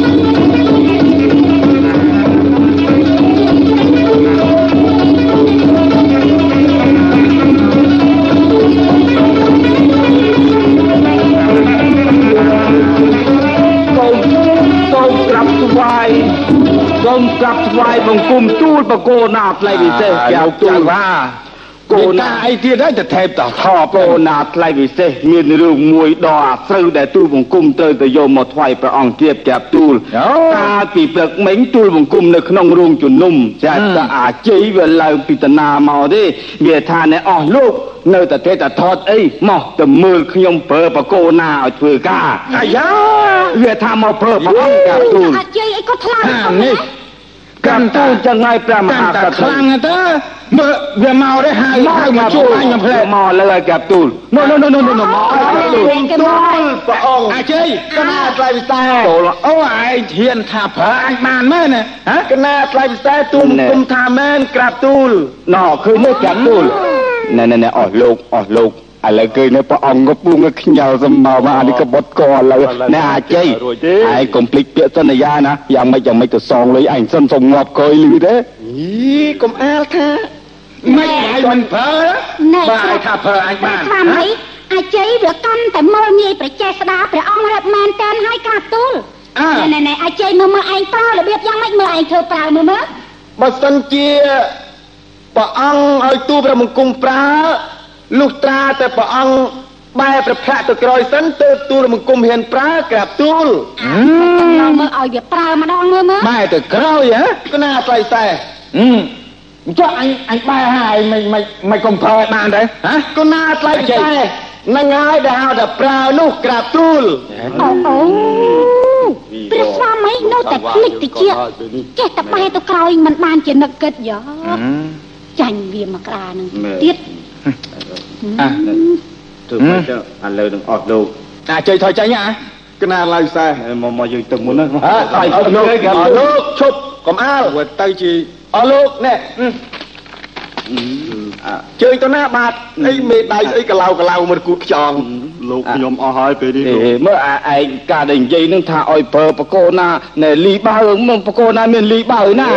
Speaker 8: សូមក្រាបថ្វាយបង្គំទូលបកូនណាថ្លៃពិសេសចៅទូលថា កូនណាអីទៀតហើយទៅថេបតថកូនណាថ្លៃពិសេសមានរឿងមួយដ៏អាស្រូវដែលទូលបង្គំត្រូវទៅយកមកថ្វាយព្រះអង្គទៀតក្រាបទូលកាលពីព្រឹកមិញទូលបង្គំនៅក្នុងរោងជំនុំចាតអាជ័យវាឡើងពីតាណាមកទេវាថាអ្នកអស់លោកនៅតែទេតែថតអីមកទៅមើលខ្ញុំប្រើបកូនណាឲ្យធ្វើការ
Speaker 5: អាយ៉ា
Speaker 8: វាថាមកប្រើព្រះអង្គកាទូល
Speaker 4: អាចជ័យអីក៏ថ្លា
Speaker 5: នេះ
Speaker 8: កាទូលចឹងហើយព្រះម
Speaker 5: កាន់
Speaker 8: ហា
Speaker 5: តែ
Speaker 8: ក្ស
Speaker 5: ខ្លាំងទៅ មើលវាមកទេហៅហៅមកជួយអញមកផ្លែ
Speaker 8: មកលើឲ្យកាទូលណូណូណូណូណូមកឲ្យកាទូល
Speaker 4: គេមក
Speaker 10: ព្រះអង្គ
Speaker 5: អាជ័យក
Speaker 10: ណាថ្លៃពិសេស
Speaker 8: ចូល
Speaker 5: អូឯងធានថាប្រើអញបានមែនណាហ៎
Speaker 10: កណាថ្លៃពិសេសទូមគុំថាមែនក្រាបទូល
Speaker 8: ណោឃើញនេះកាទូលណែណែណែអស់លោកអស់លោកឥឡូវឃើញនៅព្រះអង្គក៏ពុងខ្ញៅសម្បោមកអានេះក៏បត់កឥឡូវណែអាច័យឯងកុំភ្លេចពាក្យសន្យាណាយ៉ាងម៉េចយ៉ាងម៉េចទៅសងលុយឯងសិនសុំងាប់កយលឺទេ
Speaker 10: អីកុំអាលថា
Speaker 5: មិនឯងមិនប្រើ
Speaker 4: ណែ
Speaker 5: បើឯងថាប្រើអញបាន
Speaker 4: ថាម៉េចអាចជ័យវាកាន់តែមើលងាយប្រជេស្ដាព្រះអង្គរត់មែនតែនហើយក្រាបទូល
Speaker 5: អើ
Speaker 4: ណែណែអាចជ័យមើលមើលឯងប្រើរបៀបយ៉ាងម៉េចមើលឯងធ្វើប្រើមើលមើល
Speaker 10: បើសិនជាព្រះអង្គឲ្យទូព្រះមង្គមប្រើលុះត្រាតែព្រះអង្គ បែរប្រភៈទៅក្រោយសិនទើបទូលមង្គមហ៊ានប្រើក្រាបទូល
Speaker 4: មើលមើលឲ្យវាប្រើម្ដងមើលមើល
Speaker 5: បែរទៅក្រោយហ៎
Speaker 10: កណាថ្លៃពិសេស
Speaker 5: ហឹមចុះអញអញបែរហើយមិនមិនមិនកុំប្រើឲ្យបានទេហ៎
Speaker 10: ក៏ណាថ្លៃតែនឹងហើយដែលហៅថាប្រើនោះក្រាបទូល
Speaker 12: អូអូព្រះស្វាមីនៅតែភ្លេចតិចចេះតែបែរទៅក្រោយមិនបានជានឹកគិតយោចាញ់វាមកក្រានឹងទៀត
Speaker 5: អា
Speaker 6: ធ្វើមិនទៅឥឡូវនឹងអត់លោក
Speaker 5: អាជ័យថយចាញ់អា
Speaker 10: កណាឡើយសែ
Speaker 6: មកមកយើងទឹកមុនណា
Speaker 10: អើឲ្យអត់លោកអត់លោកឈប់កុំអាលទៅជាអត់លោកណែ ជើញទៅណាបាទអីមេដៃស្អីកឡៅកឡៅមកគូតខ្យងលោកខ្ញុំអស់ហើយពេលនេះ
Speaker 8: អេមើលអាឯងការដែលនិយាយនឹងថាឲ្យប្រើបកោណាណែលីបើមកបកោណាមានលីបើណា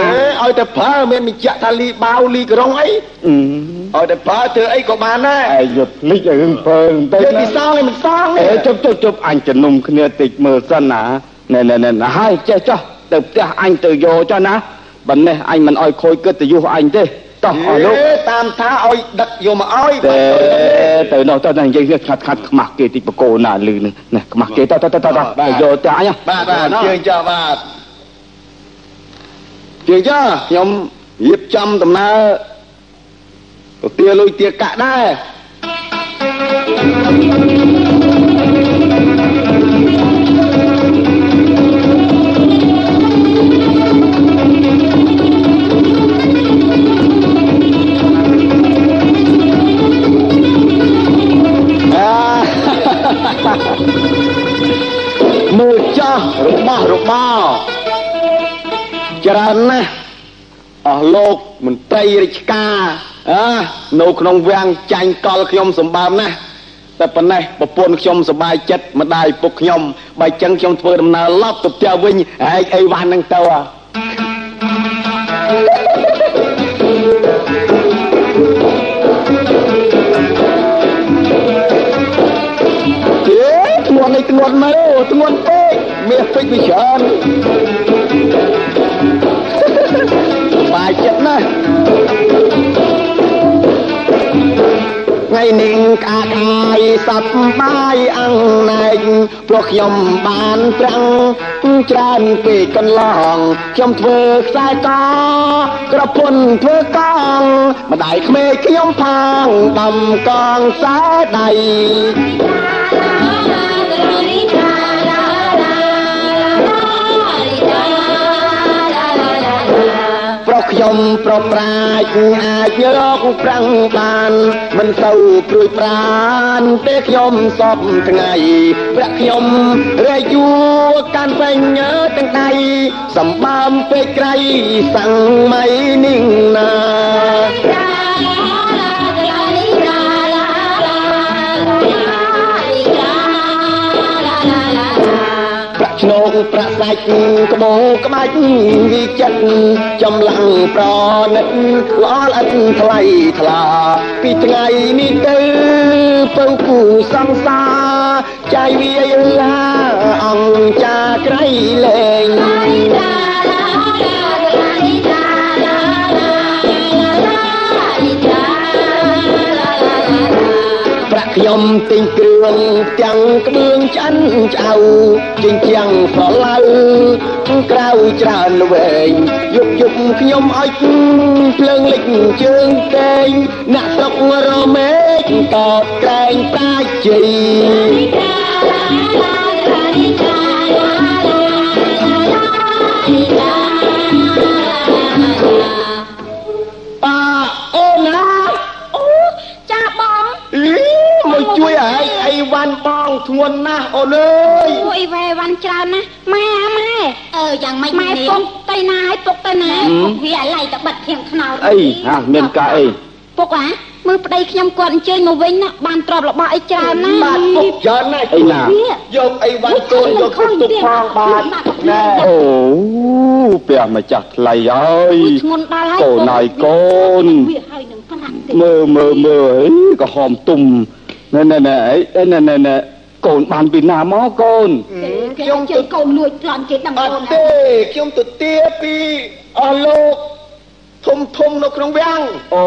Speaker 10: អេឲ្យតែប្រើមានបញ្ជាក់ថាលីបាវលីក្រុងអីឲ្យតែប្រើធ្វើអីក៏បានដែរ
Speaker 8: ឯងយុទ្ធលិចឲ្យរឿងប្រើបន្តិច
Speaker 10: យើង
Speaker 8: ណា
Speaker 10: ពិសងនេះមិនសង
Speaker 8: អេ
Speaker 10: នេះ
Speaker 8: ជប់ជប់ជប់អញជំនុំគ្នាតិចមើលសិនណាណែណែណែហើយចេះចុះទៅផ្ទះអញទៅយកចុះណាបើនេះអញមិនឲ្យខូចគិតទៅយុះអញទេ តោះអស់លោក
Speaker 10: អេតាមថាឲ្យដឹកយកមកឲ្យ
Speaker 8: តែទៅនោះទៅនិយាយខាត់ខាត់ខ្មាស់គេតិចបកោណាលឺនេះណាខ្មាស់គេតោះតោះតោះតោះទៅយកទៅអញ
Speaker 10: បាទបាទជើញចាបាទជើញចាខ្ញុំរៀបចំដំណើរទៅទាលុយទាកាក់ដែរ មើលចោះរបស់របរច្រើនណាស់អស់លោកមន្ត្រីរាជការអើនៅក្នុងវាំងចាញ់កលខ្ញុំសម្បើមណាស់តែប៉ុណ្ណេះប្រពន្ធខ្ញុំសប្បាយចិត្តម្ដាយពុកខ្ញុំបើចឹងខ្ញុំធ្វើដំណើរឡប់ទៅផ្ទះវិញហែកអីវ៉ាន់ហ្នឹងទៅអាអេ ធ្ងន់នេះធ្ងន់មែនអូធ្ងន់ពេកមាសពេកវាច្រើនបាយចិត្តណាស់ថ្ងៃនេះក្អាកអាយសັບបាយអង្ណែកព្រោះខ្ញុំបានប្រាំងច្រើនពេកកន្លងខ្ញុំធ្វើខ្សែកក្រពុនធ្វើកងម្ដាយក្មេកខ្ញុំផាងដំកងខ្សែដៃប្រុស ខ្ញុំប្រុសប្រាជ្ញអាចរកប្រាំងបានមិនសូវព្រួយប្រានទេខ្ញុំសពថ្ងៃប្រាក់ខ្ញុំរយួរកាន់ពេញទាំងដៃសម្បើមពេកក្រៃសង្មៃនឹងណា ប្រាក់សាច់ក្បោក្បាច់វិចិត្រចំឡាំងប្រណិតល្អល្អិតថ្លៃថ្លា ពីថ្ងៃនេះទៅពៅគូសង្សារចាយវាយឡាអង្គចាក្រៃលែង ខ្ញុំទិញគ្រឿងទាំងក្បឿងឆ្អិនឆ្អៅជញ្ជាំងប្រឡៅក្រៅច្រើនវែងយុបយុបខ្ញុំឲ្យភ្លើងលិចជើងតែងអ្នកស្រុករមេកតបក្រែងប្រាជ័យ ធ្ងន់ណាស់អូនអើយ
Speaker 12: អូអីវ៉ែវ៉ាន់ច្រើនណាស់ម៉ែម៉ែអឺយ៉ាងម៉េចម៉ែពុកទៅណាឲ្យពុកទៅណាពុកវាអាឡៃតែបិទធៀងខ្នោត
Speaker 8: អីហាមានការអី
Speaker 12: ពុកអាមើលប្តីខ្ញុំគាត់អញ្ជើញមកវិញណាបានទ្រព្យរបស់អីច្រើនណាស់
Speaker 10: បាទពុកច្រើនណាស់
Speaker 8: អីណា
Speaker 10: យកអីវ៉ាន់កូនយកទៅទុកផងបាទណែ
Speaker 8: អូព្រះម្ចាស់ថ្លៃហើយ
Speaker 12: ធ្ងន់ដល់ហើយកូ
Speaker 8: នហើយកូន
Speaker 12: វាហើយនឹងផ្លាក់ទេ
Speaker 8: មើលមើលមើលអីក៏ហមទុំណែណែណែអីណែណែណែ កូនបានពីណាមកកូន
Speaker 12: ខ្ញុំជើកូនលួចប្លន់គេដឹង
Speaker 10: អ
Speaker 12: កូ
Speaker 10: ត់
Speaker 12: ន
Speaker 10: ទេខ្ញុំទៅទាពីអស់លោកធំធំនៅក្នុងវាំង
Speaker 8: អូ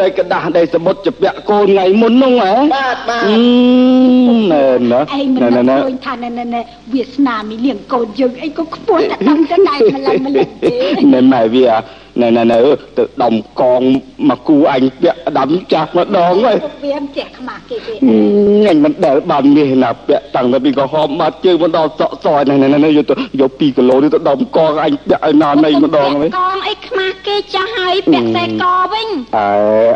Speaker 8: ដែលกระดาษដែលសមុទ្រជាពាក់កូនថ្ងៃមុននោះហ៎
Speaker 10: បាទបាទ
Speaker 8: អឺណែណែ
Speaker 12: ឯងមិន
Speaker 8: ណែណែណែ
Speaker 12: ឃើញថាណែណែណែវាសនាមីលៀងកូនយើងអីក៏ខ្ពស់តែដឹងទៅដែរម្លឹងម្លឹងទេ
Speaker 8: ណែម៉ែវា
Speaker 10: ណែណែណែទៅដំកងមកគូអញពាក់ដាំចាស់ម្ដងហើយ
Speaker 12: វាចាក់ខ្មាស់គេទេ
Speaker 10: អញមិនដែលបានមាសណាពាក់តាំងពីក្រហមមកជើងមកដល់សក់សយណែណែណែយកទៅយក2គីឡូនេះទៅដំកងអញពាក់ឲ្យណានៃម្ដងហើ
Speaker 12: យកងអីខ្មាស់គេចាស់ហើយពាក់តែកវិញ
Speaker 10: អើ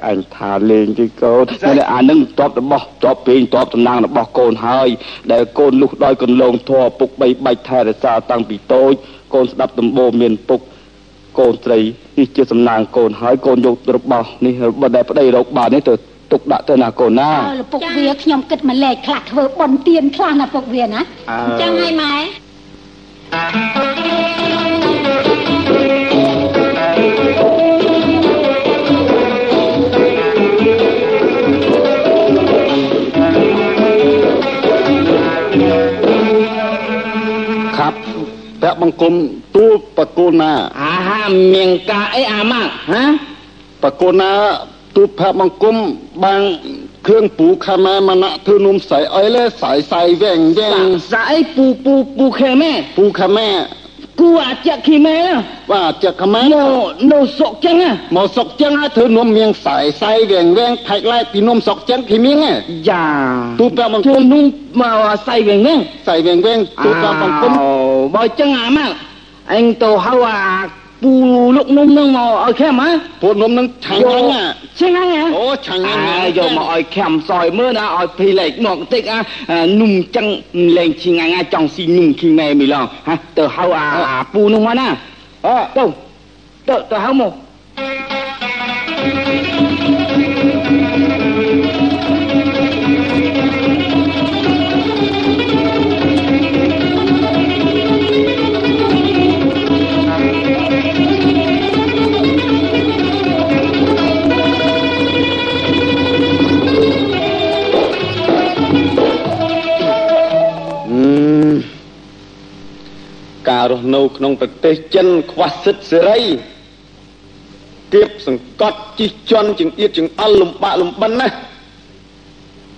Speaker 10: អញថាលេងទីកូនតែអានឹងតបរបស់តបពេងតបតំណាងរបស់កូនហើយដែលកូនលុះដោយកន្លងធေါ်ពុកបីបាច់ថែរក្សាតាំងពីតូចកូនស្ដាប់ដំបូងមានពុកកូនស្រី នេះជាសំណាងកូនហើយកូនយករបស់នេះរបស់ដែលប្តីរកបាននេះទៅទុកដាក់ទៅណាកូនណា
Speaker 12: អើពុកវាខ្ញុំគិតមកលែកខ្លះធ្វើបន់ទៀនខ្លះណាពុកវាណាអញ្ចឹងហើយម៉ែ
Speaker 10: ពាក់បង្គំទូលបកូនណា
Speaker 8: អាហាមៀងកាអីអាម៉ាក់ហ៎
Speaker 10: បកូនណាទូលពាក់បង្គំបានគ្រឿងពូខាម៉ែមណៈធ្វើនំស្អីអីលេសៃសៃវែងវែង
Speaker 8: ស្អីពូពូពូខេម៉ែ
Speaker 10: ពូខាម៉ែ
Speaker 8: គូអាចគីម៉ែ
Speaker 10: បាទចាក់ខម៉ែ
Speaker 8: នៅនៅសុកចឹង
Speaker 10: មកសុកចឹងហើយធ្វើនំមៀងសៃសៃវែងវែងផែកឡែកពីនំសុកចឹងគីមៀង
Speaker 8: យ៉ា
Speaker 10: ទូពាក់បង្គំ
Speaker 8: នំមកសៃវែងវែង
Speaker 10: សៃវែងវែងទូពាក់បង្គំ
Speaker 8: បើចឹងអាម៉ាអញទៅហៅអា ពូលុកនំនឹងមកឲ្យខែមហ៎
Speaker 10: ពូនំនឹងឆាញ់ណាស់
Speaker 8: ឆាញ់ណាស់
Speaker 10: អូឆាញ់ណាស់
Speaker 8: យកមកឲ្យខែមសយមើលណាឲ្យភីលេខមកបន្តិចអានំចឹងលេងឈីងាញ់ចង់ស៊ីនំឃីម៉ែមីឡងហ៎ទៅហៅអាពូនោះមកណាអើទៅទៅទៅហៅមក
Speaker 10: ការរស់នៅក្នុងប្រទេសចិនខ្វះសិទ្ធិសេរីគៀបសង្កត់ជិះជន់ចង្អៀតចង្អល់លំបាកលំបិនណា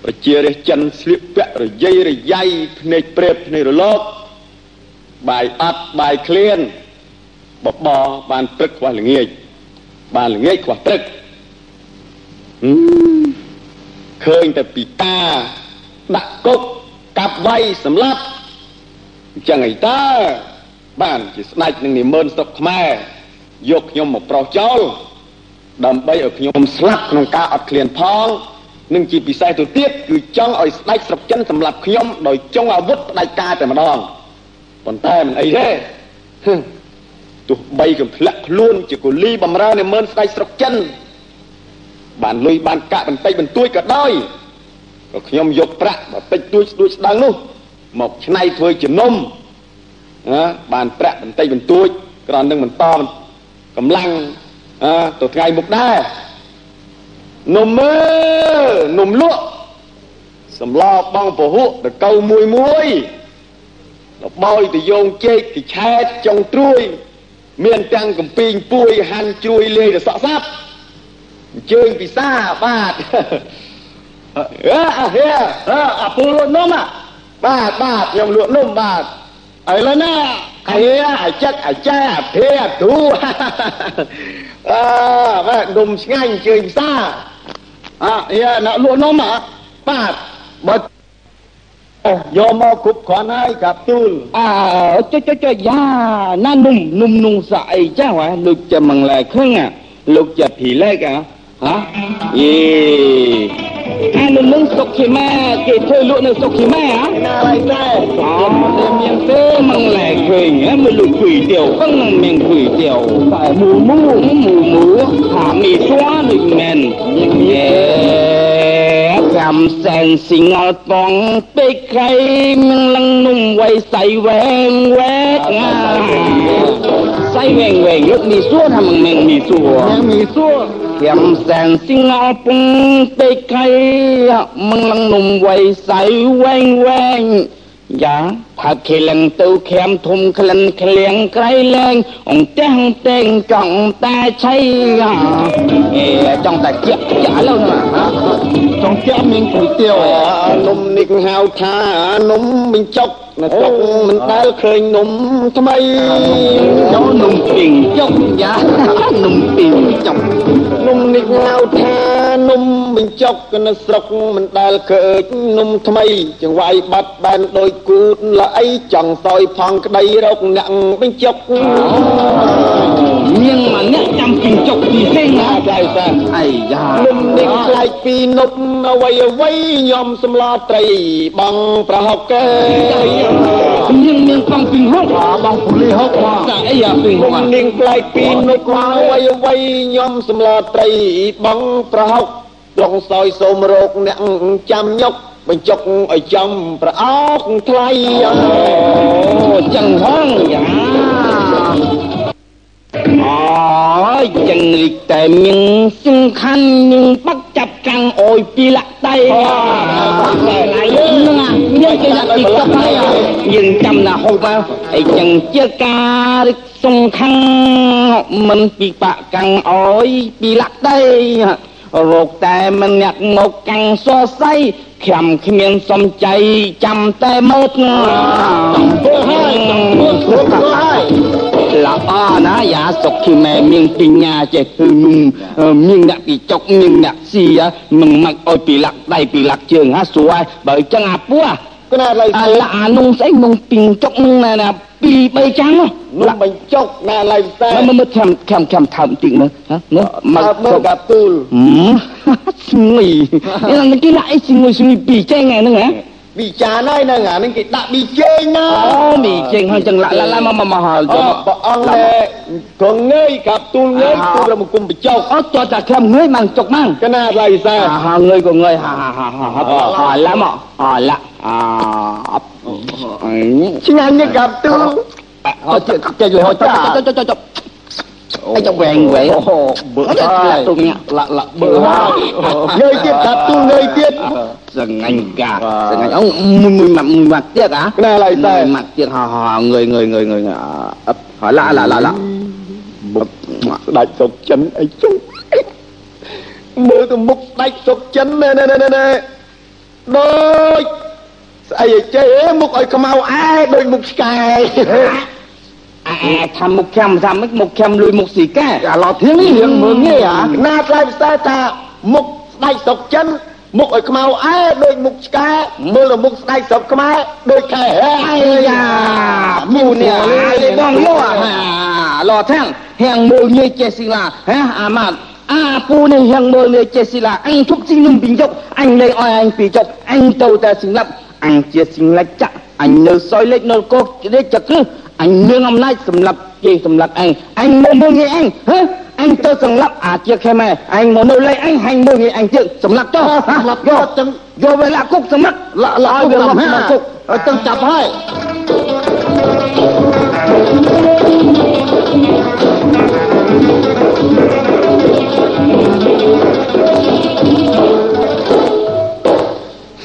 Speaker 10: ប្រជារាស្ត្រចិនស្លៀកពាក់រយៃរយ៉ៃភ្នែកព្រែបភ្នែករលកបាយអត់បាយឃ្លានបបបានព្រឹកខ្វះល្ងាចបានល្ងាចខ្វះព្រឹកឃើញតែពីតាដាក់គុកកាប់វាយសម្លាប់អញ្ចឹងអីតើ បានជាស្ដេចនឹងនិមឺនស្រុកខ្មែរយកខ្ញុំមកប្រោសចោលដើម្បីឲ្យខ្ញុំស្លាប់ក្នុងការអត់ឃ្លានផងនឹងជាពិសេសទៅទៀតគឺចង់ឲ្យស្ដេចស្រុកចិនសម្លាប់ខ្ញុំដោយចុងអាវុធផ្ដាច់ការតែម្ដងប៉ុន្តែមិនអីទេទោះបីកំធ្លាក់ខ្លួនជាកូលីបំរើនិមឺនស្ដេចស្រុកចិនបានលុយបានកាក់បន្តិចបន្តួចក៏ដោយក៏ខ្ញុំយកប្រាក់បន្តិចតួចស្ដួចស្ដាងនោះមកឆ្នៃធ្វើជានំ ណាបានប្រាក់បន្តិចបន្តួចក្រននឹងបន្តកម្លាំងអើទៅថ្ងៃមុខដែរនំមើនំលក់សម្លបងពហុតកៅមួយមួយលបោយទៅយងជែកទៅឆែតចុងត្រួយ មានទាំងកំពីងពួយហាន់ជ្រួយលេងទៅសក់សាប់អញ្ជើញពិសាបាទអើអើអាពូលក់នំបាទបាទខ្ញុំលក់នំបាទ ឥឡូវណាអាអាចិតអាចាអាភេអាទូអើបាទនំឆ្ងាញ់ជើញផ្សារអើយ៉ាអ្នកលក់នំបាទបើអូយកមកគ្រប់គ្រាន់ហើយកាប់ទូល
Speaker 8: អើចុចចុចយ៉ាណានំនំនំសាអីចាវ៉ាលោកចាំមងលែខឹងលោកជាភីលែកហ៎យេអានៅនឹងសុកខេម៉ាគេធ្វើលក់នៅសុកខេម៉ាហ៎
Speaker 10: ណាឡើយតែ
Speaker 8: អូមានទេមិនលែឃើញមើលលុ Hah? Ye. Anu nung sok kima ke thoi lu nung sok kima ya? Na lai tai. Ah, miang te mang lai khoi ya mu lu khoi tiao khang nang miang khoi tiao. Sai mu mu mu mu ha mi swa ni men. Ye. Kam sen singal pong pe khai miang lang nung wai sai weng wet nga. Sai weng weng lúc mi swa ha mang miang mi swa. Miang mi swa. kiệm sàn xin ngõ bung
Speaker 10: tê cây, măng
Speaker 8: lăng nùng quầy sải quen quen. Dạ thật khi lần tư khem thùng khi lần khi liền cái lên ông tên tên trọng ta chay. À trong ta kia giả lâu mà trong kiếp mình cùi tiêu à, núng mình hào tha, núng mình chọc លែងអងតេងតេងចង់តែឆៃអេចង់តែជាក់ជាក់ឥឡូវណាចង់ជាមានគុយទាវ
Speaker 10: នំនេះហៅថានំបញ្ចុកនៅស្រុកមិនដែលឃើញនំថ្មី
Speaker 8: ចូលនំពីងចុកយ៉ានំពីងចុក
Speaker 10: នំនេះហៅថានំបញ្ចុកនៅស្រុកមិនដែលឃើញនំថ្មីចង្វាយបាត់បែនដោយគូតល្អីចង់សោយផងក្តីរកអ្នកបញ្ចុក
Speaker 8: ញៀងមកអ្នកចាំពីងចុកពីសេងណា
Speaker 10: ចៅសា
Speaker 8: អាយយ៉ា
Speaker 10: នំនេះខ្លាចពីនំអ្វីអ្វីញោមសម្លត្រីបងប្រហុកកែ
Speaker 8: ញៀងមានកំពីងហុកបងពូលីហុកបងតែអីយ៉ាពីងហុក
Speaker 10: នំនេះខ្លាចពីនំអ្វីអ្វីញោមសម្លត្រីបងប្រហុកឡងសោយសូមរោគអ្នកចាំញុកបញ្ចុកឲ្យចំប្រអោកថ្លៃ
Speaker 8: អូចឹងហងយ៉ាអូ យចឹងរីកតែមានសំខាន់នឹងបាក់ចាប់កាំងអុយពីលាក់ដៃហ្នឹងយើងគេដាក់ទីកប់ហើយយើងចាំណាហូបមកអីចឹងជាការរឹកសំខាន់មិនពីបាក់កាំងអុយពីលាក់ដៃរោគតែមិនអ្នកមកកាំងសរសៃខាំគ្មានសំចៃចាំតែមើលតំពើហើយតំពើធ្វើហើយ ល្អណាយ៉ាសុខគីម៉ែមានបញ្ញាចេះគឺនឹងមានអ្នកពីចុកមានអ្នកស៊ីមិនមកអោយពីលាក់ដៃពីលាក់ជើងហ่าស្រួយបើអញ្ចឹងអាពោះ
Speaker 10: គណៈឡៃ
Speaker 8: អាឡាអានុងស្អីមកពីចុកនឹងណែណាពី3ចាំង
Speaker 10: នោះបញ្ចុកណែឡៃតែ
Speaker 8: មើលមើលចាំចាំចាំថើមតិចមើលមើល
Speaker 10: មកកាទូល
Speaker 8: ស្ងុយនេះគេឡាអីស្ងុយស្ងុយពីចេះហ្នឹងហ៎
Speaker 10: ពីចានហើយហ្នឹងអាហ្នឹងគេដាក់ប៊ីជេងណា
Speaker 8: អូមីចេងហើយចឹងឡាក់ឡាក់មកមកមកហើយ
Speaker 10: អព្រះអង្គលែក៏ងើយកាប់ទូលងើយទូលរមគុំបញ្ចុក
Speaker 8: អូតតតែខាំងើយមកចុកមក
Speaker 10: កណាឡៃសា
Speaker 8: À, ha, người của người ha ha ha ha ha ha lắm ạ ha lạ à ấp
Speaker 10: ឆ្ងាញ់នេះកាប់ទូល
Speaker 8: họ chơi chơi rồi họ chơi chơi chơi chơi chơi ai trong vàng vậy bữa là tôi nghe lạ lạ bữa
Speaker 10: ងើយទៀតកាប់ទូលងើយទៀត
Speaker 8: dần anh cả dần anh ông mùi mùi mặt mùi mặt tiếc á
Speaker 10: កណាឡៃសា
Speaker 8: mùi mặt tiếc họ họ người người người người ấp họ lạ lạ lạ lạ
Speaker 10: ស្ដាច់សុកចិនអីជុំមើលទៅមុខស្ដាច់សុកចិនណែណែណែណែដូចស្អី ឲ្យចេះមុខឲ្យខ្មៅអែដូចមុខឆ្កែ
Speaker 8: à tham một trăm tham mấy một trăm lùi một xì cá à lò thiên lý hiện mượn nghe à
Speaker 10: ណាថ្លៃផ្សេងថាមុខស្ដាច់សុកចិនមុខឲ្យខ្មៅអែដូចមុខឆ្កែមើលទៅមុខស្ដាច់សុកខ្មែរដូចខែហែ
Speaker 8: ai da mù nè lấy bong lo à lò thang hàng mù như chè xì là hả à mà à pu này hàng mù như chè xì là anh thúc sinh lùm bình chốc anh lấy oi anh bị chốc anh tàu ta sinh lắm anh chia sinh lại chắc anh nơ soi lên nơ cô để chặt cứ anh nương hôm nay sầm lập chị sầm lập anh. Anh mua mua nghe anh hả? Anh tôi sầm lập à chia khe mè anh mua nô lấy anh hành mua nghe anh chứ sầm lập cho sầm lập vô. vô về là cúc sầm mất là là cúc là ha? cúc
Speaker 10: ở từng tập hai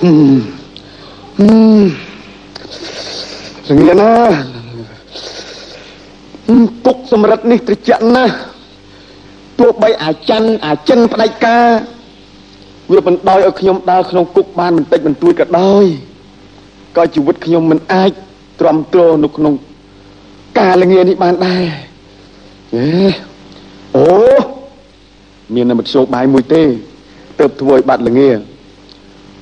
Speaker 10: Hmm. សង្ឃណាគុកសម្រិតនេះត្រជាក់ណាស់ទោះបីអាចិនអាចិនផ្ដាច់ការវាបណ្ដោយឲ្យខ្ញុំដើរក្នុងគុកបានបន្តិចបន្តួចក៏ដោយក៏ជីវិតខ្ញុំមិនអាចទ្រាំទ្រនៅក្នុងការលងានេះបានដែរអេអូមានតែមធ្យោបាយមួយទេទៅធ្វើឲ្យបាត់លងា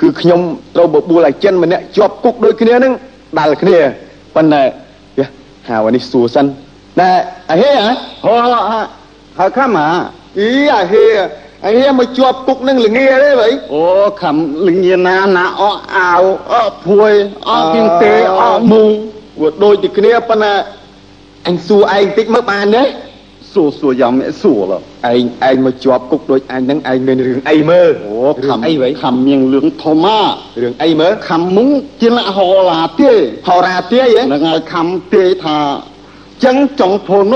Speaker 10: គឺខ្ញុំត្រូវបបួលអាចិនម្នាក់ជាប់គុកដូចគ្នានឹងដាល់គ្នាប៉ុន្តែយ៉ាហៅអានេះសួរសិនណែអាហេហ៎
Speaker 8: ហោហៅខំអា
Speaker 10: អីអាហេអាហេមកជាប់គុកនឹងលងាទេបើ
Speaker 8: អូខំលញៀណាណាអអាវអភួយអពីងទេអមូ
Speaker 10: វាដូចតែគ្នាប៉ុន្តែអញសួរឯងតិចមើលបានទេ
Speaker 8: សួរសួរយ៉ាងម៉េចសួរឡ
Speaker 10: ឯងឯងមកជាប់គុកដូចអញហ្នឹងឯងមានរឿងអីមើល
Speaker 8: អូខំអីវ៉ៃខំមានលឿងធំមក
Speaker 10: រឿងអីមើល
Speaker 8: ខំមុងជាលហោឡាទេ
Speaker 10: ហោរាទាយហ៎
Speaker 8: នឹងឲ្យខំទេថាចឹងចង់ធន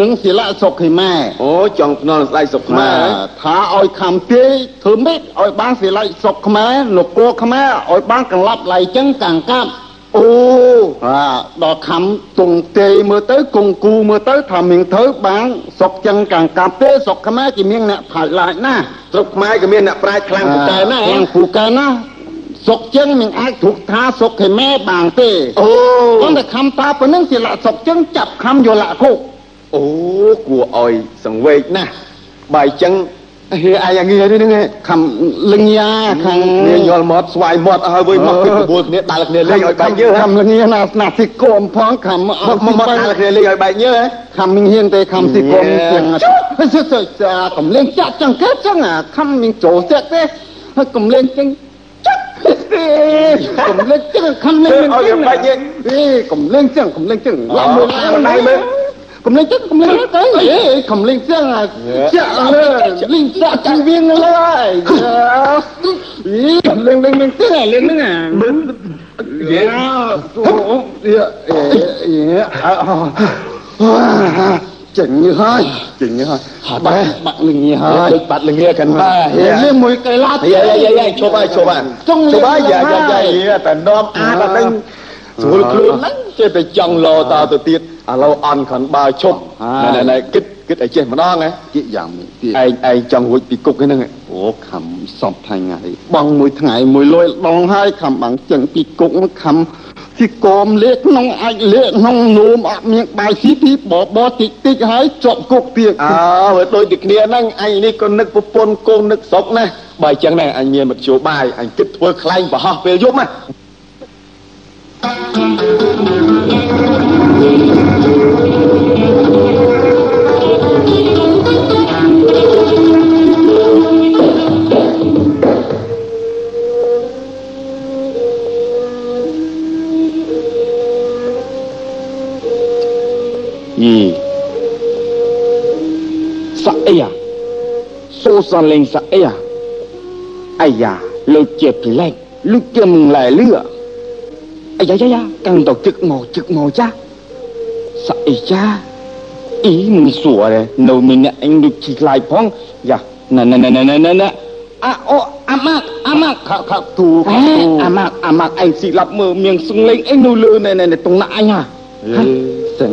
Speaker 8: នឹងសិលៈសុខឯម៉ែ
Speaker 10: អូចង់ភ្នល់ស្ដេចសុខខ្មែរ
Speaker 8: ថាឲ្យខំទេធ្វើម៉េចឲ្យបានសិលៈសុខខ្មែរនគរខ្មែរឲ្យបានកន្លាប់ឡៃចឹងកាំងកាប់
Speaker 10: អ
Speaker 18: អូអាដល់ខំទងទេមើលទៅគង់គូមើលទៅថាមានធ្វើបានសុកចឹងកាំងកាប់ទេសុកខ្មែរគេមានអ្នកផាច់ឡាច់ណាស្រុកខ្មែរក៏មានអ្នកប្រាជ្ញខ្លាំងពូកែណាខ្លាំងពូកែណាសុកចឹងមិនអាចធុកថាសុកខេមែបានទេអូគាត់តែខំតាប៉ុណ្្នឹងជាលក្ខសុកចឹងចាប់ខំយកលក្ខគុកអូគួរឲ្យសង្វេកណាស់បើចឹង ហេអាយងារនេះហ្នឹងខំលឹងយ៉ាខាងគ្នាយល់មាត់ស្វាយមាត់ហើយវិញមកពីក្បួនគ្នាដាល់គ្នាលេងឲ្យបែកយើខំលឹងយ៉ាណាស្នាស៊ីគមផងខំមកមកដាល់គ្នាលេងឲ្យបែកយើខំមិនហ៊ានទេខំស៊ីគមជាងចុះចុះចាកំលេងចាក់ចឹងគេចឹងអាខំមិនចូលចិត្តទេហើយកំលេងចឹងចាក់ទេកំលេងចឹងខំលេងឲ្យបែកយើទេកំលេងចឹងកំលេងចឹងឡើងមើលឡើងដៃមើលកំលេងចឹងកំលេងទៅអេកំលេងចឹងចាក់លើលេងចាក់ជីវៀងលើហើយអីកំលេងលេងលេងចឹងលេ ងហ្នឹងអាយេយេយេចេញហើយចេញហើយបាក់បាក់លងាហើយបាត់លងាកាន់បាទលេងមួយកៃឡាយាយយាយឈប់ហើយឈប់ហើយចង់ឈប់ហើយយាយយាយតែនាំអាតែនឹង ស្រួលខ្លួនហ្នឹងចេះតែចង់លោតទៅទៀតឥឡូវអន់ខានបើឈប់ណែណែគិតគិតឲ្យចេះម្ដងហ៎គិតយ៉ាងនេះទៀតឯងឯងចង់រួចពីគុកហ្នឹងអូខំសំថ្ងៃបងមួយថ្ងៃមួយលុយដងហើយខំបាំងចឹងពីគុកខំទីកមលេក្នុងអាចលេក្នុងនោមអត់មានបាយស៊ីពីបបតិចតិចហើយជាប់គុកទៀតអើបើដូចតែគ្នាហ្នឹងអញនេះក៏នឹកប្រពន្ធកូននឹកស្រុកណាបើអញ្ចឹងដែរអញមានមធ្យោបាយអញគិតធ្វើខ្លែងបរោះពេលយប់ណា យីសាអីយ៉ាសូសាលេងសាអីយ៉ាអាយ៉ាលោក ជាប្លែកលោកជាមិនឡែលឿអាយ៉ាយ៉ាកាន់តជឹកមកជឹកមកចាសាអីចាអីមិនសួរទេនៅមានអ្នកអញដូចជីខ្លាយផងយ៉ាណែណែណែណែណែណែអាអូអាម៉ាក់អាម៉ាក់ខខទូអាម៉ាក់អាម៉ាក់ឯងស៊ីឡាប់មើលមៀងសឹងលេងអីនៅលើណែណែតុងណាអញហ่ะសឹង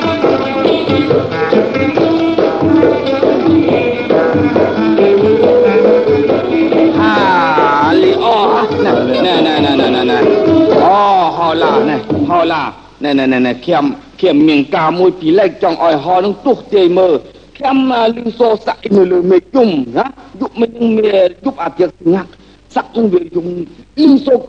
Speaker 18: ឡាណែណែណែណែខ្ញុំខ្ញុំមានការមួយពីលេខចង់ឲ្យហោនឹងទុះទាយមើលខ្ញុំលឺសូសាក់នៅលើមេជុំណាយុបមិនមានយុបអាទិស្ងាត់សាក់នឹងវាយំលឺសូក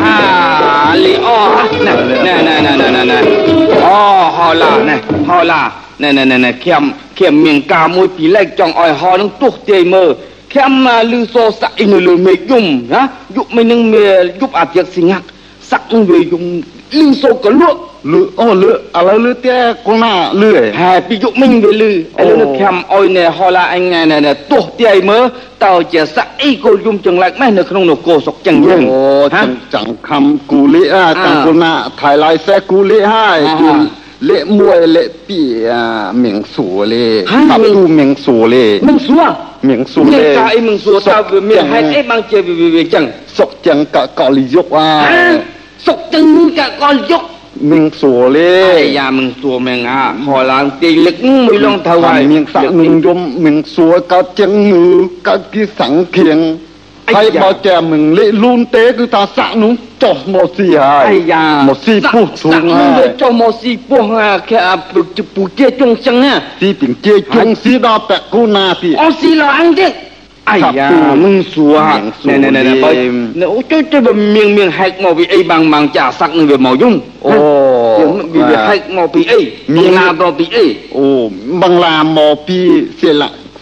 Speaker 18: ហាលីអូ ណែណែណែណែណែណែអូហោឡាណែហោឡាណែណែណែខ្ញុំខ្ញុំមានការមួយពីលេខចង់ឲ្យហោនឹងទុះទាយមើលខ្ញុំលឺសូសាក់នៅលើមេយំណាយុបមិននឹងមានយុបអាទិស្ងាត់សាក់នឹងវាយំលឺសូកលក់លឺអូលឺឥឡូវលឺតែកូនណាលឺហើយពីយុមិញវាលឺឥឡូវខ្ញុំអុយនេះហោឡាអញណែទោះទាយមើលតើជាសាក់អីគោលយំចង្លែកម៉េះនៅក្នុងនគរសុកចឹងយើងអូចង្ខំគូលីអាចង្កូនណាថៃឡៃសេគូលីហើយ លេមួយលេពីមៀងសួរលេតាប់ទូមៀងសួរលេមៀងសួរមៀងសួរលេតែអីមៀងសួរតើវាមានហេតុអីបានជាវាចឹងសុកចឹងកកលយុកអាសុកចឹងកកលយុកមៀងសួរលេអាយ៉ាមៀងសួរមៀងអាហោឡើងទីលឹកមួយឡងទៅហើយមៀងសាក់នឹងយំមៀងសួរកោចឹងងឺកោគីសង្ឃៀងហើយបើតែមិនលេលូនទេគឺថា សាក់នោះចុះមកស៊ីហើយអាយ៉ាមកស៊ីពុះធួងហើយចុះមកស៊ីពុះគេពូជាជុងចឹងស៊ីពីជាជុងស៊ីដល់តែគូណាទៀតអូស៊ីឡអញទៀតអាយ៉ាមិនសួរណែណែណែបើអូជួយជួយបើមៀងមៀងហែកមកវាអីបាំងបាំងចាសាក់នឹងវាមកយំអូ
Speaker 8: វាវាហែកម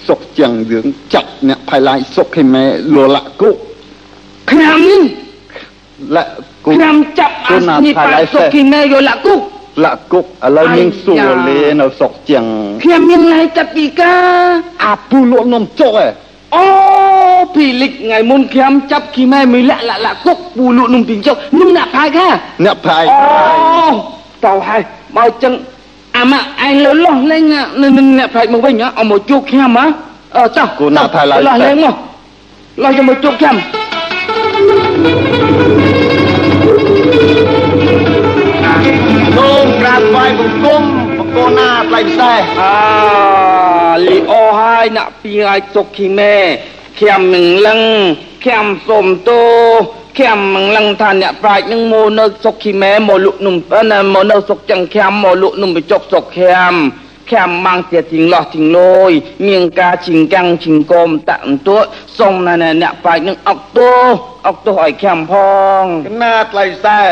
Speaker 8: កពីអីមានណាទៅពីអី
Speaker 10: អូបង្លាមកពីសិលៈសុកចឹងរឿងចាក់អ្នកផៃឡាយសុកខេមែលលៈគុ
Speaker 8: ខ្ញុំនេះ
Speaker 10: លៈគុ
Speaker 8: ខ្ញុំចាប់អាសនេះប៉ាសុកគីមេយោឡាគុក
Speaker 10: លៈគុកឥឡូវនាងសួរលេនៅសុកចឹង
Speaker 8: ខ្ញុំមានឡៃចាប់ពីកា
Speaker 10: អាពូលក់នំចុកឯ
Speaker 8: អូពីលិចថ្ងៃមុនខ្ញុំចាប់គីមេមីលាក់លាក់លាក់គុកពូលក់នំពីចុកនំអ្នកផាយកា
Speaker 10: អ្នកផៃ
Speaker 8: អូតោហើយមកចឹង អាម៉ាក់ឯងលើលោះលេងនឹងអ្នកផាយមកវិញអមកជួបខ្ញុំហ៎អឺចោះលោះលេងមកលោះយកមកជួបខ្ញុំ
Speaker 10: នោមក្រាបថ្វាយបង្គំបកូនណាថ្លៃពិសេស
Speaker 8: អាលីអូហើយអ្នកពីឲ្យសុកគីមេខ្ញុំមិនលឹងខ្ញុំសុំទោ ខ្ញុំមិនលឹងថាអ្នកប្រាជ្ញនឹងមកនៅសុកគីមេមកលក់នំណាមកនៅសុកចឹងខ្ញុំមកលក់នំបញ្ចុកសុកខ្ញុំខ្ញុំម៉ាំងជាទីងលោះទីងលយមានការជីងកាំងជីងកុំតាក់អន្ទួសុំណាអ្នកប្រាជ្ញនឹងអុកទោអុកទោឲ្យខ្ញុំផង
Speaker 10: កណាថ្លៃពិសេស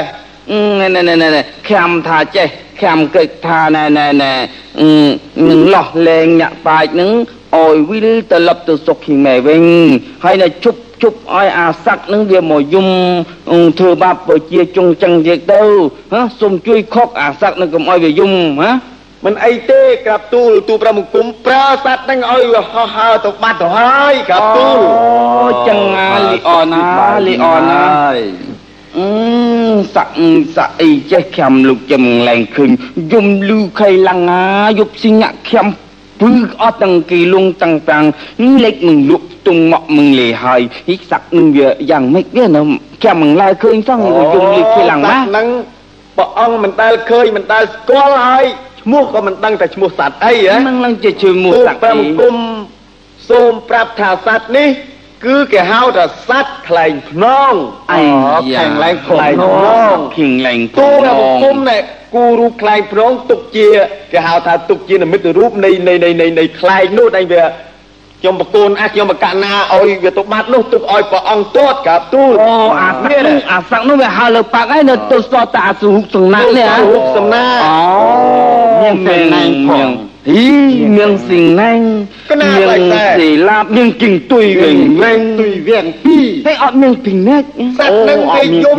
Speaker 8: អឺណែណែណែណែខ្ញុំថាចេះខ្ញុំគិតថាណែណែណែអឺនឹងលោះលែងអ្នកបាចនឹងអោយវិលត្រឡប់ទៅសុខហ៊ីម៉ែវិញហើយនៅជប់ ជប់ឲ្យអាស័កនឹងវាមកយំអឺធ្វើបាបប្រជាចុងចឹងទៀតទៅហ៎សូមជួយខុកអាស័កនឹងកុំឲ្យវាយំហ៎
Speaker 10: មិនអីទេក្រាបទូលទូប្រមុខគុំប្រើសัตว์ហ្នឹងឲ្យវាហោះហើរទៅបាត់ទៅហើយក្រាបទូល
Speaker 8: អូចឹងណាលីអនណាលីអនណាអឺសាក់សាក់អីចេះខ្ញុំលោកចំឡើងឃើញយំលឺខៃឡាំងណាយប់ស៊ីញាក់ខ្ញុំពឺអត់ទាំងគីលងតាំងតាំងលេខនឹងលក់ទុងមកមឹងលេហើយហិសាក់នឹងវាយ៉ាងម៉េចវានៅខ្ញុំមិនឡើយឃើញសោះយំលឺខៃឡាំងណា
Speaker 10: សត្វហ្នឹងព្រះអង្គមិនដែលឃើញមិនដែលស្គាល់ហើយឈ្មោះក៏មិនដឹងតែឈ្មោះសត្វអីហ៎
Speaker 8: នឹងឡើងជាជួយមួយ
Speaker 10: ទូ
Speaker 8: សាក់
Speaker 10: ប្រ
Speaker 8: អី
Speaker 10: មុខគុំសូមប្រាប់ថាសត្វនេះ គឺគេហៅថាសត្វខ្លែងភ្នង
Speaker 8: អី
Speaker 10: ខ្លែងឡើងខ្លែងភ្នង
Speaker 8: ខៀងឡើង
Speaker 10: ទូប្រមុខគុំណែគូរូបខ្លែងភ្នងទុកជាគេហៅថាទុកជានិមិត្តរូបនៃនៃនៃនៃនៃខ្លែងនោះដែលវាខ្ញុំបកូនអះខ្ញុំបកណាឲ្យវាទៅបាត់នោះទុកឲ្យព្រះអង្គទាត់ក្រាបទូល
Speaker 8: អូអាសាក់នោះអាសាក់នោះវាហៅលើប៉ាក់ហើយនៅទៅស្ទតតាសុហុកសំណាក់នេះហ៎
Speaker 10: រូបសំណា
Speaker 8: អូ
Speaker 10: មានសេងណែងផង
Speaker 8: អីមានសិងណែង
Speaker 10: កណា
Speaker 8: មាន
Speaker 10: လိုက်តែ
Speaker 8: សិលាបមានគិង ទុយវិញវិញ
Speaker 10: ទុយវៀងពីរ
Speaker 8: តែអត់មានពីណែក
Speaker 10: សត្វនឹងវាយំ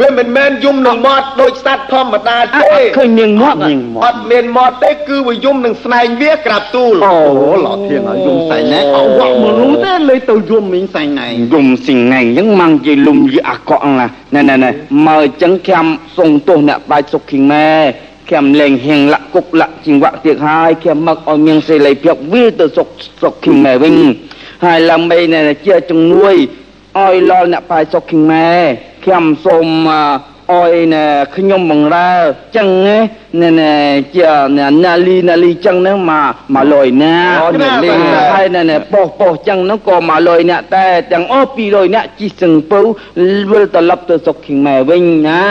Speaker 10: វាមិនមែនយំនឹងមាត់ដូចសត្វធម្មតា
Speaker 8: អ
Speaker 10: ទេ
Speaker 8: ត់ឃើញមានមាត់
Speaker 10: អត់មានមាត់ទេគឺវាយំនឹងស្នែងវាក្រាបទូល
Speaker 8: អូ
Speaker 10: ឡោធៀងឲ្យយំសៃណែអវក់មនុស្សទេលើ ទៅយំមីងសៃណែ
Speaker 8: យំសិងណែងអញ្ចឹងម៉ាំងជាលុំយីអាកក់ណាណែណែណែមើលអញ្ចឹងខ្ញុំសុំទោសអ្នកបាច់សុខគីម៉ែខ្ញុំលែងហៀងលាក់គុកលាក់ជីវៈទៀតហើយខ្ញុំមកឲ្យមានសេរីភាពវាទៅសុខសុខគីម៉ែវិញហើយឡើងបីណែជាជំនួយឲ្យលល់អ្នកបាយសុខគីម៉ែខ្ញុំសូមអឲ្យណែខ្ញុំបង្រើចឹងណែ ណែជាណាលីណាលីចឹងហ្នឹងមកមកលុយណាហើយណែណែប៉ុសប៉ុសចឹងហ្នឹងក៏មកលុយអ្នកតែទាំងអស់200អ្នកជីសឹងពៅវិលត្រឡប់ទៅសុកឃីងម៉ែវិញណា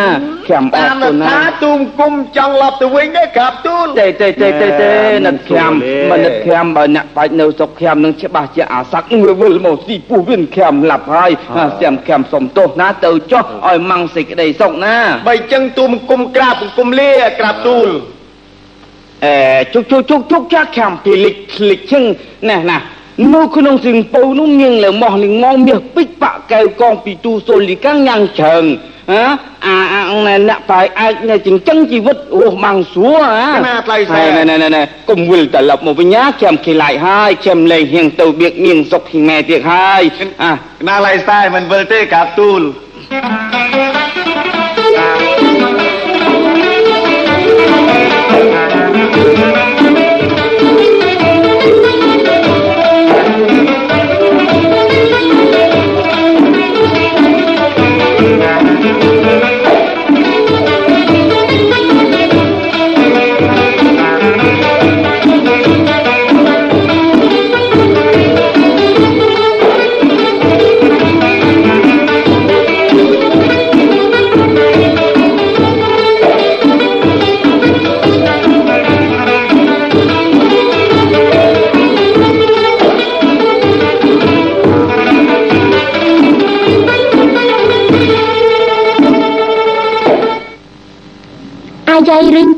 Speaker 8: ខ្ញុំអ
Speaker 10: តា
Speaker 8: រ
Speaker 10: ម
Speaker 8: គុណណា
Speaker 10: ថាទូមគុំចង់ឡប់ទៅវិញទេក្រាបទូល
Speaker 8: ទេទេទេទេទេនឹកខ្ញុំមិននឹកខ្ញុំបើអ្នកបាច់នៅសុកខ្ញុំនឹងច្បាស់ជាអាស័កនឹងវាវិលមកស៊ីពោះវិញខ្ញុំឡាប់ហើយខ្ញុំខ្ញុំសុំទោសណាទៅចុះឲ្យម៉ងសេចក្តីសុខណា
Speaker 10: បើអញ្ចឹងទូមគុំក្រាបគុំលាក្រាបទូល
Speaker 8: អេជុកជុកជុកជុកចាក់ខាំពីលិចលិចជឹងណែណានៅក្នុងសិងពៅនោះមានលើម៉ោះលឹងងមាសពេជ្របាក់កែវកងពីទូសូលីកាំងយ៉ាងច្រើនហ៎អាអាណែអ្នកបាយអាចណែចិញ្ចឹងជីវិតរស់ម៉ាំងស្រួលហ៎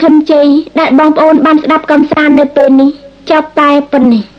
Speaker 4: យាយរឿងខិនជ័យដែលបងប្អូនបានស្ដាប់កំសាន្តនៅពេលនេះចប់តែប៉ុណ្ណេះ